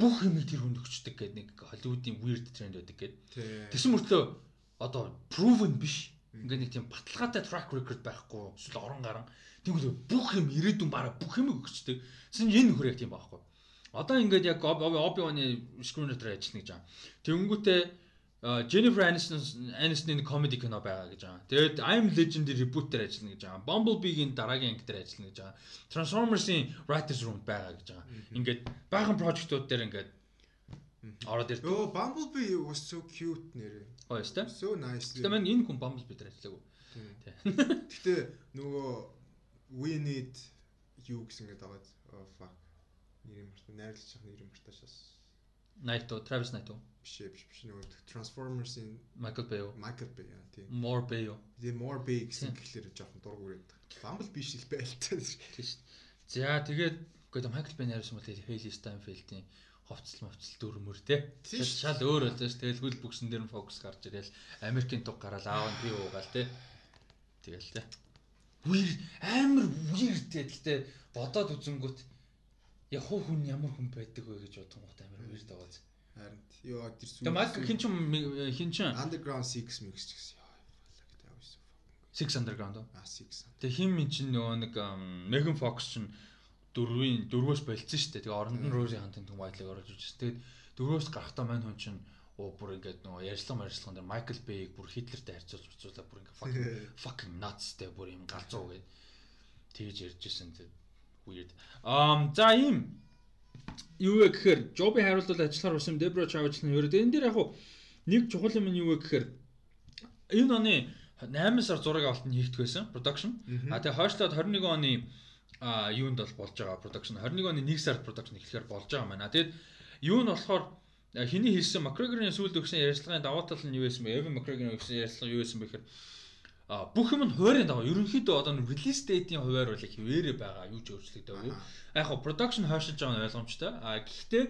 A: бүх юм тэр хүнд өгчдөг гэдэг нэг Hollywood-ийн weird тренд байдаг гэдэг. Тэсэн мөртлөө одоо proven биш. Ингээд нэг тийм баталгаатай track record байхгүй. Эсвэл орон гарan. Тэгвэл бүх юм ирээдүйн бараг бүх юм өгчдөг. Тэсэн энэ нөхөр яг тийм байхгүй. Одоо ингээд яг Obi-Wan-ы screenwriter ажиллана гэж байгаа. Тэнгүүтээ Jennifer Aniston Aniston-ийн comedy кино байгаа гэж байгаа. Тэгээд I'm Legend reboot дээр ажиллана гэж байгаа. Bumblebee-гийн дараагийн анги дээр ажиллана гэж байгаа. Transformers-ийн writers room байгаа гэж байгаа. Ингээд баахан project-ууд дээр ингээд ороод ирдэг.
B: Өө Bumblebee was so cute нэрээ.
A: Дээ.
B: So nice.
A: Маань энэ хүн Bumblebee дээр ажиллаагүй.
B: Гэтэ нөгөө we need юу гэсэн гэдэг байгаа. Oh fuck. Нэр юм мартаа найрлаж байгаа нэр юм мартаа шас.
A: Naito, Travis Naito.
B: Биш ээ, биш биш нөгөө Transformers-ийн
A: Michael Bay.
B: Michael Bay аа тийм.
A: More Bay.
B: Тэгээ More Bay гэсэн гэхлээр жоохон дург үрээд. Bumblebee биш л байл та.
A: Тийм шүү. За тэгээд үгүй Michael Bay найруулсан бол Hailey Steinfeld-ийн ховцол мовцол дөрмөр те. Шал өөр болоо ш. Тэгэл хөл бүксэн дээр нь фокус гарч ирэл Америкийн туг гараал аав нь би уугаал те. Тэгэл те. Weird амар те. Гэтэ бодоод үзэнгүүт яг хуу хүн ямар хүн байдаг вэ гэж бодох гот амар weird байгаа.
B: Харин ёо тэр сүү.
A: Тэгээ Майк хин ч хин ч
B: Underground 6 mix гэсэн. Яа. Fuck that was so fucking.
A: 6 Underground.
B: А 6.
A: Тэгээ хин min чинь нөгөө нэг Megan Fox чинь дөрвийн дөрвөөс болцсон шүү дээ. Тэгээ оронд нь Rosie Huntington White-ыг оруулж ирсэн. Тэгээд дөрвөөс гарахтаа мань хүн чинь оо бүр ингээд нөгөө ярьслан марьслан дээр Michael Bay-г бүр Хитлертэй харьцуулж буцуулаад бүр ингээд fucking <laughs> fucking nuts те бүр юм галзуу гэд тэгж ярьж ирсэн те weird. Um за ийм юу вэ гэхээр Joby хариултууд ажиллахаар усан Debra Chávez нь ерөөд энэ дээр яг хуу нэг чухал юм нь юу вэ гэхээр энэ оны 8 сар 6-ыг алтан хийгдэх байсан production. А тэгээ хойшлоод 21 оны а юунд бол болж байгаа production 21 оны 1 сард production эхлэхээр болж байгаа маань. Тэгэд юу нь болохоор хиний хийсэн McGregor-ийн сүүлд өгсөн ярилцлагын даваа тал нь юу байсан бэ? Evan McGregor-ийн өгсөн ярилцлага юу байсан бэ гэхээр а бүх юм нь хуваарийн даваа. Ерөнхийдөө одоо release date-ийн хуваар бол хിവэрэ байгаа. Юу ч өөрчлөгдөөгүй. Яг хоо production хойшилж байгаа нь ойлгомжтой. А гэхдээ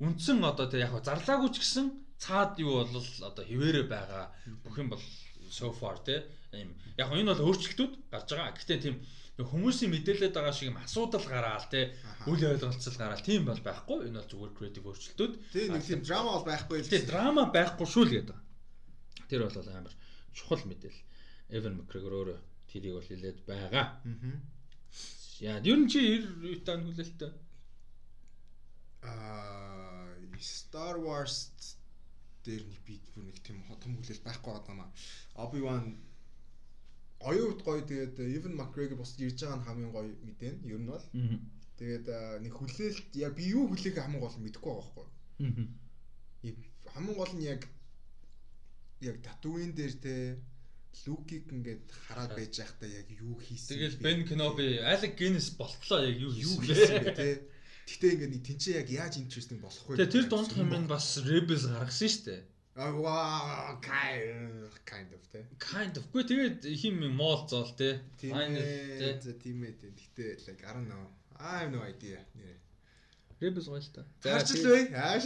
A: үндсэн одоо тэг яг зарлаагүй ч гэсэн цаад юу бол одоо хിവэрэ байгаа. Бүх юм бол so far те. Ийм яг энэ бол өөрчлөлтүүд гарч байгаа. Гэхдээ тийм хүмүүсийн мэдээлэлд байгаа шиг юм асуудал гараал те үл ойлголцол гараал тийм бол байхгүй энэ бол зүгээр креатив өөрчлөлтүүд
B: тийм нэг тийм драма бол байхгүй л
A: тийм драма байхгүй шүү л гэдэг. Тэр бол амар чухал мэдээлэл. Evan McGregor өөрөө тэрийг бол хэлээд байгаа. Яа, ер нь чи юу таан хүлээлттэй?
B: Аа, Star Wars дээр нэг би нэг тийм том хүлээл байхгүй байгаа юм аа. Obi-Wan хувьд гоё тэгээд Evan McGregor бос ирж байгаа нь хамгийн гоё мэдэн ер нь бол. Тэгээд нэг хүлээлт яг би юу хүлээх хамгийн гол мэдэхгүй байгаа байхгүй. Хамгийн гол нь яг яг татуин дээр те Лукиг ингээд хараад байж байхдаа яг юу хийсэн.
A: Тэгэл Бен Кеноби Алек Гиннес болтлоо яг юу
B: хийсэн бэ те. Гэтэ ингээд нэг тэнцээ яг яаж интересting болох вэ?
A: Тэр дунд хүмүүс бас Rebels гаргасан шүү дээ.
B: Аа kind of те.
A: Kind of. Гүй тэгээд хим мол зоол те.
B: Тийм ээ. За тийм ээ. Гэтэ like I don't know. I have no idea. Нэрээ.
A: Rebels гоё л та.
B: Харж л бай. Ааш.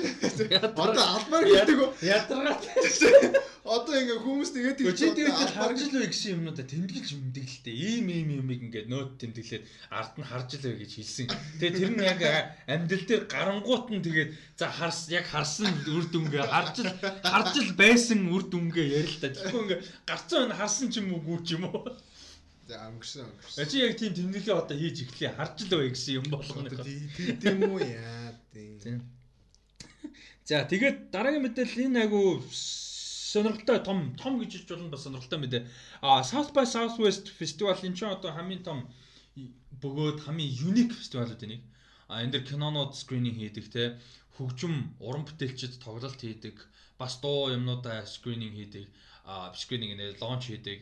B: Одоо албаар гэдэг үү?
A: Ядаргаад. <laughs>
B: Одоо ингээ хүмүүс тэгээд
A: тийм чи тэгээд харж л бай гэсэн юмнуудаа тэмдэглэж мэдгэлтэй. Ийм ийм юмыг ингээ нөт тэмдэглээд ард нь харж л бай гэж хэлсэн. Тэгээд тэр нь яг амьдрал дээр гарангуут нь тэгээд за харс яг харсан үр дүнгээ харж л харж л байсан үр дүнгээ ярил л та. Тэгэхгүй ингээ гарцсан байна харсан ч юм уу ч юм уу.
B: За өнгөрсөн өнгөрсөн.
A: Чи яг тийм тэмдэглээ одоо хийж эхлэе харж л бай гэсэн юм болгоно.
B: Тийм үү яа тийм.
A: За тэгээд дараагийн мэдээлэл энэ айгу сонирхолтой том том гэж хэлж болно бас сонирхолтой мэдээ. А South by Southwest фестивал энэ ч одоо хамгийн том бөгөөд хамгийн unique фестивалууд энийг. А энэ дэр кинонууд скрининг хийдэг те. Хөгжим уран бүтээлчд тоглолт хийдэг. Бас дуу юмнуудаа скрининг хийдэг. А скрининг нэ лонч хийдэг.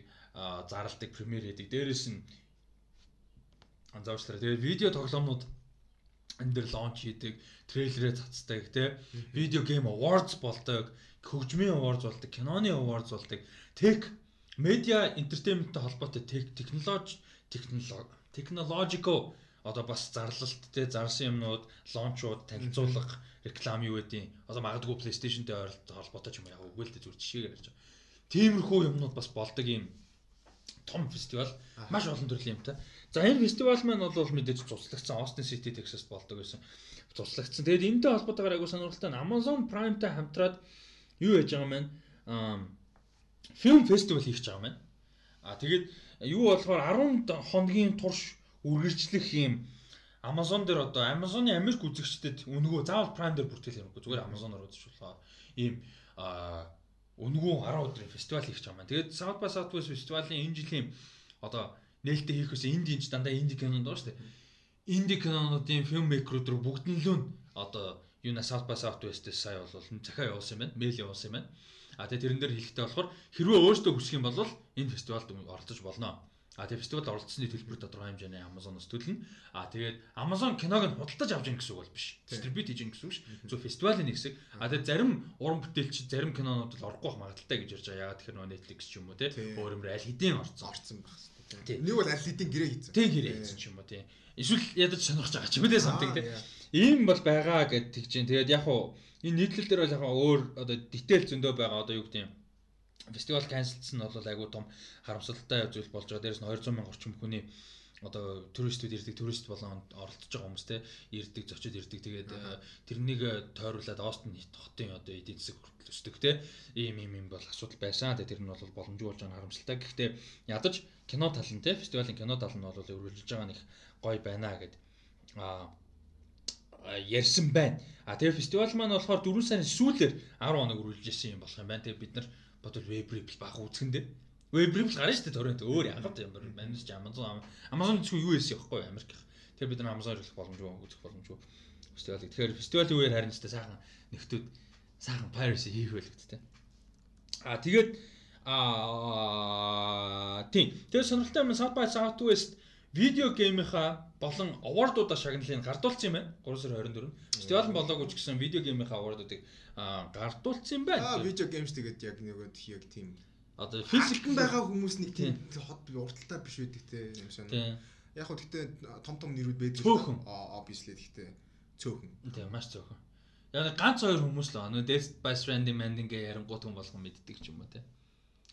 A: Зарладаг премьер хийдэг. Дээрэс нь анзаарчлаа тэгээд видео тоглоомнууд энэ дэр лонч хийдэг трейлерээ цацдаг те? Видео гейм awards болдог хөгжмийн awards болдог, киноны awards болдог, tech media entertainmentтэй холбоотой tech technology technology technological одоо бас зарлалт те? Зарсан юмнууд, лончууд, танилцуулга, реклам юу гэдیں۔ Одоо магадгүй PlayStation-тэй холбоотой ч юм яг үгүй л дээ зүр жишээгээр ярьж байгаа. Тиймэрхүү юмнууд бас болдог юм. Том фестивал. Маш олон төрлийн юмтай. За энэ фестивал маань бол мэдээж цуцлагдсан. Austin City Texas болдог байсан. Цуцлагдсан. Тэгээд энэтэй холбоотойгоор айгу сонирхолтой Amazon Prime-тай хамтраад юу яж байгаа маань фильм фестивал хийх гэж байгаа маань. А тэгээд юу болохоор 10 хоногийн турш үргэлжлэх юм Amazon дээр одоо Amazon-ы Америк үзэгчдэд өнгөө заавал Prime дээр бүртгэл хэрэггүй зүгээр Amazon-оор болохоор ийм аа өнгөө 10 өдрийн фестивал хийх гэж байгаа маань. Тэгээд South by Southwest фестивалийн энэ жилийн одоо нээлттэй хийх үс инди ч дандаа инди кинонд байгаа шүү дээ. Инди кинонуудын фильм мейкерүүд рүү бүгд нь л одоо юуна South by Southwest-ээс сая бол захиа явуулсан юм байна. Мэйл явуулсан юм байна. А тэгээ тэрэн дээр хэлэхдээ болохоор хэрвээ өөртөө хүсэх юм бол энэ фестивалд оролцож болно. А тэгээ фестивалд оролцсны төлбөр тодорхой хэмжээний Amazon-оос төлнө. А тэгээд Amazon киног нь худалдаж авч ийн гэсэн үг бол биш. Дистрибьют хийж ийн гэсэн үг ш. Зөв фестивалийн нэг хэсэг. А тэгээд зарим уран бүтээлч зарим кинонууд л орохгүй байх магадaltaй гэж ярьж байгаа. Ягаад тэгэхээр нөө Netflix ч юм уу те өөр юмраа аль хэдийн орцсон.
B: Орцсон байх хэрэгтэй. Нэг бол аль хэдийн гэрээ хийцэн.
A: Тэг гэрээ хийцэн ч юм уу те. Эсвэл ядаж сонирхож байгаа ч юм те самтыг те. Ийм бол байгаа гэд тэгж чинь. Тэгээд яг уу энэ нийтлэл дээр бол яг өөр одоо дитэл зөндөө байгаа одоо юу гэдэг юм фестивал канселдсан нь бол айгүй том харамсалтай зүйл болж байгаа. Дээрээс нь 200 мянга орчим хүний одоо туристүүд ирдэг, турист болон оролцож байгаа хүмүүс те ирдэг, зочид ирдэг. Тэгээд э, тэрнийг э, тойруулаад Остин хотын одоо эдийн засаг хүртэл өсдөг те ийм ийм юм бол асуудал байсан. Тэгээд тэр нь бол боломжгүй болж байгаа харамсалтай. Гэхдээ ядаж кино тал нь те фестивалийн кино тал нь бол өргөжлөж байгаа нэг гоё байна гэд а ярьсан байна. А тэгээ фестивал маань болохоор 4 сарын сүүлээр 10 хоног үргэлжлэж исэн юм болох юм байна. Тэгээ бид нар бодвол веб рипл баг үзэхэндээ веб рипл гарна шүү дээ торрент өөр юм байна манайч Amazon Amazon ч юу эс явахгүй Америк. Тэгэхээр бид нар Amazon хэлэх боломжгүй үзэх боломжгүй фестивалыг. Тэгэхээр фестивалийн үеэр харин ч сайхан нэгтүүд сайхан piracy хийх байлгдтэй. А тэгээд а тийм. Тэгээд сонирхолтой юм South by Southwest видео геймийнхаа болон awardуудаа шагналыг гардуулсан юм байна. 3 сарын 24. Фестивал болоогүй ч гэсэн видео геймийнхаа awardуудыг гардуулсан юм байна.
B: Аа видео геймс тэгээд яг нөгөө яг тийм
A: одоо
B: физикэн байгаа хүмүүс нэг тийм хот урталтай биш байдаг те юм шиг. Яг хөө гэхдээ том том нэрүүд байдаг.
A: Цөөхөн.
B: Obviously гэхдээ цөөхөн.
A: Тийм маш цөөхөн. Яг ганц хоёр хүмүүс л. Нөгөө Death by Stranding Manding гээ ярингуут хүн болгон мэддэг ч юм уу те.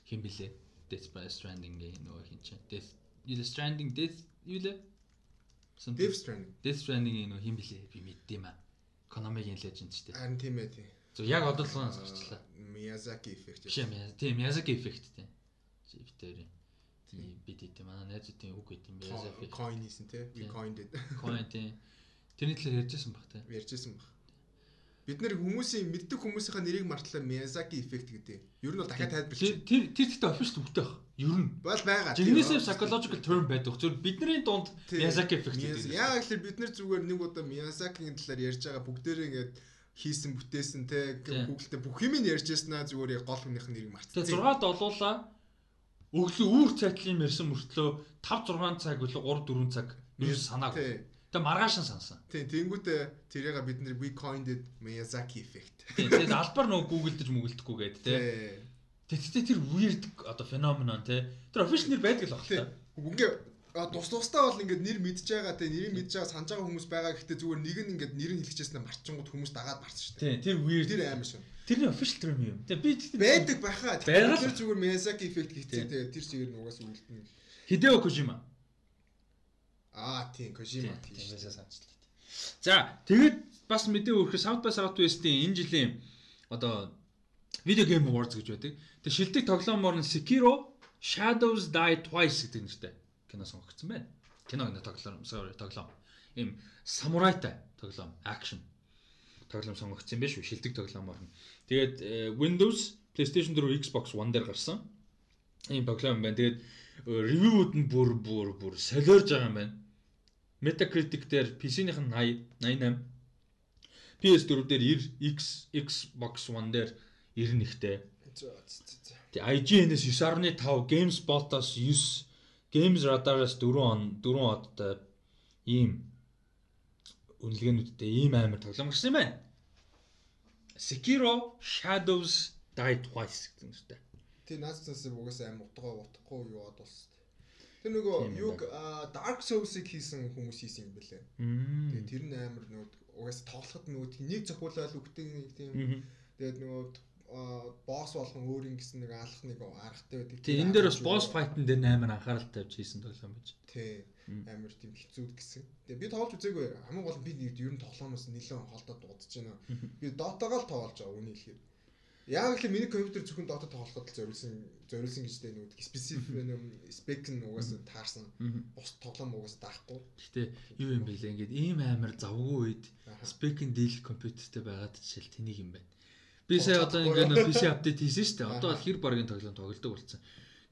A: Хин блэ? Death by Stranding гээ нөгөө хин чинь. Death Stranding Death юу лээ?
B: Death Stranding.
A: Death Stranding-ийн нөгөө хин блэ? Би мэддэм аа. Konami-гийн legend ч тийм.
B: Харин тийм ээ тийм.
A: Зөв яг одоолгоноос гарчлаа.
B: Miyazaki effect.
A: Юм. Тийм Miyazaki effect тийм. Битэрийн. Тийм бид тийм манай найзуудын үг гэдэг юм
B: Miyazaki. Coin хийсэн тий. We coined it.
A: Coin тийм. Тэрний талаар ярьжсэн баг тий.
B: Ярьжсэн баг. Бид нэр хүмүүсийн мэддэг хүмүүсийнхаа нэрийг мартлаа Miyazaki effect гэдэг. Ер нь бол дахиад тайлбарлаж.
A: Тэр тэр ихтэй official үгтэй баг. Ер нь
B: бол байгаа.
A: Жигнэсээ psychological term байдаг. Зөв бидний дунд Miyazaki effect
B: гэдэг. Яг л бид нэр зүгээр нэг удаа Miyazaki-гийн талаар ярьж байгаа бүгдээрээ ингээд хийсэн бүтээсэн те Google-тэй бүх юм нь ярьж яснаа зүгээр гол хүнийх нь нэрийг мартсан.
A: Тэгээ 6-д олуулаа өглөө үүр цайтлын ярьсан мөртлөө 5 6 цаг үлээ 3 4 цаг юу санааг. Тэгээ маргаашин сансан.
B: Тийм тэнгүүтээ тэрийг бид нэр coined it Miyazaki effect.
A: Тэгээд албаар нөгөө Google-дэж мүгэлдэхгүй гээд те. Тэгтээ тэр weird одоо феномен те. Тэр official нэр байдаг л баг л та.
B: Үгүй А тус тусдаа бол ингээд нэр мэдж байгаа те нэрийг мэдж байгаа санаж байгаа хүмүүс байгаа гэхдээ зүгээр нэг нь ингээд нэр нь хэлчихсэн марчингууд хүмүүс дагаад марсан шүү
A: дээ. Тийм тэр weird
B: тэр амар шүү.
A: Тэрний official term юм. Тэгээ би
B: байдаг баха. Тэр зүгээр Miyazaki effect гэхдээ тэгээ тэр чигээр нугаас үлдэнэ.
A: Hideo Kojima.
B: Аа тийм Kojima
A: тийм санацлаа. За тэгээд бас мэдээ өөрөх South by Southwest-ийн энэ жилийн одоо Video Game Awards гэж байдаг. Тэгээ шилдэг тоглоомор нь Sekiro Shadows Die Twice гэдэг нэртэй кино сонгогдсон байна. Кино гэнэ тоглоом, sorry, тоглоом. Им самурайтай тоглоом, акшн тоглоом сонгогдсон юм биш үү? Шилдэг тоглоомор нь. Тэгээд э, Windows, PlayStation 4, Xbox One дээр гарсан. Ийм тоглоом байна. Тэгээд ревюуд нь бүр бүр бүр солиорж байгаа юм байна. Metacritic дээр PC-ийнх нь 80, 88. PS4 дээр 90, X, Xbox One дээр 91-тэй. Тэгээ IGN-ээс 9.5, GameSpot-аас 9 Games Radar-аас 4 он 4 одтой ийм үнэлгээнүүдтэй ийм амар тоглоом гарсан юм байна. Sekiro Shadows Die Twice гэдэг нэртэй.
B: Тий наацнаас угаасаа амар утгаа утахгүй юу ад болсон. Тэр нөгөө юг Dark Souls-ыг хийсэн хүмүүс хийсэн юм бэлээ. Тэгээ тэр нь амар нөгөө угаасаа тоглоход нөгөө нэг зохиолол үгтэй нэг тийм тэгээд нөгөө босс болгон өөр юм гэсэн нэг алах нэг аргатай байдаг.
A: Тийм энэ дээр бас босс файтн дээр амар анхаарал тавьж хийсэн тоглоом байж.
B: Тий. Амар тийм хэцүүд гэсэн. Тэгээ би тоглож үзээгүй. Хамгийн гол нь би ер нь тоглоомоос нэлээд холдоод дуудаж байна. <laughs> Би дотоогоо л тоглож байгаа үний хэлэхэд. Яг л миний компьютер зөвхөн Dota тоглоход л зориулсан зориулсан гэж дээ <laughs> нэг специфик нэг спек нь угаасаа таарсан. Бус тоглоом угаасаа даахгүй.
A: Гэтэ юу юм бэ лээ ингээд ийм амар завгүй үед спекийн дийлэх компьютертэй байгаад жишээл тэнийг юм байна. Би сая одоо ингээд PC апдейт хийсэн шүү дээ. Одоо бол хэр баргийн тоглоом тоглолдог болсон.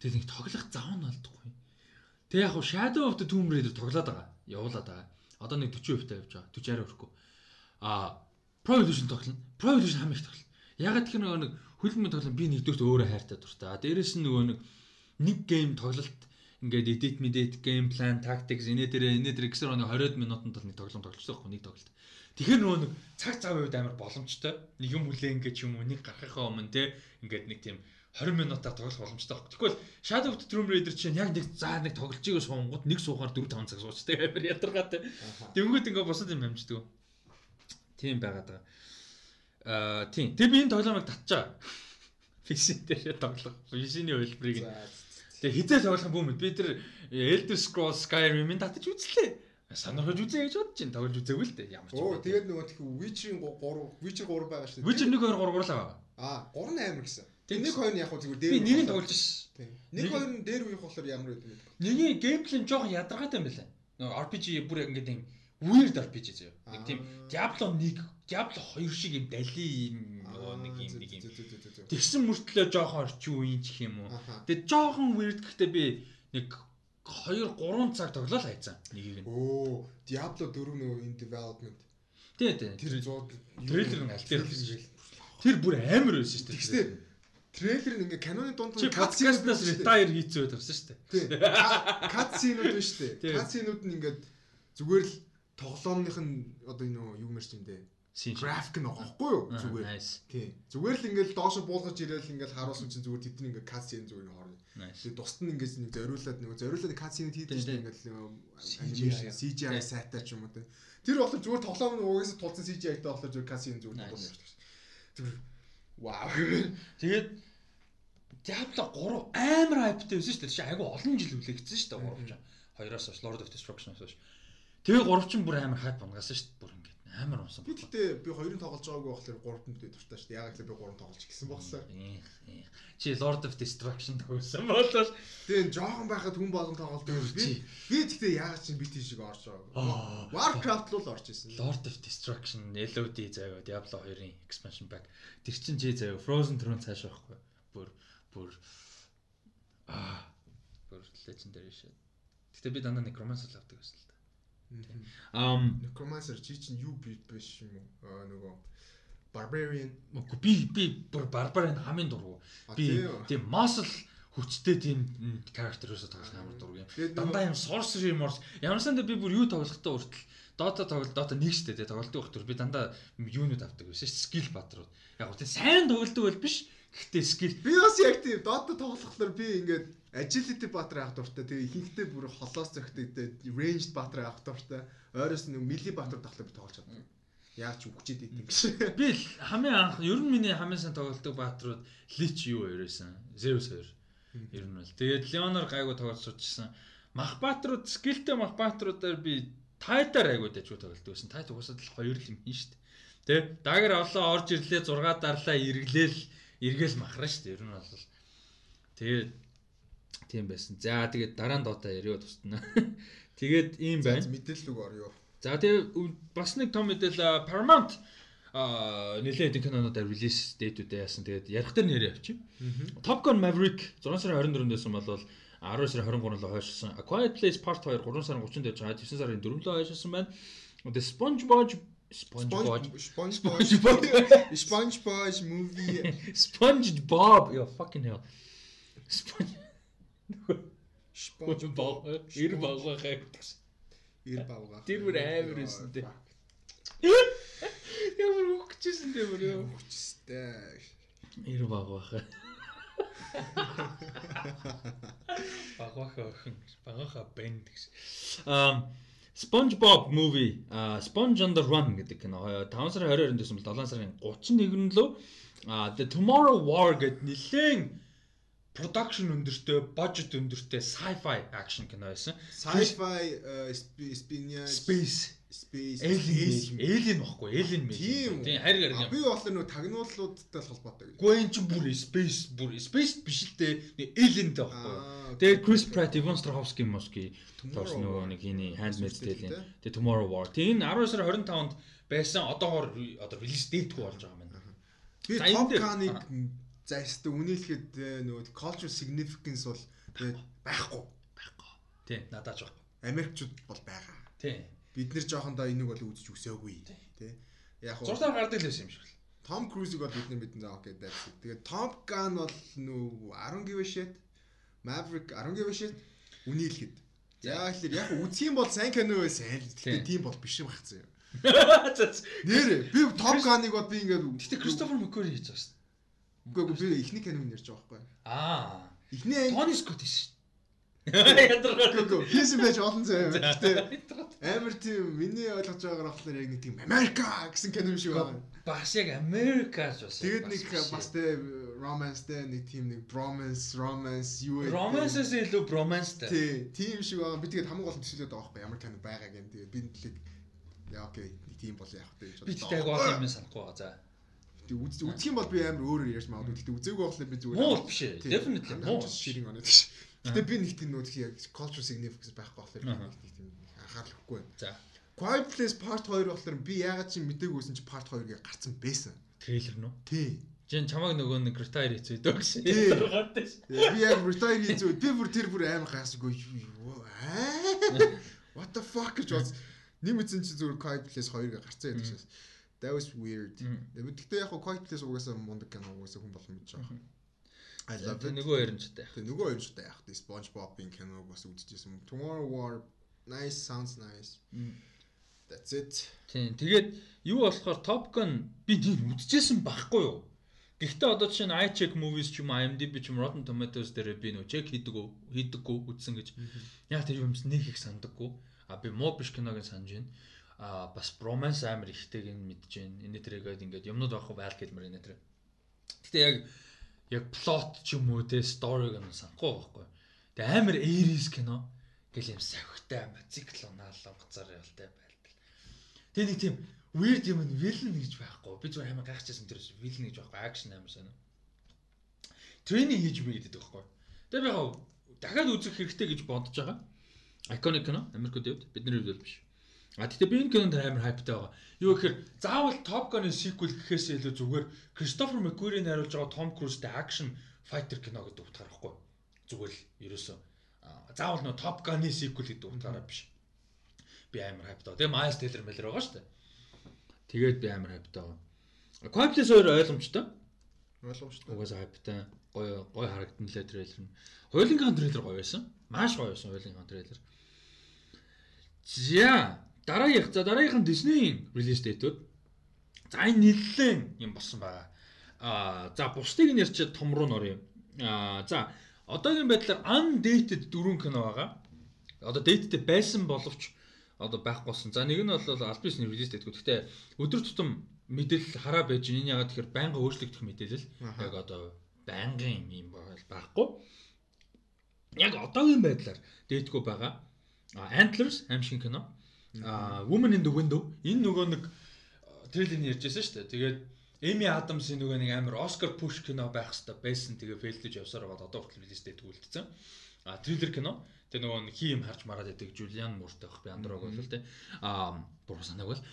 A: Тэгээд нэг тоглох зав нь алдахгүй. Тэг яг хуу Shadow of the Tomb Raider тоглоод байгаа. Явуулаад байгаа. Одоо нэг 40% та явж байгаа. 40 хүрэхгүй. А Pro Evolution тоглоно. Pro Evolution хамгийн их тоглоно. Ягаад тэр нөгөө нэг хөлбөмбөг тоглоом би нэгдүгürt өөрөө хайртай дуртай. Дээрээс нь нөгөө нэг нэг гейм тоглолт ингээд edit medit game plan tactics инээ дээр инээ дээр гэсэр нэг 20 минутанд л нэг тоглоом тоглолцсон байхгүй нэг тоглолт. Тэгэхээр нөгөө нэг цаг цав үед амар боломжтой. Нэг юм хүлээ ингээд юм уу нэг гарахынхаа өмнө те ингээд нэг тийм 20 минутаар тоглох боломжтой байхгүй. Тэгвэл Shadow of the Tomb Raider чинь яг нэг заа нэг тоглож байгаа суунгууд нэг суугаар 4 5 цаг суучдаг амар ядаргаатай. Тэнгүүд ингээд босод юм амждаг. Тийм байгаад байгаа. Аа тийм. Тэгээ би энэ тоглоомыг татчаа. <laughs> PC дээр тоглох. PC-ний хөлбрийг. Тэгээ хизээ тоглох юм бүүмэд. Би тэр Elder Scrolls Skyrim-ийг татаж үзлээ. Сонирхож үзье гэж бодож чинь тоглож үзээгүй л дээ. Ямар ч.
B: Оо тэгээд нөгөө тэх Witcher-ийн 3 Witcher 3 байгаа шүү
A: дээ. Witcher 1 2 3 3 л байгаа.
B: Аа 3 нь амар гэсэн. Тэгээ нэг хоёр нь яг хөө зүгээр дээр.
A: Би нэг нь тоглож шээ.
B: Нэг хоёр нь дээр үеих болохоор ямар байд юм бэ?
A: Нэгийн геймплей жоохон ядаргаатай юм байна. Нөгөө RPG бүр яг ингэдэг юм weird RPG зөө. Нэг тийм Diablo 1, Diablo 2 шиг юм дали юм нэг юм нэг юм. Тэгсэн мөртлөө жоохон орчин үеийн ч юм уу. Тэгээ жоохон weird гэхдээ би нэг 2 3 цаг тоглол хайцсан нэгийг нь.
B: Оо, Diablo 4 нөгөө in development.
A: Тий, тий.
B: Тэр 100
A: трейлер нь аль дээр Тэр бүр амар байсан шүү дээ.
B: Тэгстэй трейлер нь ингээ каноны дунд
A: нь подкастнаас retire хийцээ тавьсан шүү дээ.
B: Катсинууд шүү дээ. Катсинууд нь ингээд зүгээр л тоглоомных нь одоо энэ юу мэрч юм дээ. График байгаа байхгүй юу? Зүгээр. Тий. Зүгээр л ингээл доошо буулгаж ирээл ингээл харуулсан чинь зүгээр тэдний ингээ касин зүгээр хоорно. Тэгээ тусад нь ингээс нэг зориулаад нэг зориулаад касиныг хийдэг чинь ингээл CGI сайтай ч юм уу. Тэр болохоор зүгээр тоглоом нь угаасаа тулсан CGI-тай болохоор зүгээр касин зүгээр тоглоом ярьдаг. Зүгээр вау. <laughs>
A: Тэгээд Diablo 3 амар хайптай байсан шүү дээ. Чи айгу олон жил үлээгдсэн шүү дээ 3 ч. Хоёроос хойш Lord of Destruction-оос хойш. Тэгээ гуравчин бүр амар хайп унгасан шүү амар унсан.
B: Би гэхдээ би хоёрын тоглож байгаагүй болохоор гуравтанд би дуртай шүү дээ. Яг л би гурав тоглож гисэн болохоор.
A: Чи Lord of Destruction тоглосон болол
B: тэгээ жоохон байхад хүн болгон тоглолдог. Би би гэхдээ яг чинь бит шиг орж байгаагүй. Warcraft л орж исэн.
A: Lord of Destruction LOD заяа Diablo 2-ын expansion pack. Тэр чин чи заяа Frozen Throne цааш байхгүй. Бүр бүр аа бүр legendary shit. Гэтэ би дандаа Necromancer авдаг байсан л
B: Um Necromancer чи чинь юу бит биш юм уу? нөгөө Barbarian.
A: Үгүй би би Barbarian хамгийн дургу. Би тийм muscle хүчтэй тийм character-өөсөө тоглох амар дургу юм. Дандаа юм sorcery морс. Ямарсанд би бүр юу тоглохдоо уртл Dota тоглолт Dota 1 шүү дээ тоглолтын уртл би дандаа юунууд авдаг байсан. Skill батрууд. Яг гоо тийм сайн тоглолтог бол биш. Гэхдээ skill
B: би бас яг тийм Dota тоглохлоор би ингээд agility баатар авах дуртай. Тэгээ ихэнхдээ бүр холоос зөгтөгтэй ranged баатар авах дуртай. Ойроос нэг мили баатар тоглох би тоглож чаддаг. Яг ч үгчээд идэв гэж.
A: Би хамгийн анх ер нь миний хамгийн сайн тоглолтог баатрууд Lich юу ерөөсөн. Zeus 2. Ер нь бол. Тэгээд Leonor гайгүй тоглож суудчихсан. Мах баатрууд скиллтэй мах баатруудаар би тайтаар айгуу дэжгүй тоглолтог байсан. Тайт угсаад л хоёр л юм хийн штт. Тэ дагар олоо орж ирлээ 6 дарлаа эргэлээл эргээл махраа штт. Ер нь бол. Тэгээд Тийм байсан. За тэгээд дараа нь дота яриа тусна. <laughs> Тэгээд ийм байна.
B: Мэдээлэл үг орё.
A: За тэгээд бас нэг том мэдээлэл Paramount а нэлээд хэдэн кинонуудаар релиз дэйтүүдээ яасан. Тэгээд ярих дээр нэрээ авчи. Top Gun Maverick 6 сарын 24-нд байсан бол 10 сарын 23-нд хойшилсан. A Quiet Place Part 2 3 сарын 30-нд явж байгаа. 9 сарын 4-нд хойшилсан байна. The SpongeBob SpongeBob
B: SpongeBob SpongeBob movie
A: SpongeBob yo fucking hell
B: Sponge
A: баг ир баггаа хайгдсан.
B: Ир баггаа.
A: Тэр бүр амар байсан те. Ямар үхчихсэн те бүр юу.
B: Үхчихстэй.
A: Ир баггаа. Багваха <laughs> охин багаха бэнд гэж. Um SpongeBob movie uh Sponge on the Run гэдэг кино. 5 сарын 22-нд байсан бол 7 сарын 31-нд лөө. The Tomorrow War гэдэг нэлээд production өндөртэй, budget өндөртэй sci-fi action кино байсан.
B: Sci-fi espionage
A: space
B: Space
A: Alien баггүй Alien мэй.
B: Тийм.
A: Тийм харь харь.
B: би болохоор нөгөө тагнуулуудтай холбоотой гэж.
A: Гүн энэ ч бүр Space бүр Space биш л дээ. Alienтэй баггүй. Тэгээд Chris Pratt, Ivon Strahovski моски тоос нөгөө нэг хийний Handmaid's Tale
B: Те?
A: Тэгээ Tomorrow War. Тэгээ энэ 12 сарын 25-нд байсан одоогоор одоо релиз дэйтгүй болж байгаа юм байна.
B: Би Top Gun-ыг зайстай үнэлэхэд э, нөгөө cultural significance бол тэгээд байхгүй.
A: Байхгүй. Тий, надад ч байхгүй.
B: Америкчууд бол байгаа.
A: Тий.
B: Бид нэр жоохондоо энийг бол үзэж өсөөгүй. Тэ. Яг уу
A: Зурдаар гардаг л байсан юм шиг л.
B: Том Крузыг бол бидний заа окей it. Тэгээд Top Gun бол нүү 10 give shit. Maverick 10 give shit. Үнэлэхэд. Яг л яг үзэх юм бол сайн кино байсан. Гэхдээ тийм бол биш юм хацсан юм. Нэрэ би Top Gun-ыг бол би ингээд
A: Гэтэ Кристофер Маккори хийж байгаа шүү
B: Үгүй би эхний киног нэрж байгаа байхгүй.
A: Аа.
B: Эхний
A: Тони Скотт шүү
B: Үгүй хийсэн байж олон зав. Гэтэ амар тийм миний ойлгож байгаагаар болохоор яг нэг тийм Америка гэсэн кино шиг байна.
A: Бас яг Америкас бас.
B: Тэгээд нэг бас тэ romance-тэй нэг тийм нэг bromance, romance юу вэ?
A: Романсээс илүү броманстай.
B: Тий, тийм шиг байгаа. Би тэгээд хамгийн гол нь төсөөлөд байгаа байхгүй ямар кино байгаа гэн. Тэгээд би нэлээд яа окей, нэг тийм бол яах вэ гэж
A: Би тэгтээ яг олон юм санахгүй байгаа. За.
B: Тэгээд үз үзэх юм бол би амар өөрөөр ярьж магадгүй. Гэхдээ үзээгүй болохоор би зүгээр.
A: Муу биш ээ. Definitely муу.
B: Ширинг оноо гэж. Гэтэ би нэг тийм нөх яг culture significance байхгүй болохоор би нэг тийм анхаарал өгөхгүй байна.
A: За.
B: Quiet Place Part 2 болохоор би ягаад чи мдэггүйсэн чи Part 2-ыг гарцсан байсан.
A: Трейлер нөө.
B: Тий.
A: Жин чамаг нөгөө нэг retire хийцээ дөг гэсэн.
B: Тий. Би яг retire хийж үү. Би бүр тэр бүр амар гайсгүй. Аа. What the fuck гэж бод. Нэмэтсэн чи зүгээр Quiet Place 2-ыг гарцсан гэдэг шээс. That was weird. Тэгтээ яг Quiet Place угаасаа мундаг кино угаасаа хүн болгон мэдж байгаа. I love it.
A: нөгөө яринчтай.
B: Тэгээ нөгөө хоёрчтай яг тий SpongeBob-ийн киног бас үзчихсэн. Tomorrow War nice sounds nice. That's it.
A: Тийм. Тэгээд юу болохоор Top Gun би тийм үзчихсэн байхгүй юу? Гэхдээ одоо жишээ нь iCheck Movies ч юм уу, IMDb ч юм уу, Rotten Tomatoes дээр би нөө check хийдэг үү, хийдэггүй үзсэн гэж. Яг тэр юмс нэг их сандаггүй. А би муу биш киног нь санаж байна. А бас bromance амар ихтэйг нь мэдж байна. Энэ тэрэгэд ингээд юмнууд авах байл гэлмэр энэ тэр. Гэтэ яг яг плот ч юм уу те сториг нь санахгүй байхгүй. Тэгээ амар 80s кино гэл юм савхтай амар циклонаал гоцоор ялтай байлтал. Тэгээ нэг тийм weird юм нь villain гэж байхгүй. Би зүгээр амар гайхчихсан тэр villain гэж байхгүй. Action амар сонио. Тренинг хийж би гэдэг байхгүй. Тэгээ би яг дахиад үзэх хэрэгтэй гэж бодож байгаа. Iconic кино Америкт явд бидний хувьд биш. А тэгтээ би энэ кинонд амар хайптай байгаа. Юу гэхээр заавал Top Gun-ын sequel гэхээс илүү зүгээр Christopher McQuarrie найруулж байгаа Tom Cruise-тэй action fighter кино гэдэг утгаар байхгүй. Зүгээр л ерөөсөө заавал нөө Top Gun-ын sequel гэдэг утгаараа биш. Би амар хайптай. Тэгээ Miles Teller мэлэр байгаа шүү дээ. Тэгээд би амар хайптай байгаа. Place 2 ойлгомжтой.
B: Ойлгомжтой.
A: Угаасаа хайптай. Гоё гоё харагдан лээ трейлер нь. Хойлынгийн трейлер гоё байсан. Маш гоё байсан хойлынгийн трейлер. За дараагийнх за дараагийнх нь Disney-ийн релиз дэйтүүд. За энэ нэлээд юм болсон байгаа. Аа за бусдыг нь ярьчиад том руу нөрье. Аа за одоогийн байдлаар undated дөрвөн кино байгаа. Одоо dated байсан боловч одоо байхгүй болсон. За нэг нь бол Alpis-ний релиз дэйтгүү. Гэхдээ өдөр тутам мэдээлэл хараа байж. Энэ ягаад тэгэхээр байнга өөрчлөгдөх мэдээлэл. Яг одоо байнгын юм байхгүй. Яг одоогийн байдлаар дээдгүй байгаа. Antlers аим шиг кино. А Woman in the Window энэ нөгөө нэг трейлерыг ярьжсэн шүү дээ. Тэгээд Эми Адамсын нөгөө нэг амар Оскар push кино байх хэвээр байсан. Тэгээ фейлдэж явсаар байгаа одоо хүртэл релиз дэйтгүй үлдсэн. А трейлер кино. Тэгээ нөгөө нэг хим харж мараад байдаг Жулиан Муртай байх би андрог бол тэ. А буруу санааг бол.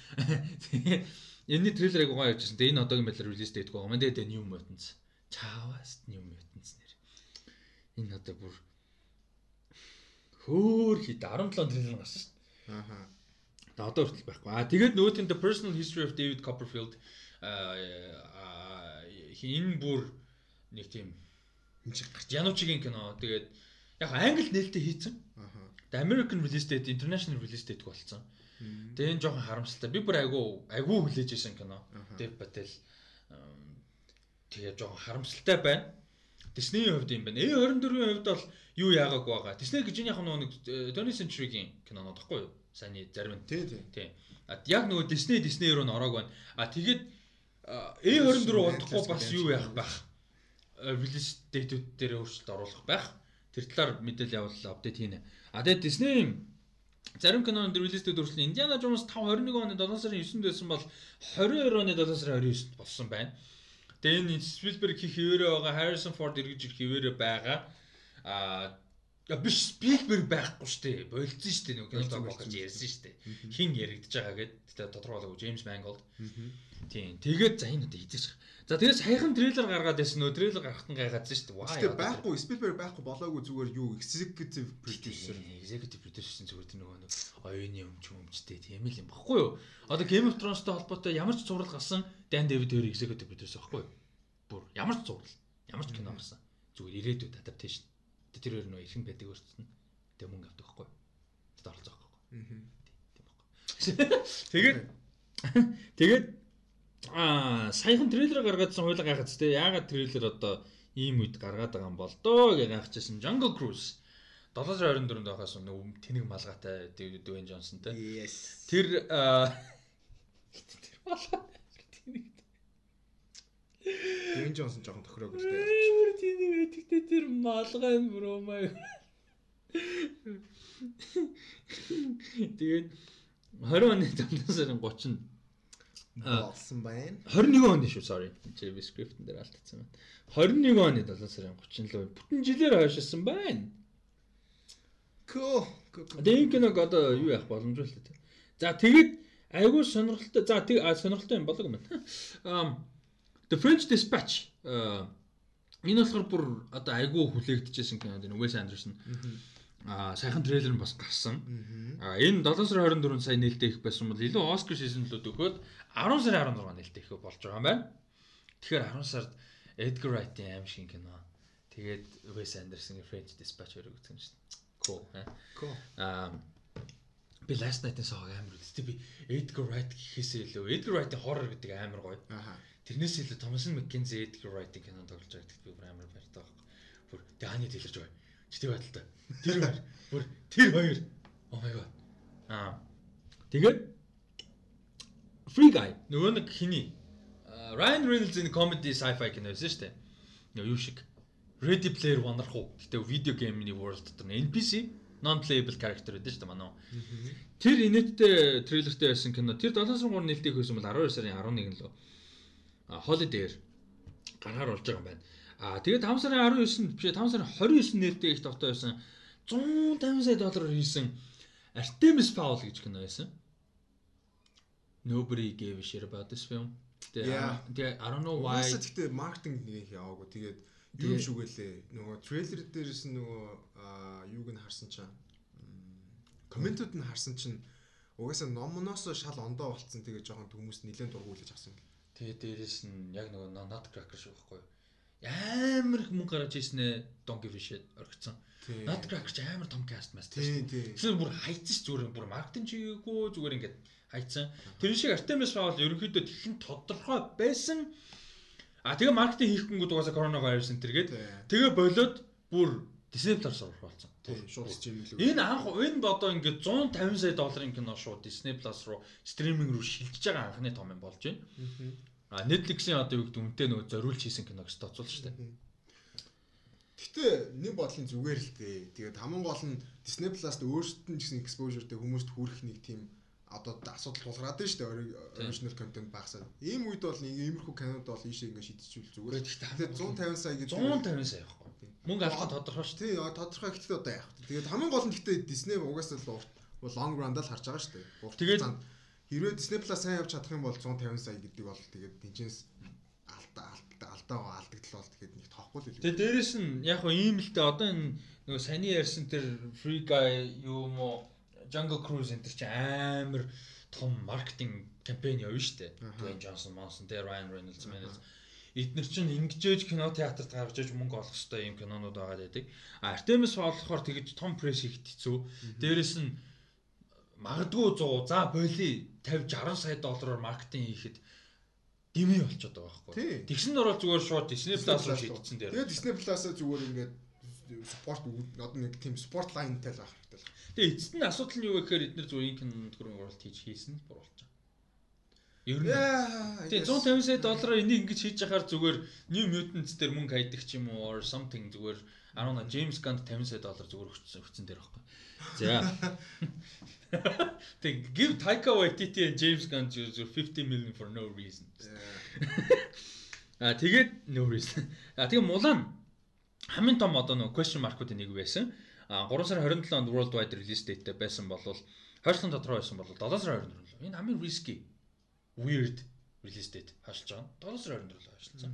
A: Тэгээ <laughs> энэний трейлерыг угаа ярьжсэн. Тэгээ энэ одоогийн байдлаар релиз дэйтгүй байгаа. Мэн тэгээ New Mutants. Чаваас New Mutants нэр. Энэ одоо бүр хөөр хит 17 трейлер гарсан шүү дээ.
B: Аха.
A: Тэгээ одоо хүртэл байхгүй. А тэгээд нөгөө тийм The Personal History of David Copperfield а энэ бүр нэг тийм. Януучигийн кино. Тэгээд яг англи нээлттэй хийцэн.
B: Аха.
A: The American release date, international release date болсон. Тэгээ энэ жоохон харамсалтай. Би бүр айгу айгу хүлээж исэн кино. Dev Patel. Тэгээ жоохон харамсалтай байна. Disney-ийн хувьд юм байна. A24-ийн хувьд бол юу яагаагүй байгаа. Disney гэж яг нэг 20th Century-гийн кинонод тахгүй юу? Саяны зарим нь
B: Тий, тий.
A: Тийм. А яг нөгөө Disney Disney руу н ороог байна. А тэгээд а, A24 удахгүй бас юу яах байх? Release date-үүд дээр өөрчлөлт оруулах байх. Тэр талаар мэдээлэл явуулал апдейт хийнэ. А тэгээд Disney зарим кинонд релизтэй дөрвөлн Indiana Jones 5 21 оны 7 сарын 9-нд байсан бол 22 оны 7 сарын 29-нд болсон байна. Тэгээ энэ Spielberg хийх хിവэрэ байгаа Harrison Ford эргэж ирэх хിവэрэ байгаа. Аа Я биш Spielberg байхгүй шүү дээ. Болцсон шүү дээ. Нөгөө кино болгож ярьсан шүү дээ. Хин яригдж байгаа гэд. Тэгээ тодорхойлоогүй James Mangold. Тийм. Тэгээд за энэ одоо хийж байгаа. За тэгээд саяхан трейлер гаргаад байсан нөө трейлер гарахтан гайхаадсан шүү дээ.
B: Ваа. Тэгээд байхгүй Spielberg байхгүй болоогүй зүгээр юу executive producer.
A: Executive producer зүгээр тэр нөгөө нэг оюуны өмч өмчтэй тийм л юм баггүй юу? Одоо Game of Thrones-тэй холбоотой ямар ч зураг гарсан Dan David өөр executive producer баггүй юу? Бүр ямар ч зураг, ямар ч кино гарсан. Зүгээр ирээдүйд adaptation Тэр хоёр нөө ихэн байдаг өөрчлөн. Тэгээ мөнгө авдаг байхгүй. Тэд оролцох байхгүй. Тийм байхгүй. Тэгээд тэгээд аа саяхан трейлер гаргаадсан хуйлаа гайхац тэ яагаад трейлер одоо ийм үед гаргаад байгаа юм бол доо гэж гайхажсэн Jungle Cruise 724-нд байхаас нэг тэнэг малгайтай Dwayne Johnson те. Тэр <laughs> тэр малгай
B: Дэн Джонсон жоохон тохироо гэлтэй.
A: Амар тийм байдаг тэр малгай нь бро маа. Тэгээд 20 оны 5 сарын 30-нд
B: болсон байна.
A: 21 оны шүү sorry. JavaScript дээр алдсан байна. 21 оны 7 сарын 30-нд л бүтэн жилээр хойшилсан байна.
B: Коо.
A: Тэгээд киног одоо юу яах боломжтой л тэ. За тэгээд айгүй сонирхолтой. За тэг сонирхолтой юм болог юм байна. Аа The French Dispatch энэ болохоор бүр одоо айгүй хүлээгдэжсэн кино энэ Wes Anderson. Аа сайхан трейлер нь бас гарсан. Аа энэ 7 сарын 24 сая нээлттэй их байсан бол илүү Oscar season-лүүд өгөхөд 10 сарын 16 нээлттэй их болж байгаа юм байна. Тэгэхээр 10 сард Edgar Wright-ийн аим шиг кино. Тэгээд Wes Anderson-ийн French Dispatch өрөг үзсэн шүү дээ. Cool. Cool. Аа би last night-ын сог амар үзтээ би Edgar Wright гэхээсээ илүү Edgar Wright-ийн horror гэдэг амар гоё. Аха Тэрнээс илүү Томас Маккензи Эдгар Райтинг кино тоглож байгаа гэдэгт би бүр амар баяртай байна. Бүр Дани дэлгэрж байгаа. Читэй байдалтай. Тэр хоёр бүр тэр хоёр. Oh my god. Аа. Тэгээд Free Guy нөгөө нэг хиний Ryan Reynolds-ийн comedy sci-fi кино байсан шүү дээ. Нөгөө юу шиг Ready Player One руу. Гэтэ видео геймний world дотор NPC non playable character гэдэг шүү дээ манай. Тэр инээдтэй трейлертэй байсан кино. Тэр 7-3 нээлттэй хөөсөн бол 12 сарын 11 лөө holiday-ээр гараар болж байгаа юм байна. Аа тэгээд 5 сарын 19-нд биш 5 сарын 29-нд нэртэй их товтой байсан 150 сая доллараар хийсэн Artemis Fowl гэж кино байсан. Nobody gave a shit about this film. Тэгээ I don't know why.
B: Гэхдээ маркетинг нэг яваагүй. Тэгээд юу шүгэлээ. Нөгөө трейлер дээрээс нөгөө юуг нь харсан чинь комментууд нь харсан чинь угаасаа номноос шал ондоо болцсон тэгээ жоохон хүмүүс нэлээд дургуулж авсан гэх.
A: Тэгээ дээрэс нь яг нөгөө nut cracker шүү байхгүй юу? Амар их мөнгө гаргаж ийснэ Don't give a shit оргицсан. Nut cracker ч амар том cast master шүү. Тэгэхээр бүр хайцсан зүгээр бүр маркетинг чигээгүй зүгээр ингээд хайцсан. Тэр шиг Artemis Fowl ерөнхийдөө тэгхэн тодорхой байсан. А тэгээ маркетинг хийхгүйгүүд угаасаа коронавирус энэ төргээд тэгээ болоод бүр Disney Plus орох болсон.
B: Шууд стриминг
A: рүү. Энэ анх энэ одоо ингээд 150 сая долларын кино шууд Disney Plus руу стриминг рүү шилжиж байгаа анхны том юм болж байна. А Netflix-ийн одоо юу гэдэг үнтэй нөгөө зориулж хийсэн киног ч тооцоол шүү дээ.
B: Гэтэ нэг бодлын зүгээр л дээ. Тэгээд хамгийн гол нь Disney Plus-д өөрсдөд нь гэсэн exposure-тэй хүмүүст хүрэх нэг тийм одоо асуудал тулгараад байна шүү дээ. Original content багасаад. Ийм үед бол иймэрхүү кинод бол ийшээ ингээ шийдчихвэл зүгээр. Тэгээд 150 сая гэдэг
A: 150 сая явахгүй. Мөнгө авах тодорхой шүү.
B: Тий, тодорхой гэхдээ одоо яах вэ? Тэгээд хамгийн гол нь гэхдээ Disney угаасаа л урт long run-д л харж байгаа шүү
A: тэгээд
B: хэрвээ Disney Plus сайн явж чадах юм бол 150 сая гэдэг бол тэгээд тэнцэнс алдаа алдаа алдаагаа алдагдал бол тэгээд нэг тоохгүй л
A: хэлээ. Тэгээд дээрэс нь яг хөө ийм л дээ одоо энэ нөгөө саний ярьсан тэр Free Guy юу мо Jungle Cruise энэ чи амар том маркетинг кампань явна шүү дээ. Dwayne Johnson, Monson, Ryan Reynolds, Reynolds эдгээр чинь ингэжээж кино театрт гаргаж иж мөнгө олох хэрэгтэй юм кинонууд байгаа гэдэг. А Artemis Fowl болохоор тэгэж том пресс хийх хэцүү. Дээрээс нь магадгүй 100 за боли 50 60 сая доллараар маркетинг хийхэд дэмий болчиход байгаа байхгүй. Тэгсэн дөрөв зүгээр шууд Disney Plus руу шийдсэн дээр.
B: Тэгээд Disney Plus-аа зүгээр ингээд спорт одоо нэг тийм спорт лайнтай л байх хэрэгтэй л.
A: Тэгээд эцэст нь асуудал нь юу вэ гэхээр эдгээр зүгээр энэ кинонд хөрөнгө оруулалт хийж хийсэн л буруулж Ер нь тийм 150 сая доллараар энийг ингэж хийж яхаар зүгээр New Mutants дээр мөнгө хайдаг ч юм уу or something зүгээр 18 James Gunn 50 сая доллар зүгээр өгсөн өгсөн дээр байхгүй. За. Тэг give Taika Waititi and James Gunn 50 million for no reason. <laughs> А тэгээд no reason. А тэгээ Мулан хамгийн том одоо нөгөө question mark-уудын нэг байсан. А 3 сарын 27 онд worldwide release date байсан болвол хойшлон тодорхой байсан бол 7 сарын 24 л. Энэ хамгийн risky weird release date хашлж байгаа. 7 сарын 24 л хашлцсан.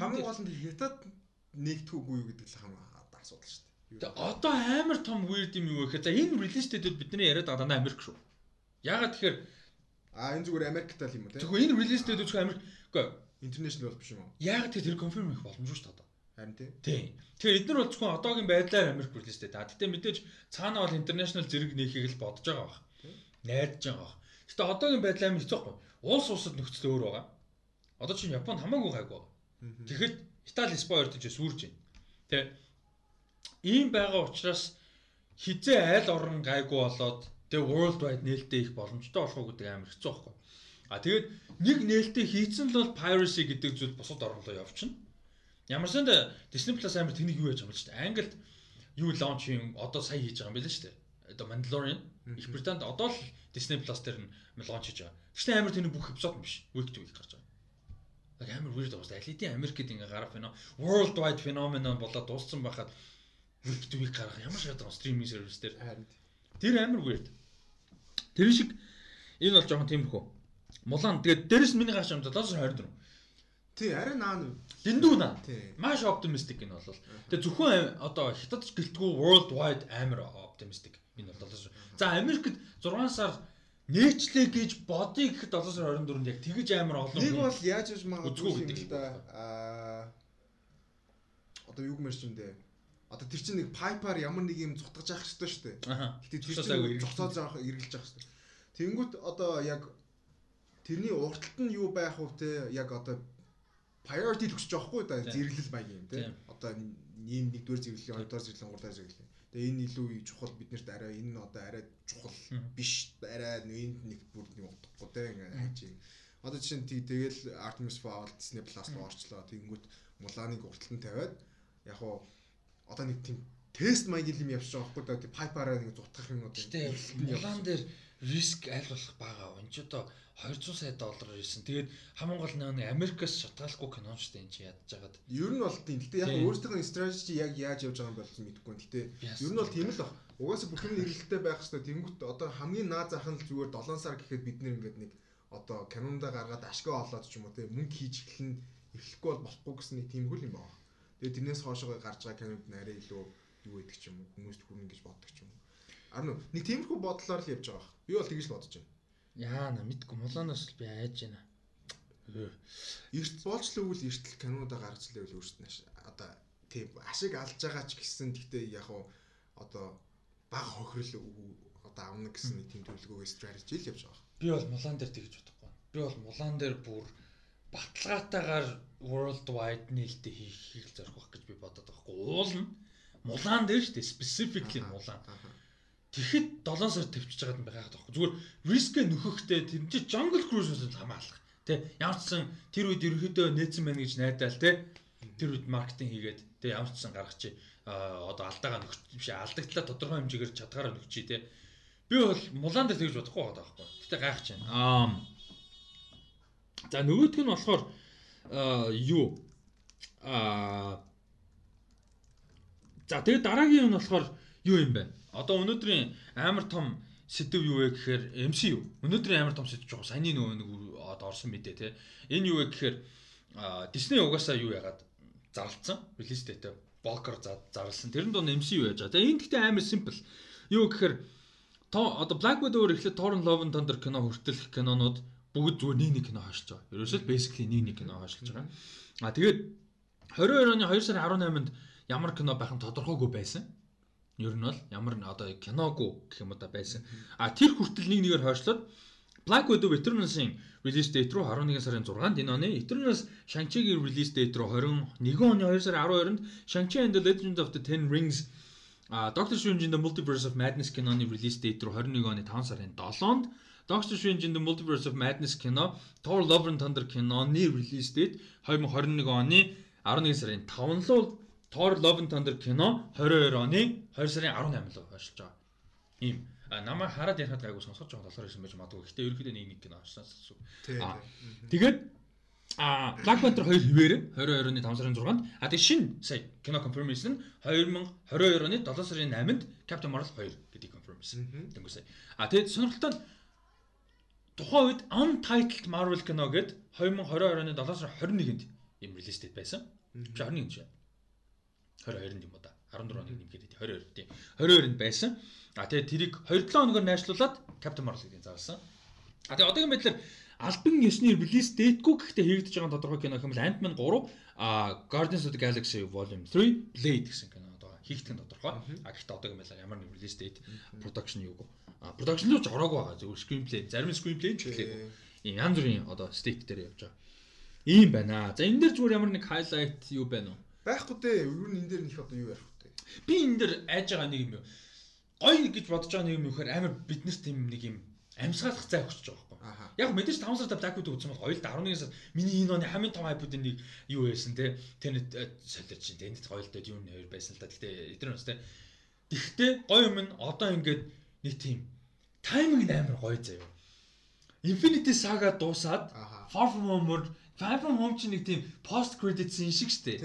B: Хамгийн гол нь хятад нэгдэхгүй юу гэдэг л хамгийн асуудал шүү дээ.
A: Тэгээ одоо амар том weird юм юу гэхээр за энэ release date-үүд бидний яриад байгаа дандаа Америк шүү. Ягаад тэгэхээр
B: а энэ зүгээр Америктай л юм уу те.
A: Тэгвэл энэ release date зүгээр Америк үгүй
B: international бол биш юм уу?
A: Ягаад тэр тэр confirm хийх боломжгүй шүү дээ.
B: Харин тийм.
A: Тийм. Тэгэхээр эдгээр бол зөвхөн одоогийн байдлаар Америк release date. А гэтээ мэдээж цаана бол international зэрэг нээхийг л бодож байгаа баг. Найдаж байгаа баг. Гэтэ одоогийн байдал амар хэцүү байхгүй. Улс улсад нөхцөл өөр байгаа. Одоо чинь Японд хамаагүй гайгүй байгаа. Тэгэхэд Итали спойлер гэж сүрж байна. Тэ. Ийм байгаа учраас хизээ айл орон гайгүй болоод тэгээ world wide нээлттэй их боломжтой болох уу гэдэг амар хэцүү байхгүй. А тэгээд нэг нээлттэй хийцэн л бол piracy гэдэг зүйл бусад орн руу явчихна. Ямар санд Disney Plus амар тэнийг юу яаж байгаа юм бэ? Англид юу launch юм одоо сая хийж байгаа юм байна шүү дээ. Одоо Mandalorian Их Британд одоо л Disney Plus дээр нь launch хийж байгаа. Тэгсэн амар тэний бүх эпизод биш. Week to week гарч байгаа. Яг амар weird дээ. Алидийн Америкт ингээ гарах феном world wide phenomenon болоод дууссан байхад week to week гарах ямар шатан стриминг сервис дээр. Тэр амар weird. Тэр шиг энэ бол жоохон тийм хөө. Мулан тэгээд дээрэс нь миний гаш юм 724
B: Тий, арай наа
A: дэндүү наа. Маш оптимистик энэ бол. Тэгээ зөвхөн одоо хятад гэлтгүү world wide амар оптимистик энэ бол. За Америкт 6 сар нээчлээ гэж бодъё гэхэд 7 сар 24-нд яг тэгэж амар олон
B: нэг бол яаж яаж магадгүй юм л да. Аа одоо юу гэмэр чинь дээ. Одоо тэр чинь нэг пайпаар ямар нэг юм зутгаж явах хэрэгтэй шүү дээ. Гэтэ тэр чинь зогсоож явах эргэлж явах хэрэгтэй. Тэнгүүт одоо яг тэрний урталт нь юу байх вэ те яг одоо priority төгсөж байгаа хгүй да зэрэглэл маяг юм тий. Одоо ийм нэгдүгээр зэрэглэлийн хоёрдугаар зэрэглэлийн гуравдугаар зэрэглэлийн. Тэгээ энэ илүү чухал биднэрт арай энэ одоо арай чухал биш арай энд нэг бүр нэг утгагүй тий ингээ хайчих. Одоо жишээ нь тэгэл Artemis Fowl Disney Plus руу орчлоо. Тэгэнгүүт Муланыг урталтанд тавиад яг уу одоо нэг тийм тест маягийн юм явж байгаа байхгүй да тий пайпаараа нэг зутгах юм уу.
A: Гэтэ Мулан дээр риск аль болох бага. Энд ч одоо 200 сая доллар ирсэн. Тэгээд хамгийн гол нэг Америкаас шатгаалгүй кино шүү дээ энэ чи ядж байгаад.
B: Ер нь бол тийм. Гэтэ яг өөрсдийнхөө стратеги яг яаж явж байгаа юм бол мэдэхгүй. Гэтэ ер нь бол тийм л баг. Угаасаа бүх юм эргэлттэй байх хэрэгтэй. Тэнгүүт одоо хамгийн наад зах нь л зүгээр 7 сар гэхэд бид нэгээд нэг одоо канонда гаргаад ашгаа олоод ч юм уу те мөнгө хийж эхлэн эхлэхгүй бол болохгүй гэсэн нэг тийм хөл юм байна. Тэгээд тэрнээс хоошоо гарч байгаа кинонд нарийн илүү юу гэдэг ч юм уу хүмүүст хүрнэ гэж боддог ч юм уу. Арна нэг тиймэрхүү бодлоор л явж байгаа. Би бол тэгж л бодож байна.
A: Яа на мэдгүй мулаанаас л би айж байна.
B: Эрт боолчлоо үл эртэл канонда гарч лээ үл өөртнөө одоо тийм ашиг алж байгаа ч гэсэн гэхдээ яг одоо баг хохирол одоо авна гэсэн тийм төлөвлөгөөгийн стратеги л явж байгаа.
A: Би бол мулаан дээр тэгж бодохгүй. Би бол мулаан дээр бүр баталгаатайгаар world wide нээлттэй хийхийг зорих байх гэж би бодоод байгаа хгүй. Уул нь мулаан дээр шүү дээ specifically мулаан. Тэгэхэд 7 сар төвчж байгаад юм байгаад байхгүй. Зүгээр рискэ нөхөхтэй тэр чинь Jungle Cruise-ос хамаалах. Тэ ямар ч сан тэр үед ерөөдөө нээсэн байна гэж найдаал тэ. Тэр үед маркетинг хийгээд тэ ямар ч сан гаргачих одоо алдаага нөхч биш алдагдлаа тодорхой хэмжээгээр чадгаараа нөхчий тэ. Би бол мулаан дээр тэгж бодохгүй байгаа байхгүй. Гэтэ гайхаж байна. Аа. За нөгөөх нь болохоор юу аа За тэгээд дараагийн нь болохоор юу юм бэ? Одоо өнөөдрийн амар том сэдв юу вэ гэхээр MCU. Өнөөдрийн амар том сэдв жоо саяны нөгөө нэг одоо орсон мэдээ те. Энэ юу вэ гэхээр Disney угаасаа юу ягаад зарлцсан. Release date Walker зарлсан. Тэрэн дунд MCU яаж байгаа. Тэгээ энэ гэхдээ амар simple. Юу гэхээр одоо Black Widow-оор эхлээд Thor Love and Thunder кино хүртэл кинонууд бүгд зүгээр нэг нэг кино хаашиж байгаа. Ерөөсөө basically нэг нэг кино хаашилж байгаа. А тэгээд 22 оны 2 сарын 18-нд ямар кино байх нь тодорхойгүй байсан. Ер нь бол ямар одоо киногүй гэх юм да байсан. А тэр хүртэл нэг нэгээр хойшлоод Black Widow Eternals-ын release date руу 11 сарын 6-нд энэ оны Eternals Shang-Chi-гийн release date руу 21 оны 2 сарын 12-нд Shang-Chi and the Legend of the Ten Rings а Doctor Strange in the Multiverse of Madness киноны release date руу 21 оны 5 сарын 7-нд Doctor Strange in the Multiverse of Madness кино Thor Love and Thunder киноны release date 2021 оны 11 сарын 5-нд Thor Love and Thunder кино 22 оны 2 сарын 18 л хойшлж байгаа. Ийм намайг хараад ярихад гайгүй сонсож байгаа болохоор ирсэн байж магадгүй. Гэхдээ ерөөхдөө нэг нэг кино авчихсан гэсэн.
B: Тий.
A: Тэгээд а Black Panther 2 хിവэр 22 оны 5 сарын 6-нд а тэгээд шинэ сая кино confirmation нь 2022 оны 7 сарын 8-нд Captain Marvel 2 гэдэг confirmation. Тэнгүү сая. А тэгээд сонирхолтой нь тухайн үед untitled Marvel кино гээд 2022 оны 7 сарын 21-нд юм релиз дээд байсан. Чи 21 шүү. 22-нд юм уу да. 14 оног нэмгээд 22 тийм. 22-нд байсан. А тэгээд тэрийг 2-7 хоногор найшлуулад Captain Marvel гэдгийг заалсан. А тэгээд одоогийн байдлаар альбан ёсны релиз дэйтгүй гэхдээ хийгдэж байгаа тодорхой кино хэмээл Ant-Man 3, а Guardians of the Galaxy Volume 3, Blade гэсэн кино одоо хийгдэх нь тодорхой. А гэхдээ одоогийн байдлаар ямар нэг релиз дэйт production юуг. А production руу ч ороогүй байгаа. Зөвхөн screenplay, зарим screenplay ч хэлээгүй. Ийм янз бүрийн одоо state дээр явж байгаа. Ийм байна. За энэ дээр зүгээр ямар нэг highlight юу байна уу?
B: Байхгүй дээ. Ер нь энэ дээр нөх одоо юу ярих вэ?
A: Би энэ дээр айж байгаа нэг юм юу? Гоё гэж бодож байгаа нэг юм юу гэхээр амар биднес тийм нэг юм амьсгалах зай өгч байгаа байхгүй. Яг мэдээж 5 сарда Black Widow үзсэн бол 2 та 11 сар миний энэ оны хамгийн том хайпуудын нэг юу байсан те. Тэнд солиод чинь тэнд гоё л дээд юу нэр байсан л да. Гэхдээ эдгээр нь те. Тэгтээ гоё юм нь одоо ингээд нэг тийм тайминг амар гоё заяа. Infinity Saga дуусаад Far From Home Far From Home чинь нэг тийм post credit scene шиг штэ.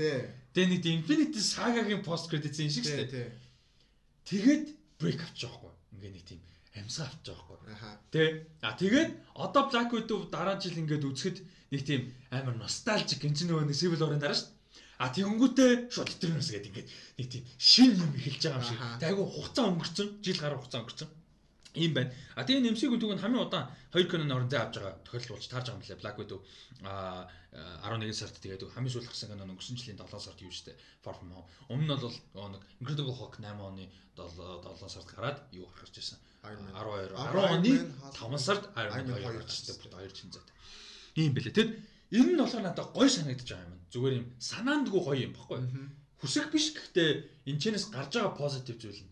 A: Тэгээ нэг Infinity Saga-гийн post credit scene шиг штэ. Тэгээд break авч байгаа хгүй. Ингээ нэг тийм амьсгаа авч байгаа хгүй. Тэ. А тэгээд одоо Black Widow дараа жил ингээд үзэхэд нэг тийм амар ностальжик энэ чинь нөгөө нэг Civil War-ын дараа штэ. А тэгэнгүүтээ шууд Eternals гэдэг ингээд нэг тийм шин юм эхэлж байгаа юм шиг. Тэг айгу хугацаа өнгөрцөн, жил гаруй хугацаа өнгөрцөн. Ийм байна. А тэгээ нэмсийг үгүй хамгийн удаан 2 киноны оронд авч байгаа тохиолдол болж таарж байгаа юм лээ. Black Widow а 11 сард тэгээд хамгийн сүүлд гарсан кино өнгөрсөн жилийн 7 сард юу штэ Far From Home. Өмнө нь бол нэг Incredible Hulk 8 оны 7 сард гараад юу гарч ирсэн. 12 10 оны 5 сард Iron Man 2 гарч ирсэн. Хоёр чин зайтай. Ийм бэлээ. Тэгэд энэ нь болохоор надад гой санагдаж байгаа юм. Зүгээр юм санаандгүй гоё юм баггүй. Хүсэх биш гэхдээ энэ чэнэс гарч байгаа позитив зүйл нь.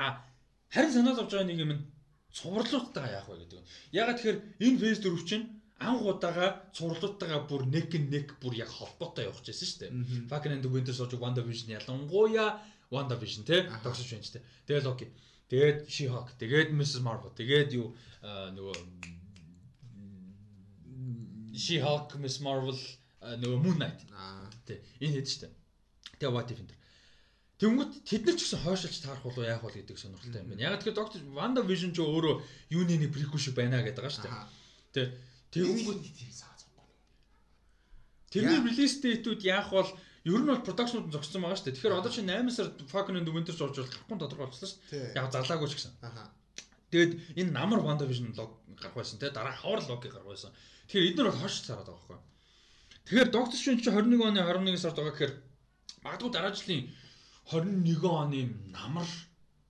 A: А Харин санаа зовж байгаа нэг юм нь цувралуудтайгаа яах вэ гэдэг нь. Ягаад тэгэхээр энэ фейс 4 чинь анх удаага цувралуудтайгаа бүр and neck бүр яг холбоотой явах гэсэн шүү дээ. Falcon and the Winter Soldier WandaVision ялангуяа WandaVision те Doctor Strange те. Тэгэл окей. Тэгээд She-Hulk, тэгээд Mrs Marvel, тэгээд юу нөгөө She-Hulk, Miss Marvel нөгөө Moon Knight. Аа тий. Энэ хэд шүү дээ. Тэгээ What If энэ Тэнгүүт тэд нар ч гэсэн хойшилж таарах болов яах вэ гэдэг сонирхолтой юм байна. Яг тэгэхээр доктор Ванда Vision ч өөрөө юуны нэг приквел шиг байна гэдэг байгаа шүү дээ. Тэ тэнгүүт тийм саазахгүй. Тэрний релиз дэйтүүд яах бол ер нь бол продакшнууд зогссон байгаа шүү дээ. Тэгэхээр одоо чи 8 сард Falcon and the Winter Soldier гарахгүй тодорхойлсон шүү дээ. Яг залаагүй ч гэсэн. Тэгэд энэ намар Wanda Vision лог гарах байсан те дараа хавар лог гарах байсан. Тэгэхээр эдгээр бол хойш цараад байгаа байхгүй. Тэгэхээр Doctor Strange чи 21 оны 11 сард байгаа гэхээр магадгүй дараа жилийн 21 оны намар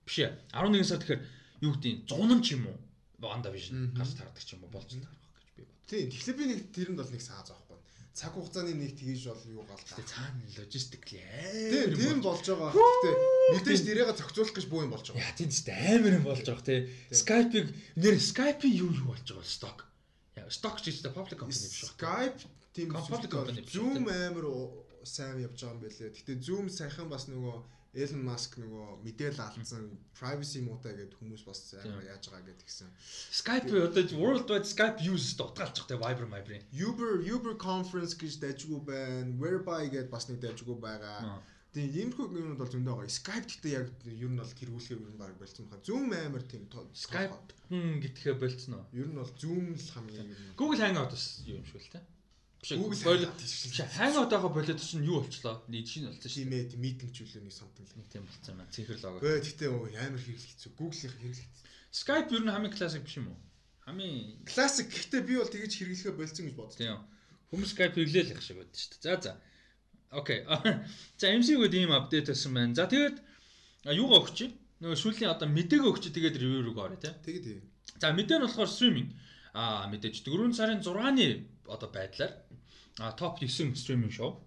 A: биш ээ 11 сар тэгэхээр юу гэдэг 100 ч юм уу Ванда Вижн гарч таардаг ч юм уу болж таарах гэж би бод.
B: Тийм тэгэхээр би нэг тэрэнд бол нэг сааз авахгүй. Цаг хугацааны нэг тгийж бол юу гал та.
A: Цаана логистик л
B: амар. Тийм болж байгаа. Гэхдээ мэдээж нэрээ зохицуулах гэж буу юм болж байгаа.
A: Яа тийм ч амар юм болж байгаа те. Skype-ыг нэр Skype-ийн юу юу болж байгаа сток. Яа сток ч гэсэн public company биш
B: шүү. Skype тийм public company. Zoom амар сайн явж байгаа юм байлээ. Гэтэ Zoom сайхан бас нөгөө Elon Musk нөгөө мэдээлэл алдсан privacy муутай гэдэг хүмүүс бас амар яаж байгаа гэдэг гисэн.
A: Skype одоо worldwide Skype use дутгаалчих те Viber Viber.
B: Uber Uber conference гэж дайжгүй байна. Whereby гэдээ бас нэг дайжгүй байгаа. Тийм иймэрхүү юмуд бол зөндөө байгаа. Skype гэхдээ яг ер нь бол хэрэгүүлэхээр ер нь баг болцсон баха. Zoom амар тийм
A: Skype гэтгэхэ болцсон уу?
B: Ер нь бол Zoom л хамгийн
A: Google Hangout бас юм шиг л те. Hangout байгаа болоод чинь юу болчлоо? Нийт шинэ болсон
B: шүү. Тийм ээ, митинг чөлөөний самтан л.
A: Тийм юм аа. Цэнхэр лого.
B: Өө, гэтээ амар хэрэглэх хэцүү. Google-ийн хэрэглэх.
A: Skype ер нь хамгийн классик биш юм уу? Хамгийн
B: классик гэхдээ би бол тэгэж хэрэглэхэ болцсон гэж бодсон.
A: Тийм. Хүмүүс Skype хэрэглээл их шиг байдаг шүү дээ. За за. Окей. <laughs> За MCU-гээд ийм апдейт болсон байна. За тэгээд юугаа өгч? Нөгөө сүүлийн одоо мэдээг өгч тэгээд ревю рүү орё тий.
B: Тэгээд.
A: За мэдээ нь болохоор стриминг. Аа мэдээж 4 сарын 6-ны одоо байдлаар а топ 9 стриминг шоу.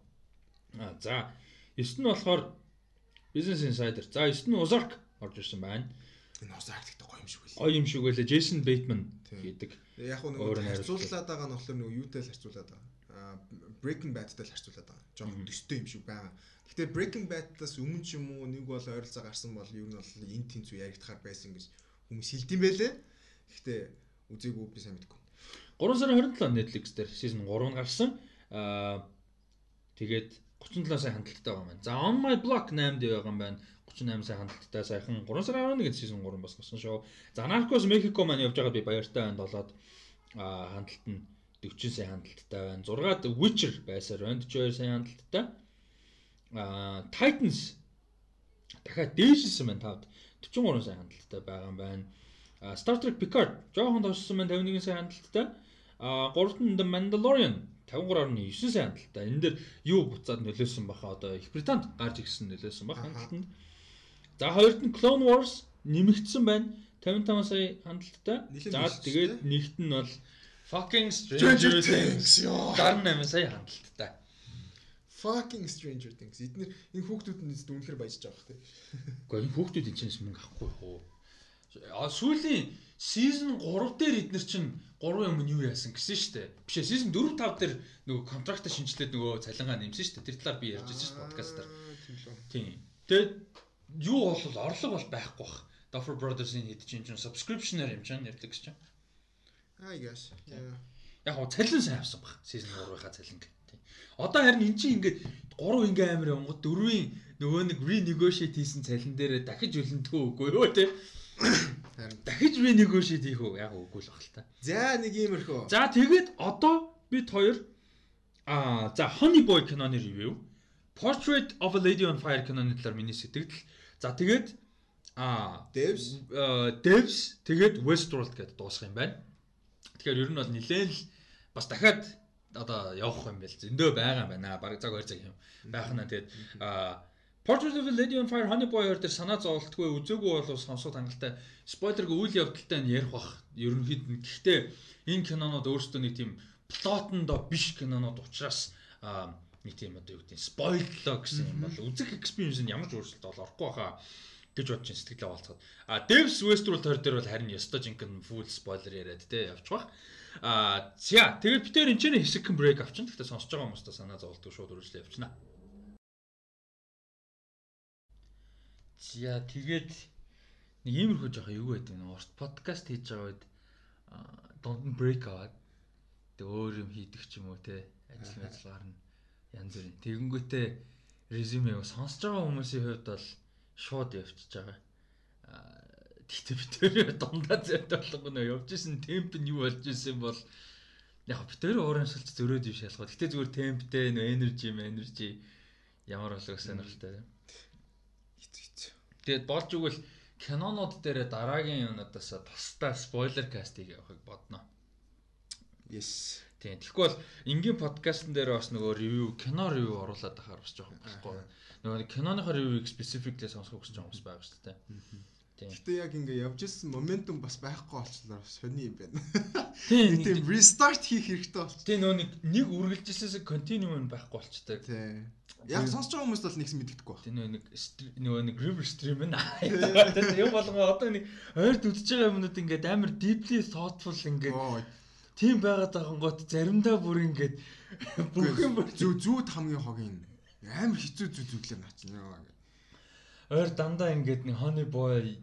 A: А за 9 нь болохоор Business Insider. За 9 нь Ozark орж ирсэн байна.
B: Энэ Ozark гэдэг гоё юм шиг байлаа.
A: Гоё юм шиг байлаа. Jason Bateman хийдэг.
B: Яг нь нөгөө харьцуулаад байгаа нь болохоор нөгөө юутай л харьцуулаад байгаа. Breaking Bad-тай л харьцуулаад байгаа. Жохон төстэй юм шиг байгаа. Гэхдээ Breaking Bad-аас өмнө ч юм уу нэг бол ойролцоо гарсан бол ер нь бол энэ тэнцүү яригдахаар байсан гэж хүмүүс хэлдэм байлээ. Гэхдээ үзээгүй би сайн мэдгүй.
A: 3 сарын 27 Netflix дээр season 3 нь гарсан. Аа тэгээд 37 сая хандлттай байгаа юм байна. За On My Block 8 дээр байгаа юм байна. 38 сая хандлттай саяхан 3 сарын 11-нд season 3 бас гарсан шүү. За Narcos Mexico маань явж байгаад би баяртай байна. 7-од аа хандлт нь 40 сая хандлттай байна. 6-ад Witcher байсаар байна. 42 сая хандлттай. Аа Titans дахиад дээшсэн байна тавд 43 сая хандлттай байгаа юм байна. Star Trek Picard жоохон тоссон байна 51 сая хандлттай. А гуравт нь The Mandalorian 53.9 сая хандлттай. Энэ дээр юу буцаад нөлөөсөн баха одоо Их Британд гарч ирсэн нөлөөсөн баха хандлтанд. За хоёрт нь Clone Wars нэмэгдсэн байна. 55 сая хандлттай. За тэгээд нэгт нь бол Fucking Stranger Things. 78 сая хандлттай
B: fucking Stranger Things. Эднэр энэ хүүхдүүд нь үнэхээр баяжж байгаа хэрэг.
A: Гэхдээ энэ хүүхдүүд энэ чинь мөнгө авахгүй хөө. А сүүлийн season 3 дээр эднэр чинь 3 юм юу яасан гэсэн шүү дээ. Биш ээ season 4 5 дээр нөгөө контракта шинжилээд нөгөө цалингаа нэмсэн шүү дээ. Тэр талаар би ярьж байсан шүү дээ подкастаар. Тийм. Тэгээд юу бол орлого бол байхгүй бах. Duffer Brothers-ийн хэд чинь чинь subscription-аар юм чинь Netflix чинь.
B: I guess.
A: Яг гоо цалин сайн авсан баг. Season 3-ийнхаа цалин гэ. Одоо харин эн чинь ингээд 3 ингээ амир онгод 4-ийн нөгөө нэг renegotiate хийсэн цалин дээр дахиж өлөнтгөө үгүй юу те. Дахиж renegotiate хийх үү? Яг үгүй л баг л та.
B: За нэг иймэрхүү.
A: За тэгээд одоо бид хоёр аа за Honey Boy киноны review, Portrait of a Lady on Fire киноны талаар миний сэтгэл. За тэгээд аа
B: Devs
A: Devs тэгээд Westworld гэдээ дуусах юм байна. Тэгэхээр ер нь бол нилээн л бас дахиад одоо явах юм байл. Зөндөө байгаа юм байна. Бараг цаг 2 цаг юм байх нь. Тэгээд Portrait of a Lady on Fire Honey Boy хоёр дээр санаа зовлтгүй үзээгүй бол сонсоод хангалттай спойлергүй үйл явдалтай нь ярих бах. Ерөнхийд нь гэхдээ энэ кинонууд өөрсдөө нэг тийм плотондоо биш кинонууд учраас нэг тийм одоо юу гэдэг спойллоо гэсэн юм бол үзэх experience нь ямар ч өөрчлөлт бол орохгүй хаа гэж бодож ин сэтгэлээ болцоход. А Devs Westworld төр дээр бол харин ёстой жинхэнэ full spoiler яриад те явчих бах. Аа за тэгээд би тэр энэ ч хэсэгхэн брейк авчин. Гэхдээ сонсож байгаа хүмүүстээ санаа зовлтгүй шууд үргэлжлээ явчихна. За тэгээд нэг иймэрхүү жоохон юу гэдэг нь урт подкаст хийж байгаа үед дунд нь брейк аваад тэг өөр юм хийдэг ч юм уу те ажил ажиллагаар нь янз бүрийн тэгэнгүүтээ резюме сонсож байгаа хүмүүсийн хувьд бол шууд явчихж байгаа. Тэгтээ би тэр дундаа зайтай болгоо нөө явж исэн темп нь юу болж исэн бол яг би тэр урамшилж зөрөөд юм шалгах. Гэтэ зүгээр темптэй нөө энержи энержи ямар болов сонирхолтой. Тэгээд болж игэл кинонууд дээр дараагийн юунуудаас тусдаа спойлер кастыг явахыг бодно.
B: Yes.
A: Тийм. Тэгэхгүй бол энгийн подкастн дээр бас нөгөө ревю, кино ревю оруулаад ахаар бас жоохон болохгүй. Нөгөө киноныхоо ревюг specifically сонсох гэж байгаа хүмүүс байгаа шүү дээ.
B: Гэтэ яг ингээ явж ирсэн моментум бас байхгүй болчихлоо сони юм байна.
A: Тийм.
B: Тийм restart хийх хэрэгтэй болчих.
A: Тийм нөгөө нэг нэг үргэлжилжсээс continuum нь байхгүй болчтой.
B: Тийм. Яг сонсож байгаа хүмүүс бол нэгс мэддэхгүй байна.
A: Тийм нөгөө нэг нөгөө нэг river stream нь <laughs> юм болгоо одоо нэг ойрд үдчихэж байгаа юмнууд ингээд амар deeply thoughtful ингээд тийм байгаад байгаа гот заримдаа бүр ингээд бүх юм
B: зүү зүүд хамгийн хогийн амар хэцүү зүү зүглээ наач.
A: Ойр дандаа ингээд нэг honey boy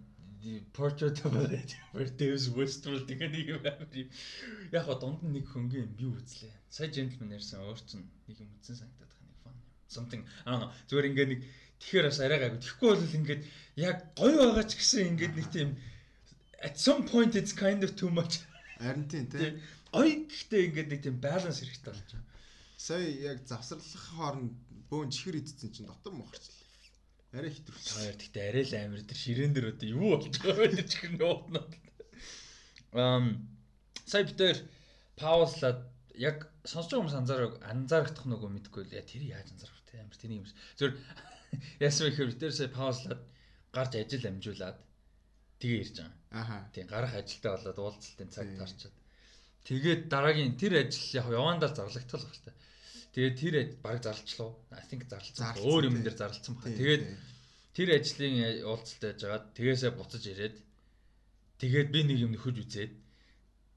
A: portrait of a Davis Westworld гэх нэг юм амар юм. Яг го дунд нэг хөнгөн би үзлээ. Сая gentleman ярьсан өөр чинь нэг юм үзсэн санагдаад байгаа нэг фан. Something I don't know. Зүгээр ингээд нэг тэгэхээр бас арай гайгүй. Тэгэхгүй бол ингээд яг гоё байгаа ч гэсэн ингээд нэг тийм at some point it's kind of too much.
B: Харин тийм тийм.
A: Гоё гэхдээ ингээд нэг тийм баланс хэрэгтэй болж байна.
B: Сая яг завсарлах хооронд бөөн чихэр идсэн чинь дотор мохорчлаа. Арай хитрүүлж.
A: Хоёр гэхдээ арай л амир тэр ширээн дээр одоо юу болж байгаа вэ чихэр нуутнаад. Ам сая битэр паузлаад яг сонсож байгаа хүмүүс анзаарах анзаарах нөгөө мэдгүй л яа тэр яаж анзаарах те амир тэний юм. Зөв <laughs> яасан гэхээр битэр сая паузлаад гарч ажил амжуулаад тэгээ ирж байгаа.
B: Аха.
A: Тийм гарах ажилтаа болоод уулзалтын цаг тарчаад. Тэгээд дараагийн тэр ажил яг явандаа зарлагдтал баг л та. Тэгээд тэр баг зарлцлаа. I think зарлцсан. Өөр юм дээр зарлцсан баг. Тэгээд тэр ажлын уулзалт байж байгаа. Тэгээсээ буцаж ирээд тэгээд би нэг юм нөхөж үзээд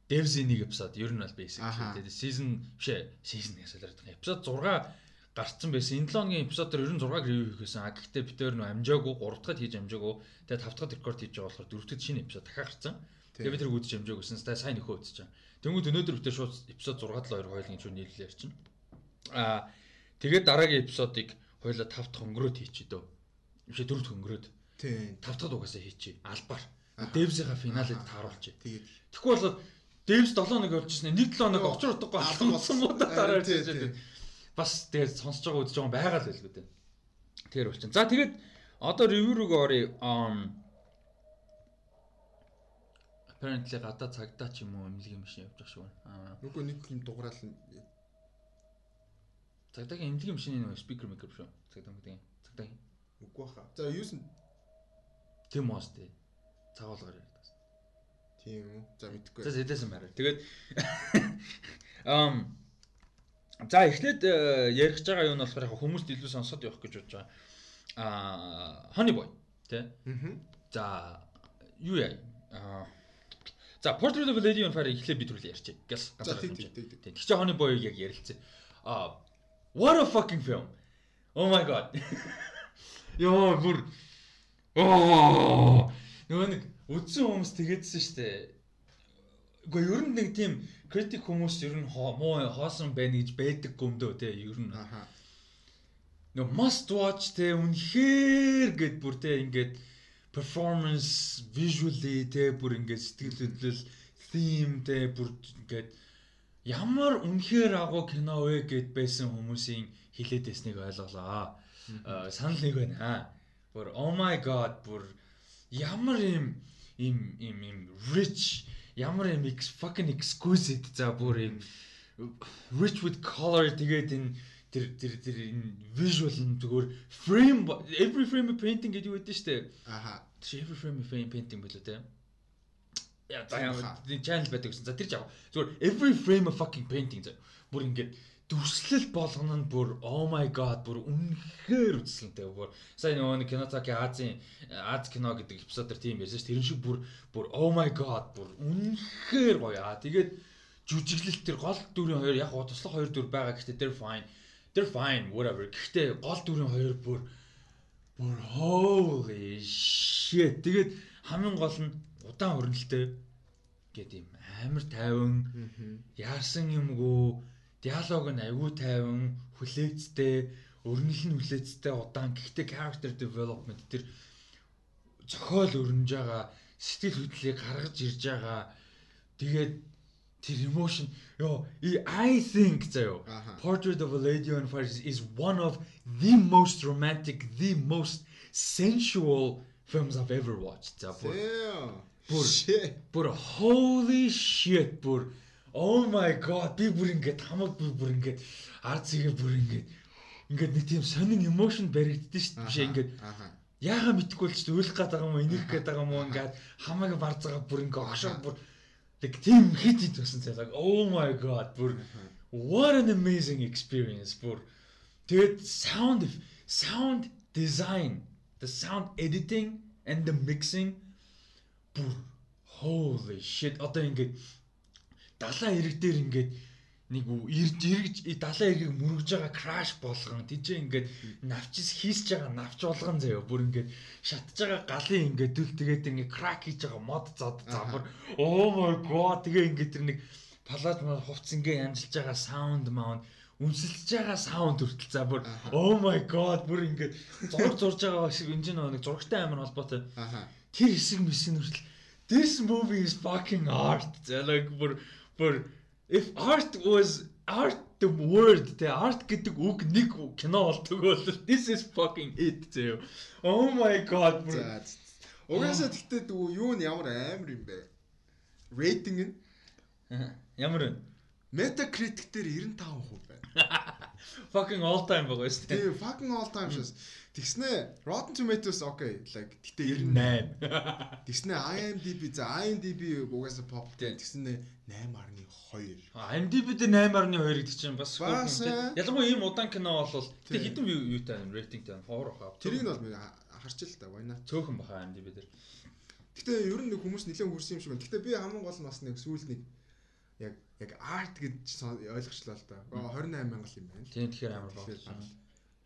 A: Devs-ийн нэг эпизод ер нь бол basic. Тэгээд season биш ээ, season гэж солиод байгаа. Эпизод 6 гарцсан байсан. Энэ 7 хоногийн эпизод дээр ер нь 6 ревю хийхээсэн. А гэхдээ бид нөө амжаагүй 3 дахьад хийж амжаагүй. Тэгээд 5 дахьад рекорд хийж байгаа болохоор 4 дахьад шинэ эпизод дахиад гарцсан. Тэгээд бид тэрийг үзэж амжаагүйсэн. Тэгээд сайн нөхөө байгаа. Тэнгүүд өнөөдөр бид тэр шууд эпизод 6 7 2 хоёулын чүү нийлэл ярьчихна. Аа тэгээд дараагийн эпизодыг хоёулаа 5 дахь өнгөрөөд хийчихэд дөө. Биш 4 дахь өнгөрөөд
B: Тийм.
A: 5 дахь угаасаа хийчихье. Албаар. Devs-ийн финалыг тааруулчих.
B: Тэгээд
A: Тэгэхгүй бол Devs 7 хоног явуулчихсан. Нэг 7 хоног очир утгагүй
B: алхам
A: болсон муу да дараа байгаа. Бас тэгээд сонсож байгаа үзэж байгаа байгаа л байлгүй дээ. Тэр болчихно. За тэгээд одоо review руу оръё. Apparently гадаа цагдаа ч юм уу эмнэлгийн машин явж байгаа шүү. Аа
B: нүгөө нэг юм дуграал нь
A: цагдаагийн эмнэлгийн машины нэг speaker maker шүү. Цагдаа гэдэг. Цагдаагийн.
B: үгүй хаа. За юу сэн
A: Тэм моос тий. Цагуулгаар ярьдаг.
B: тийм үү. За мэдхгүй.
A: За зэдэсэн байраа. Тэгээд <laughs> ам за эхлээд э, ярих гэж байгаа юу нь болохоор яг хүмүүст илүү сонсоод явах гэж бодож байгаа. Аа Honey Boy тий.
B: Аа.
A: За юу яа? Аа За Portrait of a Lady on Fire эхлээд бид түрүү ярьчих. Гэл ганцаар.
B: Тийм.
A: Тэг чи Honey Boy-ыг яг ярилцээ. Аа what a fucking film. Oh my god. <laughs> Йоо бүр оо нөгөө нэг үдсэн хүмүүс тэгээдсэн штэ. Гэхдээ ер нь нэг тийм критик хүмүүс ер нь муу хоосон байна гэж байдаг гомдөө те ер нь. Нөгөө must watch те үнэхээр гэд бүр те ингээд performance visually те бүр ингээд сэтгэл хөдлөл theme те бүр ингээд ямар үнэхээр агуу кино вэ гэд байсан хүмүүсийн хилээд байсныг ойлголоо. Аа, Санал нэг байна. Бүр oh my god бүр ямар юм им им им rich ямар юм fucking exquisite за бүр юм rich with color тэгээд энэ тэр тэр тэр энэ visual нь зүгээр frame every frame painting гэдэг юу гэдэг штэ.
B: Аха.
A: Every frame painting билүү те. Яа за channel байдаг гэсэн. За тэр жаа. Зүгээр every frame of fucking painting за. Бүр ингээд дүрслэл болгоно нь бүр oh my god бүр үнэхээр үзсэнтэй бүр сая нөгөө нэг кинотаки Азийн Аз кино гэдэг эпизодэр тийм байсан ш тэрэн шиг бүр бүр oh my god бүр үнэхээр гоё. Аа тэгээд жүжиглэлт тэр гол дүрийн хоёр яг гоо туслах хоёр дүр байгаа. Гэхдээ they're fine. They're fine whatever. Гэхдээ гол дүрийн хоёр бүр бүр holy shit. Тэгээд хамгийн гол нь удаан хөрнөлтэй гэдэг юм. Амар тайван яарсан юмгүй диалог нь аягүй тайван хүлээцтэй өрнөл нь хүлээцтэй удаан. Гэхдээ character development тэр зохиол өрнөж байгаа сэтгэл хөдлөлийг гаргаж ирж байгаа. Тэгээд тэр emotion ёо I think заяо. Portrait of a Lady on Fire is- is one of the most romantic the most sensual films I've ever watched. За бүр
B: Бүр
A: Бүр. Бүр holy shit бүр oh my god би бүр ингээд хамаг би бүр ингээд ард зэгээ бүр ингээд ингээд нэг тийм сонин emotion баригддээ шүү дээ. Ингээд яага мэдгүй л ч өөлөх гээд байгаа юм уу энийх гээд байгаа юм уу ингээд хамаг барз байгаа бүр ингээд огшоо бүр like тийм хит хит цаа like oh my god бүр what an amazing experience бүр. Тэгээд sound sound design the sound editing and the mixing бүр holy shit. Одоо ингээд далайн ирэг дээр ингээд нэг ирж ирж далайн ирэгийг мөргөж байгаа краш болгон тийчээ ингээд навчис хийсэж байгаа навч болгон заяа. Бүр ингээд шатж байгаа галын ингээд дүл тэгээд ингээд крак хийж байгаа мод зод завар oh my god. Тэгээ ингээд тэр нэг палаж мал хувц ингээд амжилж байгаа саунд маунд үнсэлж байгаа саунд хүртэл за бүр oh my god. Бүр ингээд зураг зурж байгаа шиг энэ нэг зурагтай амар холбоотой.
B: Аха.
A: Тэр хэсэг мэсийн хүртэл this movie is fucking art. Like бүр бүр if art was art the word the art гэдэг үг нэг кино болдог бол this is fucking it зөө. Oh my god.
B: Угаасаа тэгтээ дүү юу нь ямар амар юм бэ? Рейтинг нь.
A: Ямар вэ?
B: Metacritic дээр 95% байна. <laughs>
A: Fucking all time байгаа шүү дээ.
B: Тэгээ fucking all time шээс. Тэгснэ Rotten Tomatoes okay like тэгтээ 98.
A: 98.
B: Тэгснэ IMDb за IMDb угаасаа pop тэгснэ 8.2.
A: IMDb дээр 8.2 гэдэг чинь бас ялангуяа ийм удаан кино бол тэг хэдэн юутай рейтинг тань 4 хаа.
B: Тэрийг нь бол харч л та байна.
A: цөөхөн баха IMDb дээр.
B: Гэтэ ер нь нэг хүмүүс нэлээд хүрсэн юм шиг байна. Гэтэ би хамгийн гол нь бас нэг сүүлд нэг яг яг арт гэж ойлгочлаа л да. 28 мянга юм байна.
A: Тийм тэгэхээр амар бага.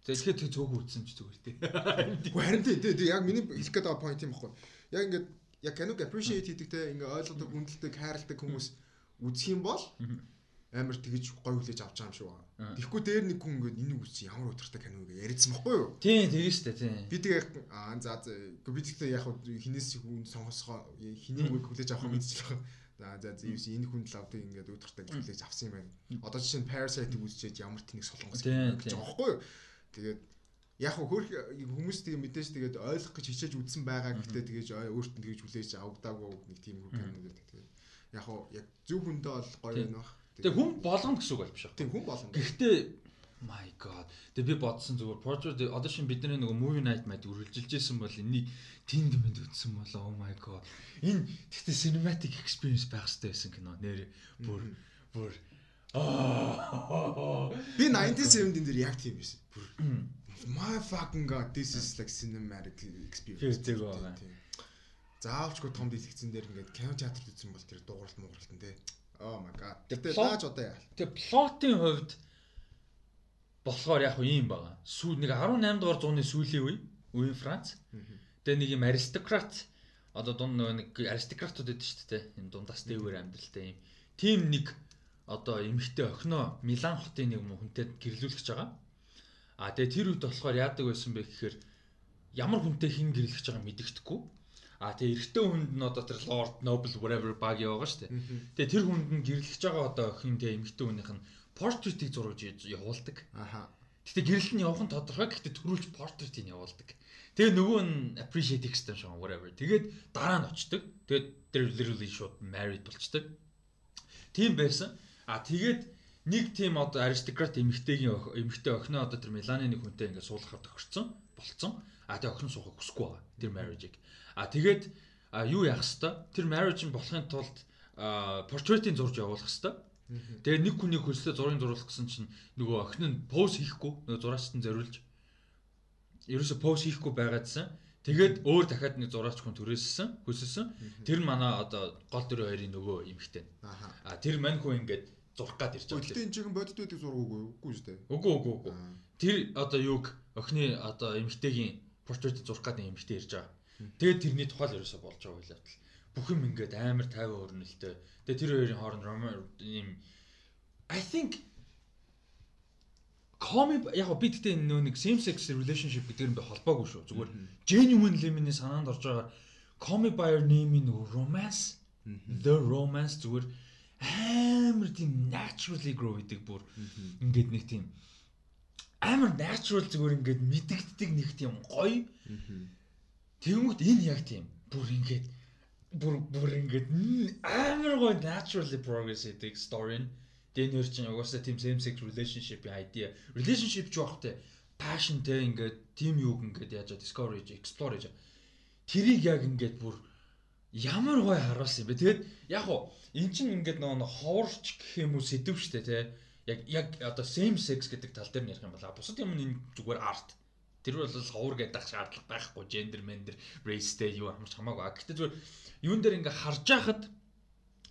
A: Тэгэхээр тэг цөөхөн үтсэн ч зүгээр тий. <laughs>
B: Гэхдээ харин тий яг миний хэлэх гээд байгаа point юм баггүй. Яг ингээд яг киног appreciate хийдэг те ингээ ойлгодог, хүндэлдэг, хайрладаг хүмүүс үзэх юм бол амар тэгэж гой хүлээж авч байгаа юм шиг байна. Тэгэхгүй дээр нэг хүн ингээд энийг үзсэн ямар өдөртэй кино гэж яриадсан баггүй юу?
A: Тийм тэгэж штэ тийм.
B: Би тэгээ аа за за би тэгтээ яг хинээс хүн сонгосгоо хинийг хүлээж авах юм мэдчихлээ. За за зэвс энэ хүн л авдаг ингээд өдөртэй хүлээж авсан юм байна. Одоо жишээ нь Parasite-ийг үзчихээд ямар тэнэг солонгос гэж байгаа байхгүй юу? Тэгээд яг хөрх хүмүүс тэгээ мэдээж тэгээд ойлгох гэж хичээж үзсэн байгаа гэхдээ тэгээж өөрт нь тэгэж хүлээж авагдаагүй нэг тийм хүн гэдэг. Тэгээд яг яг зөв хүндээ бол гоё байна.
A: Тэгээ хүн болгоно гэсэн үг бол биш аа.
B: Тийм хүн болгоно.
A: Гэхдээ my god. Тэгээ би бодсон зүгээр одоо шин бидний нөгөө movie night мэд үргэлжилжсэн бол энийг тэнд мэд үтсэн болоо oh my god. Энэ гэхдээ cinematic experience байх хэрэгтэй байсан кино. Нэр бүр бүр
B: би 97 дээр яг тийм байсан. Бүр my fucking god this is like cinematic experience.
A: Тэг.
B: Заавчгүй том дэлгэцэн дээр ингээд кино театрт үзсэн бол тэр дууралт муугралтан тий. Oh my god. Тэгтээ лааж одоо яа.
A: Тэгээ плотын хувьд болохоор яг ийм байгаа. Сүү нэг 18 дугаар зууны сүүлийн үе, үеийн Франц. Тэгээ нэг юм аристократ одоо дунд нэг аристократууд байдаг шүү дээ. Энэ дундаас дээвэр амьдралтай юм. Тим нэг одоо эмэгтэй охиноо Милан хотын нэг хүнтэй гэрлүүлж байгаа. А тэгээ тэр үед болохоор яадаг байсан бэ гэхээр ямар хүнтэй хин гэрлэж байгааг мэддэхгүй. А тэгээ эрэгтэй хүнд нь одоо тэр Lord Noble whatever баг яваа шүү дээ. Тэгээ тэр хүнд нь гэрлэж байгаа одоо охин тэгээ эмэгтэй хүнийх нь портрэтийг зурж явуулдаг. Аха. Гэтэ гэрэл нь явах нь тодорхой. Гэтэ төрүүлж портретийг явуулдаг. Тэгээ нөгөө нь appreciate extension whatever. Тэгээд дараа нь очдөг. Тэгээд тэр literally шууд married болчдөг. Тийм байсан. А тэгээд нэг тийм одоо аристократ эмэгтэйгийн эмэгтэй охиноо одоо тэр Миланы нэг хүнтэй ингээд суулгахаар тохирцсон болцсон. А тэгээ охин суухыг хүсэхгүй байгаа. Тэр marriage-ийг. А тэгээд юу яах хэвээр тэр marriage нь болохын тулд портретийн зурж явуулах хэвээр. Тэгээ нэг хүний хөлсөө зургийг зуруулах гэсэн чинь нөгөө охин нь поз хийхгүй нөгөө зураачт нь зориулж ерөөсө поз хийхгүй байгаадсан. Тэгээд өөр дахиад нэг зураач хүн төрөөссөн, хөсөсөн. Тэр манай одоо гол дөрөв хоёрын нөгөө эмэгтэй. Аа тэр мань хүн ингээд зурх гад ирж байгаа.
B: Гэхдээ энэ чихэн бодит байдаг зураг үгүй үгүй шүү дээ.
A: Үгүй үгүй үгүй. Тэр одоо юуг охины одоо эмэгтэйгийн портрет зурх гад эмэгтэй ирж байгаа. Тэгээд тэрний тухай л ерөөсө болж байгаа байлаа. Бүх юм ингээд амар тайван өрнөлтөө. Тэгээд тэр хоёрын хооронд ийм I think коми яг би тэгтээ нөө нэг same sex relationship гэдэг юм би холбоогүй шүү. Зүгээр genuine lemon-ийн санаанд орж байгаа by Your Name-ийн romance the romance зүгээр амар тийм naturally grow гэдэг бүр ингээд нэг тийм амар natural зүгээр ингээд мэдэгддэг нэг тийм гоё. Тэнгүүт энэ яг тийм бүр ингээд бүр бүр ингээд амар гоё naturally progress гэдэг story нь Дэнэр чинь угаасаа тийм same sex relationship-ийн idea. Relationship ч багтай passion те ингээд team юуг ингээд яаж discover хийж explore хийж тэрийг яг ингээд бүр ямар гоё харуулсан юм бэ. Тэгээд яг уу эн чинь ингээд нөгөө ховорч гэх юм уу сэдв штэ тий. Яг яг одоо same sex гэдэг тал дээр ярих юм бол бусад юм энэ зүгээр арт. Тэр бол ховор гэдэг шаардлага байхгүй gender gender raceтэй юу хамарч хамаагүй. Гэхдээ зүгээр юун дээр ингээ харж байхад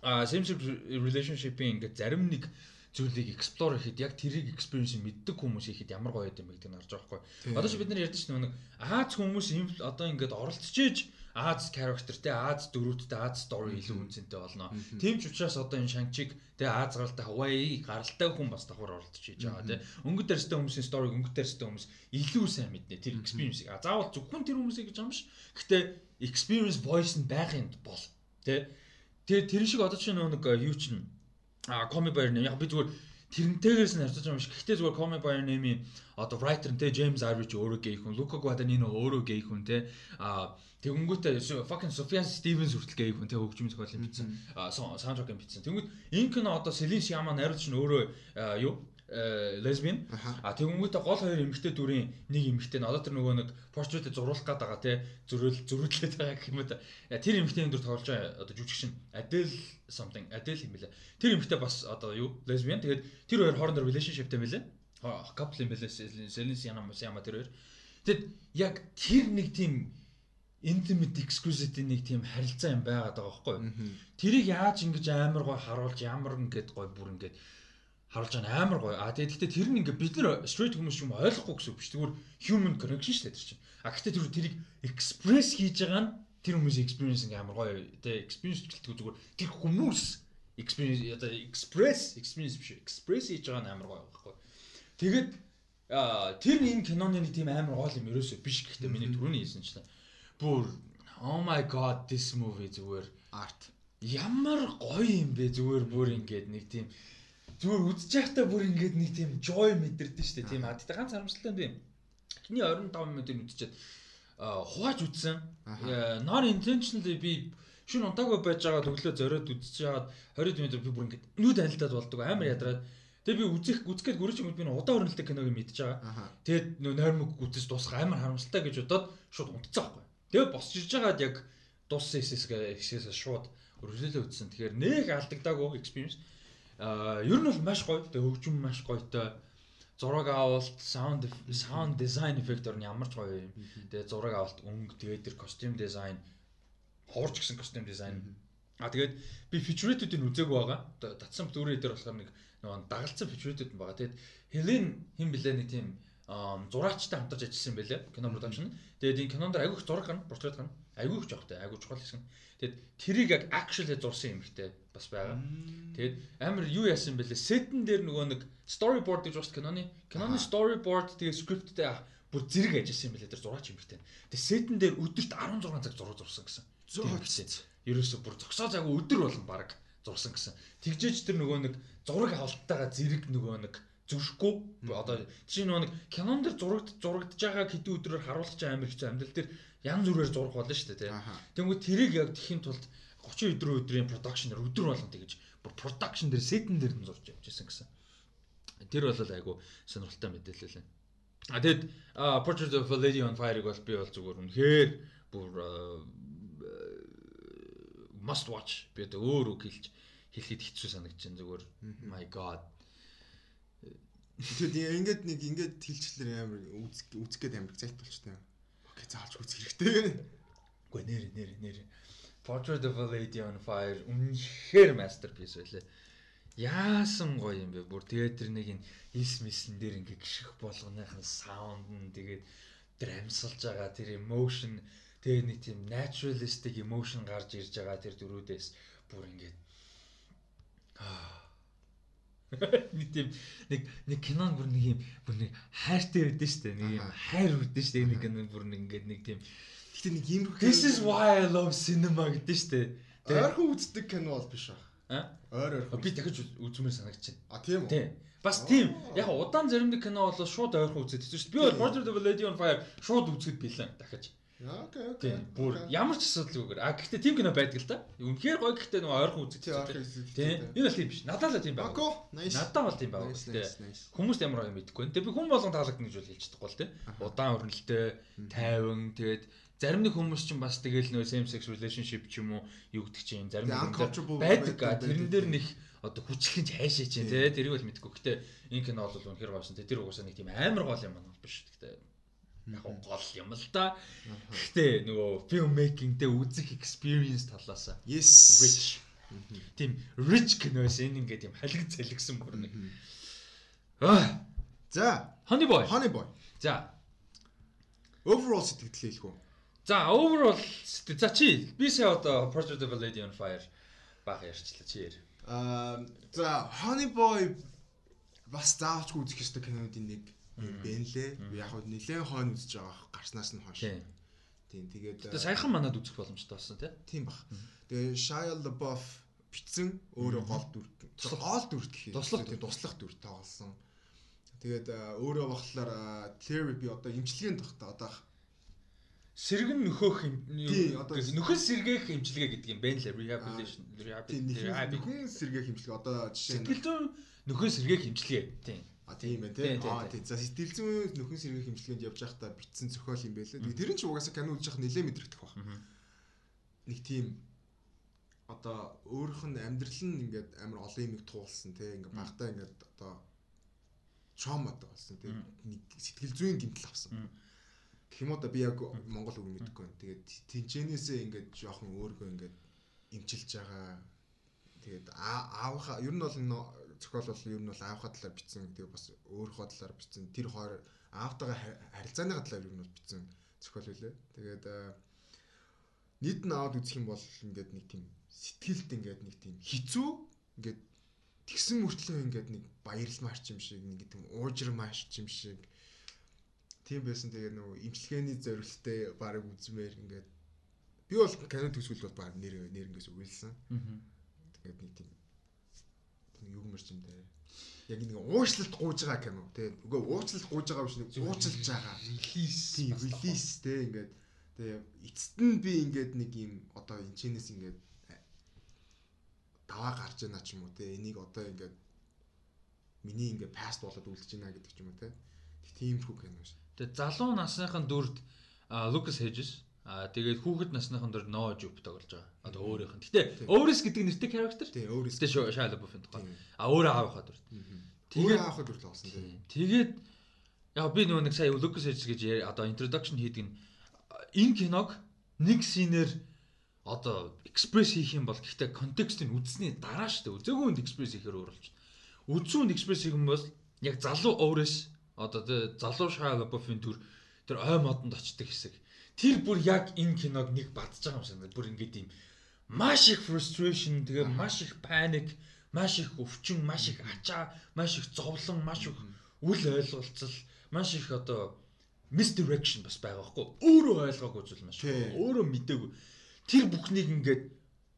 A: а same sex relationship-ийн ингээ зарим нэг зүйлийг explore хийхэд яг тэрийг experience мэддэг хүмүүс ихэд ямар гоё юм бэ гэдгийг харж байгаа байхгүй. Одоо ч бид нар ярьдэн чинь нэг Аз хүмүүс одоо ингээд оролцож Аз characterтэй, Аз дөрүүдтэй, Аз story илүү үнцэнтэй болно. Тийм ч учраас одоо энэ Shang-Chi тэгээ Аз гаралтай Hawaii гаралтай хүн бас давхар оролдож хийж байгаа тийм. Өнгөт дээрстэй хүмүүсийн story, өнгөт дээрстэй хүмүүс илүү сайн мэднэ тэр experience-ийг. А заавал зөвхөн тэр хүмүүсийг гэж биш. Гэхдээ experience voice нь байхын бол тийм. Тэгээ тэр шиг одоо чинь нэг юу чинь а comic buyer нэ яг би зүгээр тэрнтэйгээс нь харьцаж байгаа юм шиг. Гэхдээ зүгээр comic buyer нэмийн одоо writer нь те James ч өөрөө гей хүн, Luca Guadagnino өөрөө гей хүн те а Тэгэнгүүтээ fucking Sufjan Stevens хүртэл гэй хүн тэг хөгжмийн зохиолын бичсэн саундтрак юм бичсэн. Тэнгүүд энэ кино одоо Celine Sciamma найруулагч нь өөрөө юу лесбиан а тэгэнгүүтээ гол хоёр эмэгтэй дүрийн нэг эмэгтэй одоо тэр нөгөө нэг портретэд зуруулах гээд байгаа те зөрүүл зөрүүлээд байгаа гэх юм да тэр эмэгтэйний дүр тоглож байгаа одоо жүжигчин Adele something Adele юм бэлээ тэр эмэгтэй бас одоо юу лесбиан тэгээд тэр хоёр хоорондоо relationshipтэй мэлээ couple юм бэлээ Celine Sciamma Sciamma тэр хоёр. Тэгэд яг тэр нэг тийм intimate exquisite нэг тийм харилцаа юм байгаад байгаа байхгүй юу. Тэрийг яаж ингэж амар гой харуулж ямар ингэж гой бүр ингэж харуулж байгаа амар гой. А тэгээд гэхдээ тэр нь ингээ бид нар straight хүмүүс юм ойлгохгүй гэсэн үг биш. Тэгвэр human connection шүү дээ тэр чинь. А гэхдээ тэр тэрийг express хийж байгаа нь тэр хүмүүсийн experience ингээ амар гоё. Тэгээ experience гэлтгүй зүгээр тэр хүмүүс experience одоо express experience биш express хийж байгаа нь амар гоё байхгүй. Тэгээд тэр энэ киноны нэг тийм амар гол юм ерөөсөө биш гэхдээ миний түрүүний хэлсэн чинь бүр oh my god this movie зүгээр
B: art
A: ямар гоё юм бэ зүгээр бүр ингээд нэг тийм зүгээр үзэж байхдаа бүр ингээд нэг тийм joy мэдэрдэн штэ тийм а тэгтээ ганц харамсалтай юм. Эхний 25 минутыг үзчихэд хувааж үзсэн. Non intentionally би шин унтаагүй байж байгаа төглөө зориод жагаад 20 минут би бүр ингээд нүд анилтаад болдог амар ядраад Тэгээ би үзэх үзэхэд гүрэж юм би удаа хөрнөлтэй киног мэдж байгаа. Тэгээд нөө нойрмог үзэж дуусах амар харамсалтай гэж бодоод шууд унтцсан байхгүй. Тэгээ босч ирж байгаад яг дууссан хэсээс шууд өргөлөө үтсэн. Тэгэхээр нэг алдагдаагүй experience. Аа ер нь бол маш гоё. Тэгээ хөгжим маш гоётой. Зураг авалт, sound sound design effect орны ямар ч гоё юм. Тэгээ зураг авалт өнгө, тэгээ тэр костюм дизайн, хуурч гисэн костюм дизайн. А тэгээд би feature-үүдийг үзээгүй байгаа. Татсан бүрээ дээр болохоор нэг нөгөө дагалцсан feature-үүд байгаа. Тэгээд Хелен хин блэ нэг тийм зураачтай хамтарч ажилласан байлээ кино production. Тэгээд энэ кинонд айгүйх зураг гарна, портрет гарна. Айгүйх жоохтой, айгүй чухал хэсэг. Тэгээд тэрийг яг actually зурсан юм ихтэй бас байгаа. Тэгээд амар юу яасан бэлээ? Сетэн дээр нөгөө нэг storyboard гэж бас киноны киноны storyboard тэгээд scriptтэй бүр зэрэг ажилласан юм бэлээ тэр зураач юм ихтэй. Тэгээд сетэн дээр өдөрт 16 цаг зураг зурсан гэсэн. Зөө. Ерөөсө бүр зогсоо цаг өдөр болгон баг зурсан гэсэн. Тэгжээж тэр нөгөө нэг зураг авалттайгаа зэрэг нөгөө нэг зөвшөхгүй одоо чинь нэг кинон дэр зурагд зурагдж байгаа хэдэн өдрөөр харуулж байгаа амир хэцүү амьдрал дээр янз бүрээр зураг болно шүү дээ тийм. Тэнгүү тэрийг яг тэхийн тулд 30 өдрөө өдрийн продакшнер өдөр болгон тэгэж бүр продакшн дээр сетэн дээр нь зурж явж байсан гэсэн. Тэр бол айгу сонирхолтой мэдээлэл байна. А тэгэд Portrait of a Lady on Fire-ыг бол би бол зүгээр үнэхээр бүр must watch би одоо өөр үг хэлж хэлэхэд хэцүү санагдаж байна зүгээр my god
B: Тэгэхээр ингээд нэг ингээд хилчлэр амар үзэх гээд амар зайт болчтой. Окей, заалж үзэх хэрэгтэй.
A: Үгүй нэр нэр нэр. Portrait of a Lady on Fire үнэхээр masterpiece байлаа. Яасан гоё юм бэ? Бүр тэгээд тэр нэг энэ хис мисэн дээр ингээ гიშх болгоныхын саунд нь тэгээд тэр амьсалж байгаа тэр emotion тэгээд нэг тийм naturalistic emotion гарч ирж байгаа тэр дөрүүдээс бүр ингээд аа нэг тийм нэг нэг кинон бүр нэг юм бүр нэг хайртай байдсан шүү дээ. Нэг юм хайр үрдэн шүү дээ. Нэг кинон бүр нэг ингээд нэг тийм
B: Гэтэ нэг юм
A: This is why I love cinema гэдэг дээ.
B: Ойрхон үздэг кино бол биш аа. Ойр ойрхон.
A: Би дахиж үзмээр байна.
B: А тийм үү?
A: Тийм. Бас тийм. Яг удаан заримдаг кино бол шууд ойрхон үзээд хэвчээ. Би бол a Lady on Fire шууд үзэхэд билээ дахиж.
B: Окей, окей.
A: Бүр ямар ч асуудалгүйгээр. А гэхдээ тийм кино байдаг л да. Үнэхээр гоё гэхдээ нөгөө ойрхон
B: байгаа.
A: Тийм. Энэ бол тийм биш. Надад л тийм байна. Надад бол тийм байна. Хүмүүст ямар гоё мэдэхгүй. Тэгээ би хүн болгон таалагдана гэж бол хэлж чадахгүй л тийм. Удаан өрнөлттэй, тайван тэгээд зарим нэг хүмүүс ч бас тэгэл нөө same sex relationship ч юм уу юу гэдэг чинь зарим нэг байдаг. Тэрэн дээр нэг одоо хүчлэн ч хайшаа чинь тий тэрийг бол мэдгүй. Гэтэ энэ кино бол үнэхээр гоошин тий тэр угаасаа нэг тийм амар гол юм байна биш. Гэтэ яг гол юм л да. Гэтэ нөгөө film making дээр үзэх experience талаас
B: yes
A: rich. Тийм rich киноос энэ ингээд тийм халиг залгсан бүр нэг. Аа.
B: За,
A: Honey boy.
B: Honey boy.
A: За.
B: Overall сэтгэл хэлэх үү?
A: За, overall за чи би сая одоо a Lady on Fire баг ярьчлаа чи яар.
B: Аа, за Honey boy бас заавч үзэх ёстой кинонуудын нэг байна лээ. Яг хөө нэлээд хойно үзэж байгаа гарснаас нь хойш. Тийм тэгээд
A: Тэгээ саяхан манад үзэх боломжтой болсон тий.
B: Тийм баг. Тэгээ Shia LaBeouf бичсэн өөрөө гол дүр гол дүрт гэх юм.
A: Туслах
B: тийм туслах дүр тоглосон. Тэгээд өөрөө Clary би одоо имчилгээнд тахта одоо
A: сэргэн нөхөөх юм нөхөс сэргээх имчилгээ гэдэг юм байна лээ rehabilitation
B: тийм нөхөн сэргээх имчилгээ одоо жишээ нь
A: нөхөс сэргээх имчилгээ тийм
B: А тийм байна
A: Тийм,
B: тийм.
A: тийм,
B: Аа
A: тийм.
B: тийм. За сэтгэл зүйн нөхөн сэргээх хэмжлэгэнд явж байхдаа битсэн зохиол юм байлээ. Тэгээ тэр нь ч угаасаа кино үзэж явах нэлээд мэдрэгдэх баг. Нэг тийм одоо өөрийнх нь амьдрал нь ингээд амар олон юмыг туулсан тий ингээд багтаа ингээд одоо trauma болсон тий нэг сэтгэл зүйн гэмтэл авсан. гэх юм да би яг монгол үг мэдэхгүй. Тэгээд тэнчэнээсээ ингээд жоохон өөргөө ингээд имчилж байгаа. Тэгээд аавынхаа ер нь бол зохиол бол ер нь бол аавынхаа талаар бичсэн. Тэгээд бас өөрийнхөө талаар бичсэн. Тэр хоёр аавтайгаа харилцааны талаар ер нь бол бичсэн зохиол үлээ. Тэгээд нийт нь аваад үзэх юм бол ингээд нэг тийм сэтгэлд ингээд нэг тийм хизүү ингээд тэгсэн мөртлөө ингээд нэг баярлмаарч юм шиг нэг тийм уужрамаарч юм шиг тийм байсан тэгээ нөгөө имчилгээний зорилттой баг үзмээр ингээд би бол кино төсвөл бол баг нэр нэр ингээс үгэлсэн. Тэгээд нэг тийм юу гэмэрч юм дээ. Яг нэг уучлалт гуйж байгаа кино тий. Үгүй уучлалт гуйж байгаа биш нэг уучлж байгаа. Релиз. Тийм релиз тий ингээд тэгээ эцэст нь би ингээд нэг юм одоо энэчнээс ингээд даваа гарч яана ч юм уу тий. Энийг одоо ингээд миний ингээд паст болоод үлдэж байна гэдэг ч юм уу тий. Тиймэрхүү кино шүү.
A: Тэгээ залуу насныхын дүрд Lucas Hedges Аа тэгээд хүүхэд насныхан дээр No Jupe тоглож байгаа. Одоо өөрийнх нь. Гэтэ Өөрис гэдэг нэртэй character.
B: Тийм, Өөрис.
A: Гэтэ Shia LaBeouf-ийн тухай. Аа өөрөө аавынхаа дүр.
B: Тэгээд аавынхаа дүр тоглосон тийм.
A: Тэгээд яг би нөгөө нэг сая Lucas Hedges гэж одоо introduction хийдэг нь энэ киног нэг синээр одоо экспресс хийх юм бол гэхдээ контекстыг үзсний дараа шүү дээ. Үзээгүй хүнд экспресс хийхээр өөр болж байна. Үзүүнд экспресс хийх юм бол яг залуу Өөрис одоо тэ залуу LaBeouf-ийн дүр тэр ой модонд очдог хэсэг тэр бүр яг энэ киног нэг бадж байгаа юм шиг бүр ингээд юм маш их frustration тэгээ маш их panic маш их өвчин маш их ачаа маш их зовлон маш их үл ойлголцол маш их одоо misdirection бас байгаа байхгүй өөрөө ойлгоогүй зүйл маш өөрөө мдээгүй тэр бүхнийг ингээд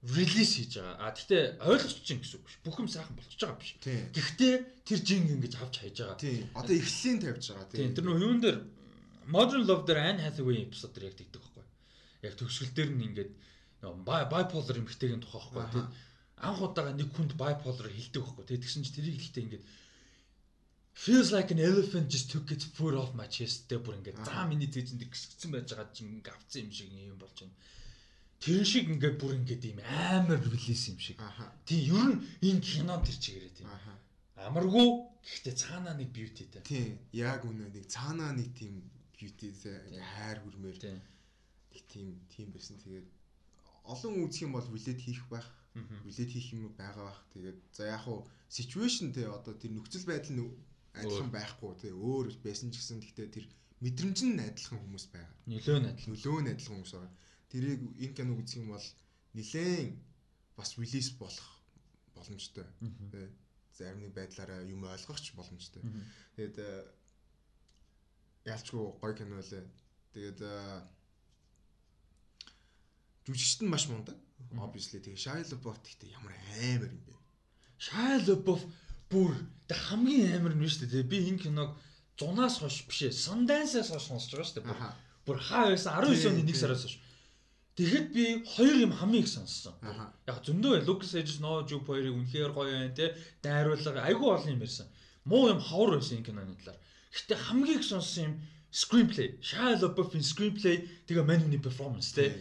A: релиз хийж байгаа. А тэгтээ ойлгож чинь гэсэн үг биш. Бүх юм сайхан болчихж байгаа биш. Гэхдээ тэр жинг ингэж авч хайж байгаа.
B: Тийм. Одоо эхлэлийн тавьж байгаа
A: тийм. Тэр нөө юун дээр Modern Love дээр Anne Hathaway эпизод дээр яг тэгдэг байхгүй. Яг төгсгөл дээр нь ингээд bipolar эмэгтэйгийн тухай байхгүй. Тэгээд анх удаага нэг хүнд bipolar хэлдэг байхгүй. Тэгээд тэгсэн чинь тэрийг хэлтээ ингээд feels like an elephant just took its foot off my chest дээр бүр ингээд заа миний зээжинд гисгцэн байж байгаа чинь ингээд авцсан юм шиг юм болж байна. Тэр шиг ингээд бүр ингээд ийм амар релиз юм шиг. Тийм ер нь энэ кино тэр чигээрээ тийм. Амаргүй гэхдээ цаанаа нэг beautyтэй.
B: Тийм яг үнэ нэг цаанаа нэг тийм beauty хайр хүрмээр нэг тийм тийм байсан. Тэгээд олон үзэх юм бол relate хийх байх. Relate хийх юм байгаа байх. Тэгээд за яг хуу situation те одоо тэр нөхцөл байдал нь адилхан байхгүй те өөр байсан ч гэсэн гэхдээ тэр мэдрэмж нь адилхан хүмүүс байгаа.
A: Нөлөө нь адилхан.
B: Нөлөө нь адилхан хүмүүс байгаа. Тэрийг энэ киног үзэх юм бол нилээн бас release болох боломжтой. Зарим нэг байдлаараа юм ойлгохч боломжтой. Тэгээд ялчгүй гоё кино лээ. Тэгээд жүжигчт нь маш мундаг. Obviously тэгээ Shia LaBeouf гэхдээ ямар амар юм бэ?
A: Shia LaBeouf бүр тэг хамгийн амар нь шүү дээ. Би энэ киног зунаас хойш биш ээ. Sundance-аас хойш сонсож байгаа шүү дээ. Бүр хаа байсан 19 оны 1 сараас хойш. Тэгэхэд би хоёр юм хамгийн их сонссон. Яг зөндөө Lucas Hedges No Jupe хоёрыг үнэхээр гоё байна те. Дайруулга айгүй олон юм ярьсан. Муу юм хавар байсан энэ киноны талаар. Гэтэ хамгийн их сонссон юм screenplay. Shia LaBeouf-ийн screenplay тэгээ Manu-ны performance те.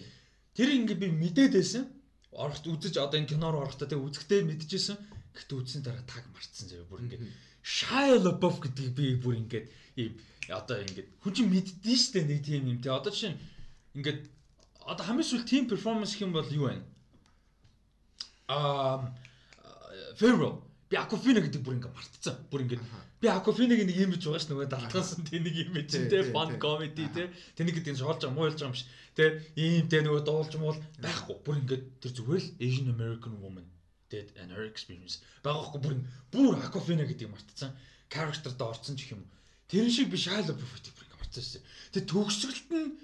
A: Тэр ингээд би мэдээд байсан. Орохт үзэж одоо энэ киноор орохдоо тэгээ үзэхдээ мэдчихсэн. Гэтэ үзсэн дараа таг мартсан заяа бүр ингээд Shia LaBeouf гэдгийг би бүр ингээд ийм одоо ингээд хүн чинь мэддэн штэ нэг тийм юм те. Одоо жишээ нь ингээд одоо хамгийн сүүл team performance юм бол юу вэ? Аа Farewell би Aquafina гэдэг бүр ингээ мартцсан. Бүр ингээ би Aquafina-г нэг имиж байгаа ш нөгөө далтгаансан тэ нэг имиж тэ fun comedy тэ тэнийг гэдэг нь шоолж байгаа муу ялж байгаа юм биш. Тэ ийм тэ нөгөө дуулж муул байхгүй. Бүр ингээ тэр зүгээр л Asian American woman did and her experience. Багахгүй бүр бүр Aquafina гэдгийг мартцсан. Character доо орцсон ч юм. Тэрэн шиг би Shia LaBeouf-ийг бүр ингээ мартсан. Тэ төгсгөлт нь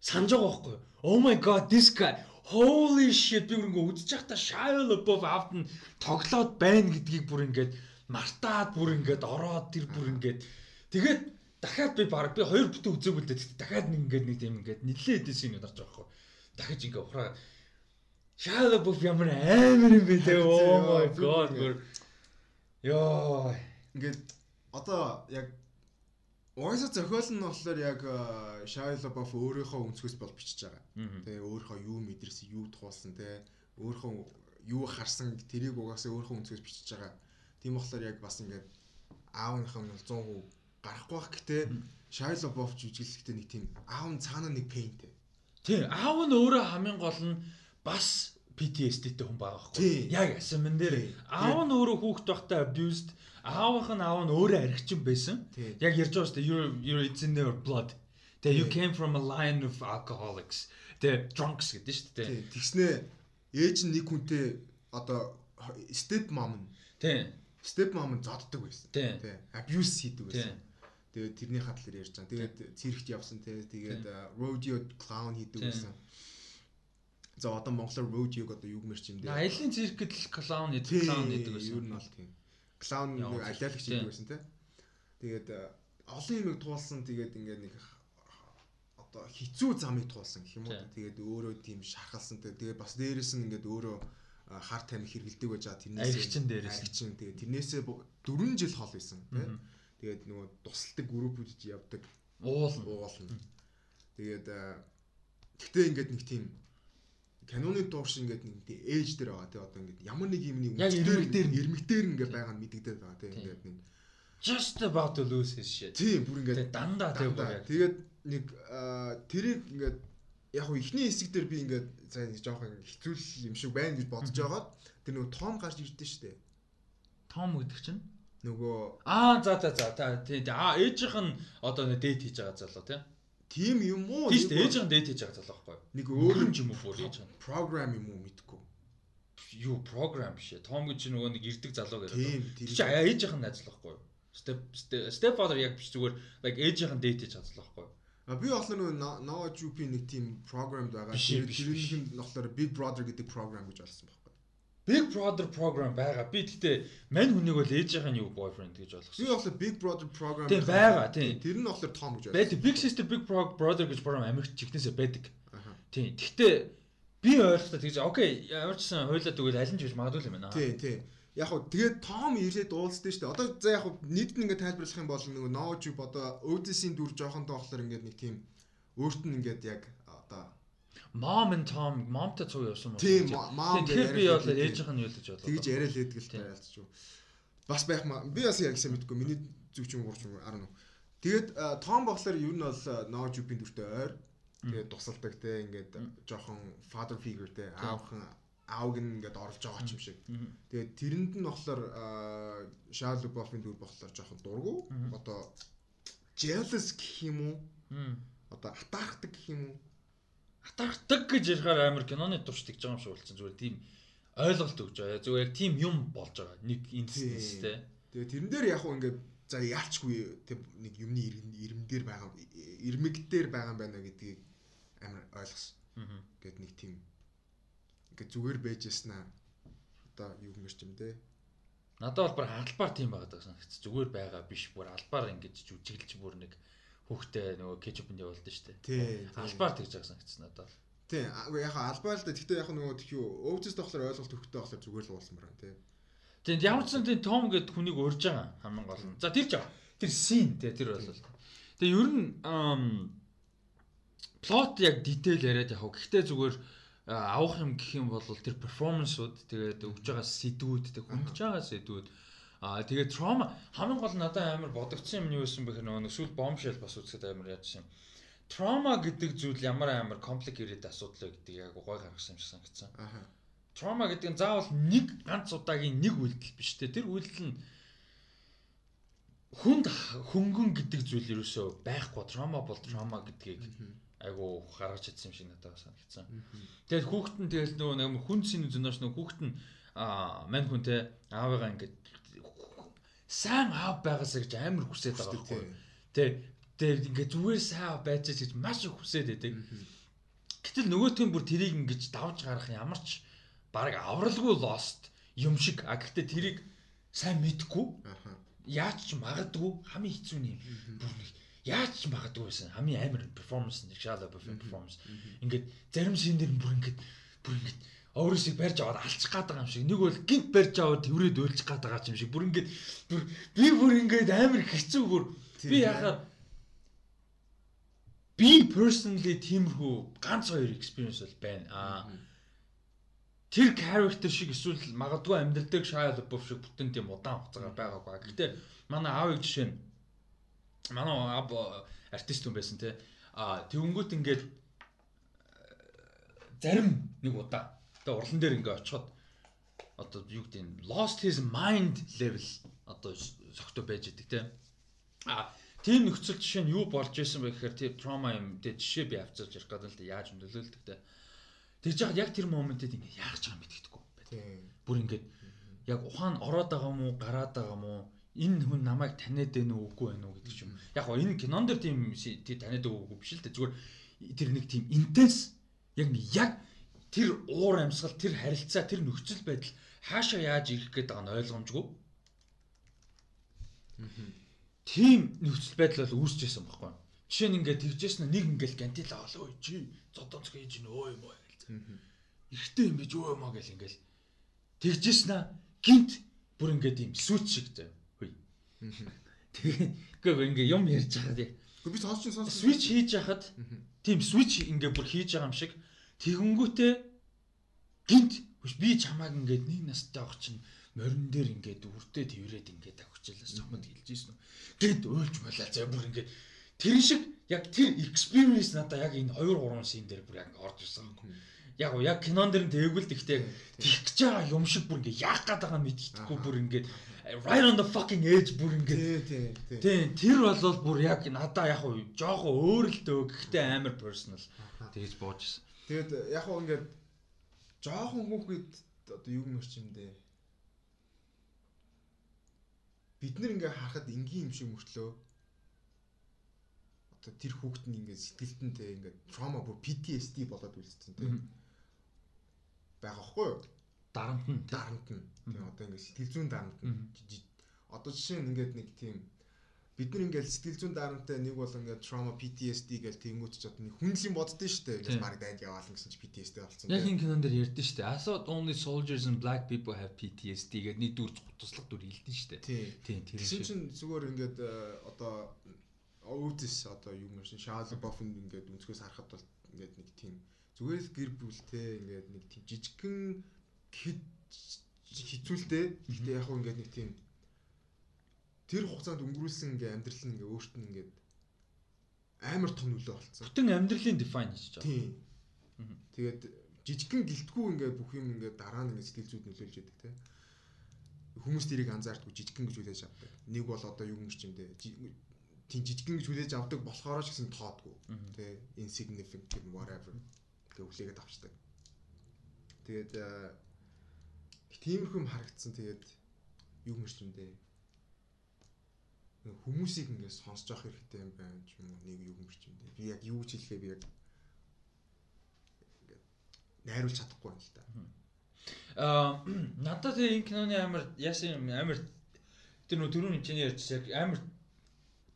A: санаж байгаа байхгүй. Oh my god this guy holy shit би ингээ үзэж байхдаа Shia LaBeouf авд нь тоглоод байна гэдгийг бүр ингээд мартаад бүр ингээд ороод тэр бүр ингээд тэгээд дахиад би баг би хоёр бүтэн үзээгүй л дээ. Дахиад нэг ингээд нэг тийм ингээд нэлээд эдэс юм гарч байгаа хгүй дахиж ингээ ухраа. Shia LaBeouf ямар амар юм бэ те oh my god бүр. Ёо
B: ингээд одоо яг Угаасаа зохиол нь болохоор яг Shia LaBeouf өөрийнхөө өнцгөөс бол бичиж байгаа. Тэгээ өөрийнхөө юу мэдэрсэн, юу туулсан те өөрийнхөө юу харсан тэрийг угаасаа өөрийнхөө өнцгөөс бичиж байгаа. Тийм болохоор яг бас ингээд аавынх нь бол 100% гарахгүй бах гэхдээ Shia LaBeouf жүжиглэхдээ нэг тийм аав нь цаана нэг пейнтэй.
A: Тийм аав нь өөрөө хамгийн гол нь бас PTSD-тэй хүн байгаа байхгүй. Яг асуумэн дээр аав нь өөрөө хүүхэд байхдаа abused, аавынх нь аав нь өөрөө архичин байсан. Яг ярьж байгаа шүү дээ. You you it's in their blood. Тэгээ you came from a line of alcoholics. Тэгээ drunks гэдэг шүү дээ.
B: Тэгснээ ээж нь нэг хүнтэй одоо step mom нь.
A: Тийм.
B: Step mom нь зодддаг байсан. Тийм. Abuse хийдэг байсан. Тэгээд тэрний хатлаар ярьж байгаа. Тэгээд циркт явсан те. Тэгээд rodeo clown хийдэг байсан. За одоо монголоор rodeo-г одоо юу гэмэрч юм
A: дээ. Аялын циркэд л clown хийдэг, clown хийдэг байсан.
B: Юу нь бол тийм. Clown аялаалагч хийдэг байсан те. Тэгээд олон юмыг туулсан тэгээд ингээд нэг одоо хизүү замыг туулсан гэх юм уу. Тэгээд өөрөө тийм шархалсан. Тэгээд бас дээрэс нь ингээд өөрөө хар тамхи хэргэлдэг байж байгаа
A: тэрнээс аригчин дээрээс
B: аригчин тэгээд тэрнээсээ 4 жил хол байсан тийм. Тэгээд нөгөө тусалдаг группүүд явдаг.
A: Уулна.
B: Уулна. Тэгээд гэхдээ ингээд нэг тийм каноны дуурш ингээд нэг тийм ээж дээр байгаа тий одоо ингээд ямар нэг юм нэг
A: ирмэг дээр
B: ирмэг дээр ингээд байгаа нь мэдэгдээд байгаа тий ингээд нэг
A: just about to lose his shit.
B: Тийм бүр ингээд
A: дандаа тий бүр.
B: Тэгээд нэг тэрийг ингээд яг хуу ихний хэсэг дээр би ингээд сайн жоохон хэцүүл юм шиг байна гэж бодож байгаад тэр нөгөө том гарч ирдэ штэ.
A: Том гэдэг чинь
B: нөгөө
A: аа за за за тий аа ээжийнх нь одоо дейт хийж байгаа залуу тий.
B: Тийм юм уу?
A: Тийм шүү ээжийнх нь дейт хийж байгаа залуу байхгүй.
B: Нэг өөр
A: юм уу бүр ээж нь.
B: Програм юм уу мэдгүй.
A: Юу програм биш ээ. Том гэж нөгөө нэг ирдэг залуу гэдэг.
B: Тийм
A: тийм. Чи ээжийнх нь ажил байхгүй. Step step father яг биш зүгээр like ээжийнх нь дейт хийж байгаа залуу байхгүй.
B: А би болохоор нөгөө Nova Jupi нэг тийм програмд байгаа.
A: Тэрнийх
B: нь болохоор Big Brother гэдэг програм гэж олсон байхгүй.
A: Big Brother program байгаа. Би гэхдээ мань хүнийг бол ээжийнх нь юу boyfriend гэж ойлгосон.
B: Би болохоор Big Brother program
A: тийм байгаа тийм.
B: Тэр нь болохоор Tom гэж
A: ойлгосон. Big Sister Big Brother гэж програм Америкт чигнэсээ байдаг. Тийм. Гэхдээ би ойлгохдоо тэгж окей ямар ч сан хойлоо тэгвэл аль нь ч гэж магадгүй юм байна.
B: Тийм тийм яг хуу тэгээд том ирээд уулздаг шүү дээ. Одоо за яг хуу нийт нь ингээд тайлбарлах юм бол нөгөө Ноожуп одоо Otis-ийн дүр жоохондоо болохоор ингээд нэг тийм өөрт нь ингээд яг одоо
A: Mom and Tom momтой цуг явсан
B: мөн. Тийм mom
A: тэгэхээр би бол ээжийнх нь юу л гэж бодлоо.
B: Тэгж яриа л ээдэг л тайлцч юу. Бас байх маа. Би бас яг сайн мэдгүй. Миний зүг чинь 3 10 нү. Тэгээд Том болохоор юу нь бол Ноожупийн дүртэй ойр. Тэгээд тусалдаг те ингээд жоохон father figure те аавхан аавг нь ингээд орлож байгаа ч юм шиг. Тэгээд тэрэнд нь болохоор Шаал Лубофын дүр болохоор жоохон дургу. Одоо jealous гэх юм уу? Одоо атаархдаг гэх юм уу?
A: Атаархдаг гэж ярихаар амар киноны турш тэгж байгаа юм шиг болчихсон. Зүгээр тийм ойлголт өгч байгаа. Зүгээр яг тийм юм болж байгаа. Нэг инстэнстэй.
B: Тэгээд тэрэн дээр яг уу ингээд за яалчгүй тэг нэг юмны ирэмдээр байгаа ирмэгдээр байгаа юм байна гэдгийг амар ойлгосон. Гэт нэг тийм ингээ зүгээр байж яснаа одоо юу гэмэрч юм те
A: надад бол бүр албаар тийм байгаад байгаа санагц зүгээр байгаа биш бүр албаар ингэж жүжиглэж бүр нэг хүүхдээ нөгөө кетчупнд явуулдаг шүү дээ. Албаар тэгж байгаа санагц надад.
B: Тий яг албаар л да гэхдээ яг нөгөө тхиүү өвчс тохлоор ойлголт өгөхтэй болохоор зүгээр л уулсан байна тий.
A: Тий ямар ч сан тий том гэд хүнийг урьж байгаа хамгийн гол нь. За тэр жаа тэр син тий тэр бол. Тэгээ ер нь плот яг детейл яриад яг гэхдээ зүгээр авах юм гэх юм бол тэр перформансууд тэгээд өгж байгаа сэдвүүд тэг хүндж байгаа сэдвүүд аа тэгээд trauma хамгийн гол надад амар бодогдсон юм юу байсан бэхэр нөгөө эсвэл bombshell бас үзэхэд амар яадсан юм trauma гэдэг зүйл ямар амар complicated асуудал вэ гэдэг яг гой гаргасан юм шиг санагдсан.
B: Аа
A: trauma гэдэг нь заавал нэг ганц удаагийн нэг үйлдэл биш те. Тэр үйлдэл нь хүнд хөнгөн гэдэг зүйл ерөөсөө байхгүй. Trauma бол trauma гэдгийг айгу гаргаж чадсан юм шиг надад санагдсан. Тэгээд хүүхэд нь тэгэл нөгөө нэг хүн синий зөнөөш нөгөө хүүхэд нь аа мань хүн те аавыгаа ингээд сайн аав байгаасаа гэж амар хүсээд байгаа байхгүй. Тэ тэгээд ингээд зүгээр сайн байж гэж маш их хүсээд байдаг. Гэтэл нөгөө тийм бүр тэрийг ингэж давж гарах ямар ч баг авралгүй lost юм шиг. А гэхдээ тэрийг сайн мэдгүй. Яаж ч магадгүй хамгийн хэцүү юм. Бүр нэг яаж ч магадгүй байсан. Хамгийн амар перформанс нэг шалаа перформанс. Ингээд зарим шин дээр бүр ингээд бүр ингээд өөрөөсөө барьж аваад алчих гээд байгаа юм шиг. Нэг бол гинт барьж аваад тэрврээд өөлчих гээд байгаа юм шиг. Бүр ингээд бүр би бүр ингээд амар хэцүү бүр би яхаа би personally тиймэрхүү ганц хоёр experience бол байна. Аа тэр character шиг эсвэл магадгүй амьдралдаг Shia LaBeouf шиг бүтэн тийм удаан хугацаагаар байгаагүй. Гэхдээ манай аавыг жишээ нь манай аб артист хүн байсан те. А тэгвнгүүт ингээд зарим нэг удаа тэгээ урлан дээр ингээ очиход одоо юу гэдэг нь lost his mind level одоо согтоо байж идэг те. А тийм нөхцөл жишээ нь юу болж исэн бэ гэхээр тийм trauma юм те жишээ би авчирч ярих гэдэг л яаж нөлөөлдөг те. Тэгж яхад яг тэр моментэд ингээ яах гэж байгаа юм мэддэхгүй байна. Бүр ингээд яг ухаан ороод байгаа мó гараад байгаа мó энэ хүн намайг таниад байна уу үгүй байна уу гэдэг юм. Яг гоо энэ кинон дээр тийм тий таниад үгүй биш л дээ. Зүгээр тэр нэг тийм интенс яг яг тэр уур амьсгал, тэр харилцаа, тэр нөхцөл байдал хаашаа яаж ирэх гээд байгаа нь ойлгомжгүй. Тийм нөхцөл байдал бол үүсчихсэн байхгүй. Жишээ нь ингээд тэгжсэн нэг ингээл гантила олоо чи зодонц хийж гин өө юм уу гээл. Ихтэй юм гэж өө юм аа гэл ингээл тэгжсэн аа гинт бүр ингээд юм сүт шиг зав. Хүй. Тэгээ ингээ юм ярьж байгаа тий.
B: Би сонсч сонс.
A: Switch хийж яхад тийм switch ингээ бүр хийж байгаа юм шиг тэгэнгүүтээ гинт би чамааг ингээд нэг настай авах чинь морин дээр ингээд үрдээ тэрвэрэд ингээд авчихлаа чамд хэлж ийсэн үү. Гэт өөлж болоо за бүр ингээд тэр шиг яг тэр experience надаа яг энэ 2 3 шин дээр бүр яг орж ирсэн юм. Яг уу яг кинон дэр нь тээгүүл тэгтээ тэгэх гэж байгаа юм шиг бүр ингээд яах гээд байгаа мэдчихгүй бүр ингээд right on the fucking edge бүр ингээд
B: тий тий.
A: тий тэр болвол бүр яг надаа яг уу жоохон өөр л дөө гэхдээ амар personal тэгэж бууж ирсэн.
B: Тэгээд яг уу ингээд жоохон хүүхэд одоо юу юм ч юм дээ. Бид нэр ингээ харахад энгийн юм шиг мөртлөө одоо тэр хүүхэд нь ингээ сэтгэлтэнтэй ингээ trauma бүр PTSD болоод үлдсэн тийм байгаа хгүй юу?
A: Дарамт нь
B: дарамт нь. Тийм одоо ингээ сэтгэл зүйн дарамт нь. Одоо жишээ нь ингээд нэг тийм бид нар ингээл сэтгэл зүйн дарамттай нэг бол ингээд trauma PTSD гэж тэнгуут ч одоо нэг хүнлийн боддөө штэ ингээс баг дайд яваална гэсэн чи PTSD болсон.
A: Яг энэ кинон дээр ярьдэн штэ. I thought only soldiers and black people have PTSD гэдэг нэг дүр туслах дүр хэлдэн штэ.
B: Тийм тийм. Тэгсэн чинь зүгээр ингээд одоо Otis одоо юм шин Shia LaBeouf ингээд өнцгөөс харахад бол ингээд нэг тийм зүгээр л гэр бүлтэй ингээд нэг тийм жижигхэн хизүүлтэй. Гэтэ яг хөө ингээд нэг тийм тэр хугацаанд өнгөрүүлсэн ингээ амьдрал нь ингээ өөрт нь ингээ амар том нөлөө болцсон.
A: Бүтэн амьдралын define хийж байгаа.
B: Тийм. Тэгээд жижигхэн гэлтгүү ингээ бүх юм ингээ дараа нь ингээ сэтгэл зүйд нөлөөлж яадаг те. Хүмүүс тэрийг анзаардгүй жижигхэн гэж хүлээж авдаг. Нэг бол одоо юу юм ч юм дээ. Тийм жижигхэн гэж хүлээж авдаг болохоор ч гэсэн тоодгүй. Тэ insignificant whatever гэ хүлээгээд авчдаг. Тэгээд тиймэрхүү юм харагдсан. Тэгээд юу юм ч юм дээ хүмүүсийг ингээд сонсож явах хэрэгтэй юм байна ч юм уу нэг юм дээ. Би яг юу ч хэлэхээ би яг ингээд найруулж чадахгүй юм л да.
A: Аа надад энэ киноны амар яасан юм амар тэр нөө түрүүний чиний ярьж яг амар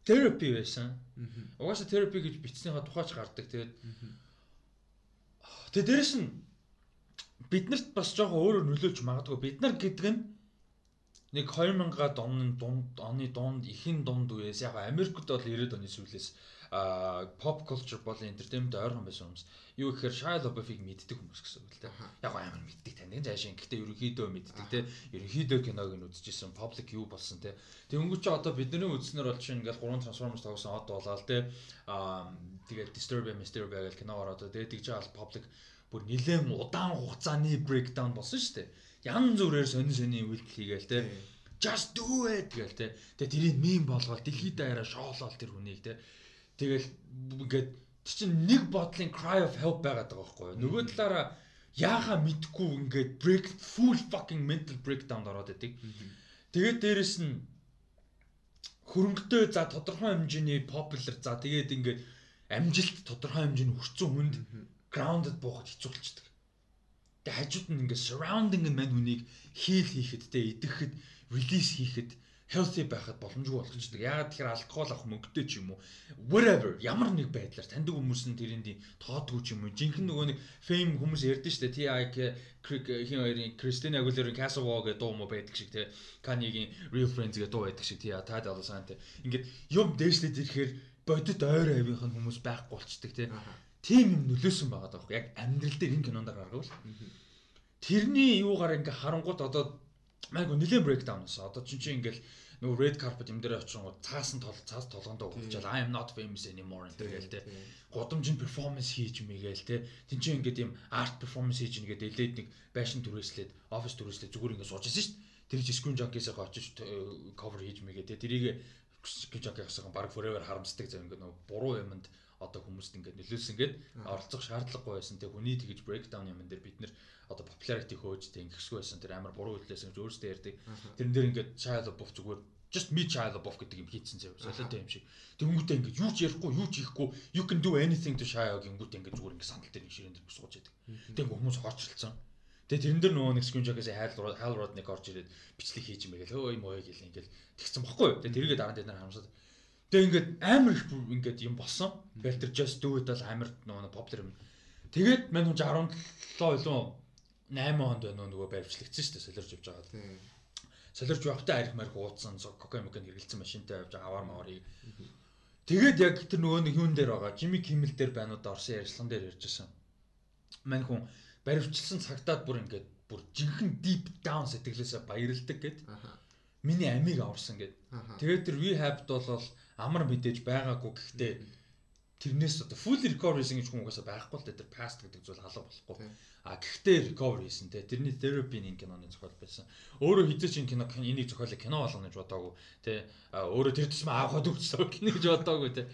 A: терапи байсан. Угаасаа терапи гэж бичснийхаа тухайч гардаг. Тэгээд тэгээд дээрэс нь биднэрт бас жоохон өөрөөр нөлөөлж магадгүй. Бид нар гэдэг нь нэг 2000-аад оны дунд оны дунд ихэн дунд үеэс яг Америкт бол 90-ад оны сүүлээс а pop culture болон entertainment ойрхон байсан хүмүүс. Юу гэхээр Shia LaBeouf-ыг мэддэг хүмүүс гэсэн үг л дээ. Яг амар мэддэг таньдаг цаашаа. Гэхдээ ерөнхийдөө мэддэг те. Ерөнхийдөө киног нь үзчихсэн, public юу болсон те. Тэнгүүч чи одоо бидний үзснээр бол чинь ингээл 3 Transformers тоглосон од болоод те. А тэгээд Disturbia, Mysteria гэх кино ороод тэгээд тэгж байгаа public бүр нэлээд удаан хугацааны breakdown болсон шүү дээ янз бүрээр сонин сонин үйлдэл хийгээл те. Just do it гээл те. Тэгээ тэрийг мим болгоод дэлхийд даяараа шоолол тэр хүнийг те. Тэгэл ингээд тэр чинь нэг бодлын cry of help байгаад байгаа байхгүй юу? Нөгөө талаараа яахаа мэдхгүй ингээд break full fucking mental breakdown ороод идэг. Тэгээд дээрэс нь хөрөнгөтэй за тодорхой хэмжээний popular за тэгээд ингээд амжилт тодорхой хэмжээний хүрсэн хүнд grounded буухад хэцүүлчихдэг Тэгээ хажууд нь ингээд surrounding нь мань хүнийг heal хийхэд тэ идэхэд release хийхэд healthy байхад боломжгүй болгочдөг. Яагаад тэгэхээр алкогол авах мөнгөтэй ч юм уу? Whatever ямар нэг байдлаар таньдаг хүмүүс нь тэрийн тоодгүй ч юм уу? Жинхэнэ нөгөө нэг fame хүмүүс ярьдэн штэ TIK хин хоёрын Кристина Агулерын Castle Wall гэдэг дуу мó байдаг шиг те. Kanye-гийн Real Friends гэдэг дуу байдаг шиг тий та далсан те. Ингээд юм дээшлээд ирэхээр бодит ойр авийнх нь хүмүүс байхгүй болчдөг те тийм юм нөлөөсөн байгаа daахгүй яг амьдрал дээр энэ кинонд гаргавал тэрний юугаар ингээ харангууд одоо Майг нэлээд breakdown асан. Одоо чинь чи ингээл нөгөө red carpet юм дээр очингууд цаасан тол цаас толгондоо уучаал I am not famous anymore энэ гээл те. Годомжинд performance хийж мэгээл те. Тин чи ингээд юм art performance хийж нэгээд элээд нэг байшин түрээслээд office түрээслээд зүгээр ингээд сууж ирсэн шүү дээ. Тэр чи screen junkie-саа очиж cover хийж мэгээ те. Тэрийг screen junkie-саа баг forever харамсдаг зав ингээд нөгөө буруу юмд одоо хүмүүст ингээд нөлөөлсөн гээд оролцох шаардлагагүй байсан. Тэг хүний тэгж breakdown юм дээр бид нэр одоо popularity хөөжтэй ингэхсгүй байсан. Тэр амар буруу хөдлөөсөн гэж өөрөөсөө ярьдаг. Тэрэн дээр ингээд child buff зүгээр just me child buff гэдэг юм хийцэн зав. Солиотой юм шиг. Тэнгүүтээ ингээд юу ч ярихгүй, юу ч хийхгүй, you can do anything to shy гингүүтээ ингээд зүгээр ингээд сандал дээр нэг ширээн дээр сууж яадаг. Тэг хүмүүс хоочролцсон. Тэгээ тэрэн дээр нөгөө нэг screenshot-аас хайл хайл род нэг орж ирээд бичлэг хийж юм байгээл өө юм өө гэл ингээл тэгсэн бохгүй юу. Тэгээ тэргээ дараа нь дээр харамсаад Тэгээ ингээд амар их ингээд юм болсон. Тэгэл тэр just do it бол амар нөгөө popular юм. Тэгээд мань хүн 17 илүү 8 онд байна нөгөө барьвчлагдсан шүү дээ солирч явж байгаа. Солирч явахдаа арх марх уудсан кока мөкэн хэрэгэлсэн машинтай явж аваар маврыг. Тэгээд яг тэр нөгөө нэг юун дээр байгаа. Жими Кимэл дээр байна уу орсон ярьцлан дээр ярьжсэн. Мань хүн баривчлсан цагтаад бүр ингээд бүр жинхэнэ deep down сэтгэлээсээ баярлдаг гэд. Миний амийг аварсан гэд. Тэгээд тэр rehab-д бол амар мэдээж байгаагүй гэхдээ тэрнээс одоо full recovery гэсэн хүн угаасаа байхгүй л дээ тэр past гэдэг зүйл халаа болохгүй. А гэхдээ recovery хийсэн те тэрний therapy нэг киноны зохиол байсан. Өөрөө хизээч энэ кино энийг зохиолыг кино болгоно гэж бодоагүй те өөрөө тэр тусмаа аавхад үрчсэн кино гэж бодоагүй те.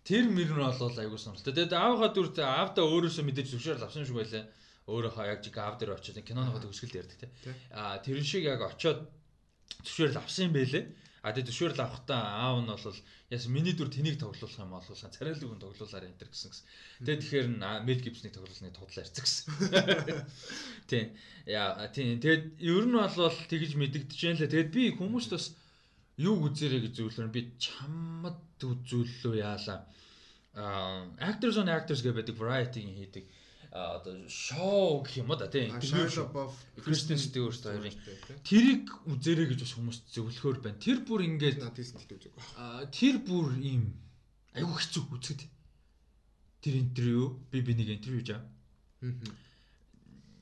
A: Тэр мөр нь бол айгуу сонирхолтой. Тэгээд аавхад үр аавда өөрөөсөө мэдээж зөвшөөрөл авсан шүү байлаа. Өөрөө яг жиг аав дээр очиод киноныхоо төгсгөл ярьдаг те. А тэрэн шиг яг очиод зөвшөөрөл авсан юм байлээ. А тэгээд зөвшөөрөл авахтаа аав нь бол яс миний дүр тэнийг тоглуулах юм бол царайлаг хүн тоглуулаар энэ төр гэсэн гэсэн. Тэгээд тэгэхээр Мел Гибсний тоглолтны тоглол ярьцсан гэсэн. <laughs> Тийм. Яа тийм. Тэгээд ер нь бол тэгж мэдэгдэж байна лээ. Тэгээд би хүмүүст бас юу үзээрэй гэж зөвлөөр би чамд үзүүллөө яалаа. Аа actors on actors гэдэг variety-ийн хийдэг одоо шоу гэх юм да тийм интервью Кристен Стюарт хоёрын тэрийг үзэрэй гэж бас хүмүүс зөвлөхөр байна. Тэр бүр ингээд
B: надийсэн тэгт үзэг.
A: Тэр бүр ийм айгүй хэцүү үзэхэд тэр интервью би би нэг интервью жаа.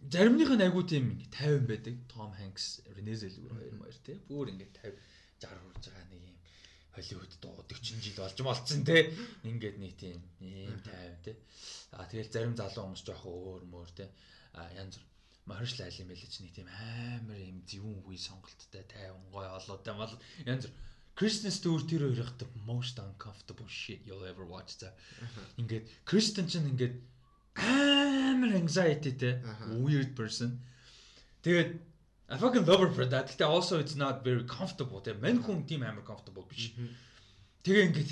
A: Заримных нь айгүй тийм 50 байдаг. Том Хэнкс, Рене Зэлгүр хоёр маяр тийм бүр ингээд 50 60 хүрж байгаа нэг юм Холливуд дуу 40 жил болж молцсон те. Ингээд нэг тийм ийм 50 те. А тэгэл зарим залуу хүмүүс жоох өөр мөр те. А янз бүр Марш лайл юм байлээ чи нэг тийм амар юм зөвүүн үе сонголттой тайван гой олоотой мал янз Kristen Stewart тэр хоёрын the most uncomfortable shit you'll ever watch за. Ингээд Kristen ч ингээд амар anxiety те weird person. Тэгээд I fucking love her for that. Гэтэ also it's not very comfortable. Тэ мань хүн тийм амар comfortable биш. Тэгээ ингээд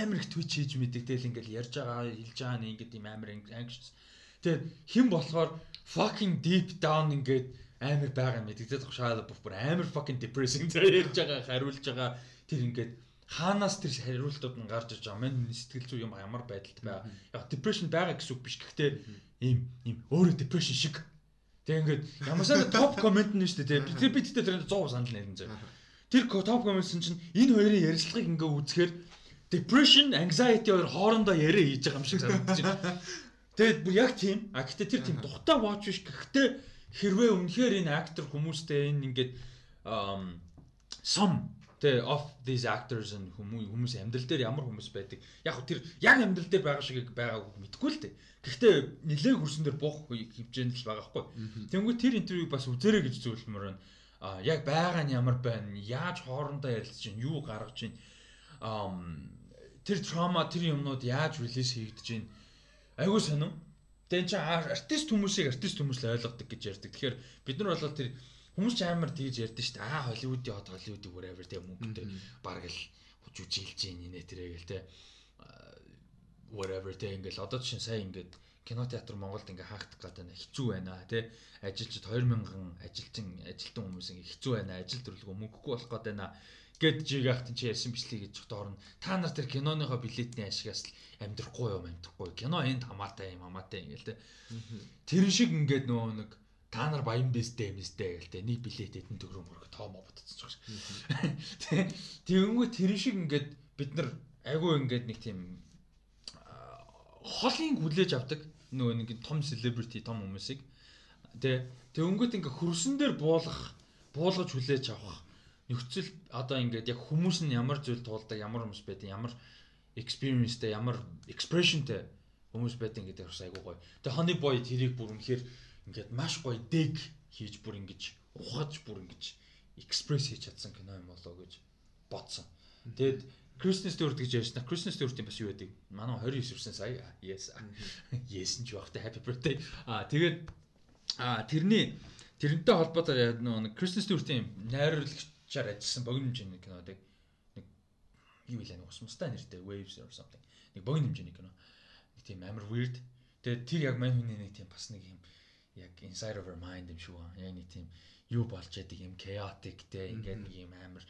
A: амар их twitch хийж мэддэг тэгэл ингээл ярьж байгаа хэлж байгаа нь ингээд юм амар anxious. Тэгээ хэн болохоор fucking deep down ингээд амар байгаа юм мэддэг. Shia LaBeouf бүр амар fucking depressing <laughs> зэрэг ярьж байгаа хариулж байгаа тэр ингээд хаанаас тэр хариултууд нь гарч иж байгаа мань сэтгэл зүй юм ямар байдалд байгаа. Яг depression байгаа гэсэн үг биш. Гэхдээ ийм ийм өөрөө depression шиг. Тэгээ ингээд ямарсаа <laughs> топ комент нь шүү дээ. Тэр би тэгтээ тэр 100 санал нэрэн зөө. Тэр топ комментсэн чинь энэ хоёрын ярилцлагыг ингээ үзэхээр depression, anxiety хоёр хоорондоо яриа хийж байгаа юм шиг санагдаж байна. <laughs> Тэгээд бүр яг тийм. А гэхдээ тэр тийм тухтай watch биш. Гэхдээ хэрвээ үнэхээр энэ актер хүмүүстэй энэ ингээд some the of these actors and хүмүүс амьдрал дээр ямар хүмүүс байдаг. Яг тэр яг амьдрал дээр байгаа шиг байгааг мэдэхгүй л дээ. Гэхдээ нилээг хөрсөн дээр буух хэмжээнд л байгаа хгүй. Тэнгүү тэр интервьюг бас үзээрэй гэж зөвлөмөр байна. А яг байгаа нь ямар байна? Яаж хоорондоо ярилцж чинь юу гаргаж чинь тэр трама тэр юмнууд яаж релиз хийгдэж байна айгуу сонин тэн чи артист хүмүүсийг артист хүмүүс л ойлгодог гэж ярьдаг тэгэхээр бид нар бол тэр хүмүүс ч амар тэгж ярьдэн шүү дээ аа холливуудын хот холливуудын whatever тэг мөнгөтэй баг л жүжилж ийн нэ тэрэг л тэг whatever тэг ингээл одоо чинь сая ингээд кино театр Монголд ингээ хаагдах гэдэг нь хэцүү байна тий ажилчид 2000 ажилчин ажилтан хүмүүс ингээ хэцүү байна ажил төрлөгөө мөнгөгүй болох гэдэг байна гэд жигахт чи ярьсан бичлэг гэж доорно. Та нар тэр киноныхоо билетний ашигаас л амьдрахгүй юм амьдрахгүй. Кино энд хамаатай юм хамаатай ингээл те. Тэр шиг ингээд нөгөө нэг та нар баян бэстэй юмстэй гээл те. Нэг билет эдэн төгрөг мөрөг тоомоо бодсон ч гэсэн. Тэгэнгүү тэр шиг ингээд бид нар айгүй ингээд нэг тийм холын хүлээж авдаг нөгөө нэг том celebrity том хүмүүсийг. Тэ тэгэнгүүт ингээ хөрсөн дээр буулгах буулгаж хүлээж авах нөхцөл одоо ингээд яг хүмүүс нь ямар зүйл туулдаг ямар хүмүүс байдаг ямар experienceтэй ямар expressionтэй хүмүүс байдаг гэдэг бас айгуу гоё. Тэгээ Honey Boy тэрийг бүр үнэхээр ингээд маш гоё дэг хийж бүр ингэж ухаж бүр ингэж экспресс хийж чадсан кино юм болоо гэж бодсон. Тэгээд Christmas Stewart гэж ярьсан. Christmas Stewart-ийн бас юу байдаг? Манай 29 хүрсэн сая. Yes. Yes ч багтай happy birthday. Аа тэгээд аа тэрний тэрнтэй холбоотой нэг Christmas Stewart-ийн найруулагчаар ажилласан богино хэмжээний кино байдаг. Нэг юу вэ нэг усмастай нэртэй Waves or something. Нэг богино хэмжээний кино. Нэг тийм амар weird. Тэгээд тэр яг мань хүний нэг тийм бас нэг юм яг inside of our mind юм шүү. Яг нэг тийм юу болж яадаг юм chaotic те ингээд нэг юм амар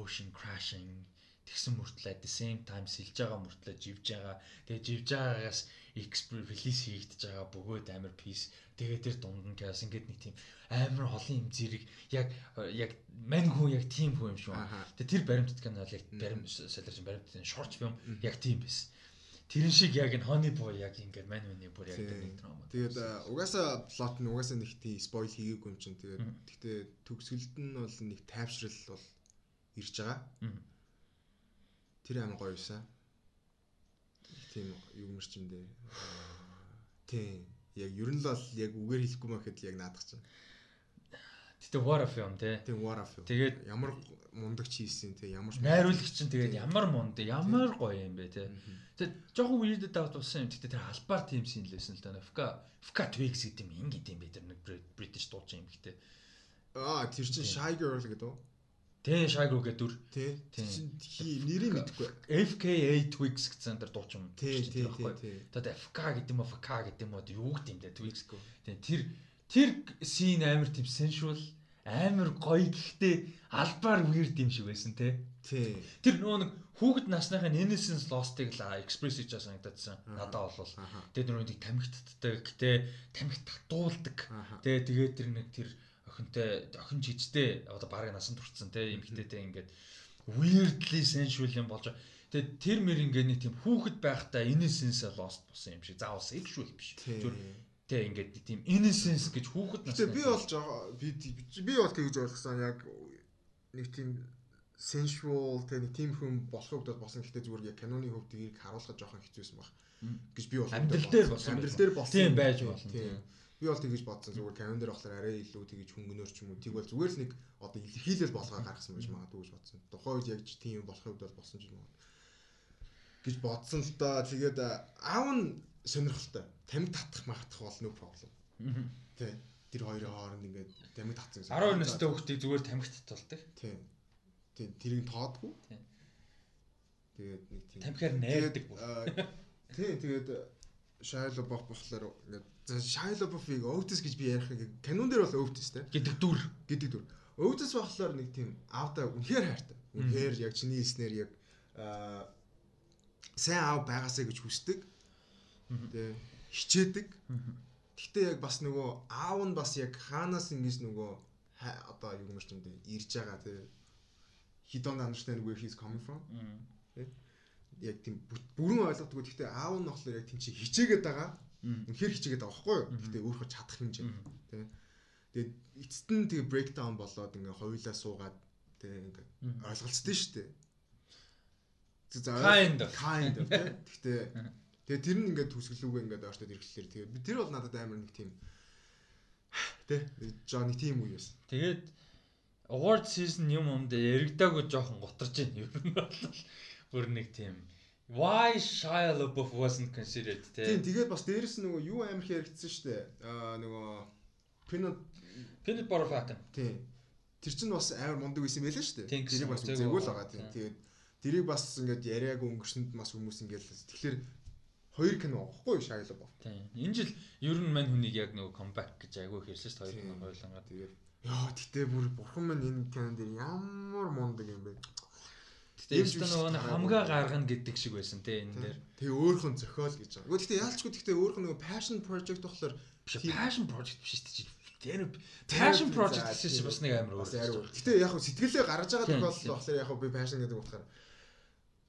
A: ocean crashing тэгсэн мөртлөө the same time сэлж байгаа мөртлөө живж байгаа. Тэгээ живж байгаагаас релиз хийгдэж байгаа бөгөөд амар peace. Тэгээ тэр дунд нь chaos ингээд нэг тийм амар олон юм зэрэг яг яг мань хүн яг тийм хүн юм шүү. Тэгээ тэр баримтат кино бол яг барим солирч баримтын short film яг тийм байсан. Тэрэн шиг яг энэ Honey Boy яг ингээд мань хүний бүр яг нэг драма.
B: Тэгээд угаасаа плот нь угаасаа нэг тийм спойл хийгээгүй юм чинь. Тэгээд гэхдээ төгсгөлд нь бол нэг тайвшрал бол ирж байгаа. Тэр амар гоё юусан. Тийм юу мэр чим дээ. Тийм. Яг ер нь л яг үгээр хэлэхгүй мэхэд яг наадах чинь.
A: Гэтэ war of film те.
B: Тийм war of.
A: Тэгээд
B: ямар мундагч хийсэн те ямар
A: найруулагч чинь тэгээд ямар мунд ямар гоё юм бэ те. Тэгээд жоохон weird давт болсон юм. Гэтэ тэр албаар тийм син лээсэн л да. Фка Фка Twigs гэдэг юм ингэ гэдэм бэ тэр нэг British дуучин юм гэхдээ.
B: Аа тэр чинь Shy Girl гэдэг үү?
A: Тэ Shagro гэдэг дүр.
B: Тий. Хи нэрийг мэдэхгүй.
A: FKA Twigs гэсэн тэр дуучин.
B: Тий, тий, тий.
A: Тэгээд FK гэдэг юм уу, FK гэдэг юм уу юу гэдэг юм бэ Twigs. Тий, тэр тэр scene амар тийм sensual амар гоё гэхдээ албаар weird юм шиг байсан те.
B: Тий.
A: Тэр нөгөө нэг хүүхэд насныхын innocence lost-ыг л express хийж санагдадсан. Надаа бол. Тэгээд нэг тамхитддаг те, тамхит татуулдаг. Тэ тэгээд тэр нэг тэр охинтой охин жижигтэй одоо баг насан турцсан те эмгтээтэй ингээд weirdly sensual юм болж тэгээ тэр мэр ингээд нэг тийм хүүхэд байхдаа innocence lost болсон юм шиг заавал sexual биш зүгээр те ингээд тийм innocence гэж хүүхэд
B: нас би бол би би бол тэгж ойлгосон яг нэг тийм sensual те нэг тийм хүн болох хувьд бол босон гэхдээ зүгээр яг киноны хувьд тэрийг харуулах жоохон хэцүүсэн баг. Гэж би бол
A: амьдрал дээр болсон
B: амьдрал дээр болсон.
A: Тийм байж болно тийм.
B: Би бол тэгэж бодсон. Зүгээр календар болохоор арай илүү тэгэж хөнгөнөр ч юм уу. Тэг бол зүгээр л нэг одоо илэрхийлэл болгоо гаргасан байж магадгүй гэж бодсон. Тухайн үед яг тийм болох бол болсон ч юм уу. гэж бодсон л доо. Тэгээд аав нь сонирхолтой. Тамиг татах магадах бол no problem. Тэ. Тэр хоёрын хооронд ингээд тамиг татсан
A: гэсэн. 12 настай хүүхдийг зүгээр тамигт татуулдаг.
B: Тийм. Тийм тэрийг тоодгүй. Тийм. Тэгээд нэг
A: тийм. Тамхиар найрдаг бүр.
B: Тийм тэгээд Shia LaBeouf болохоор ингээд Shia LaBeouf-ыг Otis гэж би ярих ингээд канон дээр бол Otis те
A: гэдэг дүр
B: гэдэг дүр. Otis болохоор нэг тийм аавда үнэхээр хайртай. Үнэхээр яг чиний хэлснээр яг сайн аав байгаасаа гэж хүсдэг. Тэ хичээдэг. Гэхдээ яг бас нөгөө аав нь бас яг хаанаас ингэж нөгөө одоо юу юм дэ ирж байгаа тэ he don't understand where he's coming from. Тэ яг тийм бүрэн ойлгодгүй. Гэхдээ аав нь болохоор яг тийм чи хичээгээд байгаа. Үнэхээр хичээгээд байгаа байхгүй юу? Гэхдээ өөрөө чадах хэмжээ. Тэ. Тэгээд эцэст нь тэгээ breakdown болоод ингээ хоёулаа суугаад тэ ингээ ойлголцсон шүү дээ.
A: Kind of.
B: Kind of. <laughs> Гэхдээ тэгээ тэр нь ингээ төсөглүүгээ ингээ ойртоод ирэхлээр тэгээ тэр бол надад амар нэг тийм тэ Johnny тийм үе байсан.
A: Тэгээд award season юм юм дээр яригдаагүй жоохон гутарж байна юм бол бүр нэг тийм Why Shia LaBeouf wasn't considered те.
B: Тийм тэгээд бас дээрэс нөгөө юу амар хэрэгцсэн шүү дээ. Аа нөгөө Peanut
A: Peanut Butter Falcon.
B: Тийм. Тэр чинь бас амар мундаг байсан байлаа шүү дээ. Тэрийг бас үзээгүй л байгаа тийм. Тэгээд тэрийг бас ингээд яриаг өнгөрсөнд бас хүмүүс ингээд тэгэхээр хоёр кино байхгүй юу Shia LaBeouf.
A: Тийм. Энэ жил ер нь мань хүнийг яг нөгөө comeback гэж айгүй хэрсэн шүү дээ. Хоёр кино хойлонгаа.
B: Тэгээд яа гэтээ бүр бурхан минь энэ кинон дээр ямар мундаг юм бэ.
A: Тэгтээ нөгөө хамгаа гаргана гэдэг шиг байсан те энэ дээр.
B: Тэгээ өөрхөн зохиол гэж байгаа. Гэхдээ яалчгүй гэхдээ өөрхөн нөгөө passion project болохоор
A: passion project биш шүү дээ. Тэр passion project гэсэн чинь бас нэг амар
B: өөр. Гэтэ яг хөө сэтгэлээ гаргаж байгаа тохиолдол болохоор яг хөө би passion гэдэг утгаар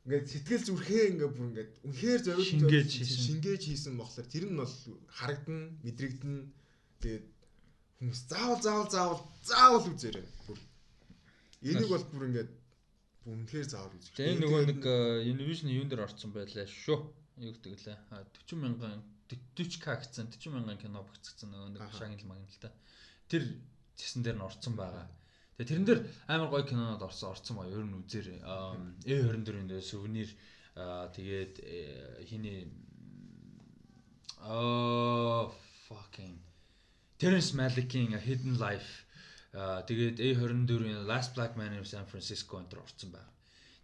B: ингээд сэтгэл зүрхээ ингээд бүр ингээд үнэхээр зориулт
A: шингээж
B: хийсэн болохоор тэр нь бол харагдана, мэдрэгдэн. Тэгээд хүмүүс заавал заавал заавал заавал үзээрэй. Бүр энийг бол бүр ингээд үнэхээр заавал үзэх.
A: Тэгээ нөгөө нэг Univision юун дээр орсон байлаа шүү. Юу гэдэг лээ. 40 мянган 40к гэсэн 40 мянган кино багцсан нөгөө нэг шагнал магнал та. Тэр зэсэн дээр нь орсон байгаа. Тэгээ тэрэн дээр амар гоё кинонод орсон орсон ба ер нь үзээрэй. Э24-ийн дээр сүвнир тэгээд э, хиний аа fucking Terrence Malick-ийн Hidden Life тэгээд A24-ийн Last Black Man in San Francisco энэ орсон байна.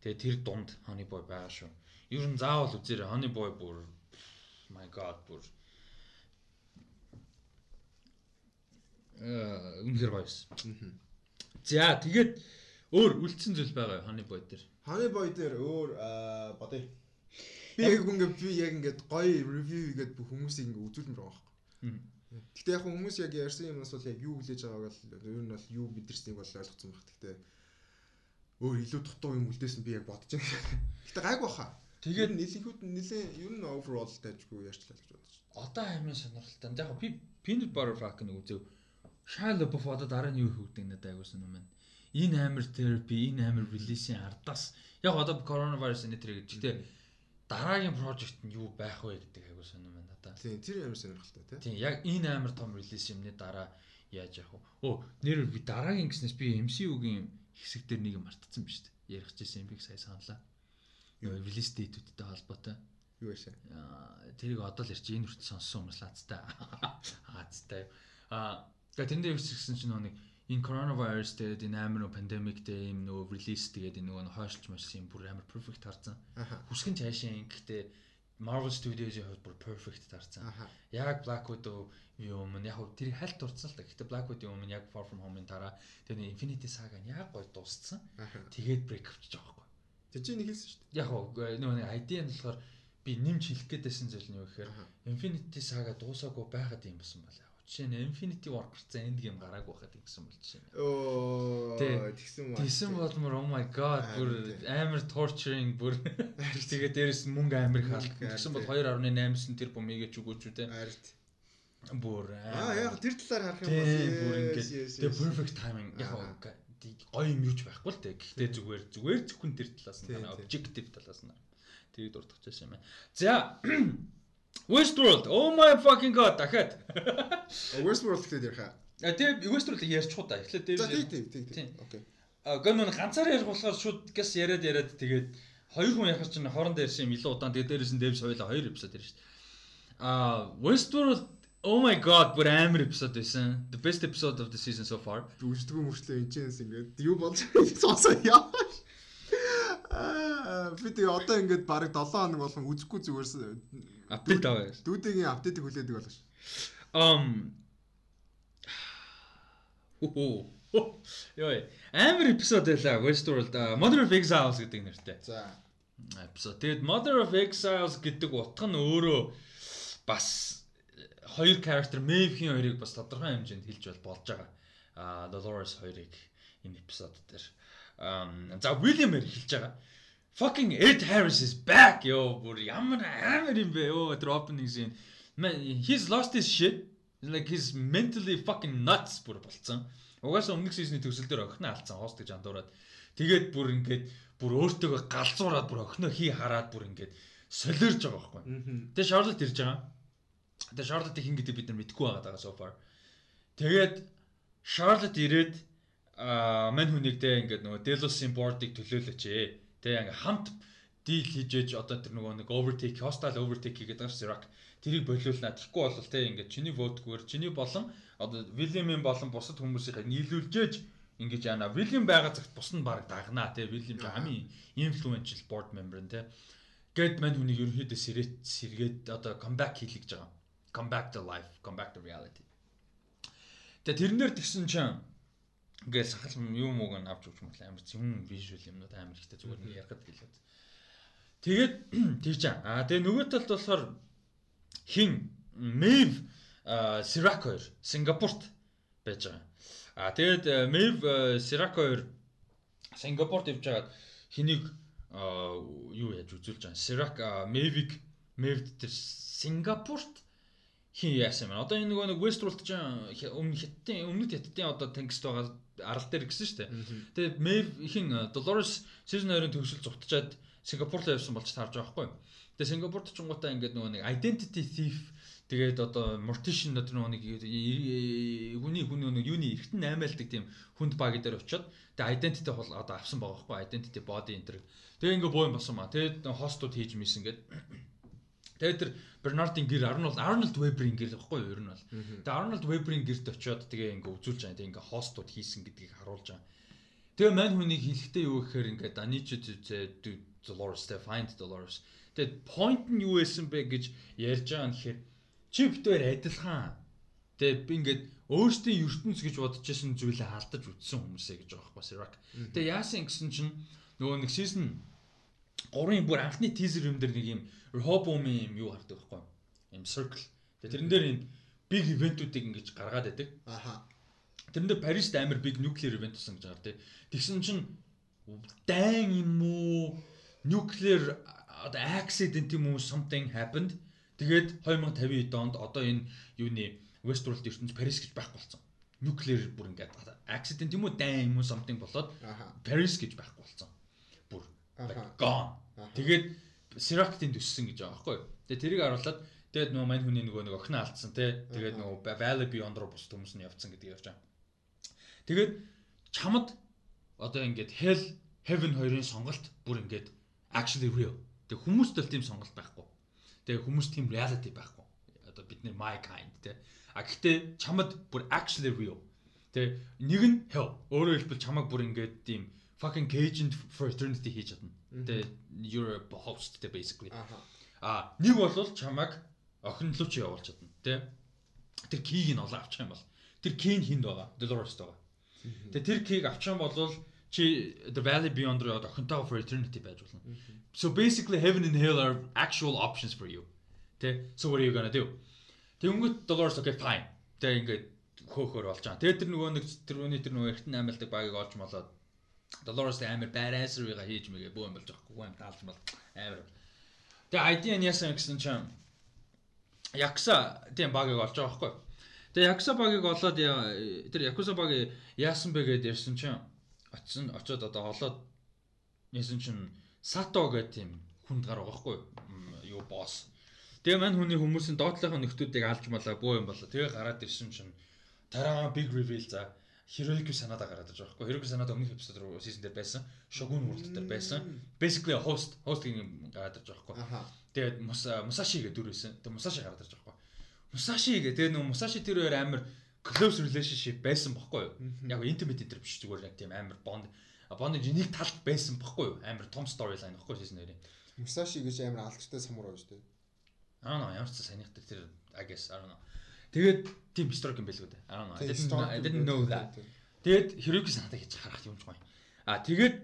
A: Тэгээд тэр дунд Honey Boy байгаа шүү. Ер нь заавал үзээрэй. Honey Boy бүр my god бүр э үнэхэр гоё байсан. За тэгээд өөр үлдсэн зүйл байгаа Honey Boy дээр.
B: Honey Boy дээр өөр бодъё. Би яг ингээд би яг ингээд гоё ревю хийгээд бүх хүмүүсийг ингээд үзүүлмээр байгаа байхгүй. Гэтэ яг хүмүүс яг ярьсан юмнаас бол яг юу хүлээж байгааг л ер нь бол юу мэдэрснийг бол ойлгоцсон баг. Гэтэ өөр илүү дутуу юм үлдээсэн би яг бодож байна. Гэтэ гайг баха. Тэгээд нэлээхүүд нэлээ ер нь overall тажгүй ярьчлаа гэж бодож байна.
A: Одоо аймын сонирхолтой. Яг би peanut butter fuck нэг үзэв. Shia LaBeouf одоо дараа нь юу хөвдөг надад айгуусан юм байна. Энэ амир therapy, энэ амир release-ийн ардаас яг одоо coronavirus энэ тэр гэж. Гэтэ дараагийн project нь юу байх вэ гэдэг айгуу сонирм байна надаа.
B: Тийм, тэр амар сонирхолтой тий.
A: Тийм, яг энэ амар том релиз юмны дараа яаж явах вэ? Оо, нэр би дараагийн гэснээс би MCU-гийн хэсэг дээр нэг юм мартцсан биз дээ. Ярих гэсэн юм би сая саналаа. Юу релиз дэйтүүдтэй холбоотой.
B: Юу вэ?
A: Аа, тэрийг одоо л ярьчих энэ хүртэл сонссон хүмүүс лаацтай. Аацтай. <laughs> Аа, тэгээ тэндээ гэсэн чинь нэг энэ коронавирус тэгээд энэ амар нөө пандемик дээр юм нөгөө релиз тэгээд энэ нөгөө хойшлж машин бүр амар перфект харсан. Хүсгэн цаашаа гэхдээ Marvel Studios-ийн хувьд бүр perfect тарцсан. Яг Black Widow юм яг тэр хальт дурдсан л та. Гэхдээ Black Widow юм яг Far From Home-ын дараа тэр Infinity Saga нь яг гоё дууссан. Тэгээд break авчиж байгаа байхгүй.
B: Тэр чинь нэг хэлсэн шүү
A: дээ. Яг нөгөө нэг ID нь болохоор би нэмж хэлэх гээдсэн зүйл нь юу гэхээр Infinity Saga дуусаагүй байхад юм болсон байна Жишээ нь Infinity War гарцсан энд гейм гараагүй байхад ингэсэн бол жишээ нь.
B: Оо тэгсэн
A: бол. Тэгсэн болмор oh my god бүр амар torturing бүр тэгээ дээрэс мөнгө амар хаалт. Тэгсэн бол 2.8-9 тэр бомигээ ч үгөөч үү те.
B: Арт.
A: Бүр
B: аа яг тэр талаар харах юм
A: бол бүр ингээд тэгээ perfect timing яг гоё юм юуч байхгүй л те. Гэхдээ зүгээр зүгээр зөвхөн тэр талаас нь objective талаас нь тэрийг дурдах гэсэн юм байна. За Westworld. Oh my fucking god дахиад. <laughs>
B: Westworld гэдэг ярих аа.
A: Тийм Westworld ярьчих уу та. Эхлээд дээр.
B: За тийм тийм тийм. Окей.
A: А гэнэ ганцаар ярих болохоор шууд гэс яриад яриад тэгээд хоёр хүн яхаж чинь хоорондоо ярьсан юм илүү удаан тэгээд дээрээс нь дэвс хоёлаа хоёр эпизод ярьж шээ. А Westworld Oh my god, бүр амар эпизод байсан. The best episode of the season so far.
B: Дүгждгүү мөрчлөө энэчээс ингээд юу болж сонсоо яа. Аа би тэгээ одоо ингээд бараг 7 хоног болгон үзэхгүй зүгээрс
A: апдейт аваа.
B: Дүүдийн апдейтыг хүлээдэг болоош.
A: Um Хөө. Йой. Амар эпизод байлаа Westworld Mother of Exiles гэдэг нэртэй.
B: За.
A: Эпизод. Тэгэд Mother of Exiles гэдэг утга нь өөрөө бас хоёр character Maeve-ийн хоёрыг бас тодорхой хэмжээнд хэлж бол болж байгаа. А Dolores хоёрыг энэ эпизод дээр. За William-ээр хэлж байгаа fucking Ed Harris is back ёо бүр ямар амар юм бэ? Ёо тэр opening scene. Man he's lost his shit. Like he's mentally fucking nuts бүр болцсон. Угаасаа өмнөх сизны төсөл дээр охин алдсан хост гэж андуураад. Тэгээд бүр ингээд бүр өөртөө галзуураад бүр охиноо хий хараад бүр ингээд солиорж байгаа байхгүй. Тэгээд Charlotte ирж байгаа. Тэгээд Charlotte хин гэдэг бид нар мэдгүй байгаа даа so far. Тэгээд Charlotte ирээд а мань хүнийгдээ ингээд нөгөө Delos-ийн board-ыг төлөөлөч ээ Тэгээ ингээ хамт дийл хийж ээж одоо тэр нөгөө нэг overtake hostile overtake гэдэг байгаа Sirac тэрийг болиулнаа. Тэгэхгүй бол те ингээ чиний vote-гүйэр чиний болон одоо William-ийн болон бусад хүмүүсийг нийлүүлжээж ингэж яана. William байгаа цагт бус нь баг дагнаа те. William хамгийн influential board member нь те. Гэт мань хүнийг ерөнхийдөө сэрэт сэргээд одоо comeback хийлгэж байгаа. Come back to life, come back to reality. Тэгээ тэрнэр тэгсэн чинь Ингээл сахал юм ууг нь авч өгч мөл амар юм вижюал юмнууд амар ихтэй зүгээр нэг ярахад хэлээд. Тэгээд <clears throat> тийч аа тэгээ нөгөө талд болохоор хин Мэв Сирак 2 Сингапурт байж байгаа. Аа тэгээд Мэв Сирак 2 Сингапурт явж байгаад хэнийг юу яаж үзүүлж байгаа. Сирак Мэвик Мэвд тэр Сингапурт хин яасан юм. Одоо энэ нөгөө нэг Westworld ч өмнө хятадын өмнөд хятадын одоо тэнгист байгаа арал дээр гисэн шүү дээ. Тэгээд Maeve хин Dolores season 2-ын төгсөл зугтчаад Сингапур руу явсан болж таарж байгаа байхгүй. Тэгээд Сингапурт ч гутаа ингээд нөгөө нэг identity thief тэгээд одоо mortician дотор нөгөө нэг хүний хүний нөгөө юуны эргэтэн наймаалдаг тийм хүнд баг дээр очиод тэгээд identity хол одоо авсан байгаа байхгүй. Identity body enter. Тэгээд ингээд боо юм болсон маа. Тэгээд хостууд хийж мисэн ингээд Тэгээд тэр Бернардын гэр Арнольд Арнольд Веберийн гэр гэхгүй юу ер нь бол. Тэгээд Арнольд Веберийн гэрт очиод тэгээ ингээ үзүүлж байгаа. Тэгээ ингээ хостууд хийсэн гэдгийг харуулж байгаа. Тэгээ мань хүнийг хэлэхдээ юу гэхээр ингээ Danich Dolores the find Dolores. Тэгээд point нь юу байсан бэ гэж ярьж байгаа нэхэр чи битээр адилхан. Тэгээд би ингээд өөрсдийн ертөнц гэж бодож исэн зүйлээ алдаж үтсэн хүмүүсээ гэж байгаа байхгүй Sirac. Тэгээд яасан гэсэн чинь нөгөө нэг season 3-ын бүр анхны teaser юм дээр нэг юм Rehoboam-ийн юм юу хардаг байхгүй юм circle. Тэгээ тэрэн дээр энэ big event-үүдийг ингэж гаргаад байдаг.
B: Аха.
A: Тэрэн дээр Парист амар big nuclear event болсон гэж тий. Тэгсэн чинь дайн юм уу nuclear одоо accident юм уу something happened. Тэгээд 2050 онд одоо энэ юуны Westworld ертөнц Парис гэж байхгүй болсон. Nuclear бүр ингээд accident юм уу дайн юм уу something болоод Paris гэж байхгүй болсон. Gone. Тэгээд Sirac-ийн төссөн гэж байгаа байхгүй юу. Тэгээ тэрийг харуулад тэгээд нөгөө мань хүний нөгөө нэг охин алдсан тий. Тэгээд нөгөө Valley Beyond руу бус хүмүүс нь явцсан гэдэг явж байгаа. Тэгээд чамд одоо ингээд Hell Heaven хоёрын сонголт бүр ингээд actually real. Тэг хүмүүст л тийм сонголт байхгүй. Тэг хүмүүс тийм reality байхгүй. Одоо бид нэр my kind тий. А гэхдээ чамд бүр actually real. Тэг нэг нь hell. Өөрөөр хэлбэл чамаг бүр ингээд тийм fucking caged fraternity хийж чадна. Тэгээ you're a host тэ basically. Аа нэг бол чамайг охин руу чи явуулж чадна тий. Тэр кийг нь олоо авчих юм бол тэр кийн хинд байгаа. Dolores байгаа. Тэгээ тэр кийг авчих юм бол чи the valley beyond руу охинтойгоо for eternity байж болно. So basically heaven and hell are actual options for you. Тэ so what are you gonna do? Тэнгөт Dolores okay fine. Тэ ингээд хөөхөр болж байгаа. Тэгээ тэр нөгөө нэг тэр үний тэр нөгөө эртэн аймалдаг багийг олж молоод Dolores амар байрайсрыга хийж мэгээ бөө юм болж байгаа хгүй юм таалж мал амар. Тэгээ нь яасан гэсэн чинь Якса тийм багийг олж байгаа хгүй. Тэгээ Якса багийг олоод тэр Якуса баг яасан бэ гэдээ ярьсан чинь очсон очоод одоо олоод яасан чинь Сато гэх тийм хүнд гар байгаа хгүй юу босс. Тэгээ мань хүний хүмүүсийн доотлохын нөхдүүдийг алж малаа бөө юм болоо. Тэгээ гараад ирсэн чинь тараа big reveal за Hiroyuki Sanada гараад ирж байгаа байхгүй. Hiroyuki Sanada өмнөх эпизод руу season дээр байсан. Shogun World дээр байсан. Basically host host-ийн гараад ирж байгаа байхгүй. Тэгээд Musashi гэдэг дүр байсан. Тэгээд Musashi гараад ирж байгаа байхгүй. Musashi гэдэг тэгээд нөгөө Musashi тэр хоёр амар close relationship байсан байхгүй юу? Яг intimate дээр биш зүгээр яг тийм амар bond bond нэг талд байсан байхгүй юу? Амар том storyline байхгүй season 2-ийн.
B: Musashi гэж амар алдартай самурай шүү дээ.
A: Аа нөө ямар ч санийхдаг тэр I guess I don't know. Тэгээд тийм historic юм байлгүй дээ. I don't know. I didn't, know that. Тэгээд Hiroki санаатай хийж харах юмж гоё. А тэгээд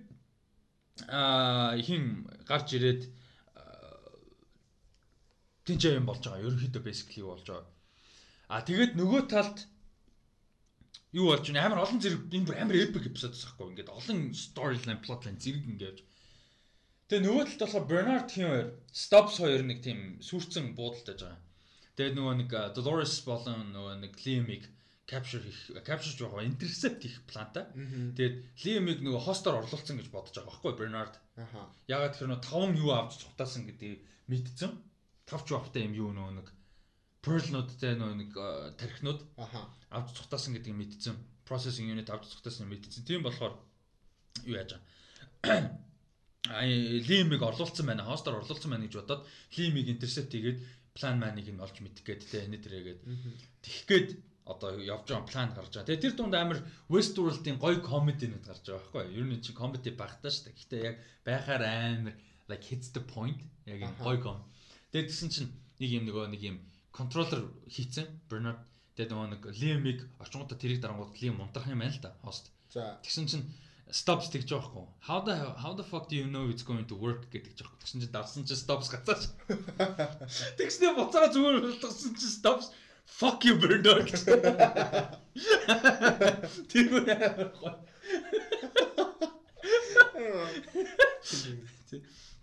A: а хин гарч ирээд тэнцээ юм болж байгаа. Ерөнхийдөө basically юу болж байгаа. А тэгээд нөгөө талд юу болж байна? Амар олон зэрэг энэ бүр амар epic episode гэхгүй. Ингээд олон storyline, plotline зэрэг ингээд Тэгээ нөгөө талд болохоор Bernard хин хоёр, Stops хоёр нэг тийм сүрцэн буудалтай байгаа. Тэгээд нөгөө нэг Dolores болон нөгөө нэг Liam-ыг capture хийх capture жоох intercept хийх плантай. Тэгээд Liam-ыг нөгөө хостоор орлуулсан гэж бодож байгаа байхгүй Bernard. Аха. Ягаад тэр нөгөө таван юу авч цухтаасан гэдгийг мэдсэн. Тавч бавтай юм юу нөгөө нэг pearl-нуудтай нөгөө нэг тархинууд аха авч цухтаасан гэдгийг мэдсэн. Processing unit авч цухтаасан мэдсэн. Тийм болохоор юу яаж. <clears throat> Ай Liam-ыг орлуулсан байна. Хостоор орлуулсан байна гэж бодоод Liam-ыг intercept хийгээд план маныг нь олж мэдэх гээд те энэ дээрээгээд тэгэх гээд одоо явж байгаа план гарч байгаа. Тэгээ тэр дунд амар Westworld-ийн гоё комеди нэг гарч байгаа байхгүй юу? Ер нь чи комеди багтаа шүү дээ. Гэхдээ яг байхаар амар like hits the point яг юм гоё ком. Тэгээ тэгсэн чинь нэг юм нөгөө нэг юм контроллер хийцэн Bernard тэгээ нөгөө нэг Liam-ыг очингуудаа тэрийг дарангууд Liam унтрах юм байна л да. Хост. За. Тэгсэн чинь stops тэгж байгаа хгүй. How the how the fuck do you know it's going to work гэдэг жаахгүй. Тэгсэн чинь давсан чинь stops гацаач. <laughs> Тэгснэ буцаа зүгээр болгосон чинь stops fuck you Bernard. <laughs> Тэр үү.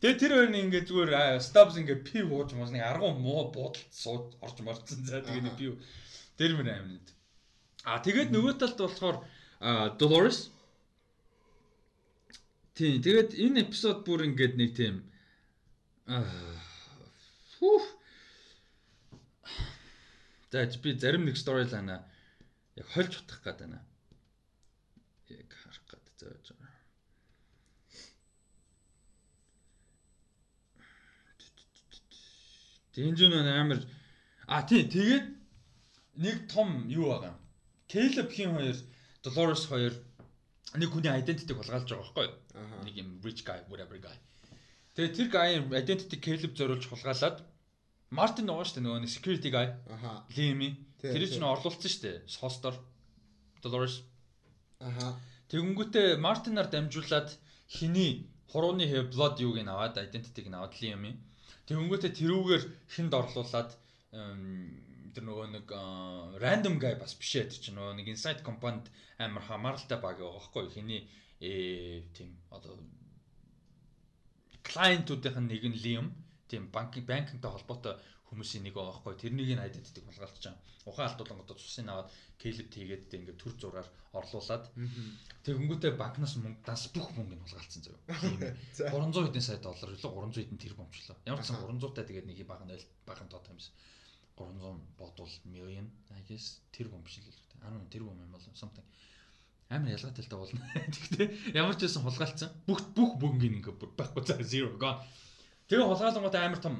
A: Тэгээ тэр хоёр нь ингээд зүгээр Stubbs ингээд пив ууж мас нэг аргу муу буудалд сууд орж марцсан. За тэгээ нэг пив тэр мөр амин. А тэгээд нөгөө талд болохоор Dolores Тийм тэгээд энэ эпизод бүр ингээд нэг тийм фух За би зарим нэг сторилайна яг хольж утгах гээд байна. Яг харах гээд зааж байгаа. Тэнжүүн амар а тий тэгээд нэг том юу байгаа. Caleb хин хоёр Dolores хоёр нэг хүний identity-г хулгайлж байгаа байхгүй юу? Нэг юм rich guy whatever guy. Тэгээд тэр guy-ийн identity Caleb зориулж хулгайлаад Мартин шүү дээ нөгөө security guy. Аха. Лими. Тэр чинь орлуулсан дээ. Состор. Dolores. Аха. Тэгэнгүүтээ Мартинаар дамжуулаад хиний хурууны хэв blood юуг нь аваад identity-г нь аваад Лими. Тэгэнгүүтээ тэрүүгээр хинд орлуулад тэр нөгөө нэг random guy бас биш ээ тэр чинь нөгөө нэг inside company амар хамааралтай баг байгаа байхгүй хиний э тийм одоо клиентуудын нэг нь Liam тийм банкинг банкинтай холбоотой хүмүүсийн нэг байгаа байхгүй тэрнийг нь хайдад идэх булгаалт чам. Ухаан алдуулан одоо цусын аваад кейлэп тийгээд ингээд төр зургаар орлуулад тэгэнгүүтээ банкнаас мөнгө дас бүх мөнгө нь булгаалцсан зав. 300 <laughs> хэдэн сая доллар илүү 300 хэдэн тэр бомчлоо. Ямар ч сан 300 та тэгээд нэг бага нь багын тоо юмс. 300 бодвол million I guess тэр гэдэг. 10 тэр бом юм бол something амар ялгаатай болно. <laughs> Тэгтээ ямар ч байсан хулгайлцсан. Бүх бүх мөнгөний ингээ байхгүй цаа zero gone Тэгээ хулгайлангууд амар том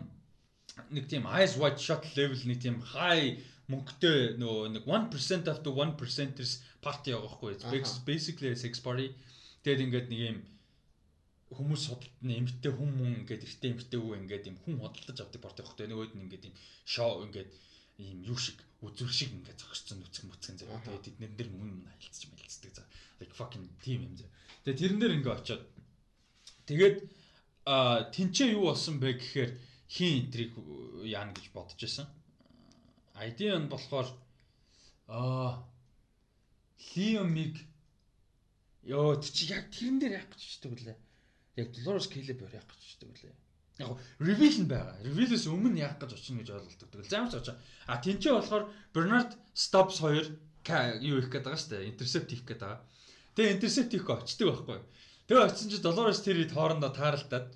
A: нэг тийм eyes wide shot level нэг тийм high мөнгөтэй нөгөө нэг 1% of the 1%ers party байгаа хгүй. Basically sex party. Тэгээд ингээд нэг юм хүмүүс судалт нь эмгтэй хүн мөн ингээд эртээ эмгтэй үү ингээд юм хүн хөдөлж авдаг парти багтай. Нөгөөд нь ингээд юм шоу ингээд ийм юу шиг үзүр шиг ингээд зогсцсон нүцгэн мүцгэн заяа. Тэгээд эднэр дээр мөн мөн хайлтж мэлцдэг за. Like fucking team юм заяа. Тэгээд тэрэн дээр ингээд очиод тэгээд а тэнцээ юу болсон бэ гэхээр хин энтриг яана гэж бодож байсан. ID нь болохоор аа Лиомиг ёо чи яг тэрэн дээр яах гэж чийдэг үлээ. Яг Dolores Caleb яах гэж чийдэг үлээ. Яг reveal нь байгаа. Reveal-ээс өмнө яах гэж очино гэж ойлголдог. Заамч очоо. А тэнцээ болохоор Bernard Stops 2 юу их гээд байгаа шүү дээ. Intercept хийх гээд байгаа. Тэгээ intercept хийх очдөг байхгүй. Тэгээ очисон чи Dolores тэр хоорондоо тааралдаад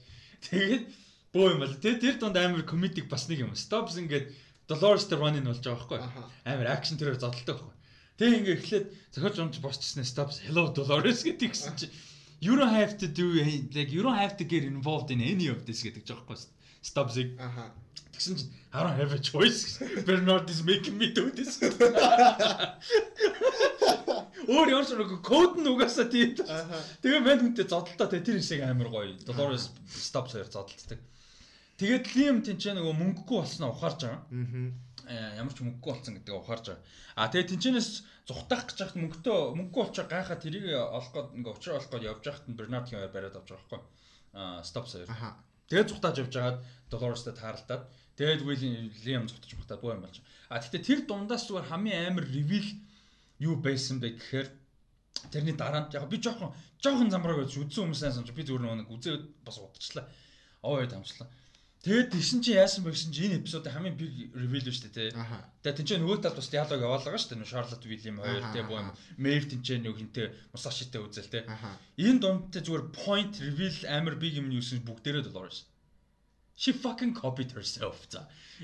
A: Тэгээд бөө юм бол тэр тэр дунд амар комедик бас нэг юм. Stops ингээд Dolores the Running болж байгаа байхгүй. Амар акшн тэрээр зодтолтой байхгүй. Тэгээ ингээ эхлээд зохиолч юмч босчихснээр Stops Hello Dolores <laughs> гэдэг гисэн чи You don't have to do like you don't have to get involved in any of this гэдэг жоо байхгүй. Stops-ыг. Аха. Тэгсэн чинь I don't have a choice. Bernard is making me do this. Өөр ямар ч нэг код нь угаасаа тийм. Тэгээ мэн хүнтэй зодолтой тэгээ тэр хэсэг амар гоё. Dolores stop хоёр зодолтдаг. Тэгээд Liam тэнцээ нөгөө мөнгөгүй болсноо ухаарж байгаа. Аа. Ямар ч мөнгөгүй болсон гэдгийг ухаарж байгаа. А тэгээ тэнцэнээс зүхтах гэж хахт мөнгөтэй мөнгөгүй болчоо гайхаа тэрийг олох гээд ингээ учраа олох гээд явж нь Bernard хэмээр бариад авч байгаа байхгүй. Аа stop хоёр. Тэгээд зүхтааж явж байгаад Dolores-тэй тааралдаад тэгээд William зүхтаж бахтаа боо юм болж. А тэгтээ тэр дундаас зүгээр хамгийн амар reveal юу байсан бэ гэхээр тэрний дараа нь яг би жоохон жоохон замбраг байж үдсэн хүмүүсээс санаж би зүгээр нэг үзээд бас удчихлаа. Оо яа дамжлаа. Тэгээд тийшин чи яасан бэ гэсэн чи энэ эпизодын хамгийн big reveal шүү дээ тий. Тэгээд тэнцээ нөгөө талд бас диалог яваалгаа шүү дээ. Нөө Charlotte William хоёр тий боо юм. Maeve тэнцээ нөгөө хинтээ Musashiтэй үзэл тий. Энэ дундтай зүгээр point reveal амар big юм юусэн бүгдээрээ Dolores. She fucking copied herself.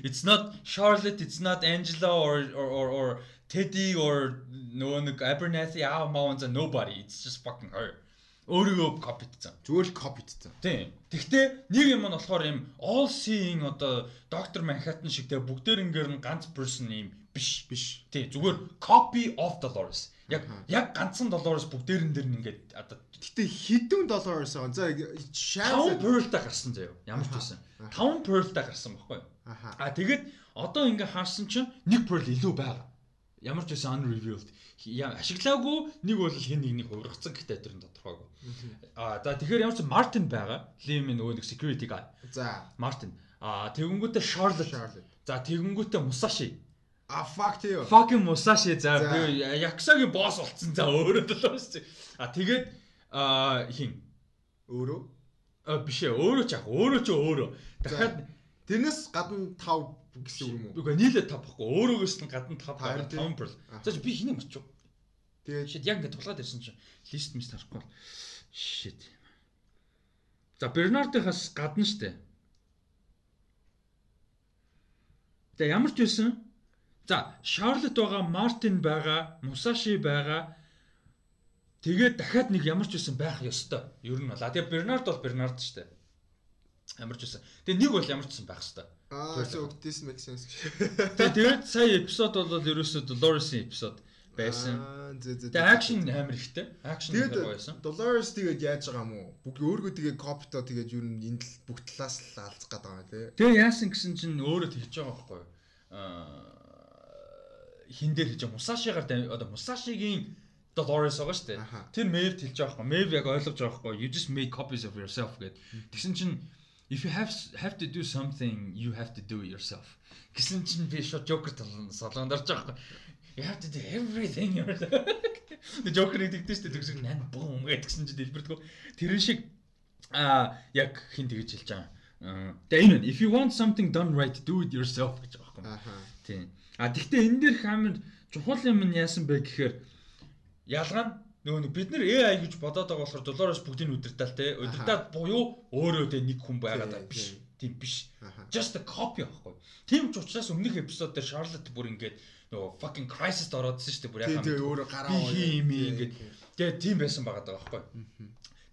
A: It's not Charlotte, it's not Angela or or or, or Teddy or нөгөө нэг Abernathy аа Mount nobody it's just fucking her. Өөрийгөө копитцсан.
B: Зүгээр л копитцсан.
A: Тийм. Тэгвэл нэг юм нь болохоор юм all seeing одоо доктор Manhattan шиг те бүгдээрнгээр нь ганц person юм биш биш. Тийм зүгээр copy of Dolores. Яг яг ганцхан Dolores бүгдээрэн дээр нь ингээд одоо
B: гэтээ хідэн Dolores аа. За
A: Shadow Pearl-тай гарсан заяа. Ямар ч байсан. 5 Pearl-тай гарсан баггүй. Аа тэгээд одоо ингээд харсан чинь нэг Pearl илүү байгаа ямар ч байсан unrevealed ашиглаагүй нэг бол хэн нэгнийг хувиргацсан гэхдээ тэрэн тодорхойгүй. Аа за тэгэхээр ямар ч Мартин байгаа. Лимийн нөгөө нэг security guy.
B: За.
A: Мартин. Аа тэгэнгүүтээ Charlotte. За тэгэнгүүтээ Musashi.
B: А fuck тийм.
A: Fucking Musashi за би Яксагийн босс болцсон за өөрөө байна шүү. А тэгээд аа хин
B: өөрөө
A: А биш ээ өөрөө ч яг өөрөө ч өөрөө. Дахиад
B: тэрнээс гадна 5 гэсэн үг юм уу?
A: үгүй нийлээ 5 баггүй. Өөрөөгөөс нь гадна 5
B: Харин тийм.
A: 5 перл. За би хинэ марчуу.
B: Тэгээд
A: Shit яг ингэ тулгаад ирсэн чинь лист мис харахгүй. Shit. За Бернардынхаас гадна штэ. Тэгээ ямар ч байсан. За Шарлот байгаа, Мартин байгаа, Мусаши байгаа. Тэгээд дахиад нэг ямар ч байсан байх ёстой. Ер нь бол. А тэгээ Бернард бол Бернард штэ. Ямар ч байсан. Тэгээ нэг бол ямар ч байсан байх ёстой.
B: аа so this makes sense.
A: Тэгээ тэгээд сая эпизод бол ерөөсөө Dolores-ийн эпизод байсан. Тэгээ акшн амар ихтэй. Акшн амар байсан.
B: Dolores тэгээд яаж байгаа юм уу? Бүгд өөргөө тэгээд копито тэгээд ер нь энэ бүх талаас л алцах гээд байгаа тий.
A: Тэгээ яасан гэсэн чинь өөрөө тэгж байгаа байхгүй юу? Аа хин дээр хийж Мусашигаар одоо Мусашигийн Dolores байгаа шүү дээ. Тэр Maeve хэлж байгаа байхгүй. Maeve яг ойлгож байгаа байхгүй. You just make copies of yourself гэд. Тэгсэн чинь if you have have to do something you have to do it yourself. Гэсэн чинь би шууд Joker талын солонд орж байгаа байхгүй. You have to do everything yourself. <laughs> The Joker-ыг тэгдэж шүү дээ. Тэгсэн нан бум гэдгсэн чинь дэлбэрдэггүй. Тэрэн шиг а яг хин тэгж хэлж байгаа. Аа, Тэгээ энэ if you want something done right do it yourself гэж байгаа байхгүй.
B: Аха.
A: Тийм. А тэгвэл энэ дээр хамар чухал юм нь яасан бэ гэхээр ялгаа нь нөгөө бид нэр AI гэж бодоод байгаа болохоор доллароос бүгдийг нь удирдал те. Удирдаад буюу өөрөө те нэг хүн байгаад байгаа биш. Тийм биш. Just a copy аахгүй. Тийм ч учраас өмнөх эпизод дээр Charlotte бүр ингээд нөгөө fucking crisis-д ороодсон шүү дээ бүр
B: Тийм
A: яхаа.
B: тийм өөрөө гараа.
A: би хийм ингээд тэгээ тийм байсан байгаа даа байхгүй.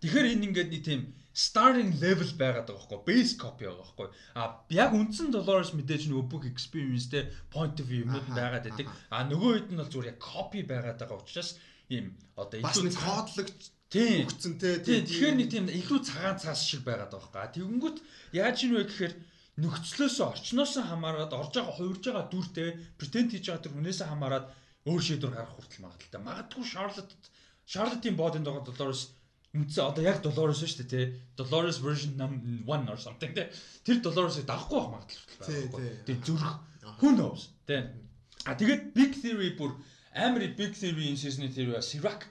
A: Тэгэхээр энэ ингээд нэг тийм starting level байгаад байгаа байхгүй base copy байгаа байхгүй а яг үндсэн Dolores мэдээж нөгөө бүх experience те point of view юмуд байгаад байдаг а нөгөө хэд нь бол зүгээр яг copy байгаад байгаа учраас ийм одоо
B: Бас нэг кодлогч
A: тийм
B: өгцөн те.
A: тийм тэгэхээр нэг тийм илүү цагаан цаас шиг байгаад байгаа байхгүй тэгэнгүүт яаж юм бэ гэхээр нөхцлөөсөө орчноосоо хамаарат орж байгаа хувирж байгаа дүртэй pretend хийж байгаа тэр хүнээсээ хамаарат өөр шийдвэр гаргах хүртэл магадaltaй. Магадгүй Charlotte Charlotte-ийн бодонд байгаа Dolores үндсээ одоо яг Dolores шүү дээ тий Dolores version 1 or something тий тэр Dolores-ыг дагахгүй байх магадлал байхгүй.
B: тий.
A: тий зүрх. Who knows тий а тэгээд big theory бүр амар big theory энэ season-ийн ба Sirac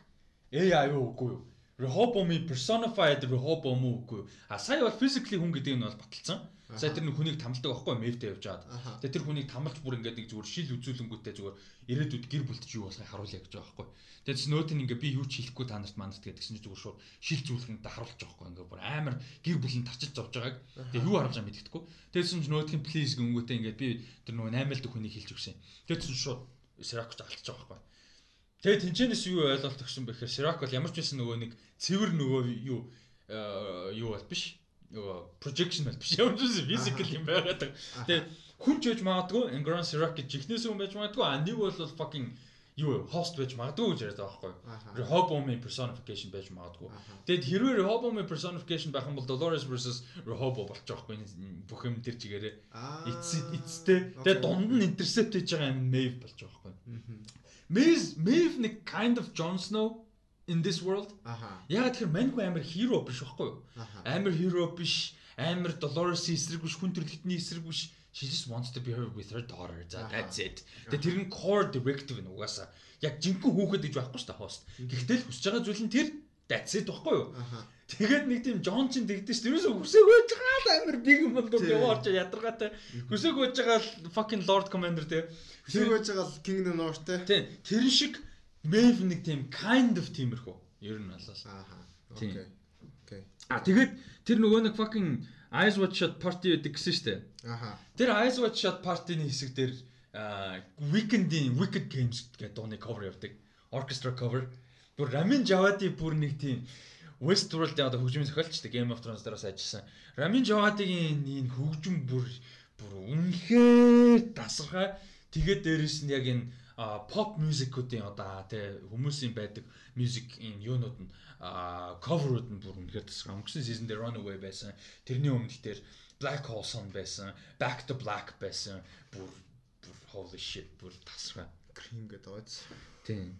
A: AI юу үгүй юу? Rehoboam-ы personified Rehoboam үгүй юу? А сая бол physically хүн гэдэг нь бол баталсан сая тэр нэг хүнийг тамалдаг байхгүй мэвтэй явж
B: Аха.
A: Тэгээ тэр хүнийг тамалж бүр ингээд нэг зүгээр шил үзүүлэнгүүтээ зүгээр ирээдүйд гэр бүлд юу болохыг харуулъя гэж байгаа байхгүй. Тэгээ чи нөөт нь ингээд би юу ч хэлэхгүй та нарт манарт гэдгсэн чинь зүгээр шууд шил зүйлхэнд харуулж байгаа байхгүй. Ингээд бүр амар гэр бүлийн тарчиж зовж байгааг. Тэгээ юу харуулж байгаа мэддэхгүй. Тэгсэн чинь нь please гингүүтээ ингээд би тэр нөгөө 8 л хүнийг хэлж өгсөн. Тэгээ чинь шууд Сиракч алдчих байгаа байхгүй. Тэгээ тэнцэнэс юу ойлголт өгсөн бэ гэхээр Сирак бол ямар ч байсан нөгөө нэг цэвэр нөгөө юу э, юу бол биш. Нөгөө projection биш. Ч байсан physical юм байгаад. Тэгээ хүн ч байж магадгүй Ingron Sirac гэж жихнээс хүн байж магадгүй а нэг бол fucking юу host байж магадгүй гэж яриад байгаа байхгүй. Rehoboam-ийн personification байж магадгүй. Тэгэд хэрвээ Rehoboam-ийн personification байх юм бол Dolores versus Rehoboam болчих жоохгүй бүх юм тэр чигээрээ эцэд эцтэй. Тэгээд
B: Okay.
A: дунд нь intercept хийж байгаа юм Maeve болж байгаа байхгүй. Maeve Maeve нэг kind of Jon Snow in this world. Яг тэгэхээр Mango амар hero биш байхгүй юу? Амар hero биш, амар Dolores-ийн эсрэг биш, хүн төрлөختний эсрэг биш. She just wants to be her with her daughter. За that's it. Тэгээ тэр нь core directive нь угаасаа яг жинхэнэ хүүхэд гэж байхгүй шүү дээ host. Гэхдээ л хүсэж байгаа зүйл нь тэр that's it байхгүй юу? Тэгээд нэг тийм Джон чин тэгдэж шүү дээ. Хүсээг байж байгаа л амар big юм бол яваарч ядаргаатай. Хүсээг байж байгаа л fucking lord commander те.
B: Тэр байж байгаа л King of the North те.
A: Тийм. Тэр шиг Maeve нэг тийм kind of тиймэрхүү. Ер нь болоо.
B: Аха.
A: Тийм.
B: Окей. Окей.
A: А тэгээд тэр нөгөө нэг fucking Eyes Wide Shut party гэдэг гэсэн шүү дээ.
B: Аха.
A: Тэр Eyes Wide Shut party-ны хэсэг дээр Weekend-ийн Wicked Games гэдэг дууны cover явдаг. Orchestra cover. Бүр Ramin Djawadi бүр нэг тийм Westworld-ийн одоо хөгжмийн зохиолч Game of Thrones дээрээс ажилласан. Ramin Djawadi-гийн энэ хөгжим бүр бүр үнэхээр тасархай. Тэгээд дээрэс нь яг энэ pop music-уудын одоо тий хүмүүсийн байдаг music энэ юунууд нь cover-ууд нь бүр үнэхээр тасархай. Өнгөрсөн season дээр Runaway байсан. Тэрний өмнөх дээр Black Hole Sun байсан. Back to Black байсан. Бүр бүр holy shit бүр тасархай.
B: Cream гэдэг байц.
A: Тийм.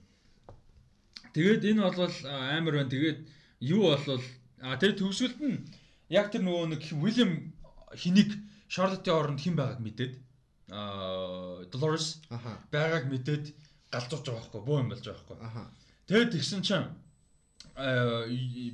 A: Тэгээд энэ бол амар байна. Тэгээд юу болвол а тэр төгсгөлд нь яг тэр нөгөө нэг William хэнийг Charlotte-ийн оронд хэн байгааг мэдээд Dolores байгааг мэдээд галзууж байгаа байхгүй бөө юм болж байгаа байхгүй. Тэгээд тэгсэн чинь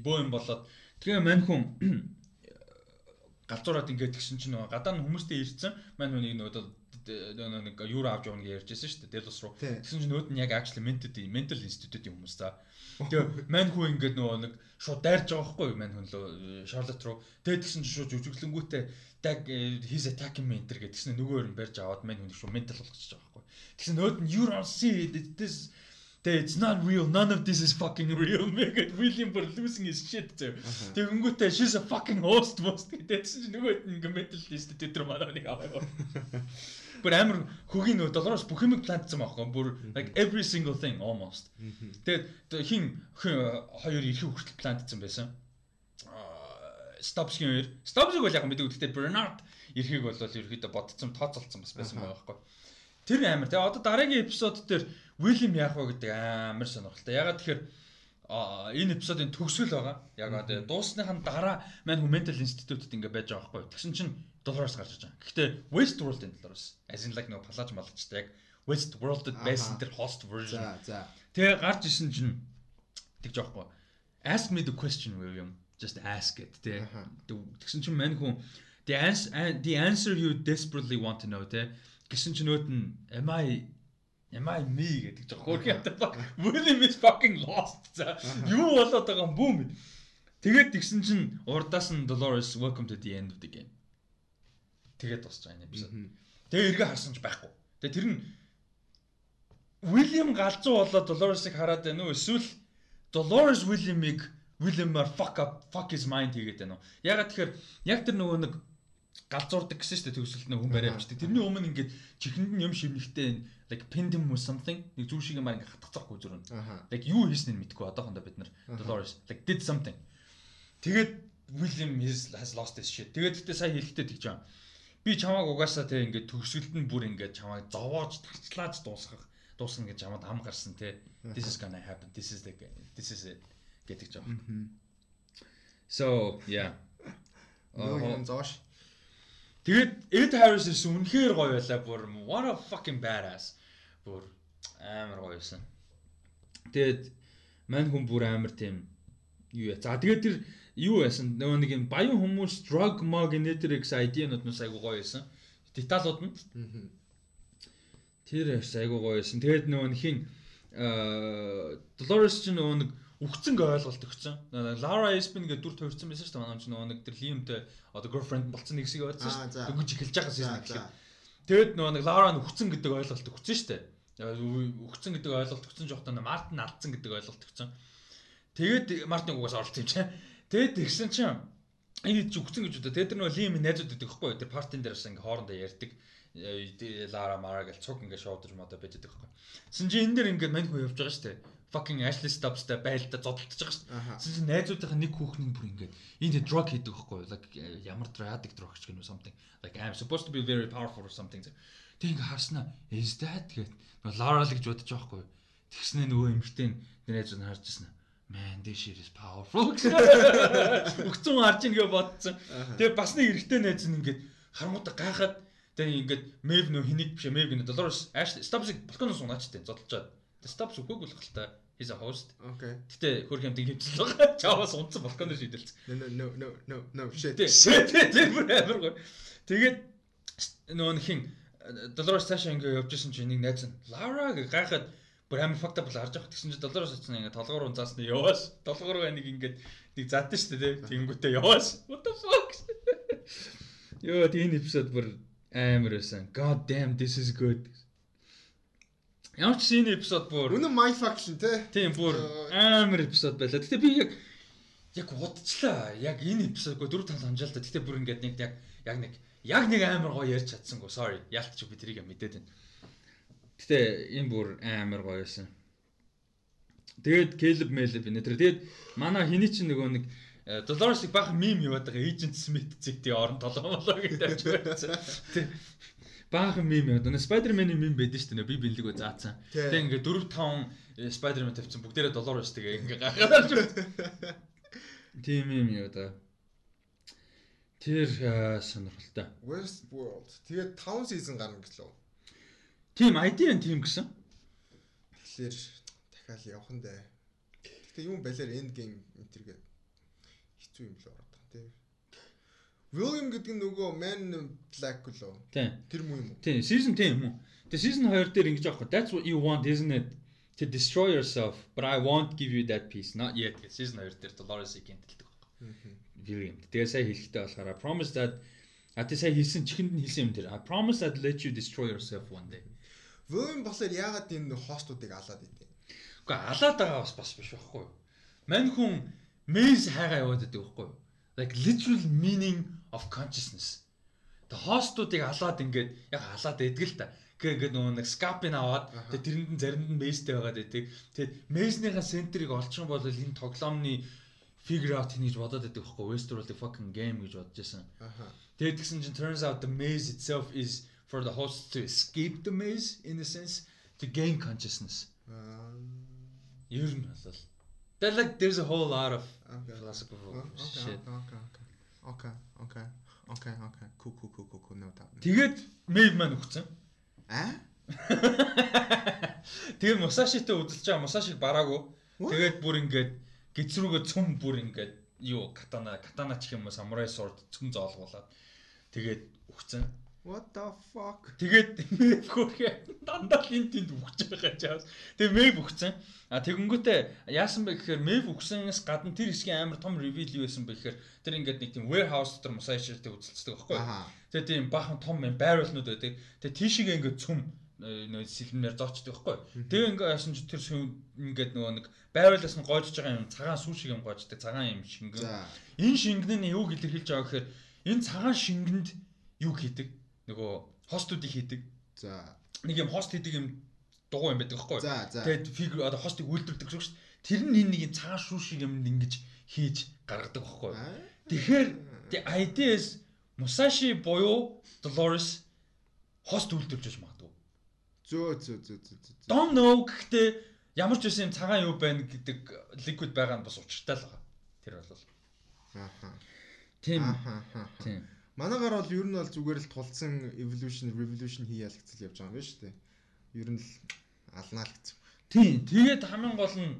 A: бөө юм болоод тэгээ мань хүн <clears throat> галзуураад ингээд гисэн чинь гадаа нь хүмүүстэй ирсэн маань нүг нөгөө нэг юур авч явна гэж ярьжсэн шүү дээ Delos руу. Тэгсэн чинь нүүд нь яг actually mental mental institute-ийн хүмүүс за. Тэгээ мань хүү ингээд нөгөө нэг шууд дайрж байгаа байхгүй юу мань хүн лөө Charlotte руу. Тэгээд тэгсэн чинь шууд жүжиглэнгүүтээ dag he's attacking me энэ гэдгсэн нөгөөр нь барьж аваад мань хүн шууд mental болгочихж байгаа байхгүй. Тэгсэн нүүд нь you don't see this Тэгээ it's not real. None of this is fucking real. Мэгт William бүр losing his shit зөө. Тэгээ өнгөтэй she's a fucking host <laughs> most гэдэг чинь нөгөө ингээ mental institute дээр манай нэг аваа. <laughs> Бүр амар хөгийн нөгөө доллароос бүх юмыг плантсан байхгүй. Бүр like every single thing almost. Тэгээд хин хоёр ирэх хүртэл плантсан байсан. Stops хоёр. Stops-ыг бол яг мэдээ гэхдээ Bernard ирэхийг бол ерөөхдөө бодцсон тооцолцсон бас байсан байгаа байхгүй. Тэр амар. Тэгээ одоо дараагийн эпизод дээр Уильям яах вэ гэдэг амар сонирхолтой. Ягаад тэгэхээр энэ эпизодын төгсгөл байгаа. Яг одоо дуусныхаа дараа маань Mental Institute-д ингээ байж байгаа байхгүй. Тэгсэн чинь доллароос гарч ирж байгаа. Гэхдээ Westworld-ын доллароос. As in like нэг палаж малчтай яг Westworld-д байсан тэр host version. За за. Тэгээ гарч исэн чинь тэгж байхгүй. Ask me the question William. Just ask it. Тэ. Тэгсэн чинь мань хүн the answer the answer you desperately want to know тэ. Гэсэн чинь нөт нь am I Am I me гэдэг жоо хөрх ятаа. William is fucking lost. За юу болоод байгаа юм бүүм. Тэгээд тэгсэн чинь урдаас нь Dolores welcome to the end of the game. Тэгээд дуусч байгаа юм эпизод. Тэгээ эргээ харсан ч байхгүй. Тэгээ тэр нь William галзуу болоод Dolores-ыг хараад байна уу? Эсвэл Dolores William-ыг William-аар fuck up fuck his mind хийгээд байна уу? Ягаад тэгэхээр яг тэр нөгөө нэг галзуурдаг гэсэн шүү дээ төгсөлт нэг хүн барай авчдаг. Тэрний өмнө ингээд чихэнд нь юм шивнэхтэй like him with something нэг зүйл шиг юм аа ингээд хатгацахгүй нь. Like юу хийснээр мэдгүй одоохондоо бид нар Dolores like did something. Тэгээд William has lost his shit. Тэгээд гэтээ сая хэлэхдээ тэгж байгаа. Би чамааг угаасаа те ингээд төгсөлд нь бүр ингээд чамааг зовоож тарчлааж дуусгах дуусна гэж чамд ам гарсан те. This is gonna happen. This is the this is it гэдэг ч байгаа. So yeah.
B: Нөө зоош.
A: Тэгээд Ed Harris ирсэн үнэхээр гоё байлаа бүр what a fucking badass. Бүр амар гоё байсан. Тэгээд мань хүн бүр амар тийм юу яа. За тэгээд тэр юу байсан нөгөө нэг юм баян хүмүүс drug mug networks ID-нууд айгу гоё байсан. Деталууд нь. Тэр айгу гоё байсан. Тэгээд нөгөө нэг хин Dolores ч нөгөө нэг үхцэн ойлголт өгсөн. Лара Эспин гэдэг дүр тойрсон байсан шүү дээ. Манай ч нөгөө нэг тэр Лимтэй одоо girlfriend болцсон нэг хэсэг байсан шүү дээ. Дөнгөж эхэлж байгаа season гэхэд. Тэгэд нөгөө нэг Лара нь үхцэн гэдэг ойлголт өгсөн шүү дээ. Үхцэн гэдэг ойлголт өгсөн жоохтой Мартин алдсан гэдэг ойлголт өгсөн. Тэгээд Мартин угаас оролцсон юм чинь. Тэгээд тэгсэн чинь энэ ч үхцэн гэж удаа. Тэгээд тэр нөгөө Лим найзууд гэдэг байхгүй юу? Тэр партин дээрээс ингээ хоорондоо ярьдаг. Лара Мара гэл цуг ингээ шоудж модо байдаг байхгүй. Син чи энэ дээр ингээ мань хөө явж байгаа шүү дээ fucking Ashley Stubbs-тай байлдаа зодтолж байгаа шүү дээ. Тэгсэн найзуудынхаа нэг хүүхний бүр ингээд энэ drug хийдэг байхгүй like ямар drug drug ч гэнэ something like I'm supposed to be very powerful or something. Тэг ингээд харснаа is that нөгөө Lara л гэж бодож байгаа байхгүй. Тэгснээ нөгөө эмгтэн найзууд нь харж ирсэн. Man this shit is powerful. <laughs> Өгцөн харж ингээ бодсон. Тэгээ бас нэг эргэтэй найз нь ингээд харангуудаа гайхаад тэгээ ингээд Maeve нөө хэнийг биш Maeve гэнэ Dolores Ashley Stubbs-ыг балконоос унаачтай зодолжоод. Stubbs үгүй болох л та He's a host.
B: Окей.
A: Гэтэ хөрх юмдаг хэмжил байгаа. <laughs> Чаваас унтсан балконоор шийдэлцсэн.
B: No no no no no shit.
A: Тэр бүр амар гоо. Тэгээд нөгөө хин Доллароос цаашаа ингээ явж исэн чинь нэг найз нь Лара гэж гайхаад бүр амар факт бол харж байгаа. Тэгсэн чинь Доллароос очсон ингээ толгоор унцаасны яваас. Толгоор нэг ингээд нэг задсан шүү дээ. Тэнгүүтээ яваас. What the fuck? Йоо тийм эпизод бүр амар байсан. God damn this is good. Ямар ч энэ эпизод бүр
B: Үнэн my faction те.
A: Тийм бүр амар эпизод байлаа. Гэтэ би яг яг удчлаа. Яг энэ эпизодгүй дөрөв тал ханжаал та. Гэтэ бүр ингээд нэг яг яг нэг яг нэг амар гоё ярьж чадсангүй. Sorry. Яалтч би тэрийг мэдээд байна. Гэтэ энэ бүр амар гоё байсан. Тэгээд Caleb Meleb нэ тэр. Тэгээд манай хиний чинь нөгөө нэг Dolores-ыг баахан мим яваад байгаа Agent Smith зэгтээ орон толгоо болоо гэж тавьж байсан. Баахан мим яа. Нэ Spider-Man-ийн мим байдаг шүү дээ. Би бинлэгөө заацсан. Тэг ингээ 4 5 Spider-Man тавьсан бүгдээрээ биш тэгээ ингээ гахаад шүү. Тийм юм яа да. Тэр сонирхолтой.
B: Westworld. Тэгээд 5 season гарна гэлөө.
A: Тийм ID-ийн тим гэсэн.
B: Тэгэхээр дахиад явах нь дээ. Гэтэ юм балиар end game энтергээ хэцүү юм л ороод байгаа тийм. William гэдэг нь нөгөө Man Black лөө.
A: Тийм.
B: Тэр муу юм уу?
A: Тийм, season тийм юм уу? Тэгээ season 2 дээр ингэж аахгүй. That's what you want, isn't it? To destroy yourself, but I won't give you that peace. Not yet. Season 2 дээр Dolores-ийг гинтэлдэг байхгүй. William. Тэгээ сая хэлэхтэй болохоор promise that А тий сая хэлсэн чихэнд нь хэлсэн юм дээр. I promise I'd let you destroy yourself one day.
B: William болохоор яагаад энэ хостуудыг алаад идэв?
A: Уу алаад байгаа бас бас биш байхгүй юу? Мань хүн мэйс хайгаа яваад байдаг байхгүй юу? Like literal meaning of consciousness. The хостуудыг алаад ингээд яг алаад идэг л та. Гэхдээ ингээд нөгөө нэг скапин аваад тэгээ тэрэнд нь заримд нь мэйстэй байгаад байдаг. Тэгээд мэйснийхаа центрийг олчих юм бол энэ тоглоомны figure out хийж бодоод байдаг байхгүй юу? Westworld fucking game гэж бодож байсан. Тэгээд тэгсэн чинь turns out the maze itself is for the host to escape the maze in a sense to gain consciousness.
B: Аа.
A: Ер нь бол. That like there's a whole lot of
B: Okay.
A: philosophical
B: Okay.
A: shit.
B: Okay. Okay. Okay. Okay. Okay. Cool cool cool cool no doubt.
A: Тэгээд Maeve маань өгцөн.
B: А?
A: Тэгээд Musashi-тэй үзэлж байгаа Musashi-г бараагүй. Тэгээд бүр ингээд гизрүүгээ цөм бүр ингээд юу катана катана ч юм уу самурай sword цөм зоолгуулад тэгээд өгцөн.
B: What the fuck?
A: Тэгээд Maeve хөрхөө дандаа л энэ тэнд өгч байгаа чаас. Тэгээд Maeve өгцөн. А тэгэнгүүтээ яасан бэ гэхээр Maeve өгсөнээс гадна тэр хэсгийн амар том reveal юу байсан бэ гэхээр тэр ингээд нэг тийм warehouse дотор Musashi-тэй үзэлцдэг байхгүй юу?
B: Аха.
A: Тэгээ тийм баахан том баррелнууд байдаг. Тэгээ тийшээ ингээд цөм э, нөө сэлмээр зоочдөг байхгүй. Тэгээ ингээд яасан ч тэр ингээд нөгөө нэг баррелээс нь гоожж байгаа юм цагаан сүү шиг юм гоождөг цагаан юм шингэн. Энэ шингэн нь юу илэрхийлж байгаа гэхээр энэ цагаан шингэнд юу хийдэг? Нөгөө хостуудыг хийдэг.
B: За.
A: Нэг юм хост хийдэг юм дугуй юм байдаг байхгүй.
B: За, за.
A: Тэгээд фигур одоо хостыг үйлдвэрдэг шүү дээ. Тэр нь энэ нэг юм цагаан шүү шиг юм ингэж хийж гаргадаг байхгүй.
B: Аа.
A: Тэгэхээр is Musashi буюу Dolores хост үйлдвэрж байж магадгүй.
B: Зөө зөө зөө зөө.
A: Don't know гэхдээ ямар ч юм цагаан юу байна гэдэг liquid байгаа нь бас учиртай л байгаа. Тэр бол.
B: Аха.
A: Тийм. Тийм.
B: Манайгаар бол ер нь бол зүгээр л тулцсан evolution revolution хий ялгцэл явж байгаа юм шүү дээ. Ер нь л алнаа л гэсэн.
A: Тийм. Тэгээд хамгийн гол нь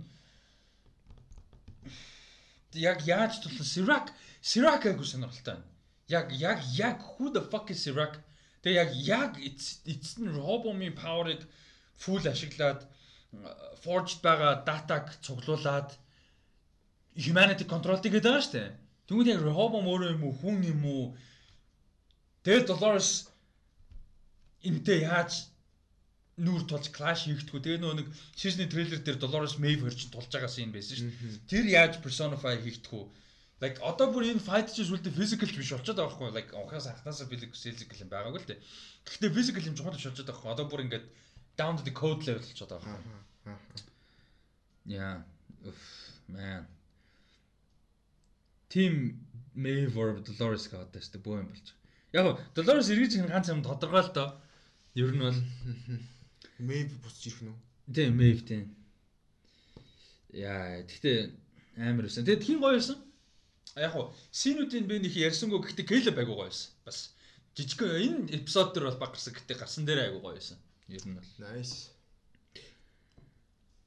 A: яг яаж тулсан Sirac Sirac айгу сонирхолтой байна. Яг яг яг who the fuck is Sirac? Тэгээ яг яг эцэст нь Robomi power-ыг full ашиглаад forged байгаа датаг цуглуулад humanity control-ыг гэдэг байгаа шүү дээ. Тэгвэл яг Robom өөрөө юм уу хүн юм уу? Тэгээд Dolores энтэй яаж нүүр тулж clash хийгдгүү. Тэгээ нөгөө нэг season трейлер дээр Dolores Maeve хөрч тулж байгаа scene байсан шүү дээ. Тэр яаж personify хийгдгүү. Like одоо бүр энэ fight чинь сүлдө physical ч биш болчиход байгаа байхгүй. Like анхаас анханасаа physical юм байгаагүй л дээ. Гэхдээ physical юм чухал болчиход байгаа байхгүй. Одоо бүр ингээд down to the code level болчиход байгаа.
B: Аха.
A: Yeah. Uff, man. Team Maeve or Dolores гэдэг шүү дээ. Бөө юм болж. Яг Dolores эргэж ирэх ганц юм тодорхой л доо. Ер нь бол
B: Maybe бусч ирэх нь үү?
A: тийм Maeve тийм. Яа, гэхдээ амар байсан. Тэгээд хин гоё байсан. Яг уу синүүдийн би нэг ярьсангүй гэхдээ Caleb айгуу гоё байсан. Бас жижиг энэ эпизод дээр бол баг гарсан гэхдээ гарсан дээр айгуу гоё байсан. Ер нь бол.
B: Nice.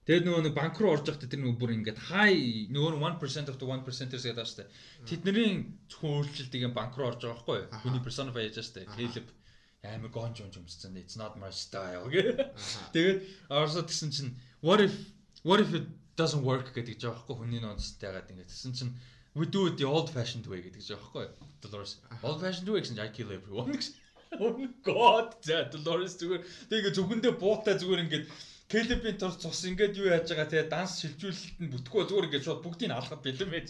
A: Тэгээд нөгөө нэг банк руу орж явахдаа тэр нөгөө бүр ингээд high нөгөө нэг 1% of the 1%-ers гэдэг дээ. Тэдний зөвхөн өөрчлөлтийг юм банк руу орж байгаа байхгүй юу? Хүний personify яаж.
B: Аха.
A: Caleb амар гонж гонж өмссөн. It's not my style гэ.
B: Аха.
A: Тэгээд орсод гисэн чинь what if what if it doesn't work гэдэг жаа байхгүй хүний нонцтой ягаад ингээд гисэн чинь we do it the old fashioned way гэдэг жаа байхгүй? Dolores old fashioned way гэсэн I kill everyone <laughs> гэсэн. <laughs> Oh god за Dolores зүгээр тэгээд зөвхөндөө буутай зүгээр ингээд Caleb-ийн тус цус ингээд юу яаж байгаа те данс шилжүүлэлт нь бүтгөө зүгээр ингээд шууд бүгдийг нь алхаад бэлэн байж.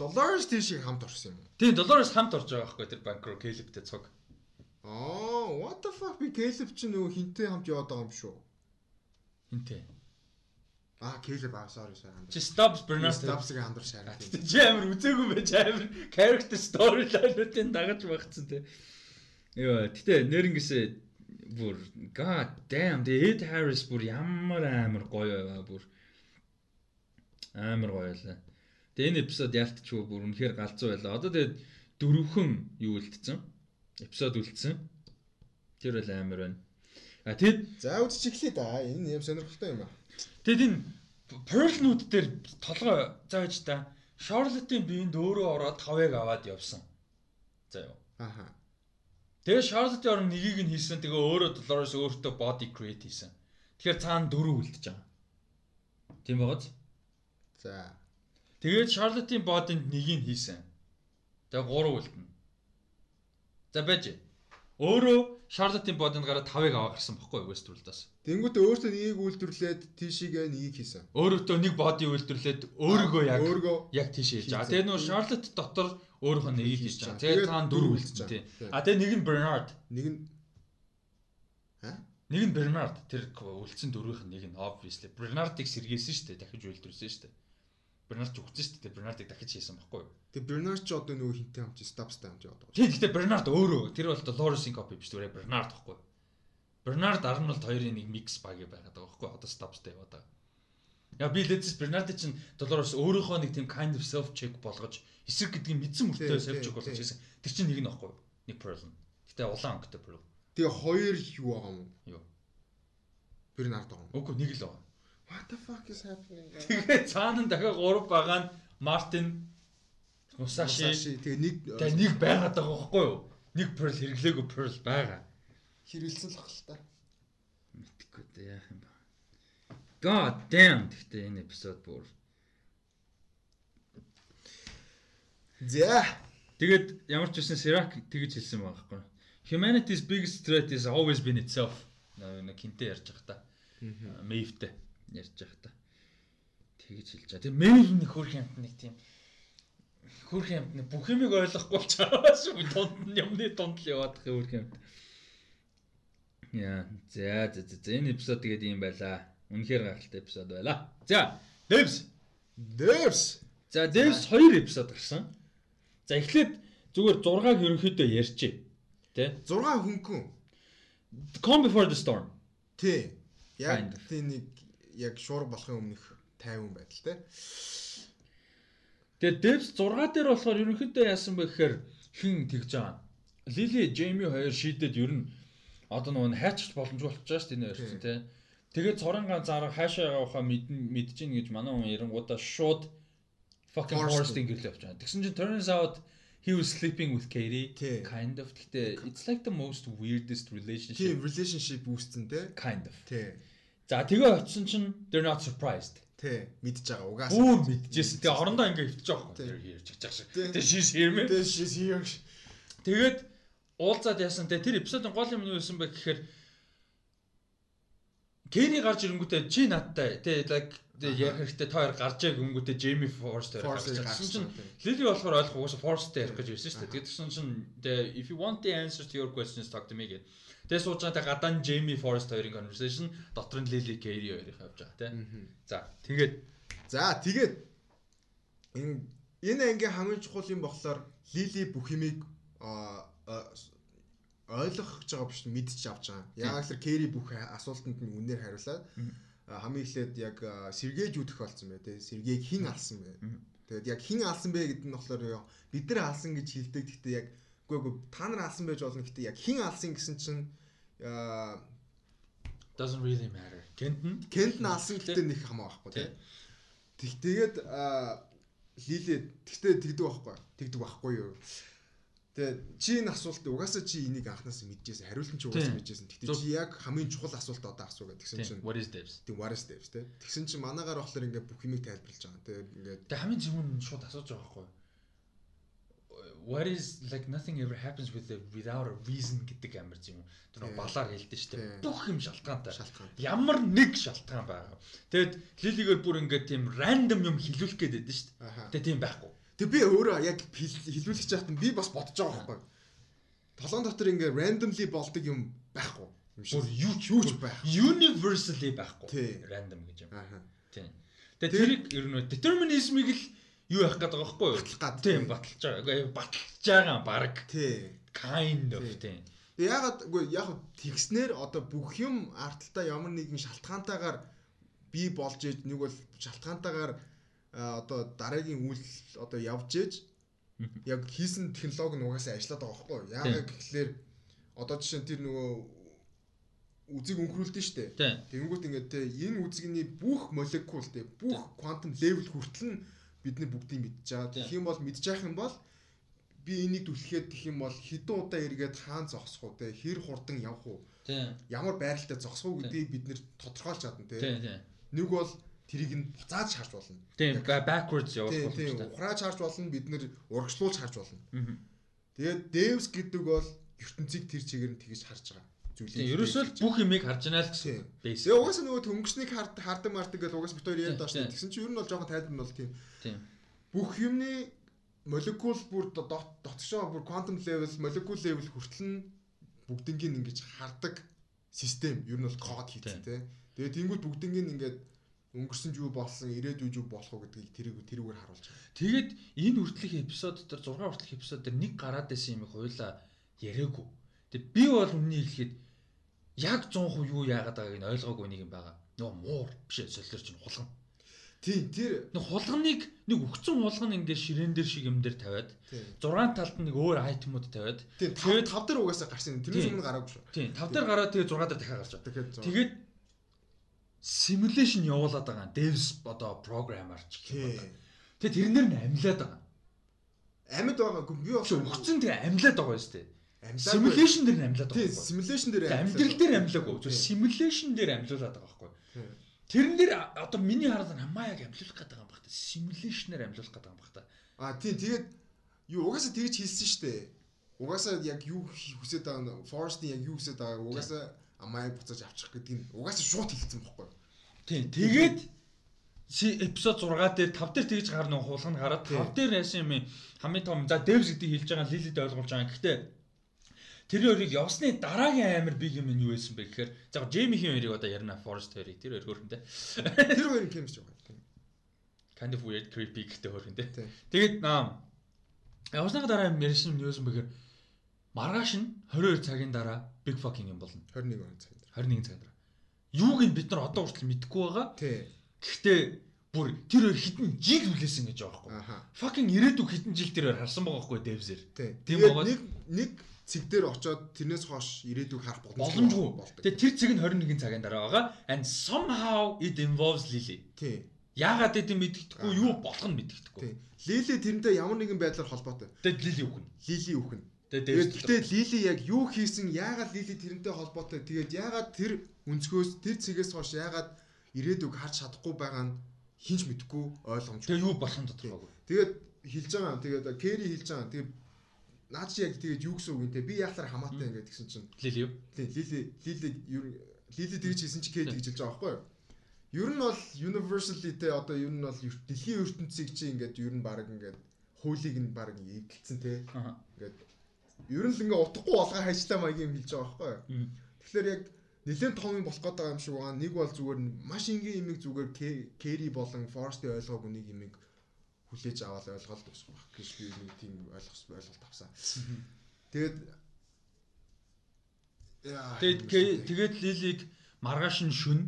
B: Dolores тийшээ хамт орсон юм?
A: Тийм Dolores хамт орж байгаа байхгүй тэр банк руу Caleb-тэй цуг.
B: Аа, what the fuck би Caleb ч нөгөө хинтээ хамт яваад байгаа юм шүү.
A: Хинтээ.
B: Аа, Caleb аа sorry sorry.
A: Чи Stubbs Bernard
B: Stabs-ыг хамдар шаарах.
A: Чи амар үзээгүй байж амар character storyline-уудын дагаж багцсан те. Йоо, гэтээ нэрнгэсээ бүр god damn the Ed Harris бүр ямар амар гоё байваа бүр амар гоё лээ. Тэгээ энэ эпизод ялтчихгүй бүр үнэхээр галзуу байлаа. Одоо тэгээд дөрөвхөн юу үлдсэн? Эпизод үлдсэн. Тэр бол амар байна. А тэгэд
B: За үзчихлээ да. Энэ юм сонирхолтой юм аа.
A: Тэгэд энэ Pearl-нууд дээр толгой зааж та Charlotte-ийн биеинд өөрөө ороод 5-ыг аваад явсан. За юу.
B: Аха.
A: Тэгээ Charlotte-ийн орон нэгийг нь хийсэн. Тэгээ өөрөө Dolores өөртөө body create хийсэн. Тэгэхээр цаана дөрөв үлдэж байгаа. Тийм байгааз.
B: За.
A: Тэгээд Charlotte-ийн body-нд нэгийг хийсэн. Тэгээ 3 үлдэнэ. За байж. Өөрөө Charlotte-ийн бодонд гараад 5-ыг аваа гарсан бохгүй юу Westworld-аас.
B: Тэнгүүтээ өөртөө нэгийг үйлдвэрлээд тийшээгээ нэгийг хийсэн.
A: Өөрөөтөө нэг body үйлдвэрлээд өөрийгөө яг яг тийш хийж байгаа. Тэгээ нөө Charlotte дотор өөрийнхөө нэгийг хийж байгаа. Тэгээ таан
B: дөрөв
A: үлдсэн тий.
B: байгаа.
A: А тэгээ нэг нь Bernard.
B: нэг нь
A: Нэг нь Bernard. Тэр үлдсэн дөрвийнх нь нэг нь obviously Bernard-ыг сэргээсэн шүү дээ. Дахиж үйлдвэрлэсэн шүү дээ. Bernard ч үхсэн шүү дээ. Bernard-ыг дахиж хийсэн бохгүй юу?
B: тэг Бернард ч одоо нөгөө хинтээ хамч стапстай хамж яваад байгаа.
A: Тийм гэхдээ Bernard өөрөө тэр бол Dolores-ийн copy биш зүгээр Bernard бохгүй юу? Bernard Arnold хоёрын нэг mix баг байгаад байгаа бохгүй юу? Одоо Stubbs-тай яваад байгаа. Яа би лэдэс Bernard чинь Dolores өөрийнхөө нэг тийм kind of self check болгож эсрэг гэдгийг мэдсэн мөртөө self check болгож хийсэн. Тэр чинь нэг нь бохгүй юу? Нэг Pearl. Гэтэ улаан өнгөтэй Pearl.
B: Тэгээ хоёр юу байгаа юм?
A: Юу?
B: Бернард байгаа юм.
A: Үгүй нэг л байгаа.
B: What the fuck is happening?
A: Тэгээ цаана дахиад 3 байгаа нь Мартин Мусаши
B: Тэгээ нэг
A: тэгээ нэг байгаад байгаа байхгүй юу? Нэг Pearl хэрэглээгүй Pearl байгаа.
B: хэрэлсэн л хэл та.
A: Мэдхгүй дээ яах юм бэ? God damn гэхдээ энэ эпизод бүр.
B: За.
A: Тэгээд ямар ч үсэн Sirac тэгж хэлсэн байгаа байхгүй юу? Humanity's biggest threat is always been itself. Нэг хинтээ ярьж байгаа та. Maeve-тэй ярьж байгаа та. Тэгж хэлж байгаа. Тэгээ Maeve нэг хөрх юмт нэг тийм хөрх юмт нэг бүх юмыг ойлгохгүй ч аваас шүү дунд нь юмны дунд л яваад их хөрх юмт. Яа, за за за энэ эпизод тэгээд юм байлаа. Үнэхээр гайхалтай эпизод байлаа. За, Devs.
B: Devs.
A: За, Devs 2 эпизод гарсан. За, эхлээд зүгээр 6-аг ерөнхийдөө ярьчээ. Тэ?
B: 6 хөнгөн.
A: Come before the storm.
B: Тий. Яг
A: of.
B: тий нэг яг шуур болохын өмнөх тайван байдал те.
A: Тэгээ Devs 6 дээр болохоор ерөнхийдөө яасан бэ гэхээр хин тэгж байгаа. Lily, Jamie хоёр шийдээд ер нь одоо нөгөө хайчч боломжгүй болчихж байгаа шүү дээ энэ хоёр чинь тий. Тэгээд цорынгаа зарга хаашаа явахаа мэдэн мэдэж гин гэж манай хүн ярингуудаа шууд fucking
B: forced
A: гэрэл явж байгаа. Тэгсэн чинь turns out he was sleeping with Katie kind of гэхдээ it's like the most weirdest relationship
B: relationship үүсцэн те.
A: kind of.
B: Тий.
A: За тэгээ очсон чинь they're not surprised.
B: Тий. Мэдж байгаа угаасаа.
A: Бүр мэдчихсэн. Тэгээ орондоо ингээ хөвтөж байгаа
B: Тий.
A: байхгүй. Ярьж чаж шиг. Тэгээ шиш хэрмээ.
B: Тий she's here.
A: Тэгээд уулзаад яасан те тэр эпизодын гол юм нь юу байсан бэ гэхээр Кэри гарч ирэнгүүтээ чи надтай те like те ярих хэрэгтэй та хоёр гарч яг өнгөтэй Джейми
B: Force-ыг
A: гарч ирсэн чинь. Лили болохоор ойлгох угаасаа Форсттэй ярих гэж ирсэн шүү дээ. Тэгээд тэгсэн чинь те if you want the answers to your questions talk to me гэдэг. Тэгээд сууж байгаа те гадаа нь Джейми Форст хоёрын conversation дотор нь Лили Кэри хоёрын явж байгаа те. За тэгээд
B: За тэгээд энэ энэ ангийн хамгийн чухал юм болохоор Лили бүх юмыг ойлгох гэж байгаа биш мэдчих авч байгаа. Яг л Кэри бүх асуултанд нь үнээр хариулаад хамгийн эхлээд яг сэргээж юу тохиолдсон бэ те сэргээг хэн алсан бэ? Тэгээд яг хэн алсан бэ гэдэг нь болохоор бид нар алсан гэж хэлдэг. Гэхдээ яг үгүй үгүй та нар алсан байж болно. Гэхдээ яг хэн алсан гэсэн чинь
A: doesn't really matter. Кентэн
B: Кент нь алсан гэхдээ нэг хамаа байхгүй
A: Тий.
B: тий. Тэг тэгээд аа Лили тэгтээ тэгдэг байхгүй. Тэгдэг байхгүй юу. Тэгээ чи энэ асуултыг угаасаа чи энийг анханаас мэдчихсэн. Хариулт нь чи угаасаа мэдчихсэн. Тэгтээ чи яг хамгийн чухал асуулт одоо асуу гэдэг. Тэгсэн чинь
A: what is devs?
B: тийм what is steps тий. Тэгсэн чинь манаагаар болохоор ингээд бүх юмыг тайлбарлаж байгаа. Тэгээ ингээд
A: Тэг хамгийн зөвхөн шууд асууж байгаа байхгүй. What is like nothing ever happens with the without a reason гэдэг амар юм. Тэр нэг балаар хэлдэг шүү дээ. Бүх юм шалтгаантай.
B: шалтгаан.
A: Ямар нэг шалтгаан байгаа. Тэгэд Лилигээр бүр ингээд тийм random юм хилүүлэх гээд байдаг шүү дээ.
B: Аха.
A: Тэг тийм байхгүй.
B: Тэг би өөрөө яг хилүүлэх чахт нь би бас бодож байгаа байхгүй. Толгойн дотор ингээд randomly болдог юм байхгүй.
A: Бүр юу ч
B: юу ч байх.
A: Universally байхгүй. Random гэж юм.
B: Аха.
A: Тийм. Тэгээ тэрийг ер нь determinism-ыг л юу явах гэдэг байгаа байхгүй юу?
B: Батлах гад.
A: Тийм баталж байгаа. Баталж байгаа баг
B: Тий.
A: kind of
B: Тий.
A: тийм.
B: Ягаад үгүй яг тэгснээр одоо бүх юм арталтаа ямар нэгэн шалтгаантайгаар бий болж ээж нэг бол шалтгаантайгаар одоо дараагийн үйл одоо явж ээж яг хийсэн технологи нь угаасаа ажиллаад байгаа байхгүй? Яагаад гэхэлэр одоо жишээ нь тэр нөгөө үзийг өнхрүүлдэн штэ.
A: Тийм.
B: Тэгэнгүүт ингээд те энэ үзэгний бүх молекул те бүх квантум левел хүртэл нь бид нар бүгдийг мэдж байгаа. Тэгэх юм бол мэдж явах юм бол би энийг түлхээд гэх юм бол хэдэн удаа эргээд хаан зогсох уу те хэр хурдан явах уу? Ямар байралтай зогсох уу гэдгийг бид нэр тодорхойлж чадна те. Нэг бол тэрийг нь буцааж харж болно
A: Тийм backwards явах
B: тийм тийм
A: боломжтой.
B: ухрааж харж болно бид нэр урагшлуулж харж болно тэгээд devs гэдэг бол ертөнцийг тэр чигээр нь тэгж харж байгаа
A: Тийм
B: зүйлийг
A: ерөөсөө л бүх юмыг харж байна л гэсэн.
B: Тийм. Тэгээ угаасаа нөгөө төнгөснийг хард хардаг мардаг гэж угаас бит хоёр яриад байгаа шүү
A: Тийм.
B: Тэгсэн чинь ер нь бол жоохон тайлбар нь бол тийм.
A: Тийм.
B: Бүх юмны молекул бүр дот дотгошоо бүр quantum level, molecule level хүртэл нь бүгднийг ингэж хардаг систем ер нь бол код хийсэн тий. Тэгээ тэнгууд бүгднийг ингээд өнгөрсөн юу болсон, ирээдүйд юу болох уу гэдгийг тэрийг тэрүүгээр харуулж байгаа.
A: Тэгээд энэ хүртэлх эпизод дээр 6 хүртэлх эпизод дээр нэг гараад байсан юм хоёлаа яриаггүй. Тэг би бол үннийг хэлэхэд яг 100% юу яагаад байгааг нь ойлгоогүй нэг юм байгаа. Нөгөө муур биш ээ солиор чинь хулгана.
B: Тийм тэр
A: Нэг хулганыг нэг өгцөн хулган ингээд ширээн дээр шиг юм дээр тавиад
B: тийм.
A: 6 талд нь нэг өөр айтемууд тавиад Тэгээд-
B: тав тав дээр угаасаа гарсан. Тэрнээс өмнө гараагүй шүү.
A: тийм 5 дээр гараад тэгээ 6 дээр дахиад гарч байгаа. Тэгээд simulation явуулаад байгаа. Devs одоо программер ч гэх юм.
B: тийм.
A: Тэгээ тэрнэр нь амлаад байгаа.
B: Амьд байгаагүй би бол
A: өгцөн тэгээ амлаад байгаа шүү дээ.
B: амьлаагүй.
A: Simulation дээр нь амлаад
B: Тийм,
A: байгаа. юу?
B: simulation дээр
A: амьдрал дээр амлаагүй. Зөв simulation дээр амлуулаад байгаа байхгүй.
B: Тийм.
A: Тэрэн дээр одоо миний хараад хамаа яг амлуулах гэдэг юм баг та. Simulation-ээр амлуулах гэдэг юм баг та.
B: А тийм тэгээд юу угаасаа тэгж хэлсэн шүү дээ. Угаасаа яг юу хүсэж байгаа нь Forest-ийн яг юу хүсэж байгааг угаасаа амаа буцааж авчих гэдэг нь угаасаа шууд хэлсэн бохгүй.
A: Тийм. Тэгээд эпизод 6 дээр 5 дээр тэгж гарна хуулах нь гараад
B: Тийм.
A: 5 дээр яасан юм хамгийн том за devs гэдэг хэлж байгаа лилид ойлгуулж байгаа. Гэхдээ тэр хоёрыг явсны дараагийн амар биг юм нь юу байсан бэ гэхээр за Джеймихийн хоёрыг одоо ярина Forest хоёрыг тэр хөрөндөө
B: Тэр хоёрын chemistry байгаа. Тийм.
A: kind of weird creepy гэдэг.
B: Тийм.
A: Тэгээд явсны дараа юм ярьсан юм юу байсан бэ гэхээр маргааш нь 22 цагийн дараа big fucking юм болно.
B: 21 он цаг.
A: 21 цагийн дараа. Юуг нь бид нар одоо хүртэл мэдэхгүй байгаа.
B: Тий.
A: Гэхдээ бүр тэр хоёр хитэн жил хүлээсэн гэж байгаа байхгүй. Fucking ирээдүг хитэн жил тэр хоёр харсан байгаа байхгүй.
B: Тий.
A: Тийм байгаад-
B: нэг нэг цэг дээр очоод тэрнээс хойш ирээдүг харах
A: Боломжгүй. Тэгээ тэр цэг нь 21 цагийн дараа байгаа. And somehow it involves Lily.
B: Тий.
A: Яагаад гэдэг нь мэддэхгүй юу болох нь мэддэхгүй.
B: Лили тэрнтэй ямар нэгэн байдлаар холбоотой.
A: Тэгээд Lily үхэн.
B: Лили үхэн.
A: Тэгээд
B: Тэгээд
A: Devs
B: гэхдээ Лили яг юу хийсэн, яагаад Лили тэрнтэй холбоотой. Тэгээд яагаад тэр өнцгөөс тэр цэгээс хойш яагаад ирээдүг харж чадахгүй байгаа нь хинч мэдэхгүй ойлгомжтой.
A: тэгээ юу болох нь тодорхойгүй.
B: Тэгээд хэлж байгаа юм. Тэгээд Кэри хэлж байгаа. Тэгээд наад чи яг тэгээд юу гэсэн үг юм те. Би яахаар хамаатай ингээд гэсэн чинь
A: Lily юу?
B: Лили Лили Лили тэгж хэлсэн чи Кэри тэгж хэлж байгаа байхгүй юу? Ер нь бол universally те одоо ер нь бол дэлхийн ертөнцийг чи ингээд ер нь баг ингээд хуулийг нь баг эвдэлсэн те. Ингээд ер нь л ингээ утгагүй болгоо хайчлаа маягийн юм хэлж байгаа байхгүй юу? Тэгэхээр яг нэлээд том болох гээд байгаа юм шиг байгаа. Нэг бол зүгээр маш энгийн имийг зүгээр Кэри болон Форстын ойлгоогүй нэг имийг хүлээж аваад ойлгоод дуусах байх гэж би нэг тийм ойлгос ойлголт авсан. Тэгээд
A: Тэгээд тэгээд Лилиг маргааш нь шүн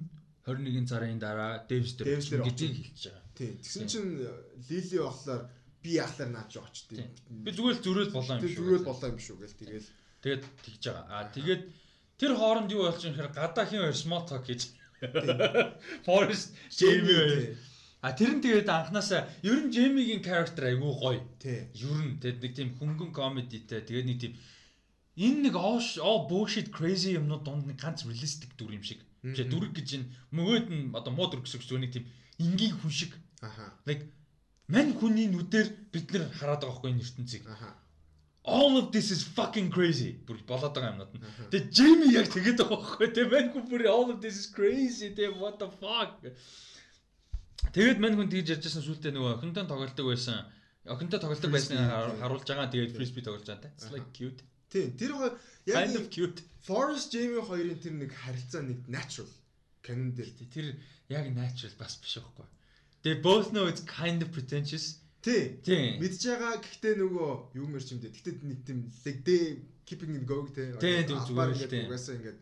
A: 21 сарын дараа Devs дээр гэдгийг хэлж байгаа.
B: тий. Тэгсэн чинь Лили болохоор би яахлаар очтیں۔
A: Тийм. Би зүгээр л зөрөөл болоо юм шүү.
B: зүрэл болоо юм шүү гэл тэгэл
A: Тэгээд тэгж байгаа. Аа тэгээд тэр хооронд юу болж юм хэрэг гадаахын хоёр small talk гэж. Forest Jamie хоёр. А тэр нь тэгээд анханасаа ер нь Jamie-гийн character айгүй гоё.
B: тий.
A: Ер нь тэгээд нэг тийм хөнгөн comedy-тэй тэгээд нэг тийм энэ нэг оо bullshit crazy юмнууд донд нэг ганц realistic дүр юм шиг.
B: Мгм.
A: дүрэг гэж энэ мөгөөд нь одоо муу дүр гэсэн үг нэг тийм энгийн хүн шиг.
B: Аха.
A: Like мань хүний нүдээр бид нэр хараад байгаа хгүй энэ ертөнцийг. All of this is fucking crazy. Бүр болоод байгаа юмнууд нь. Тэгээ Джейми яг тэгээд байгаа байхгүй тэгээ мань хүн бүр all of this is crazy тэгээ what the fuck. Тэгээд мань хүн тэгж ярьжсэн сүултээ нөгөө охинтой тоглолдог байсан. Охинтой тоглолдог байсныг
B: тийм.
A: харуулж байгаа. Тэгээд
B: Тийм.
A: фрисби тоглож байгаа. It's like cute.
B: Тий. Тэр хоёр яг
A: Kind of cute.
B: Forest Jamie хоёрын тэр нэг харилцаа нэг natural canon дээр.
A: Тэр яг natural бас биш байхгүй. They both know it's kind of pretentious.
B: Тий.
A: Тийм.
B: Мэдж байгаа гэхдээ нөгөө юу мэрч юм дээ. Гэхдээ нэг тийм day keeping it going те.
A: Тий, тий, зүгээр л тий.
B: угаасаа ингээд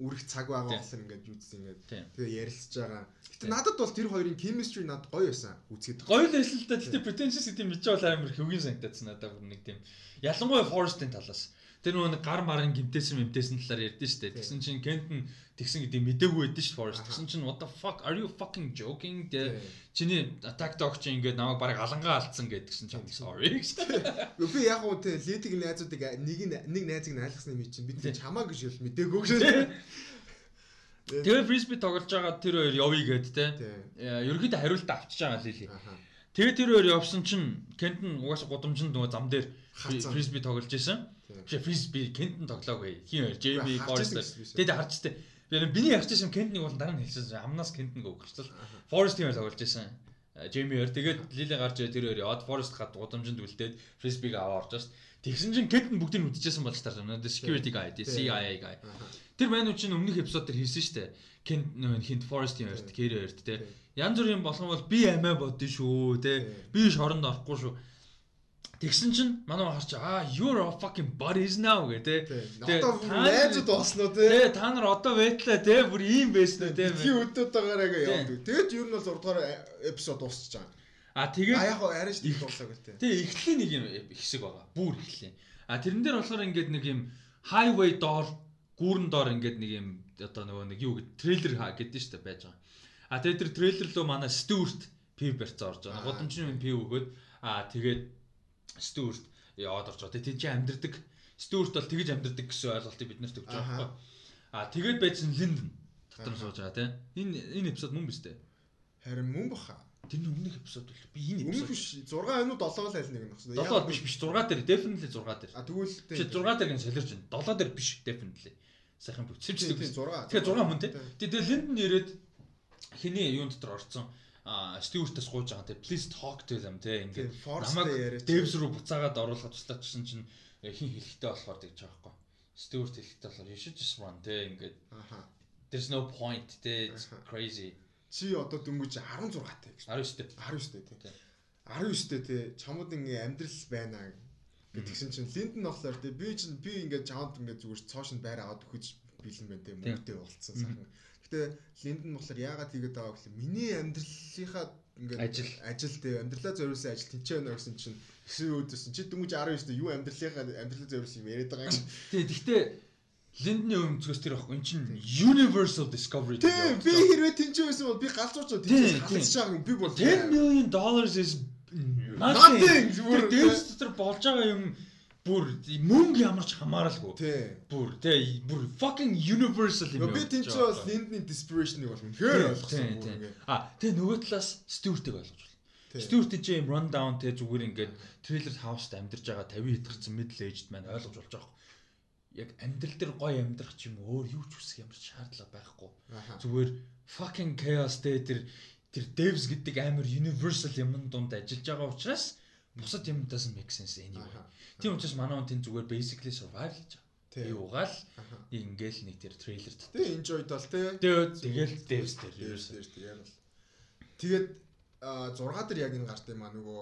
B: үрэх цаг байгаа
A: Тий.
B: болохоор ингээд юуцсан ингээд тэгээ ярилцж байгаа. Гэтэ
A: Тий.
B: надад бол тэр хоёрын chemistry надад гоё байсан. Үзэхэд.
A: Гоё л байсан л да. Гэтэ pretentious гэдэг юм бичээ бол амар хөвгийн санагдсан надад бүр нэг тийм. Ялангуяа Forest-ийн талаас. Тэр нөгөө гар марын гимтээсэн мэмтээсэн талаар ярьдэн штэ. Тэгсэн чинь Кентн тэгсэн гэдэг мэдээгүй байдэн ш Forest. Тэгсэн чинь what the fuck are you fucking joking? Тэ чиний attack dog чи ингээд намайг барыг алангаа алдсан гэдгсэн чинь sorry. <laughs>
B: Би яг уу тэ лидиг найзуудыг нэг нэг найзыг найлгасны мэд чинь бид чамаа гэж бол мэдээгүй гэж.
A: Тэгээ фрисби тоглож байгаа тэр хоёр явъя гэд те. Ерөнхийдөө хариулт авчиж байгаа лили. Тэгээ тэр хоёр явсан чинь Кентн угаасаа гудамжинд нөгөө зам дээр фрисби тоглож исэн. Чи фрисби Кентн тоглоогүй. Хин хоёр Джейми Форестер. Тэгээд харж тээ. Би биний ярьж байсан Кентнийг бол дараа нь хэлсэн. Амнаас Кентнг өгчихлээ. Форестийн хоёр тоглож исэн. Джейми хоёр тэгээд Лили гарч ирээ тэр хоёр яваад Форест хад гудамжинд үлдээд фрисбиг аваа орж шээ. Тэгсэн чинь Кентн бүгдийг нь үдчихсэн болж таар. Security guy, CIA guy. Тэр маань чинь өмнөх эпизод хэлсэн шүү дээ. Кент хинт Форестийн хоёрт, Кэри хоёрт те. Янз бүрийн болгон бол би амиа бодсон шүү те. Би шоронд орохгүй шүү Тэгсэн чинь манай харч аа you're a fucking buddies now гэ тэ.
B: Одоо найзууд болсноо тэ.
A: Тэ та нар одоо байтлаа тэ бүр ийм байсан тэ.
B: Би өдөөд байгаараа явдаг. Тэгэд ер нь бол 6 дугаар эпизод дуусчих жаа.
A: А тэгээд
B: а яг гоо арайч тийм дуусаагүй тэ.
A: Тэ эхлэлийн нэг юм хэсэг байгаа. Бүр эхлэлийн. А тэрэн дээр болохоор ингээд нэг юм highway door гүүрэн доор ингээд нэг юм одоо нөгөө нэг юу гэд трейлер гэдэг нь шүү дээ байж байгаа. А тэгээд тэр трейлер руу манай Stewart P барьцаа орж байгаа. Годомчны P өгөөд а тэгээд Стюарт яваад орж байгаа. Тэг чи амьдрдаг. Стюарт бол тэгж амьдрдаг гэсэн ойлголтыг бид нарт өгч байгаа байхгүй. Аа тэгээд байсан Линден дотор сууж байгаа тийм. Энэ энэ эпизод мөн биз дээ.
B: Харин мөн баха.
A: Тэр нь өмнөх эпизод бол би энэ
B: эпизод биш 6 ануу 7 л аль нэг нэг
A: байна. 7 биш биш 6 дээр definitely 6 дээр.
B: А тэгвэл
A: чи 6 дээр гэн солирч байна. 7 дээр биш definitely. Сайхан бүцэлждэг.
B: 6.
A: Тэгэхээр 6 мөн тийм. Тэгээд Линден ирээд хиний юун дотор орцсон Стюартаас гууж байгаа те please talk to them те ингээд намайг Дэвс рүү буцаагаад оруулахад туслаач гэсэн чинь э, хин хэлэхтэй болохоор тэгж байгаа байхгүй. Стюарт хэлэхтэй болохоор you should just run те ингээд there's no point те it's crazy.
B: Чи одоо дөнгөж 16 таа гэж.
A: 19 дээ.
B: 19 дээ те. 19 дээ те чамд ингээ амьдрал байна гэдгсэн чинь Линдэн болохоор те би чинь би ингээ чамд ингээ зүгээр цоошин байр аваад өгөж бэлэн байна те мөнгөтэй болцсон сайхан Гэтэ Линдэн болохоор яагаад хийгээд байгаа гэхэл миний амьдралынхаа ингээд ажил ажил дээр амьдралаа зориулсан ажил тэнцээ байна гэсэн чинь хэсэг өөдсөн чи дөнгөж 19 юу амьдралынхаа амьдралаа зориулсан юм яриад байгаа юм.
A: Тий, гэхдээ Линдний өмцгөөс тэр байхгүй. Энд чинь Universal Discovery
B: гэдэг. Тий, би хэрвээ тэнцээ байсан бол би галзууч тэнцээ халж байгаа юм. Би бол
A: 10 million dollars is nothing. Тэр дэвс дотор болж байгаа юм бүр мөнгө ямарч хамааралгүй. Бүр тий бүр fucking universal юм.
B: Би тийм ч бас Линдний desperation-ыг бол үнэхээр ойлгосон.
A: А тэгээ нөгөө талаас Stewart-ыг ойлгож байна. Stewart чи юм run down тэгээ зүгээр ингээд trailer house-д амьдарч байгаа 50 хэд гарсан middle aged man ойлгож болж байгаа яг амьдрал дээр гоё амьдрах ч юм өөр юу ч үсэх ямар шаардлага байхгүй. Зүгээр fucking chaos дээр тэр тэр devs гэдэг амар universal юмн дунд ажиллаж байгаа учраас бусад юм doesn't make sense anyway. Тийм учраас манай хүн тэн зүгээр basically survival гэж байгаа. Тэгээ угаал ингээл нэг тэр трейлер
B: дотор. Тэгээ enjoy дал тий.
A: Тэгээд devs дээр
B: ерөөсөө яг л. Тэгээд 6 дээр яг энэ гарт юм аа нөгөө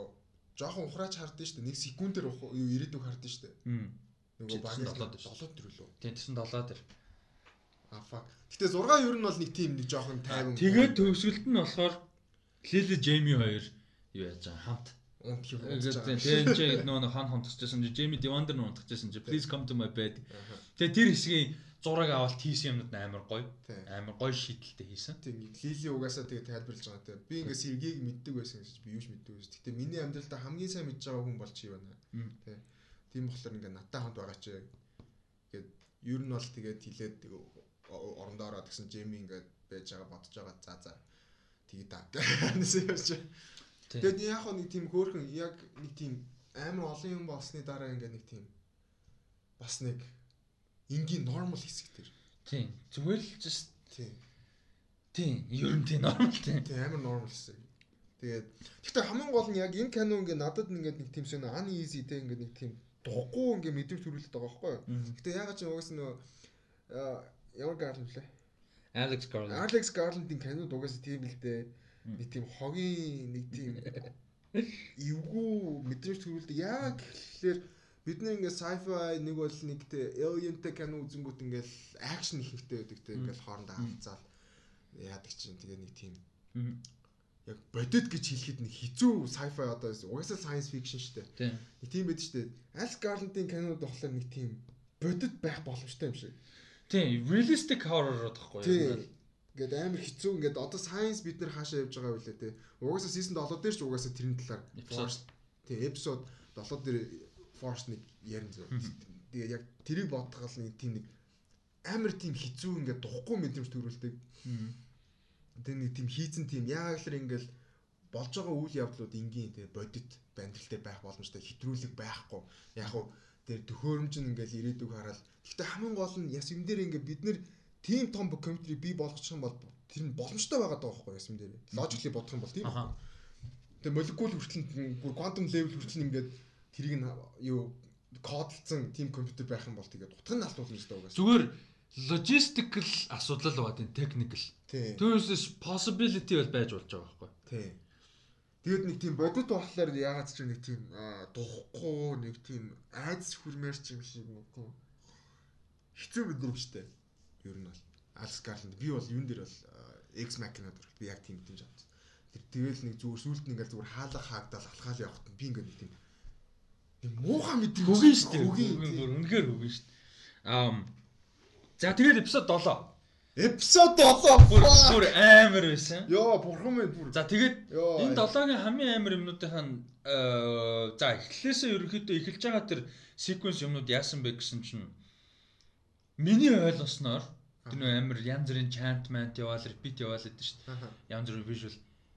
B: жоохон ухраач хардсан шүү дээ. Нэг секундээр юу ирээдүг хардсан шүү дээ.
A: Нөгөө баг 7
B: 7 төр лөө.
A: Тийм тийм 7 дээр.
B: А fuck. Гэтэ 6 ер нь бол нэг тийм нэг жоохон тайван.
A: Тэгээд төгсгөлд нь болохоор Лили Джейми хоёр юу яаж байгаа хамт Тэгээ чи нөгөө хан хонтсчихсан чи Джейми Дивандер нь унтчихсан чи please come to my bed. Тэгээ тэр хэсгийн зураг авалт хийсэн юмнууд амар гоё. Амар гоё шийдэлтэй хийсэн.
B: Тийм Лили угаасаа тэгээ тайлбарлаж байгаа те. Би ингээ сэргийг мэддэг байсан гэж би юу ч мэддэг байсан. Гэтэ миний амьдралдаа хамгийн сайн мэдж байгаа хүн бол чи байна. Тэ. Тийм болохоор ингээ надтай хамт байгаа чи. Ингээд ер нь бол тэгээд хилээд орондоо ороод гэсэн Джейми ингээ байж байгаа бодож байгаа. За за. Тэгээ даа. Нэсээ явж. Тэгээд яг хоо нэг тийм хөөрхөн яг нэг тийм амар олон юм болсны дараа ингээд нэг тийм бас нэг энгийн нормал хэсэг төр.
A: Тийм. Зүгээр л just
B: тийм.
A: Тийм. Ер нь тийм нормал тийм.
B: Тийм амар нормал хэсэг. Тэгээд гэхдээ хамгийн гол нь яг энэ кино ингээд надад ингээд нэг тийм сонь uneasy те ингээд нэг тийм духгүй ингээд мэдрэмж төрүүлээд байгаа байхгүй юу. Гэхдээ ягаад ч угаас нөө ямар Garland лээ.
A: Alex Garland.
B: Alex Garland-ийн кинод угаасаа тийм л дээ нэг тийм хогийн нэг тийм эвгүй мэдрэмж төрүүлдэг. Яг тэгэхээр бид нэг ингээ sci-fi нэг бол нэг тэ alienтэй кино үзэнгүүт ингээл акшн их хэрэгтэй байдаг тэ ингээл хоорондоо хавцаал яадаг чинь тэгээ нэг тийм яг бодит гэж хэлэхэд нэг хизүү sci-fi одоо угаасаа science fiction шүү дээ. Нэг тийм байдаг шүү дээ. Alex Garland-ийн кинод болохоор нэг тийм бодит байх боломжтой юм шиг.
A: Тийм, realistic horror гэдэгхгүй
B: Тийм. Ингээд амар хэцүү ингээд одоо science бид нар хаашаа явж байгаа вэ те. Угаасаа season 7 дээр ч угаасаа тэрний талаар
A: Episode.
B: тийм episode 7 дээр Force нэг ярин зөв. Тэгээ яг тэрийг бодгоол нэг тийм нэг амар тийм хэцүү ингээд духгүй мэдрэмж төрүүлдэг. Тэгээ нэг тийм хийцэн тийм яг л ингээл болж байгаа үйл явдлууд энгийн тэгээ бодит бандралтай байх боломжтой хэтрүүлэг байхгүй. Яг уу тэр төхөөрөмж нь ингээл ирээдүг хараад гэхдээ хамгийн гол нь яс юм дээр ингээд бид нэр тийм том компьютерийг бий болгочих юм бол тэр нь боломжтой байгаа даа байхгүй юм дээр. Логикли бодох юм бол тийм. Тэгээ молекул хүртэл бүр quantum level хүртэл ингээд тэрийг нь юу кодлцсон тийм компьютер байх юм бол тэгээд утгыг нь алдуулна дээ угаасаа.
A: Зүгээр logistical асуудал байгаа тийм technical. Түүнээс possibility бол байж болж байгаа байхгүй.
B: Тийм. Тэгээд нэг тийм бодит болохоор ягаад ч нэг тийм духгүй нэг тийм айдас хүрмээр ч юм шиг нэг тийм хэцүү мэдрэмжтэй. Ер нь бол Alex Garland би бол юун дээр бол аа, X Machina дээр би яг тийм мэдрэмж авсан. Тэр тэгэл нэг зүгээр сүулт нь ингээл зүгээр хаалга хаагдал алхаал явахт би ингээд нэг тийм нэг муухай мэдрэмж
A: Хөгийн шүү дээ. бүр үнэхээр хөгийн шүү дээ. Аа За тэгээд эпизод 7.
B: Эпизод 7
A: Бүр бүр амар байсан.
B: Йоо бурхан минь бүр
A: За тэгээд энэ 7-гийн хамгийн амар юмнуудынхаа э, за эхлээсээ ерөнхийдөө эхэлж байгаа тэр sequence юмнууд яасан бэ гэсэн чинь миний ойлгосноор тэр нөө амар янз бүрийн chantment яваал repeat яваал гэдэг шүү дээ. Янз бүрийн visual.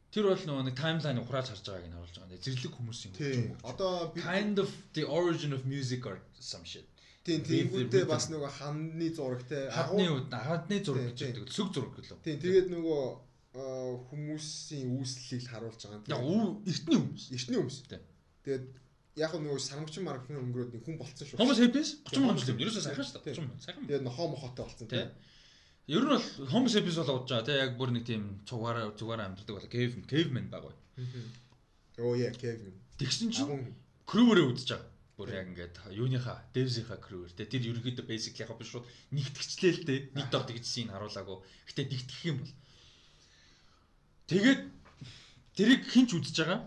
A: Тэр бол нөгөө нэг таймлайн ухрааж харж байгааг нь харуулж байгаа юм. Зэрлэг хүмүүс юм.
B: Тийм. Одоо би
A: kind of the origin of music or some shit.
B: тийм тиймгүүдээ бас нөгөө ханны зураг те
A: Хадны үед хадны зураг гэж яддаг. Сүг зураг гэлөө.
B: Тийм тэгээд нөгөө хүмүүсийн үүслийг харуулж байгаа
A: Яг
B: юм.
A: үү эртний хүмүүс.
B: Эртний хүмүүс.
A: Тийм.
B: Тэгээд яг нөгөө сармагчин марганы өнгөрөөд нэг хүн болцсон шүү.
A: Homo sapiens 30
B: Тийм,
A: мянга юм. Ерөөсөө сайхан шүү дээ.
B: Тийм.
A: 30 мянга. Сайхан.
B: Тэгээд нохоо мохотой болцсон
A: Тийм. Ер нь бол Homo sapiens бол удаж байгаа тийм яг бүр нэг тийм цугаараа зүгаараа амьдардаг бол cave caveman байгаа.
B: Оо яа Кевин.
A: Тэгсэн чинь crew-ээрээ үзэж байгаа. Бүр яг ингээд юуныхаа devs-ийнхаа crew-ээр тийм тэр ерөнхийдөө basically яг биш шууд нэгтгэцлээ л дээ. Нэг дор тэгжсэн харуулаагүй. Гэтэ нэгтгэх юм бол. Тэгээд тэрийг хинч үзэж байгаа.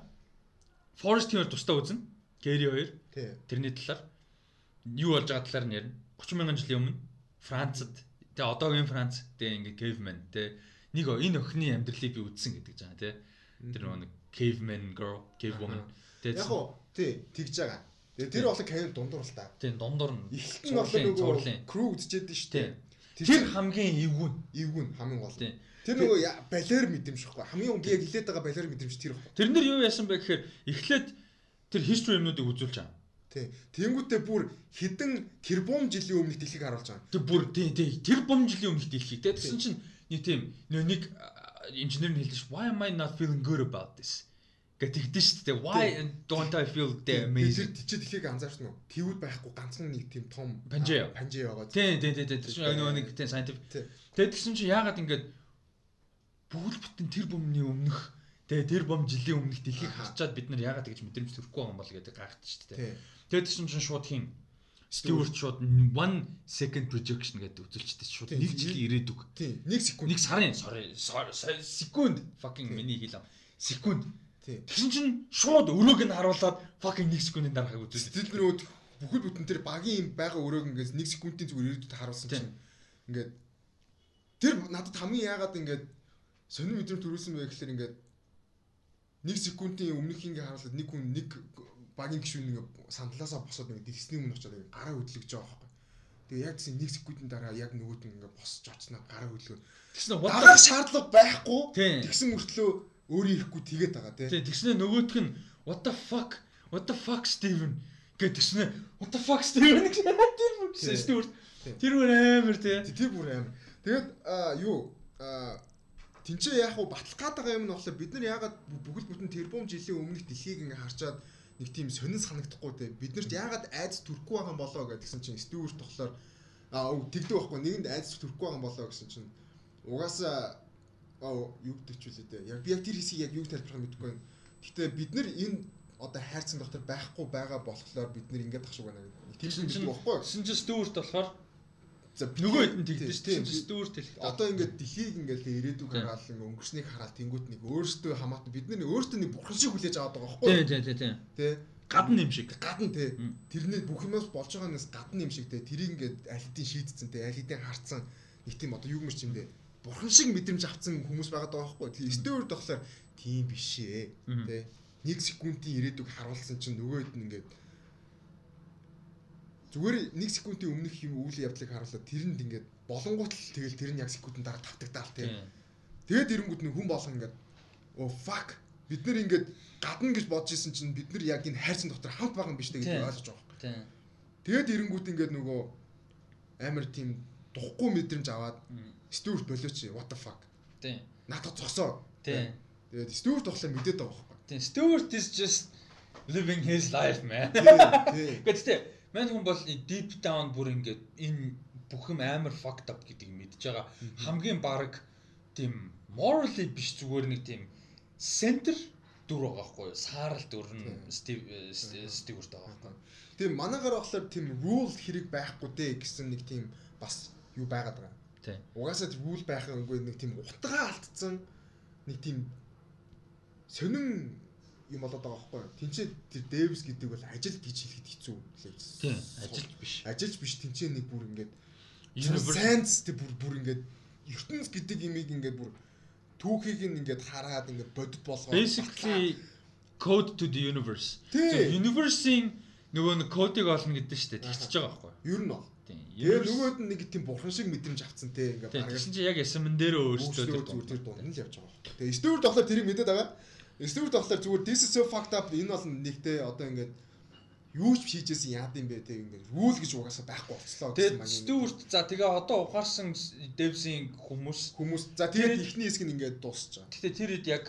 A: Forest Team-ээр тусдаа үзнэ. Gary 2
B: тий.
A: тэрний талаар юу болж байгаа талаар нь ярина. 30 мянган жилийн өмнө Францад тэгээ одоогийн Франц тэгээ ингээд caveman тэгээ нэг энэ охины амьдралыг би үзсэн гэдэг жаа тий. Тэр нөгөө нэг caveman girl, cave woman. Тэгээ
B: Яг уу тий тэгж байгаа. Тэгээд тэр болон Кевин дундуур л та.
A: тийм дундуур нь
B: болоо
A: цуурлын-
B: нөгөө crew үзчихэд нь шүү дээ.
A: Тэр хамгийн эвгүн.
B: эвгүн хамгийн гол.
A: Тийм.
B: Тэр нөгөө балер мэдрэмж ихгүй. Хамгийн би яг хилээд байгаа балер мэдрэмж тэр ихгүй.
A: Тэрнэр юу яасан бэ гэхээр эхлээд тэр history юмнуудыг үзүүлж байгаа.
B: Тий. Тэнгүүтээ бүр хідэн тэрбум жилийн өмнөх дэлхийг харуулж байгаа.
A: Тэр бүр тий тий. Тэр бом жилийн өмнөх дэлхийг. Тий тэгсэн чинь нэг тийм нэг инженер нь хэлдэг ш why am I not feeling good about this? Гэдэг шүү дээ why don't I feel the
B: Тэр
A: amazing?
B: тийч дэлхийг анзаарч нөө. Тэвүүд байхгүй ганцхан нэг тийм том
A: Панжээ.
B: панжээ байгаа.
A: тий тий тий тий. Тэр нөгөө нэг тий scientific тэгээд тэгсэн чинь яагаад ингээд бүгд бүтэн тэр бомны өмнөх тэгээ тэр бом жилийн өмнөх дэлхийг харчаад бид нар яагаад тэгж мэдрэмж төрөхгүй юм бол гэдэг гайхаж шүү дээ тэгээд тэгсэн чинь шууд хин Stewart шууд 1 second projection гэдэг үзүүлчихдээ шууд
B: Тий.
A: нэг жилийн ирээдүг.
B: Тий. 1 секунд.
A: нэг сарын секунд. Fucking миний хэл ам. Секунд. Тэгсэн чинь шууд өрөөг нь харуулад fucking 1 секундын дараахыг үзүүлсэн
B: Сэтгэл нүүд бүхэл бүтэн тэр багийн байгаа өрөөг ингээс 1 секундын зүгээр ирээдүйд харуулсан чинь ингээд тэр надад хамгийн яагаад ингээд сонир мэдрэмж төрүүлсэн бэ гэхээр ингээд 1 секундын өмнөх ингээ харуулад нэг хүн нэг багийн гишүүн ингээ сандлаасаа босоод ингээ дэлгэсний өмнө очиод ингээ гараа хөдлөж байгаа байхгүй. Тэгээ яг тийм 1 секундын дараа яг нөгөөд нь ингээ босч очсноо гараа хөдлөө.
A: what
B: Дараах шаардлага байхгүй. Тэгсэн мөртлөө өөрөө ирэхгүй тэгээд байгаа тий.
A: Тэг тэгснэ нөгөөх нь what the fuck what the fuck Steven гэж тэгснэ what the fuck Steven гэж <laughs> тэр бүр
B: Тий.
A: Stewart
B: Тий.
A: тэр бүр амар тий
B: Тэ- Тэр бүр аим. Тэгээд юу аа тэнцээ яг уу батлах гээд байгаа юм нь болохоор бид нар яагаад бүхэл бүтэн тэрбум жилийн өмнөх дэлхийг ингээ харчаад нэг тийм сонин санагдахгүй те бид нарт яагаад айц төрөхгүй байгаа юм болоо гэдгсэн чинь Стюарт болохоор аа тэгдэг байхгүй нэгэнд айц төрөхгүй байгаа юм болоо гэсэн чинь угаасаа аа юу гэдэг ч үлээ дээ. Яг би яг тэр хэсгийг яг юу тайлбарлах мэдэхгүй байна. Гэхдээ бид нар энэ одоо хайрцаг дотор байхгүй байгаа болохоор бид нар ингээд ах шиг байна гэдэг. Тийм
A: чинь
B: байхгүй.
A: чинь Stewart болохоор
B: За
A: нөгөө хэд нь тэгдэж
B: тийм,
A: чинь Stewart хэлдэг
B: Одоо ингээд дэлхийг ингээд ирээдүг хараад ингээд өнгөрснийг хараад тэнгуут нэг өөртөө хамаатан бид нар өөртөө нэг бурхан шиг хүлээж аваад байгаа
A: тий
B: байхгүй
A: тий тий тий
B: тий.
A: Гадна юм шиг.
B: гадна те
A: Мм.
B: тэрний бүх юмас болж байгаанаас гадна юм шиг те тэрийг ингээд аль хэдийн шийдсэн те аль хэдийн харцсан. Нэг тийм одоо юу мэрч юм бэ бурхан шиг мэдрэмж авцсан хүмүүс байгаа даа байхгүй тийм стeward болохоор тийм биш ээ те нэг секундын ирээдүг харуулсан чинь нөгөөд нь ингээд зүгээр нэг секундын өмнөх юм үйл явдлыг харуулаад тэрэнд ингээд болонгууд л тэгэл тэр нь яг секундын дараа тавтагдаал
A: Тийм.
B: Тэгээд ирэнгүүд нэг хүн болгон ингээд оо fuck бид нэр ингээд гадна гэж бодож исэн чинь бид нар яг энэ хайрцан дотор хамт байгаа юм биш үү
A: Тийм.
B: ойлгож байгаа.
A: Тийм.
B: Тэгээд ирэнгүүд ингээд нөгөө амар тийм духгүй мэдрэмж аваад. Стюарт болооч what the fuck
A: Тийм.
B: надад зогсоо.
A: Тийм.
B: Тэгээд Стюарт болохоор мэдээд байгаа байхгүй.
A: Тийм. Stewart is just living his life man. <laughs> Гэхдээ мань хүн бол deep down бүр ингээд энэ бүх юм амар fucked up гэдгийг мэдж байгаа. Хамгийн баг тийм morally биш зүгээр нэг тийм center дүр байгаа хгүй юу? Саарл дүр нь. Steve Stewart байгаа хгүй.
B: Тийм манайгаар болохоор тийм rule хэрэг байхгүй дээ гэсэн нэг тийм бас юу байгаад байгаа.
A: Тийм.
B: Угаасаа rule байх үгүй нэг тийм утгаа алдсан нэг тийм сонин юм болоод байгаа байхгүй юу? Тинчээ тэр Дэвис гэдэг бол ажил гэж хэлэхэд хэцүү лээ.
A: Тийм. Ажилт биш.
B: Ажилч биш тинчээ нэг бүр ингээд
A: Universe
B: тэр бүр бүр ингээд ертөнц гэдэг имийг ингээд бүр түүхийг нь ингээд хараад ингээд бодит болгоо.
A: basically code to the universe. So universe-ийн нөгөө нэг кодыг олно гэдэг шүү дээ. Тэгчихэж байгаа байхгүй юу?
B: ер нь бол.
A: Тийм.
B: Тэгээ нөгөөд нэг тийм бурхан шиг мэдрэмж авцсан те ингээд
A: Тэгсэн чинь яг ясмэн дээр
B: өөрчлөлт зүгээр тэр дунд нь л явж байгаа. Тэгээ Stewart болохоор тэрийг мэдээд байгаа. Stewart болохоор зүгээр this is so fucked up энэ бол нэгтэй одоо ингээд юу ч хийжсэн яад юм бэ те ингээд rule гэж угаасаа байхгүй болцлоо
A: Тэгээд
B: мань
A: Stewart за тэгээ одоо ухаарсан Devs-ийн хүмүүс
B: хүмүүс за тэгээд ихний хэсэг нь ингээд дуусч байгаа.
A: гэхдээ тэр хэд яг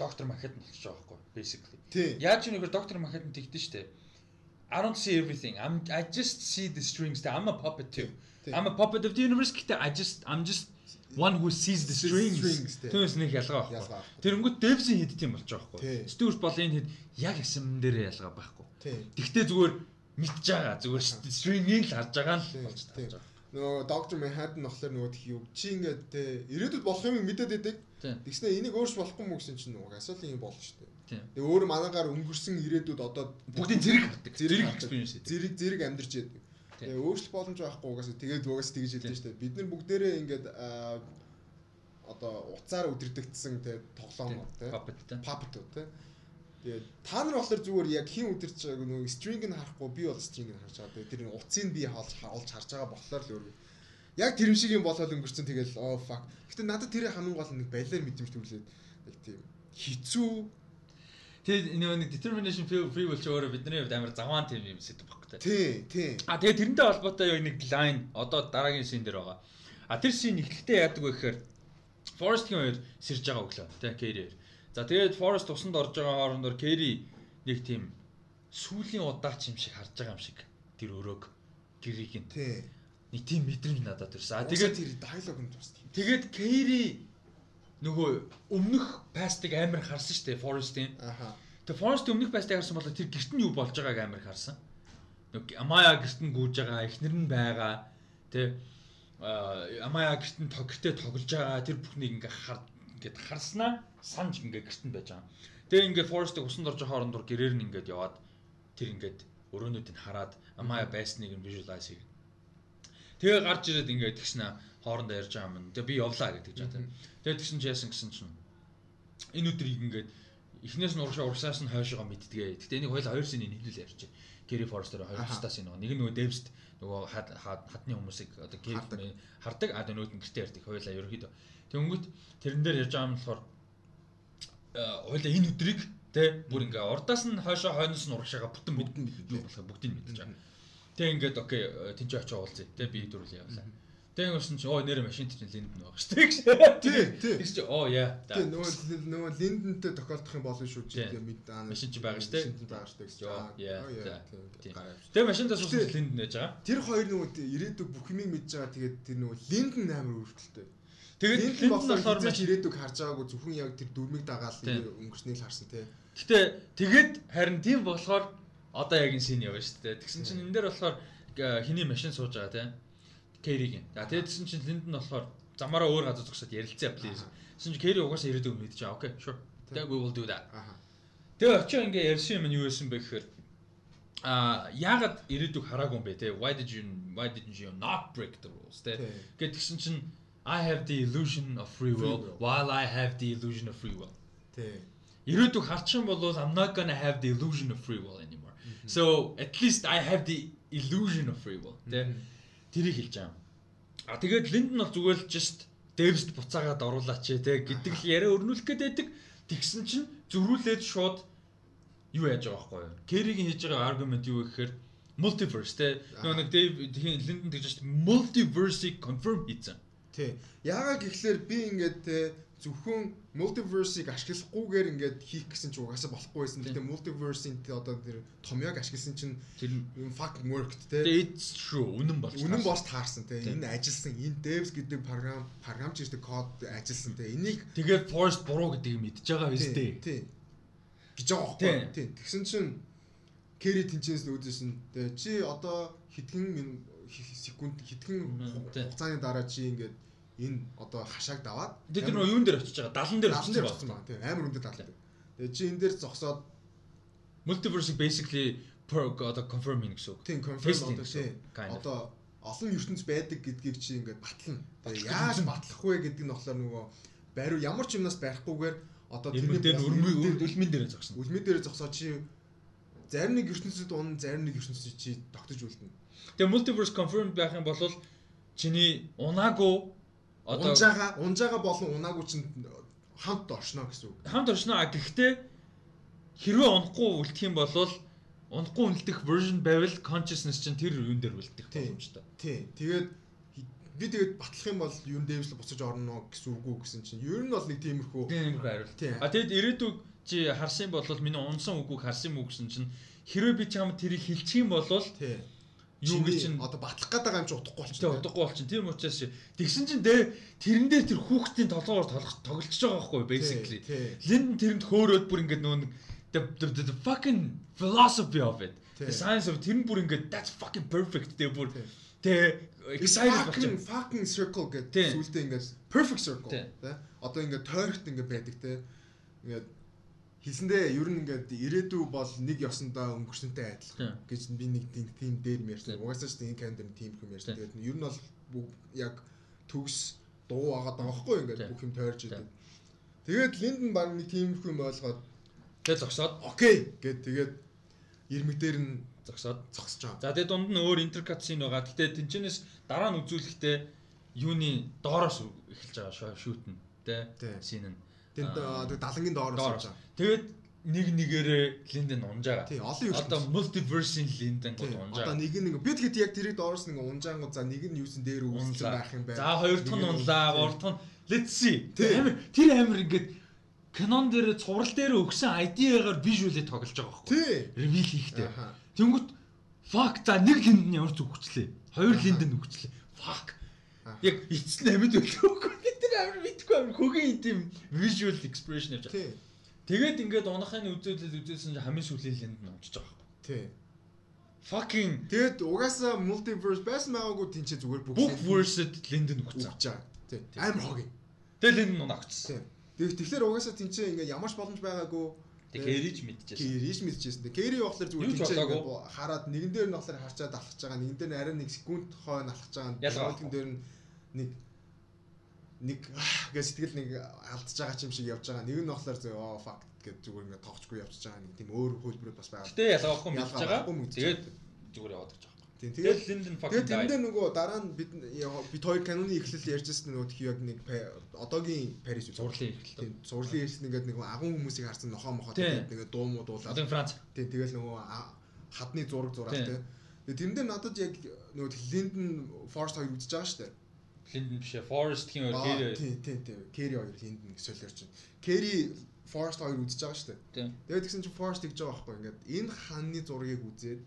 A: доктор Manhattan болчихж байгаа байхгүй basically. Яаж ч нэгээр доктор Manhattan тэгдэж штэ. I don't see everything. I'm I just see the strings. I'm a puppet too. I'm a puppet of the universe. Гэхдээ I just I'm just one who sees the strings. Түүнээс нэг ялгаа байхгүй.
B: Ялгаа.
A: Тэрэнгүүт Devs-ийн хэд тийм болж байгаа байхгүй. Stewart энэ хэд яг ясмэн дээр ялгаа байхгүй. Тэгтээ зүгээр мэдж байгаа. Зүгээр string-ийг л харж байгаа л болж байгаа.
B: Нөгөө доктор Manhattan болохоор нөгөө тхий юу чи ингээд те ирээдүйд болох юм мэдээд байдаг. Тэгснэ энийг өөрч болохгүй мүү гэсэн чинь нөгөө асуулын юм болно шүү дээ. Тэгээ өөр манаагаар өнгөрсөн ирээдүйд одоо
A: Бүгдийн зэрэг
B: зэрэг
A: зэрэг
B: амьдарч яадаг. Тэгээ өөрчлөх боломж байхгүй угаасаа тэгээд угаасаа тэгж хэлдэг шүү дээ. Бид нар бүгдээрээ ингээд одоо уцаар өдөрдөгдсөн те тоглоом
A: та.
B: папетууд те. Тэгээд та нар болохоор зүгээр яг хин өдөрч байгааг нөгөө стринг нь харахгүй би бол стринг нь харж байгаа. Тэгээд тэр утсыг би хаалж хаалж харж байгаа болохоор л өөр. Яг тэр шиг юм болоод өнгөрцөн тэгэл оо fuck. Гэтэ надад тэр хамгийн гол нэг балиар мэдрэмж төрлөөд нэг тийм хэцүү
A: Тэгээд нөгөө нэг determination free free will ч өөрөө бидний хувьд амар заваан тийм юм сэдв багтай.
B: тий тий
A: А тэгээд тэрнтэй холбоотой яг нэг line одоо дараагийн шин дээр байгаа. А тэр шин эхлэхдээ яадаг вэ гэхээр Forest-ийн хоёр сэрж байгаа өглөө тий Kerry. За тэгээд Forest усанд орж байгаа хоорондоор Kerry нэг тийм сүүлийн удаач юм шиг харж байгаа юм шиг тэр өрөөг гэрийг нь
B: тий.
A: нэг тийм мэдрэмж надад төрсөн. А
B: Тэгээд
A: тэгээд
B: тэр диалог нь тийм.
A: тэгээд Kerry нөгөө өмнөх пастыг амар харсан шүү дээ Forest-ийн.
B: Аха.
A: Тэгээ Forest өмнөх байстайг харсан бол тэр гэрт нь юу болж байгааг амар харсан. Амая гэрт нь гүйж байгаа, эхнэр нь байгаа. Тэ Амая гэрт нь гэртээ тоглож байгаа. Тэр бүхнийг ингээ хар ингээд харснаа санаж ингээ гэрт нь байж байгаа. Тэгээ ингээ Forest-ыг усанд орж байгаа хоорондор гэрээр нь ингээд яваад тэр ингээд өрөөнүүдийг хараад Амая байсныг нь visualize хийв. Тэгээ гарч ирээд ингээд тэгснэ хоорондоо ярьж байгаа юм. Тэгээ би явлаа гэдэг жаа. Тэгээ тэгсэн чи яасан гэсэн чинь энэ өдрийг ингээд эхнээс нь урагшаа урагшаас нь хойшоогоо мэдтгээ. Гэтэ энийг хоёул хоёр синий нийлүүл ярьчих. Гэри Форстер хоёр тастаас энэ нэг нь нөгөө Дэвст нөгөө хад хад- хадны хүмүүсийг одоо Гэри
B: Хардаг.
A: а нөгөө нь гэртээ ярьдаг хоёулаа ерөөхдөө. Тэнгүүт тэрэн дээр ярьж байгаа юм болохоор хоёулаа энэ өдрийг те бүр ингээ урдаас нь хойшоо хойноос нь урагшаага бүтэн
B: мэднэ.
A: юу болох бүгдийг мэдж байгаа. Тэг ингээд окей тэнцээ очиж уулзъя те би дөрүл явлаа. Тэг ингэсэн чинь оо нэрэ машин чинь линд нь байгаа шүү <laughs> дээ.
B: Тий, тий.
A: Тэгс чи оо яа.
B: Тий нөгөө нөгөө линдэнтэй тохиолдох юм болно шүү чи
A: Тий.
B: тэгээ мэд аа.
A: Машин чи байгаа шүү дээ.
B: Машин чи байгаа шүү дээ
A: яа,
B: оо, тий,
A: тий.
B: гараа явчих.
A: Тэгээ машинтаа суусан линд нэж байгаа.
B: Тэр хоёр нөгөө ирээдүг бүх юмыг мэдж байгаа тэгээд тэр нөгөө линдэн амар өөрчлөлттэй.
A: Тэгээд линд нь
B: болохоор хизээч ирээдүг харж байгаагүй зөвхөн яг тэр дүрмийг дагаал
A: Тий.
B: өнгөрснийг л харсан тий.
A: Гэтэ тэгээд харин тийм болохоор одоо яг энэ син явна шүү дээ. Тэгсэн чинь энэ дээр болохоор э, хиний машин сууж байгаа те. Кэригийн. За тэгээд тэгсэн чинь линд нь болохоор замаараа өөр газар зогсоод ярилцаа please. Тэгсэн чинь Кэри угаасаа ирээдүйг мэдчихэе. Окей, sure. Then we will do that. Тэгээ очоо ингээ ярьсан юм нь юу байсан бэ гэхээр а яагаад ирээдүг хараагүй юм бэ те why did you why didn't you not break the rules гэт гисэн чинь I have the illusion of free will while I have the illusion of free will.
B: Тий.
A: Ирээдүг харчин бол I'm not gonna have the illusion of free will anymore. So at least I have the illusion of free will. Тэ. Тэрийг хэлж байгаа. А тэгээд Линд нь бол зүгээр л just Дэвсд буцаагаад оруулаач те гэдэг л яриа өрнүүлэх гээд байдаг. Тэгсэн чинь зөрүүлээд шууд юу яаж байгаа байхгүй юу? Керригийн хийж байгаа аргумент юу гэхээр multiverse те. Нөгөө нэг Дэв Линдэн тэгж multiverse-ийг confirm хийсэн.
B: Тий. Яагаад гэхлээр би ингээд те зөвхөн multiverse-ийг ашиглахгүйгээр ингээд хийх гэсэн чинь угаасаа болохгүй байсан. Гэтэ multiverse-ийн одоо тэр томьёог ашигласан чинь
A: тэр
B: fucking worked те.
A: It's true. Үнэн болж
B: үнэн болж таарсан те. Энэ ажилласан. Энэ devs гэдэг програм програмч гэдэг код ажилласан те. Энийг
A: тэгээд forest буруу гэдгийг мэдж байгаа биз дээ.
B: Тий. гэж байгаа байхгүй. Тий. Тэгсэн чинь Кэри тэнцэнээс үүдсэн. Тэ чи одоо хэдхэн секунд хэдхэн хугацааны дараа чи ингээд энэ одоо хашааг даваад
A: тэр нөө юун дээр очиж байгаа 70 дээр
B: очиж байгаа тийм амар өндөр 70 дээр. Тэгээ чи энэ дээр зогсоод
A: multiverse basically per одоо confirm юм гэсэн үг.
B: Тийм confirm одоо тийм. Одоо олон ертөнц байдаг гэдгийг чи ингээд батлна. Тэгээ яаж батлах вэ гэдэг нь болохоор нөгөө бариу ямар ч юмнаас барихгүйгээр одоо
A: тэрний дээр үлмэн дээр зогсно.
B: Үлмэн дээр зогсоо чи зарим нэг ертөнцид унан зарим нэг ертөнцид чи тогтож үлдэнэ.
A: Тэгээ multiverse confirmed байх юм бол чиний унаагүй
B: Одоо унжаага унжаага болон унаагүй чинь хамт оршно гэсэн үг.
A: Хамт оршно а гэхдээ хэрвээ унахгүй үлдэх юм бол унахгүй үлдэх version байвал consciousness чинь тэр юун дээр үлдэх боломжтой.
B: Тий. Тэгээд би тэгээд батлах юм бол юун дээвсэл буцаж орно гэсэн үг үү гэсэн чинь ер нь бол нэг тиймэрхүү
A: тиймэрхүү хариулт. А тэгэд ирээдүг чи харсан бол миний унсан үгүйг харсан үг гэсэн чинь хэрвээ би чамд тэрийг хэлчих юм бол тий
B: юу гэж чинь одоо батлах гээд байгаа юм чи удахгүй болчихно.
A: Тэгээ удахгүй болчихно. Тийм учраас тэгсэн чинь дээ тэрэн дээр тэр хүүхдийн толгоор тоглож байгаа байхгүй basically. Линдэн тэрэнд хөөрөөд бүр ингээд нөө the fucking philosophy of it. The science of тэр нь бүр ингээд that's fucking perfect тэгээ бүр тэгээ
B: excited болчихно. Fucking circle гэдэг сүултээ ингээд perfect circle. Одоо ингээд тойрогт ингээд байдаг тий. Ингээд хэлсэндээ ер нь ингээд ирээдүй бол нэг ёсондоо өнгөрсөнтэй адилхан гэж би нэг тийм дээр ярьсан. Угаасаа ч тийм календар тийм юм ярьсан. Тэгээд ер нь бол яг төгс дуу агаад байгаа хгүй ингээд бүх юм тойрж идэв. Тэгээд Линден баг нэг тийм юм ойлгоод
A: тэгээд зогсоод
B: окей гэд тэгээд ирмэг дээр нь
A: зогсоод
B: зогсож байгаа.
A: За тэгээд дунд нь өөр интеркат шин байгаа. Гэтэ тэнчнээс дараа нь үзүүлэхдээ юуны доороос эхэлж байгаа шүүт нь тэ шин нь
B: Тэнд далангийн доороос
A: явж байгаа. Тэгээд нэг нэгээрээ Линден унж байгаа.
B: Тий, олон юм.
A: Одоо multiverse-ийн Линден гол унж байгаа.
B: Одоо нэг нэг би тэгэхэд яг тэрийг доороос нэг унжаангууд за нэг нь юусэн дээр үүссэн байх юм байна.
A: За хоёр дахь нь унлаа, гурав дахь нь let's see. Тэр амир ингээд Canon дээр цуврал дээр өгсөн ID-гаар visual-ийг тоглож байгаа байхгүй.
B: Тий.
A: Reveal хийхдээ. Тэнгүүт fuck за нэг Линден ямар ч өгчлээ. Хоёр Линден өгчлээ. Fuck. Яг эцэст нь амьд өглөөгүй амар мэдгүй амар хөгийн тийм visual expression явж байгаа. Тэгээд ингээд унахын үзүүлэл үзүүлсэн чинь хамгийн сүүлийн нь унчиж байгаа байхгүй.
B: Тий.
A: Fucking
B: тэгээд угаасаа multiverse байсан байгаагүй тийм ч зүгээр
A: бүх verse-д лэнд нь өгч
B: байгаа. Тий. Амар хогийн.
A: Тэгээд лэнд нь унагцсан.
B: Тэгээд тэгэхээр угаасаа тийм ч ингээд ямар ч боломж байгаагүй
A: Кэриж мэдчихсэн.
B: Кэриж мэдчихсэн. Кэри болохоор зүгээр ч хараад нэгэн дээр нь болохоор харчаад алхаж байгаа. Нэгэн дээр нь арай нэг секунд хойно алхаж байгаа. Ялгаагийн дээр нь нэг нэг <sighs> гэж сэтгэл нэг алдчихж байгаа юм шиг явж байгаа. Нэг нь болохоор зөө оо fuck гэж зүгээр ингээд тоглохгүй явж байгаа нэг тийм өөр хөлбөрөд бас байгаа.
A: Гэтэ ялгаахгүй мэдж байгаа. Тэгээд зүгээр яваад гэж байгаа.
B: Тийм тэгээд Linden fuck. Тэгээд тэндээ нөгөө дараа нь бид бид хоёр каноны эхлэл ярьжсэн нөгөө тхий яг нэг одоогийн Парис
A: зурлын эхлэл.
B: Тийм зурлын эхлэл ингээд нэг агун хүмүүсийг харсан нохоо мохоо тэгээд ингээд дуу муу дуулаад.
A: Одоо Франц.
B: Тийм тэгэл нөгөө хадны зураг зураад тийм. Тэгээд тэрэндээ надад яг нөгөө Linden Force хоёр үзэж байгаа шүү дээ
A: Линден биш ээ. Forest гэх юм уу? Kerry.
B: Тийм тийм тийм. Kerry хоёр Линден гэсэлэр чинь. Kerry Forest хоёр үзэж байгаа шүү дээ. Тэгээд тэгсэн чинь Forest гэж байгаа байхгүй ингээд энэ хааны зургийг үзээд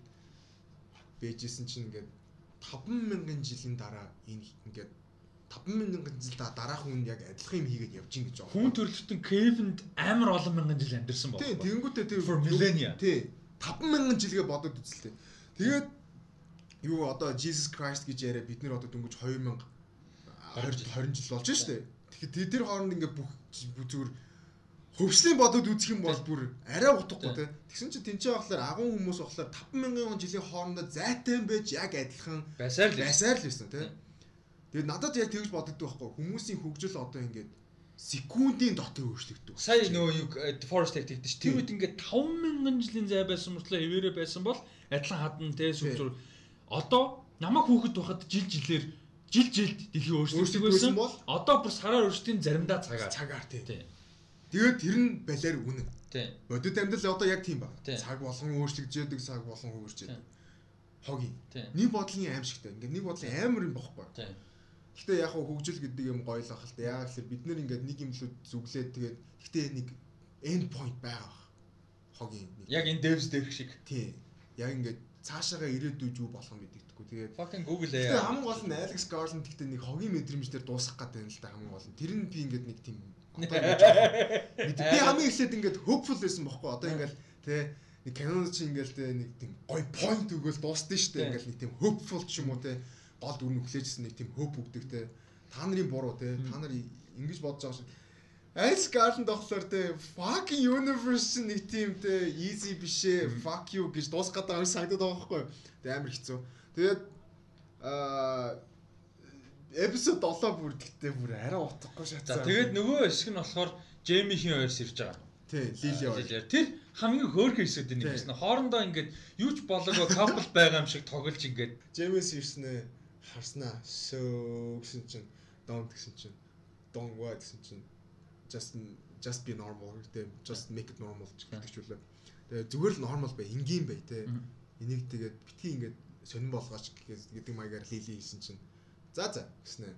B: бэжсэн чинь ингээд 50000 жилийн дараа энэ ингээд 50000 жил дараах хүн яг адилхан юм хийгээд явж гин гэж байгаа.
A: Хүн төрлөختөн Кевинд амар олон мянган жил амьдэрсэн байна.
B: Тийм, тэгэнгүүтээ тийм
A: millennia.
B: Тийм. 50000 жилгээ бодоод үзэлтэй. Тэгээд юу одоо Jesus Christ гэж яриа бид нэр одоо дөнгөж 2000 20 20 жил болж шүү дээ. Тэгэхээр тэр хооронд ингээ бүх зүгээр хөвслийн бодод үзэх юм бол бүр арай утгагүй те. Тэгсэн чинь тэнцээ болохоор агуун хүмүүс болохоор 5000 жилийн хоорондоо зайтай юм байж яг адилхан
A: байсаар л
B: байсаар л байсан те. Тэгээд надад яг тэгж бодогддог байхгүй хүмүүсийн хөгжил одоо ингээд секундын дотор өөрчлөгдөв.
A: Сая нөгөө юу Forest Tech тэгдэж тэр үед ингээд 5000 жилийн зай байсан мөртлөө хэвээрээ байсан бол адилхан хадна те сүлзүр. Одоо намайг хүүхэд байхад жил жилээр жил жилд дэлхий өөрчлөгдөж байсан бол одоо бүр сараар өөрчлөлтийн заримдаа цагаар
B: цагаар тий. Тэгээд тэр нь балиар үнэн.
A: Тий.
B: Бодит амьдрал одоо яг тийм баг. Цаг болгон өөрчлөгдөж яадаг, цаг болгон хөвөрч яадаг. Хогийн. Нэг бодлын аим шигтэй. Ингээд нэг бодлын амар юм бохгүй.
A: Тий.
B: Гэхдээ яг хөгжил гэдэг юм гоё л та. Яг л бид нэр ингээд нэг юм л зүглээд тэгээд гэхдээ нэг end point байгаа. Хогийн.
A: Яг энэ devs дээрх шиг.
B: Тий. Яг ингээд цаашаага ирээдүйд юу болох нь мэдэгдэхгүй. Тэгээд
A: fucking Google ээ.
B: Тэгээд хамгийн гол нь Alex Garland гэхдээ нэг хогийн мэдрэмж дээр дуусгах гэдэг юм л да хамгийн гол нь. Тэр нь би ингээд нэг тийм би хамгийн эхлээд ингээд hopeful байсан бохоггүй. Одоо ингээд тий нэг Canon чи ингээд нэг тийм гоё point өгөөл дуусна шүү дээ. Ингээд нэг тийм hopeful ч юм уу тий гол дүр нь өглөөжсэн нэг тийм hope өгдөг тий. Та нарын буруу тий. Та нар ингэж бодож байгаа шиг Alex Garland болохоор те fucking universe нэг тийм те easy бишээ fuck you гэж гэдэг юм санагдаад байгаа байхгүй. Тэ амар хэцүү. Тэгээд аа эпизод 7 бүр гэхдээ бүр арай утгагүй шатсан.
A: За тэгээд нөгөө хэсэг нь болохоор Джеймихийн ойрс ирж байгаа.
B: Тий, Лили ойр.
A: Тэр хамгийн хөөрхөн хэсэг дээ нэг гэсэн. Хоорондоо ингээд юу ч болоогүй couple байгаа юм шиг тоглож ингээд
B: Джеймис ирснэ харснаа сөө гэсэн чинь don't гэсэн чинь don't what гэсэн чинь just just be normal гэдэг just make it normal гэдэг ч үлээ. Тэгээ зүгээр л normal бай, энгийн бай те. Энийг тэгээд битгий ингээд сонирн болгооч гэдэг маягаар лили хийсэн чинь за за гэснэ.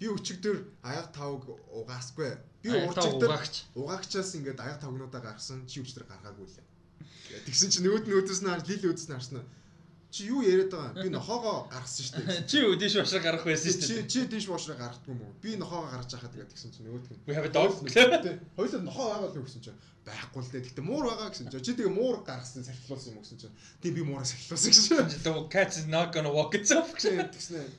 B: Би өчигдөр аяг тавг угаасгүй. Би урчигдөр угаагчаас ингээд аяг тавгнуудаа гаргасан чи өчигдөр гаргаагүй лээ. Тэгсэн чинь нөгөөд нь өдөөс нь харж лили өдөөс нь харснаа Чи юу яриад байгаа? Би нохоогоо гаргасан шүү дээ.
A: Чи юу дийш бошроо гарах байсан шүү
B: дээ. Чи чи дийш бошроо гаргахгүй юм уу? Би нохоогоо гаргаж яхад тэгээд тэгсэн чинь нөгөөдг нь.
A: Dog гэлээ.
B: Хоёулаа нохоо байгаа л гэсэн чинь байхгүй л дээ. Гэтэ муур байгаа гэсэн чинь. Чи тэгээ муур гаргасан сахилуулсан юм уу гэсэн чинь. Тийм би муураа сахилуулсан гэсэн чинь.
A: The cat is not gonna walk itself
B: гэсэн.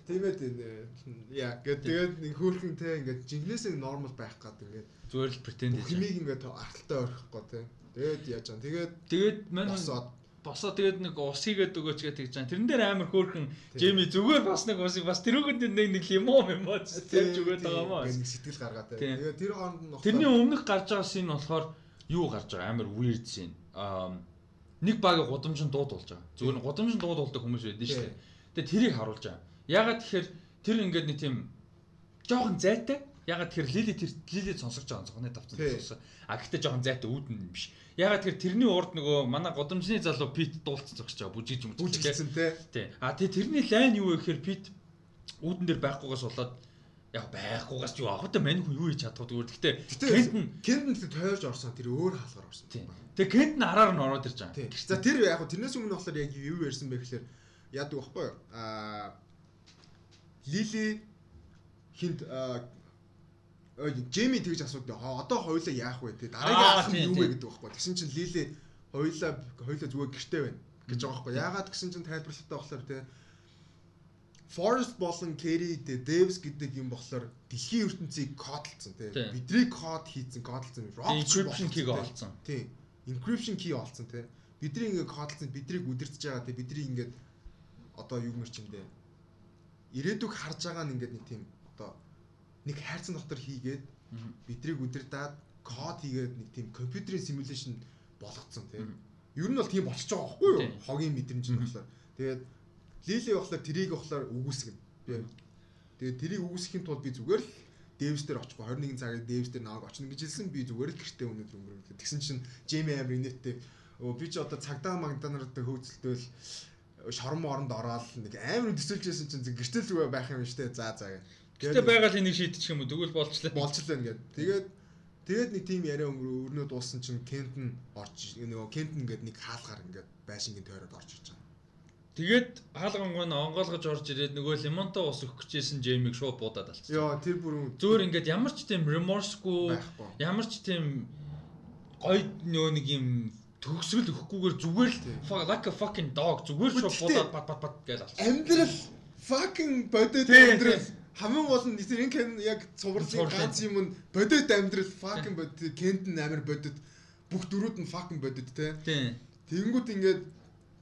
B: Тиймээ яа тэгээд нэг хөөрхөн те ингээд жинглээсээ нормал байх гад ингээд
A: зүгээр л pretend
B: хийж. Химиг ингээд арталтай орхихгүй те. Тэгээд яаж чам. Тэгээд
A: тэгээд мань босоо тэгээд нэг ус хийгээд өгөөч гэж тэгж байгаа. Тэрэн дээр амар хөөрхөн Жеми зүгээр бас нэг усыг бас тэрүүгэнд нэг нэг лимон юм уу тэрж өгөөд байгаа маа.
B: Сэтгэл гаргаад тэгээд тэр хооронд
A: нь Тэрний өмнөх гарч байгаа шин болохоор юу гарч байгаа амар weird шин. Аа нэг баг гудамжинд дууд болж байгаа. Зүгээр нь гудамжинд дууд болдог хүмүүс байдаг шүү дээ. Тэгээд тэрийг харуулж байгаа. Ягаад тэгэхээр тэр ингээд нэг тийм жоохон зайтай Ягаад тэр Лили тэр Лили сонсож байгаа зогны давтсан сонсоо. А гэхдээ жоохон зайтай үүдэн биш. Ягаад тэр тэрний урд нөгөө манай годамжны залуу Пит дуулцсан зогсож байгаа. Бүжиж юм
B: бүжижсэн тий.
A: А тий тэрний лайн юу вэ гэхээр Пит үүдэн дээр байхгүйгээс болоод яг байхгүйгаас юу авах та мань хүн юу хийж чадах вэ? Гэхдээ
B: Кентн Кентн тэр тойрж орсон тэр өөр хаалгаар орсон.
A: Тэгээ Кентн араар нь ороод ирж байгаа.
B: За тэр яг тэрнээс өмнө болохоор яг юу ярьсан бэ гэхээр яадаг байхгүй юу? Аа Лили хинт Джейми тэгж асуудаг. Одоо хоёулаа яах вэ? Тэ дараагийн нь юу вэ гэдэг байхгүй. Тэгсэн чинь Лили хоёулаа хоёулаа зүгээр гэртэй байна гэж байгаа байхгүй. Яагаад гэсэн чинь тайлбарлалтаа болохоор тэ Forest болон Kerry Devs гэдэг юм болохоор дэлхийн ертөнцийг кодлцсон тэ. Бидний код хийцэн кодлцсон.
A: Encryption key олцсон.
B: Тий. Encryption key олцсон тэ. Бидний ингээд кодлцсон бидрийг үдирдэж байгаа тэ. Бидний ингээд одоо юу мэр чимдээ. Ирээдүг харж байгаа нь ингээд нэг тийм одоо нэг хайрцан дотор хийгээд бидрийг удирдаад код хийгээд нэг тийм компьютерийн симуляшн болгоцсон тийм. Ер нь бол тийм болчихж байгаа байхгүй юу? Хогийн мэдрэмж нь болохоор. Тэгээд Лили болохоор трийг болохоор үгүйсгэн. Тэгээд трийг үгүйсгэхийн тулд би зүгээр л Дэвс дээр очихгүй 21 цагаар Дэвс дээр наваг очно гэж хэлсэн би зүгээр л гэртээ өнөдөр өнгөрөв. Тэгсэн чинь Джейми Амер инээдтэй би ч одоо цагдаа магданартай хөөцөлтөөл шорон моронд ороод нэг амар төсөлжсэн чинь гэртэл зүгээр байх юм штэ. За за гэх.
A: Гэтэ байгаль энийг шийдчих юм уу? Тэгвэл болчлаа.
B: Болчлаа ингээд. Тэгээд тэгээд нэг тим яриа өрнөө дууссан чинь Кентн орж нөгөө Кентн ингээд нэг хаалгаар ингээд байшингийн тойроод орж иж байгаа.
A: Тэгээд хаалгангой нь онгоолгож орж ирээд нөгөө лимонтой ус өгөх гэжсэн Джеймиг шууд буудаад алцсан.
B: Йоо тэр бүр
A: зөөр ингээд ямар ч тийм remorseгүй ямар ч тийм гоё нөгөө нэг юм төгсгөл өгөхгүйгээр зүгээр л like a fucking dog зүгээр шууд буудаад бат бат бат гэж алцсан.
B: Амьдрал fucking бодит амьдрал хамгийн гол нь тэр энэ кен яг цувралын ганц юм нь бодит амьдрал fucking бодит кент нь амар бодит бүх дөрүүд нь fucking бодит те.
A: Тийм.
B: Тэнгүүд ингээд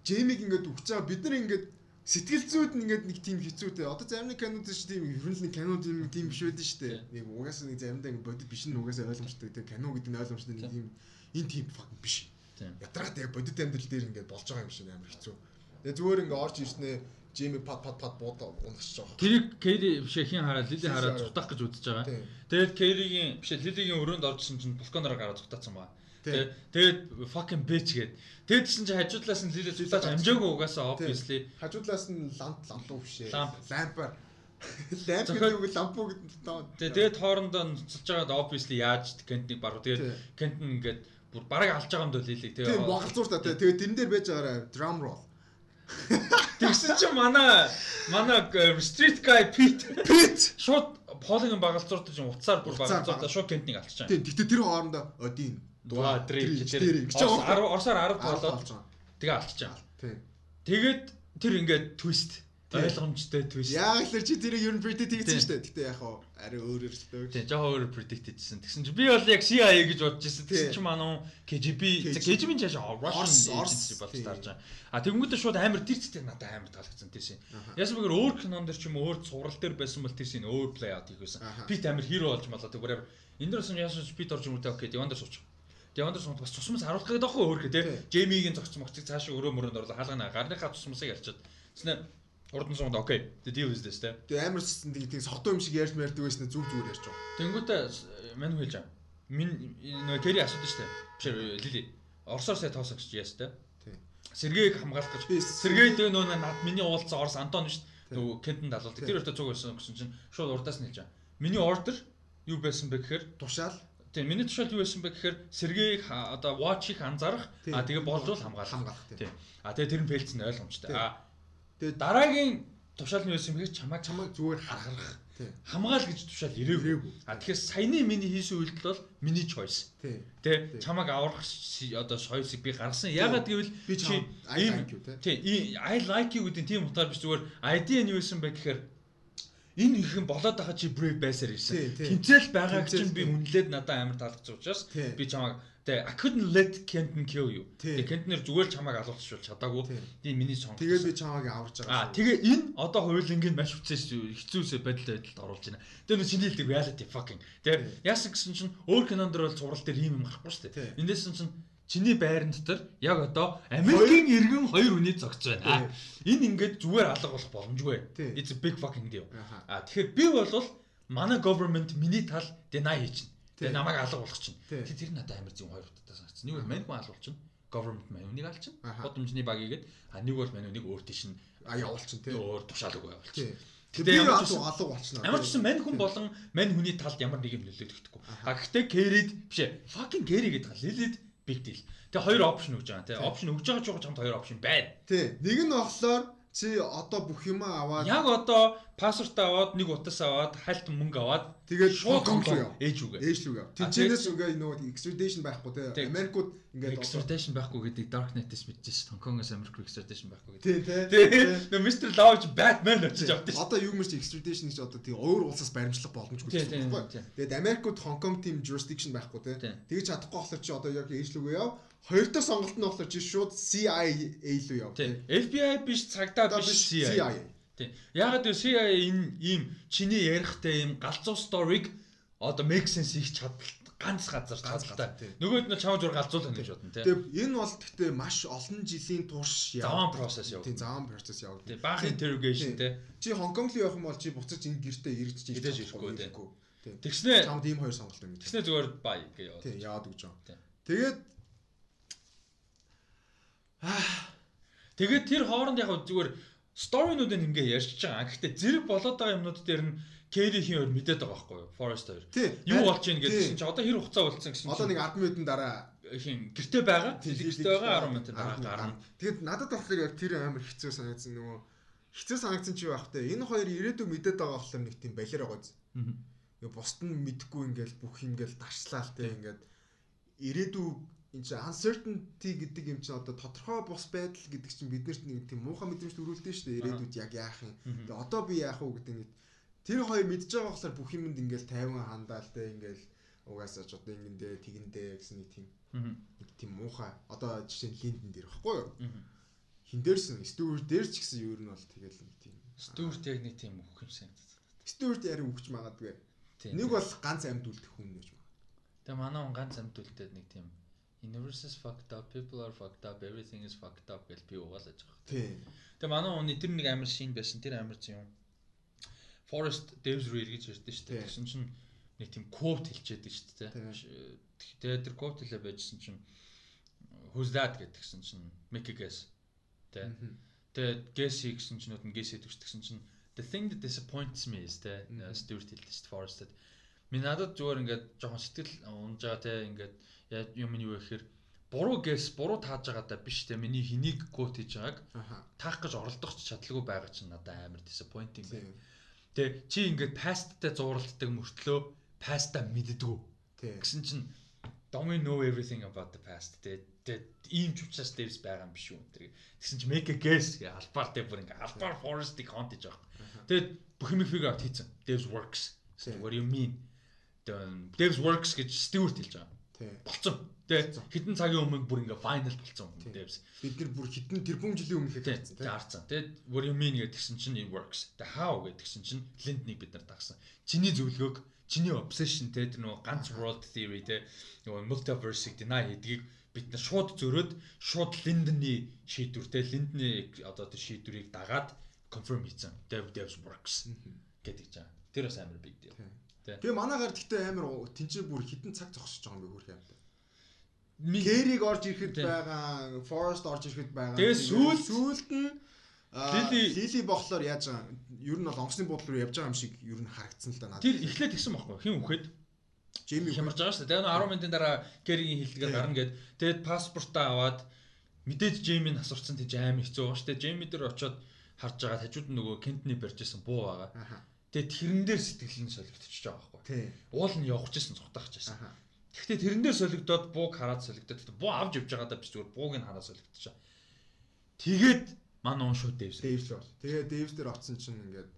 B: Джеймиг ингээд өгч байгаа бид нар ингээд сэтгэл зүйд нь ингээд нэг тийм хэцүүтэй. Одоо зарим нэг кинод ч тийм ерөнхийдөө кинод юм тийм биш байдаг шүү дээ. Нэг угаасаа нэг заримдаа ингээд бодит биш нь угаасаа ойлгомжтой. Тэгээ кино гэдэг нь ойлгомжтой нэг тийм энэ тийм fucking биш. Ятраад яг бодит амьдрал дээр ингээд болж байгаа юм шиг амар хэцүү. Тэгээ зүгээр ингээд орж ирснээ Жими пат пат пат буудаа унагч байгаа.
A: Тэрийг Кэри биш хин хараад Лили хараад зутах гэж үзэж байгаа. Тэгээд Кэригийн биш Лилигийн өрөөнд оржсэн чинь балконоор гараад зутаацсан байна. Тэгээд fucking bitch гээд. Тэгээд чинь чи хажуудлаас нь Лили зутаач амжаагүй угаасаа obviously.
B: Хажуудлаас нь ламп лампуу бишээ. Лампаар. <laughs> Ламп гэдэг үг лампуу гэдэг.
A: Тэгээд хоорондоо нуцалж байгаад obviously яаж Кентнийг баруу. Тэгээд Кент нь ингээд бүр бараг алж байгаа юм дөө Лилиг.
B: Тэгээд боголцуур та. Тэгээд тэрэн дээр байж байгаараа drum roll.
A: Тэгсэн чинь манай манай street guy Pete.
B: Pete!
A: Шууд полигийн багалцуурд чинь уцаар бүр багалцуурдаа шууд кентнийг алдчихсан.
B: Тийм. Гэтэ тэр хоорондоо Один
A: дуа дрийг тэр орсоор 10 болоод. Тэгээ алдчихсан.
B: Тийм.
A: Тэгээд тэр ингээд twist ойлгомжтой twist.
B: Яг л чи тэрийг ер нь predict хийсэн шүү дээ. Гэтэ яг хаа арай өөрөөр л дөө.
A: Тийм, жоохон өөрөөр predict хийсэн. Тэгсэн чи би бол яг CIA гэж бодож ирсэн. Тэгсэн чи манай KGB, KGB-ийн чааш Russian Agency болж таарж байгаа. А тэгэнгүүтээ шууд амар тэр зүйтэй надад амар таалагдсан тэр шин. Яасан бэгээр өөр кинон дэр ч юм өөр цуврал дээр байсан бол тэр шин өөр play out хийх байсан. Пит амар hero болж малаа тэгвэр энэ дээрс нь яасан Пит орж ирмэтэй окей, Devon дээр суучих. Devon дээр суух бас тусмас харуулах гэдэг аахгүй өөр гэх тээ. Jamie-гийн зогц могцыг цаашаа өрөө мөрөнд орлоо хаалгана гарныхаа тусмасыг ялчаад. Тэснэ Урд нь суунд окей. The deal is this те.
B: Тэгээ амар тийм согтуу юм шиг ярьж мэрдэг байсан зүг зүгээр ярьж байгаа.
A: Тэнгүүтээ мань хэлж байгаа. Мин нөө Кэри асуудаг штэ. Биш Лили. Орсоор сая тоосон гэж яас те. Сэргээг хамгаалах гэж. Сэргээ тэгээ нөө над миний уулзсан Орс Антон дээ. Нөгөө Кентэн далуулдаг. Тэр өөртөө цуг байсан гэсэн чинь шууд урдаас нь хэлж байгаа. Миний ордер юу байсан бэ гэхээр
B: тушаал
A: Тийм миний тушаал юу байсан бэ гэхээр сэргээг одоо watch-ийг анзаарах а тэгээ болжуул хамгаалах. Тийм. А тэгээ тэр нь фейлцэн ойлгомжтой. А Тэгээ дараагийн тушаал нь байсан бэхэр чамаа
B: чамайг зүгээр харгарах.
A: Хамгаал гэж тушаал ирээгүй. А тэгэхээр саяны миний хийсэн үйлдэл бол миний choice. Тэ чамайг аврах одоо choice-ыг би гаргасан. Ягаад гэвэл
B: би чи I like you
A: тэ. I like you гэдэг тийм утгаар биш зүгээр idea нь юу байсан бэ гэхээр энэ ихэн болоод байгаа чи brave байсаар ирсэн. Тэмцэл байгаа гэж би үнэлээд надад амар таалагдсан учраас би чамайг Тэгээ I couldn't let Kenton kill you. Тэгээ Kenton-эр зүгээр л чамайг алуулчихвол чадаагүй. Тийм миний сонгох.
B: Тэгээ би чамайг аварч байгаа.
A: Аа тэгээ энэ одоо хуулингийн маш хүчээс хэцүүсээ байдал байдалд оруулж байна. Тэгээ нөө чиний хэлдэг reality fucking. Тэгээ яасан гэсэн чинь өөр кинонд бол цуврал дээр ийм юм гарахгүй шүү дээ. Эндээс чинь чиний байран дотор яг одоо Америкийн иргэн хоёр хүний зогц байна. Энэ ингээд зүгээр алга болох боломжгүй. It's a big fucking deal. Аа тэгэхээр би бол манай government миний тал deny хийчихнэ. Тэгээ намайг алга болгох чинь. Тэгээ тэр надад амар зүүн хоёр утгатай санагдсан. Нэг бол маньгүй алгуулчихна. Government маньууныг алчин. Бодомжны баг игээд а нэг бол маньууныг өөр тийш нь
B: а явуулчин тий.
A: Өөр тушаал өгөө явуулчин.
B: Тэгээ ямар ч алга болчихно.
A: Ямар ч мань хүн болон мань хүний талд ямар нэг юм нөлөөлөгдөхгүй. А гэхдээ Кэрид биш ээ. Fucking Кэри гэдэг ха Лилид big deal. Тэгээ хоёр опшн өгж байгаа тий. Опшн өгж байгаа ч чамд хоёр опшн байна.
B: Тий. Нэг нь болохоор чи одоо бүх юм аваад
A: яг одоо пассворт аваад нэг утас аваад хальт мөнгө аваад
B: тэгээд шууд конкол
A: ээж үгээ.
B: Ээж лүгээ тэнцэнээс ингээ нөгөө extradition байхгүй те. Америкууд
A: ингээ extradition байхгүй гэдэг Dark Knight-с мэдчихэж шүү Хонконгоос Америк extradition байхгүй гэдэг.
B: Тий
A: нөгөө Mr. Lodge Batman очиж авдаг
B: шүү одоо юу мэрч extradition гэж одоо тий өөр улсаас баримтлах боломжгүй
A: шүү байхгүй.
B: тэгээд Америкууд Хонконг team jurisdiction байхгүй те. Тэгж чадахгүй болохоор чи одоо яг ээж лүгээ яв Хоёр дахь сонголт нь болохоор чи шууд CIA лөө яв.
A: FBI биш цагдаа биш CIA. Тийм. Ягаад гэвэл CIA энэ ийм чиний ярихтай ийм галзуу сториг одоо make sense хийх чадал ганц газар чадaltaй. Нөгөөд нь чамд зур галзуулах гэж бодно тийм.
B: Тэгээ энэ бол гэхдээ маш олон жилийн турш
A: яв. Заван процесс яв.
B: Тийм заван процесс яв.
A: Тийм баах interrogation тийм.
B: Чи Хонконг руу явах юм бол чи буцаж энэ гэртээ чинь
A: ирж ирэхгүй тийм. Тэгснэ
B: чамд ийм хоёр сонголт юм.
A: Тэгснэ зүгээр бай гэж яваад.
B: Тийм яваад өгч байгаа. Тэгээд
A: Тэгээд тэр хооронд яг зүгээр сторинуудыг ингээ ярьж байгаа. Гэхдээ зэрэг болоод байгаа юмнууд дээр нь Кэрихийн өөр мэдээд байгаа байхгүй юу? Forest хоёр. Юу болж ийн гэсэн чинь одоо хэр хугацаа болцсон гэсэн чинь
B: одоо нэг 10 минутын дараа
A: хин гэрте байгаа. Гэрте байгаа 10 минутын дараа гарна.
B: Тэгэд надад болохоор яг тэр амар хэцүү санагдсан нөгөө хэцүү санагдсан чи байх те. Энэ хоёр ирээдүй мэдээд байгаа болохоор нэг тийм балиар байгаа зү. Ингээ бусд нь мэдхгүй ингээл бүх ингээл дарчлаа л те ингээд ирээдүй энэ чинь uncertainty гэдэг юм чинь одоо тодорхой бус байдал гэдэг чинь биднэрт нэг тийм муухай мэдрэмж төрүүлдэг шүү дээ. Ирээдүйд яг яах юм. Тэгээ одоо би яах вэ гэдэг нэг Тэр хоёр мэдж байгаа болохоор бүх юмд ингээл тайван хандаалтай ингээл угаасаа ч одоо ингэндээ тэгэндээ гэсэн нэг тийм нэг тийм муухай. Одоо жишээ нь линдэн дээр баггүй юу? Хин дээрсэн Стюарт дээр ч гэсэн ер нь бол тэгэл нэг тийм.
A: Стюарт яг нэг тийм өгөх юм санагдаад.
B: Стюарт ярин өгч магадгүй. Нэг бол ганц амьд үлдэх хүн гэж магадгүй.
A: Тэгээ манай хүн ганц амьд үлдээд нэг тийм Universe is fucked up, people are fucked up, everything is fucked up гэж би угаалж байгаа.
B: Тийм.
A: Тэгээ манай хүн тэр нэг амар шин байсан. Тэр амар юм. Forest Devs руу эргэж ирдэ шүү дээ. Тэгсэн чинь нэг тийм quote хэлчихэд шүү дээ. Тэгээ тэр quote хэлээ байжсэн чинь who's that гэдгсэн чинь make a guess. Тэ. Тэгээ guess хийгсэн чинь нүд нь guess гэсэн чинь the thing that disappoints me is тэ Stewart хэлдэг шүү дээ Forest-д. Минь надад зүгээр ингээд жоохон сэтгэл унж байгаа тэ ингээд юм нь юу гэхээр буруу гэс буруу тааж байгаадаа биш те миний хэнийг код хийж байгааг таах гэж оролдох ч чадлагүй байгаа чинь надад амар disappointing байна. Тэ чи ингээд pastтай зууралддаг мөртлөө pasta мэддэггүй. Гэсэн чинь don't we know everything about the past тэ ийм ч учраас devs байгаа юм биш үү тэр. Тэгсэн чинь make a guess гэ албаар тэ бүр ингээд албаар forest-ыг хонт хийж байгаа. Тэгээд бүх юм figure out хийцэн. Devs works. What do you mean? Devs works гэж Stewart хэлж байгаа болцсон. Тэ хитэн цагийн өмнө бүр ингээ файнал болцсон юм devs.
B: Бид нар бүр хитэн тэрбум жилийн өмнө
A: хэлсэн тэ. Зарцсан. Тэ what you mean гэдгсэн чинь it works. Тэ how гэдгсэн чинь Линднийг бид нар дагсан. Чиний зөвлөгөөг чиний obsession тэ тэр нөгөө ганц world theory тэ нөгөө multiverse-ийг deny хийдгийг бид нар шууд зөрөөд шууд Линдний шийдвэр тэ Линдний одоо тэр шийдвэрийг дагаад confirm хийсэн. Dev devs works гэдэг жаа. Тэр бас амар big deal.
B: Тэгээ манайгаар гэхдээ амар тэнцээ бүр хитэн цаг зогсож байгаа юм би хөрх юмтай. Кэриг орж ирэхэд байгаа, Forest орж ирэхэд байгаа.
A: Тэгээ сүүл
B: сүүлд нь Лили Лили болохоор яаж байгаа ер нь бол онгоцны буудлын руу явж байгаа юм шиг ер нь харагдсан л да надад.
A: Тэр эхлээд гисэн байхгүй хин үхэд
B: Джейми
A: хямарж байгаа шүү дээ. Тэгээ 10 минутын дараа Кэригийн хилдгээр гарна гэд. Тэгээд паспортаа аваад мэдээж Джеймиг асуурсан тийж аим хэцүү байгаа шүү дээ. Джейми дээр очиод харж байгаа хажууд нөгөө Кентний барьж исэн буу байгаа. Тэгээд тэрэн дээр сэтгэл нь солигдчихж байгаа байхгүй. Уул нь явчихсан цухтаахж байсан. Гэхдээ тэрэн дээр солигдоод бууг хараад солигдоод буу авч явж байгаадаа биш зүгээр бууг нь хараад солигдчихаа. Тэгээд манай уун шууд дэвс.
B: Дэвс бол. Тэгээд дэвс дээр оцсон чинь ингээд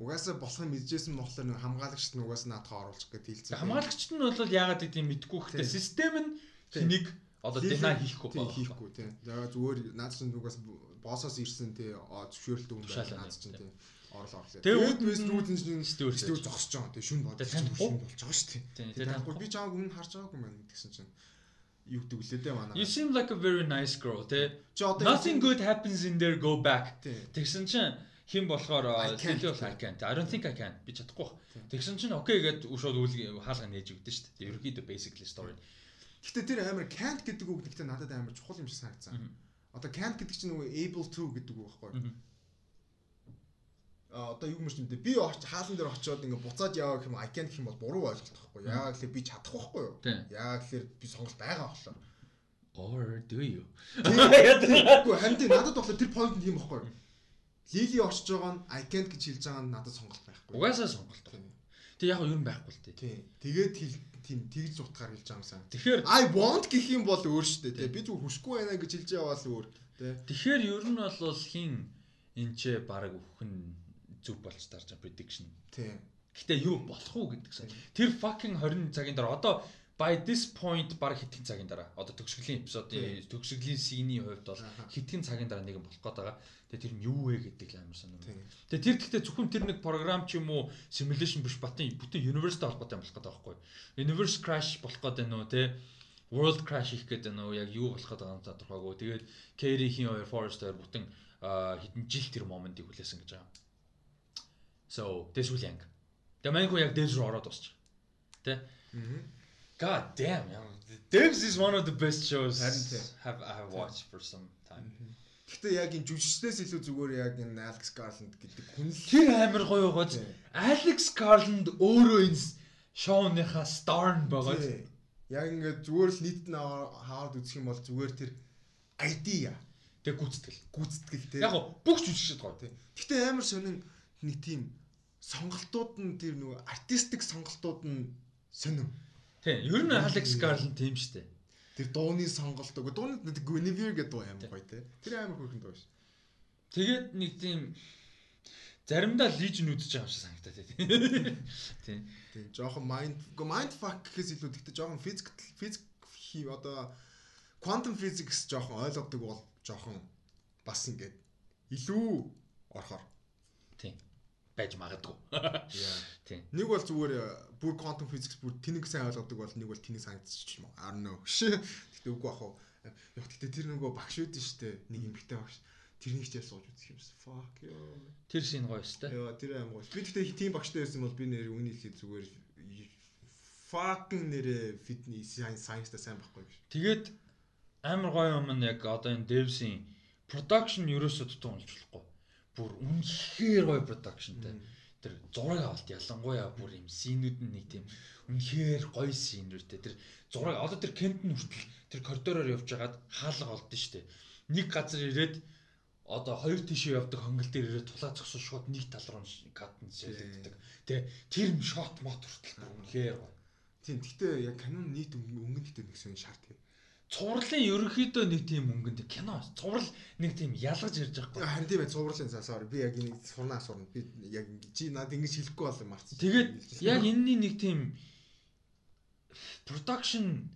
B: угаасаа болох юм мэдчихсэн болохоор нэг хамгаалагчт нь угаасаа наатахаа оруулах гэж хэлсэн.
A: Хамгаалагчт нь бол яагаад гэдэг юм мэдгүй гэхдээ систем нь тэнийг одоо дина хийхгүй
B: байна. Хийхгүй тийм. За зүгээр наад чинь угаас боссоос ирсэн тий зөвшөөрөлт өгөн байна наад чинь тий орлоо орлоо. Тэгээд West Root-ын стүүр стүүр зогсож байгаа. Тэгээд шүн бодож шүн болж байгаа шүү дээ. Тэгээд би чамаг өмнө харж байгаагүй маань гэсэн чинь юу гэдэг үлээ дээ манай.
A: You seem like a very nice girl те. Nothing good happens in there go back. Тэгсэн чинь хэн болохоор Lily бол I can't. I don't think I can. Би чадахгүй. Тэгсэн чинь окей гэд шууд үл хаалга нээж өгдөн шүү дээ. Ерөнхийдөө basically story.
B: Гэтэ тэр амар can't гэдэг үг нэгтэй надад амар чухал юм шиг санагдсан. Одоо can't гэдэг чинь нөгөө able to гэдэг үг байхгүй одоо юу юм шиг би орч хаалан дээр очиод ингээ буцаад яваа гэх юм I can't гэх юм бол буруу ойлголт байхгүй. Яагаад гэвэл би чадах байхгүй юу? Яагаад гэхээр би сонголт байгаа болохоор
A: or do you?
B: Тэгэхгүй хамт надад болохоор тэр point юм байхгүй Лили орчиж байгаа нь I can't гэж хэлж байгаа нь надад сонголт байхгүй
A: угаасаа сонголт. Тэг яг юу юм байхгүй л
B: тээ тэгээд тийм тэгж утгаар хэлж байгаа юмсан
A: Тэгэхээр
B: I want гэх юм бол өөр шүү дээ би зүгээр хүсэхгүй байна гэж хэлж яваа л өөр
A: Тэгэхээр ер нь бол хин энэ ч баг өхөн зүг болж тарж байгаа prediction.
B: Тийм.
A: Гэтэ юу болох уу гэдгсэн. Тэр fucking 20 цагийн дараа одоо by this point баг хитгэн цагийн дараа одоо төгсгөлийн эпизодын төгсгөлийн синий хувьд бол хитгэн цагийн дараа нэгэн болох гээд байгаа. Тэгээ тэр нь юу вэ гэдэг л амар санаа. Тэгээ тэр гэхдээ зөвхөн тэр нэг програм ч юм уу simulation биш батын бүтэн universe-тэй холбоотой болох гээд байгаа байхгүй. Universe crash болох гээд байна уу те world crash их гэдэг нөө яг юу болох гээд байгаа юм тодорхойгүй. Тэгээд Carrie-ийн хоёр Forest хоёр бүтэн хэдэн жил тэр моментыг хүлээсэн гэж байгаа. So this will yank. Тэгээ хүн яг Devs руу ороод босч. Тэ? God damn. Devs is one of the best shows have I have watched for some time.
B: Гэтэ яг энэ жүжигчдээс илүү зүгээр яг энэ Alex Garland гэдэг хүн л
A: тэр амар гоё гоц. Alex Garland өөрөө энэ шоуныхаа star нь байгаа.
B: Яг ингээд зүгээр л нийт нь хаад үзэх юм бол зүгээр тэр idea
A: тэг гүцэтгэл.
B: Гүцэтгэл тэг.
A: Яг бүх жүжигчд гоё тий.
B: Гэтэ амар сонин нэг тийм сонголтууд нь тэр нөгөө артистик сонголтууд нь сонирм.
A: Тийм, ер нь Alex Garland тийм шүү дээ.
B: Тэр дууны сонголт өгөө дууны Guinevere гэдэг дуу амар гоё те. Тэр амар хөрхэн дуу ш.
A: Тэгээд нэг тийм заримдаа Legion үзэж байгаа юм шиг санагдаад <laughs> тий.
B: Тийм. Жохон mind mind fuck гэхээс илүү гэхдээ жохон physical physics хий одоо quantum physics жохон ойлгодог бол жохон бас ингээд илүү орохоор
A: тийм байж магадгүй.
B: Тийм. Нэг бол зүгээр э, бүр quantum physics бүр тэнэг сайн ойлгодог бол нэг бол тэнэг санагдчих юм. I don't know. Гэтэ үгүй ах уу. Яг гэтэ тэр нөгөө багш үүдэн штэ нэг эмгтэй багш. Тэрний хичээл сууж үзэх юмс. Fuck ёо.
A: Тэр шин гоё штэ.
B: Яа, тэр аим гоё. Би гэтэ тийм багштай байсан бол би нэр үний хэлээ зүгээр fucking нэрэ fitness science та сайн байхгүй гэж.
A: Тэгээд амар гоё юм нь яг одоо энэ devs-ийн production ерөөсөө дутуу унжуулахгүй бүр үнэхээр гоё продакшнтай. Тэр зураг авалт ялангуяа бүр юм синүүд нь нэг тийм үнэхээр гоё синүүдтэй. Тэр зураг одоо тэр нь хүртэл тэр коридороор явж хагаад хаалга олдсон шүү дээ. Нэг газар ирээд одоо хоёр тишээ явдаг хонгол дээр ирээд тулаа зогсож шууд нэг тал руу катн шилэгддэг. Тэ тэр шот мот хүртэл үнэхээр гоё.
B: Тийм гэхдээ яг канон нийт өнгөн гэдэг нэг сэн шарт юм
A: цувралын ерөнхийдөө нэг тийм өнгөнд кино цуврал нэг тийм ялгаж ирж байгаа
B: байхгүй. Харин тийм бай цувралын sorry би яг энийг сурнаа сурна. Би яг чи над ингэж хэлэхгүй бол марцсан.
A: Тэгээд яг энэний нэг тийм production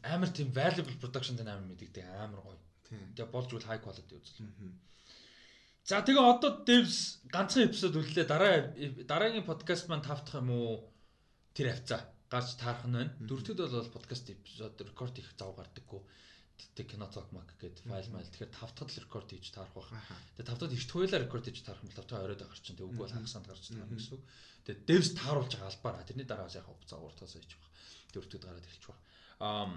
A: амар тийм valuable production дээр амар мэддэг амар гоё. Тэгээ болж үл high quality үзэл. За тэгээ одоо devs ганцхан эпизод үллээ дараа дараагийн подкаст маань тавтах юм уу? Тэр авцаа гарч таарах нь байна. Дөрөвдөд бол подкаст эпизод рекорд хийх зав гардаггүй. Тэг кино цог маг гэдэг файл майл. Тэгэхээр тав дахь л рекорд хийж таарах байх. Тэгээ тав дахь эрт хуйлаа рекорд хийж таарах юм бол тав дахь оройд гарч чинь. Тэг үгүй бол хагасанд гарч таарна гэсэн үг. Тэгээ devs тааруулж байгаа албаар. Тэрний дараа яг хугацаа уртасаа хийж байх. Дөрөвдөд гараад эхэлж байх. Um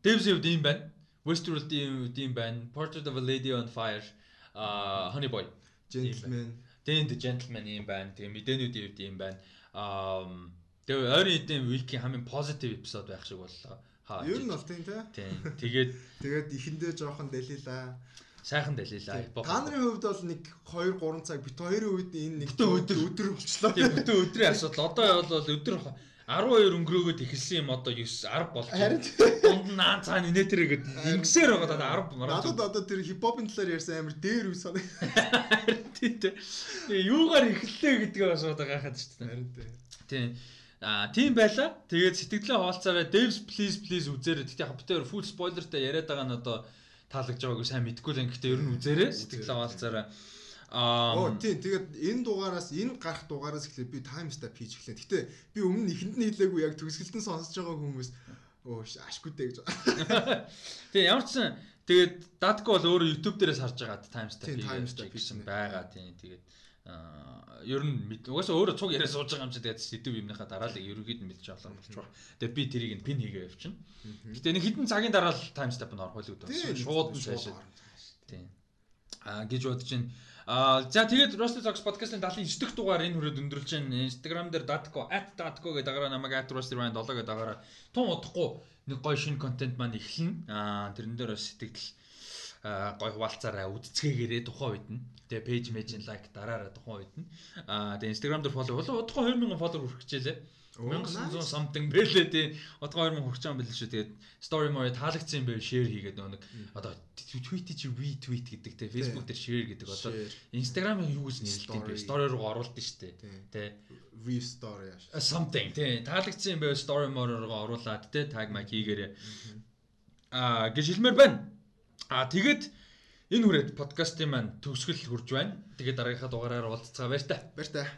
A: devs юу юм байна? Westworld юм байна. Portrait of a Lady on Fire. Uh Honey Boy.
B: Gentleman.
A: The Gentleman юм байна. Тэгээ мэдээнүүд юм байна. Um Тэгээ ойрын эдийн вики хамгийн позитив эпизод байх шиг боллоо.
B: Хаа. Ер нь бол тийм тий.
A: Тийм. Тэгээд
B: тэгээд ихэндээ жоохон далилаа.
A: Сайхан далилаа.
B: Та нарын хувьд бол нэг 2 3 цаг бит хоёрын үед энэ нэг өдөр өдөр болчлоо.
A: Тийм бүтэн өдрийн асуудал. Одоо бол өдөр 12 өнгөрөөгөөд эхэлсэн юм одоо 9 10 болж байна. Дунд нь наан цаана инээтрээ гээд ингэсээр байгаа одоо 10
B: мараа. Надад одоо тэр хипхопын талаар ярьсан амар дээр үе санаа.
A: Тийм тийм. Юугаар эхэллээ гэдгээ бас одоо гайхаад шүү дээ.
B: Харин тийм.
A: Тийм. Аа тийм байла. Тэгээд сэтгэлээ хаалцаараа Devs please please үзээрэй. Тэгтээ хаптер full spoilerтай яриад байгаа нь одоо таалагдж байгаагүй сайн мэдгүй л юм. Гэхдээ ер нь үзээрэй. Сэтгэлээ хаалцаараа.
B: Аа Оо тийм тэгээд энэ дугаараас энэ гарах дугаараас эхлээд би step хийж эхлэв. Гэтэ би өмнө ихэнд нь хэлээгүй яг төгсгөлтөн сонсож байгаа хүмүүс оо ашгүй дээ гэж. <laughs>
A: Тэгээ ямар ч сан тэгээд Datko бол өөрөө YouTube дээрээс харж байгаа time step хийсэн байгаа тийм тэгээд ер нь угаасаа өөрөө цуг яриа сууж байгаа юм чи тэгээд сэдв юмныхаа дараа л ерөөгийг нь мэдчих олоор болчих. Тэгээд би тэрийг нь пин хийгээ явчихна. Гэтэ нэг хитэн цагийн дараа л тайм степ нь орох байлгүй дээ. Шууд нь цаашаа. Тийм. Аа гэж бодож байна. Аа за тэгээд Rusty Zox podcast-ын 79 дахь дугаар энэ хүрээд өндөрлж байна. Instagram дээр datco @datco гэдэг дагараа намайг @rusty-ryan 7 гэдэг дагараа тун удахгүй нэг гоё шинэ контент маань эхэлнэ. Аа тэрэн дээр сэтгэл гой хуваалцаараа үдцгээгээрээ тухайн үед нь тэгээ пэйж мэйжин лайк дараараа тухайн үед нь. Аа тэгээ инстаграм дээр фоллоу болоо удахгүй 2000 фолловер хүрэх хичээлээ 1900 something бэлээ тий удахгүй 2000 хүрч байгаа юм бэлээ шүү. Тэгээд story more таалагдсан юм байв share хийгээд нэг одоо tweet чи retweet гэдэг тий facebook дээр share гэдэг одоо instagram-ыг юу гэж нэрлэдэг юм бэ? Story. Руу оруулдаг шүү дээ тий
B: re story яаш
A: something тий таалагдсан юм байв story more руу оруулаад тий tag mag хийгээрээ аа гэж хэлмээр байна. Аа тэгээд энэ хүрээд подкастын маань төгсгөл хүрж байна. Тэгээд дараагийнхаа дугаараар уулзцаа баяр та.
B: Баяр та.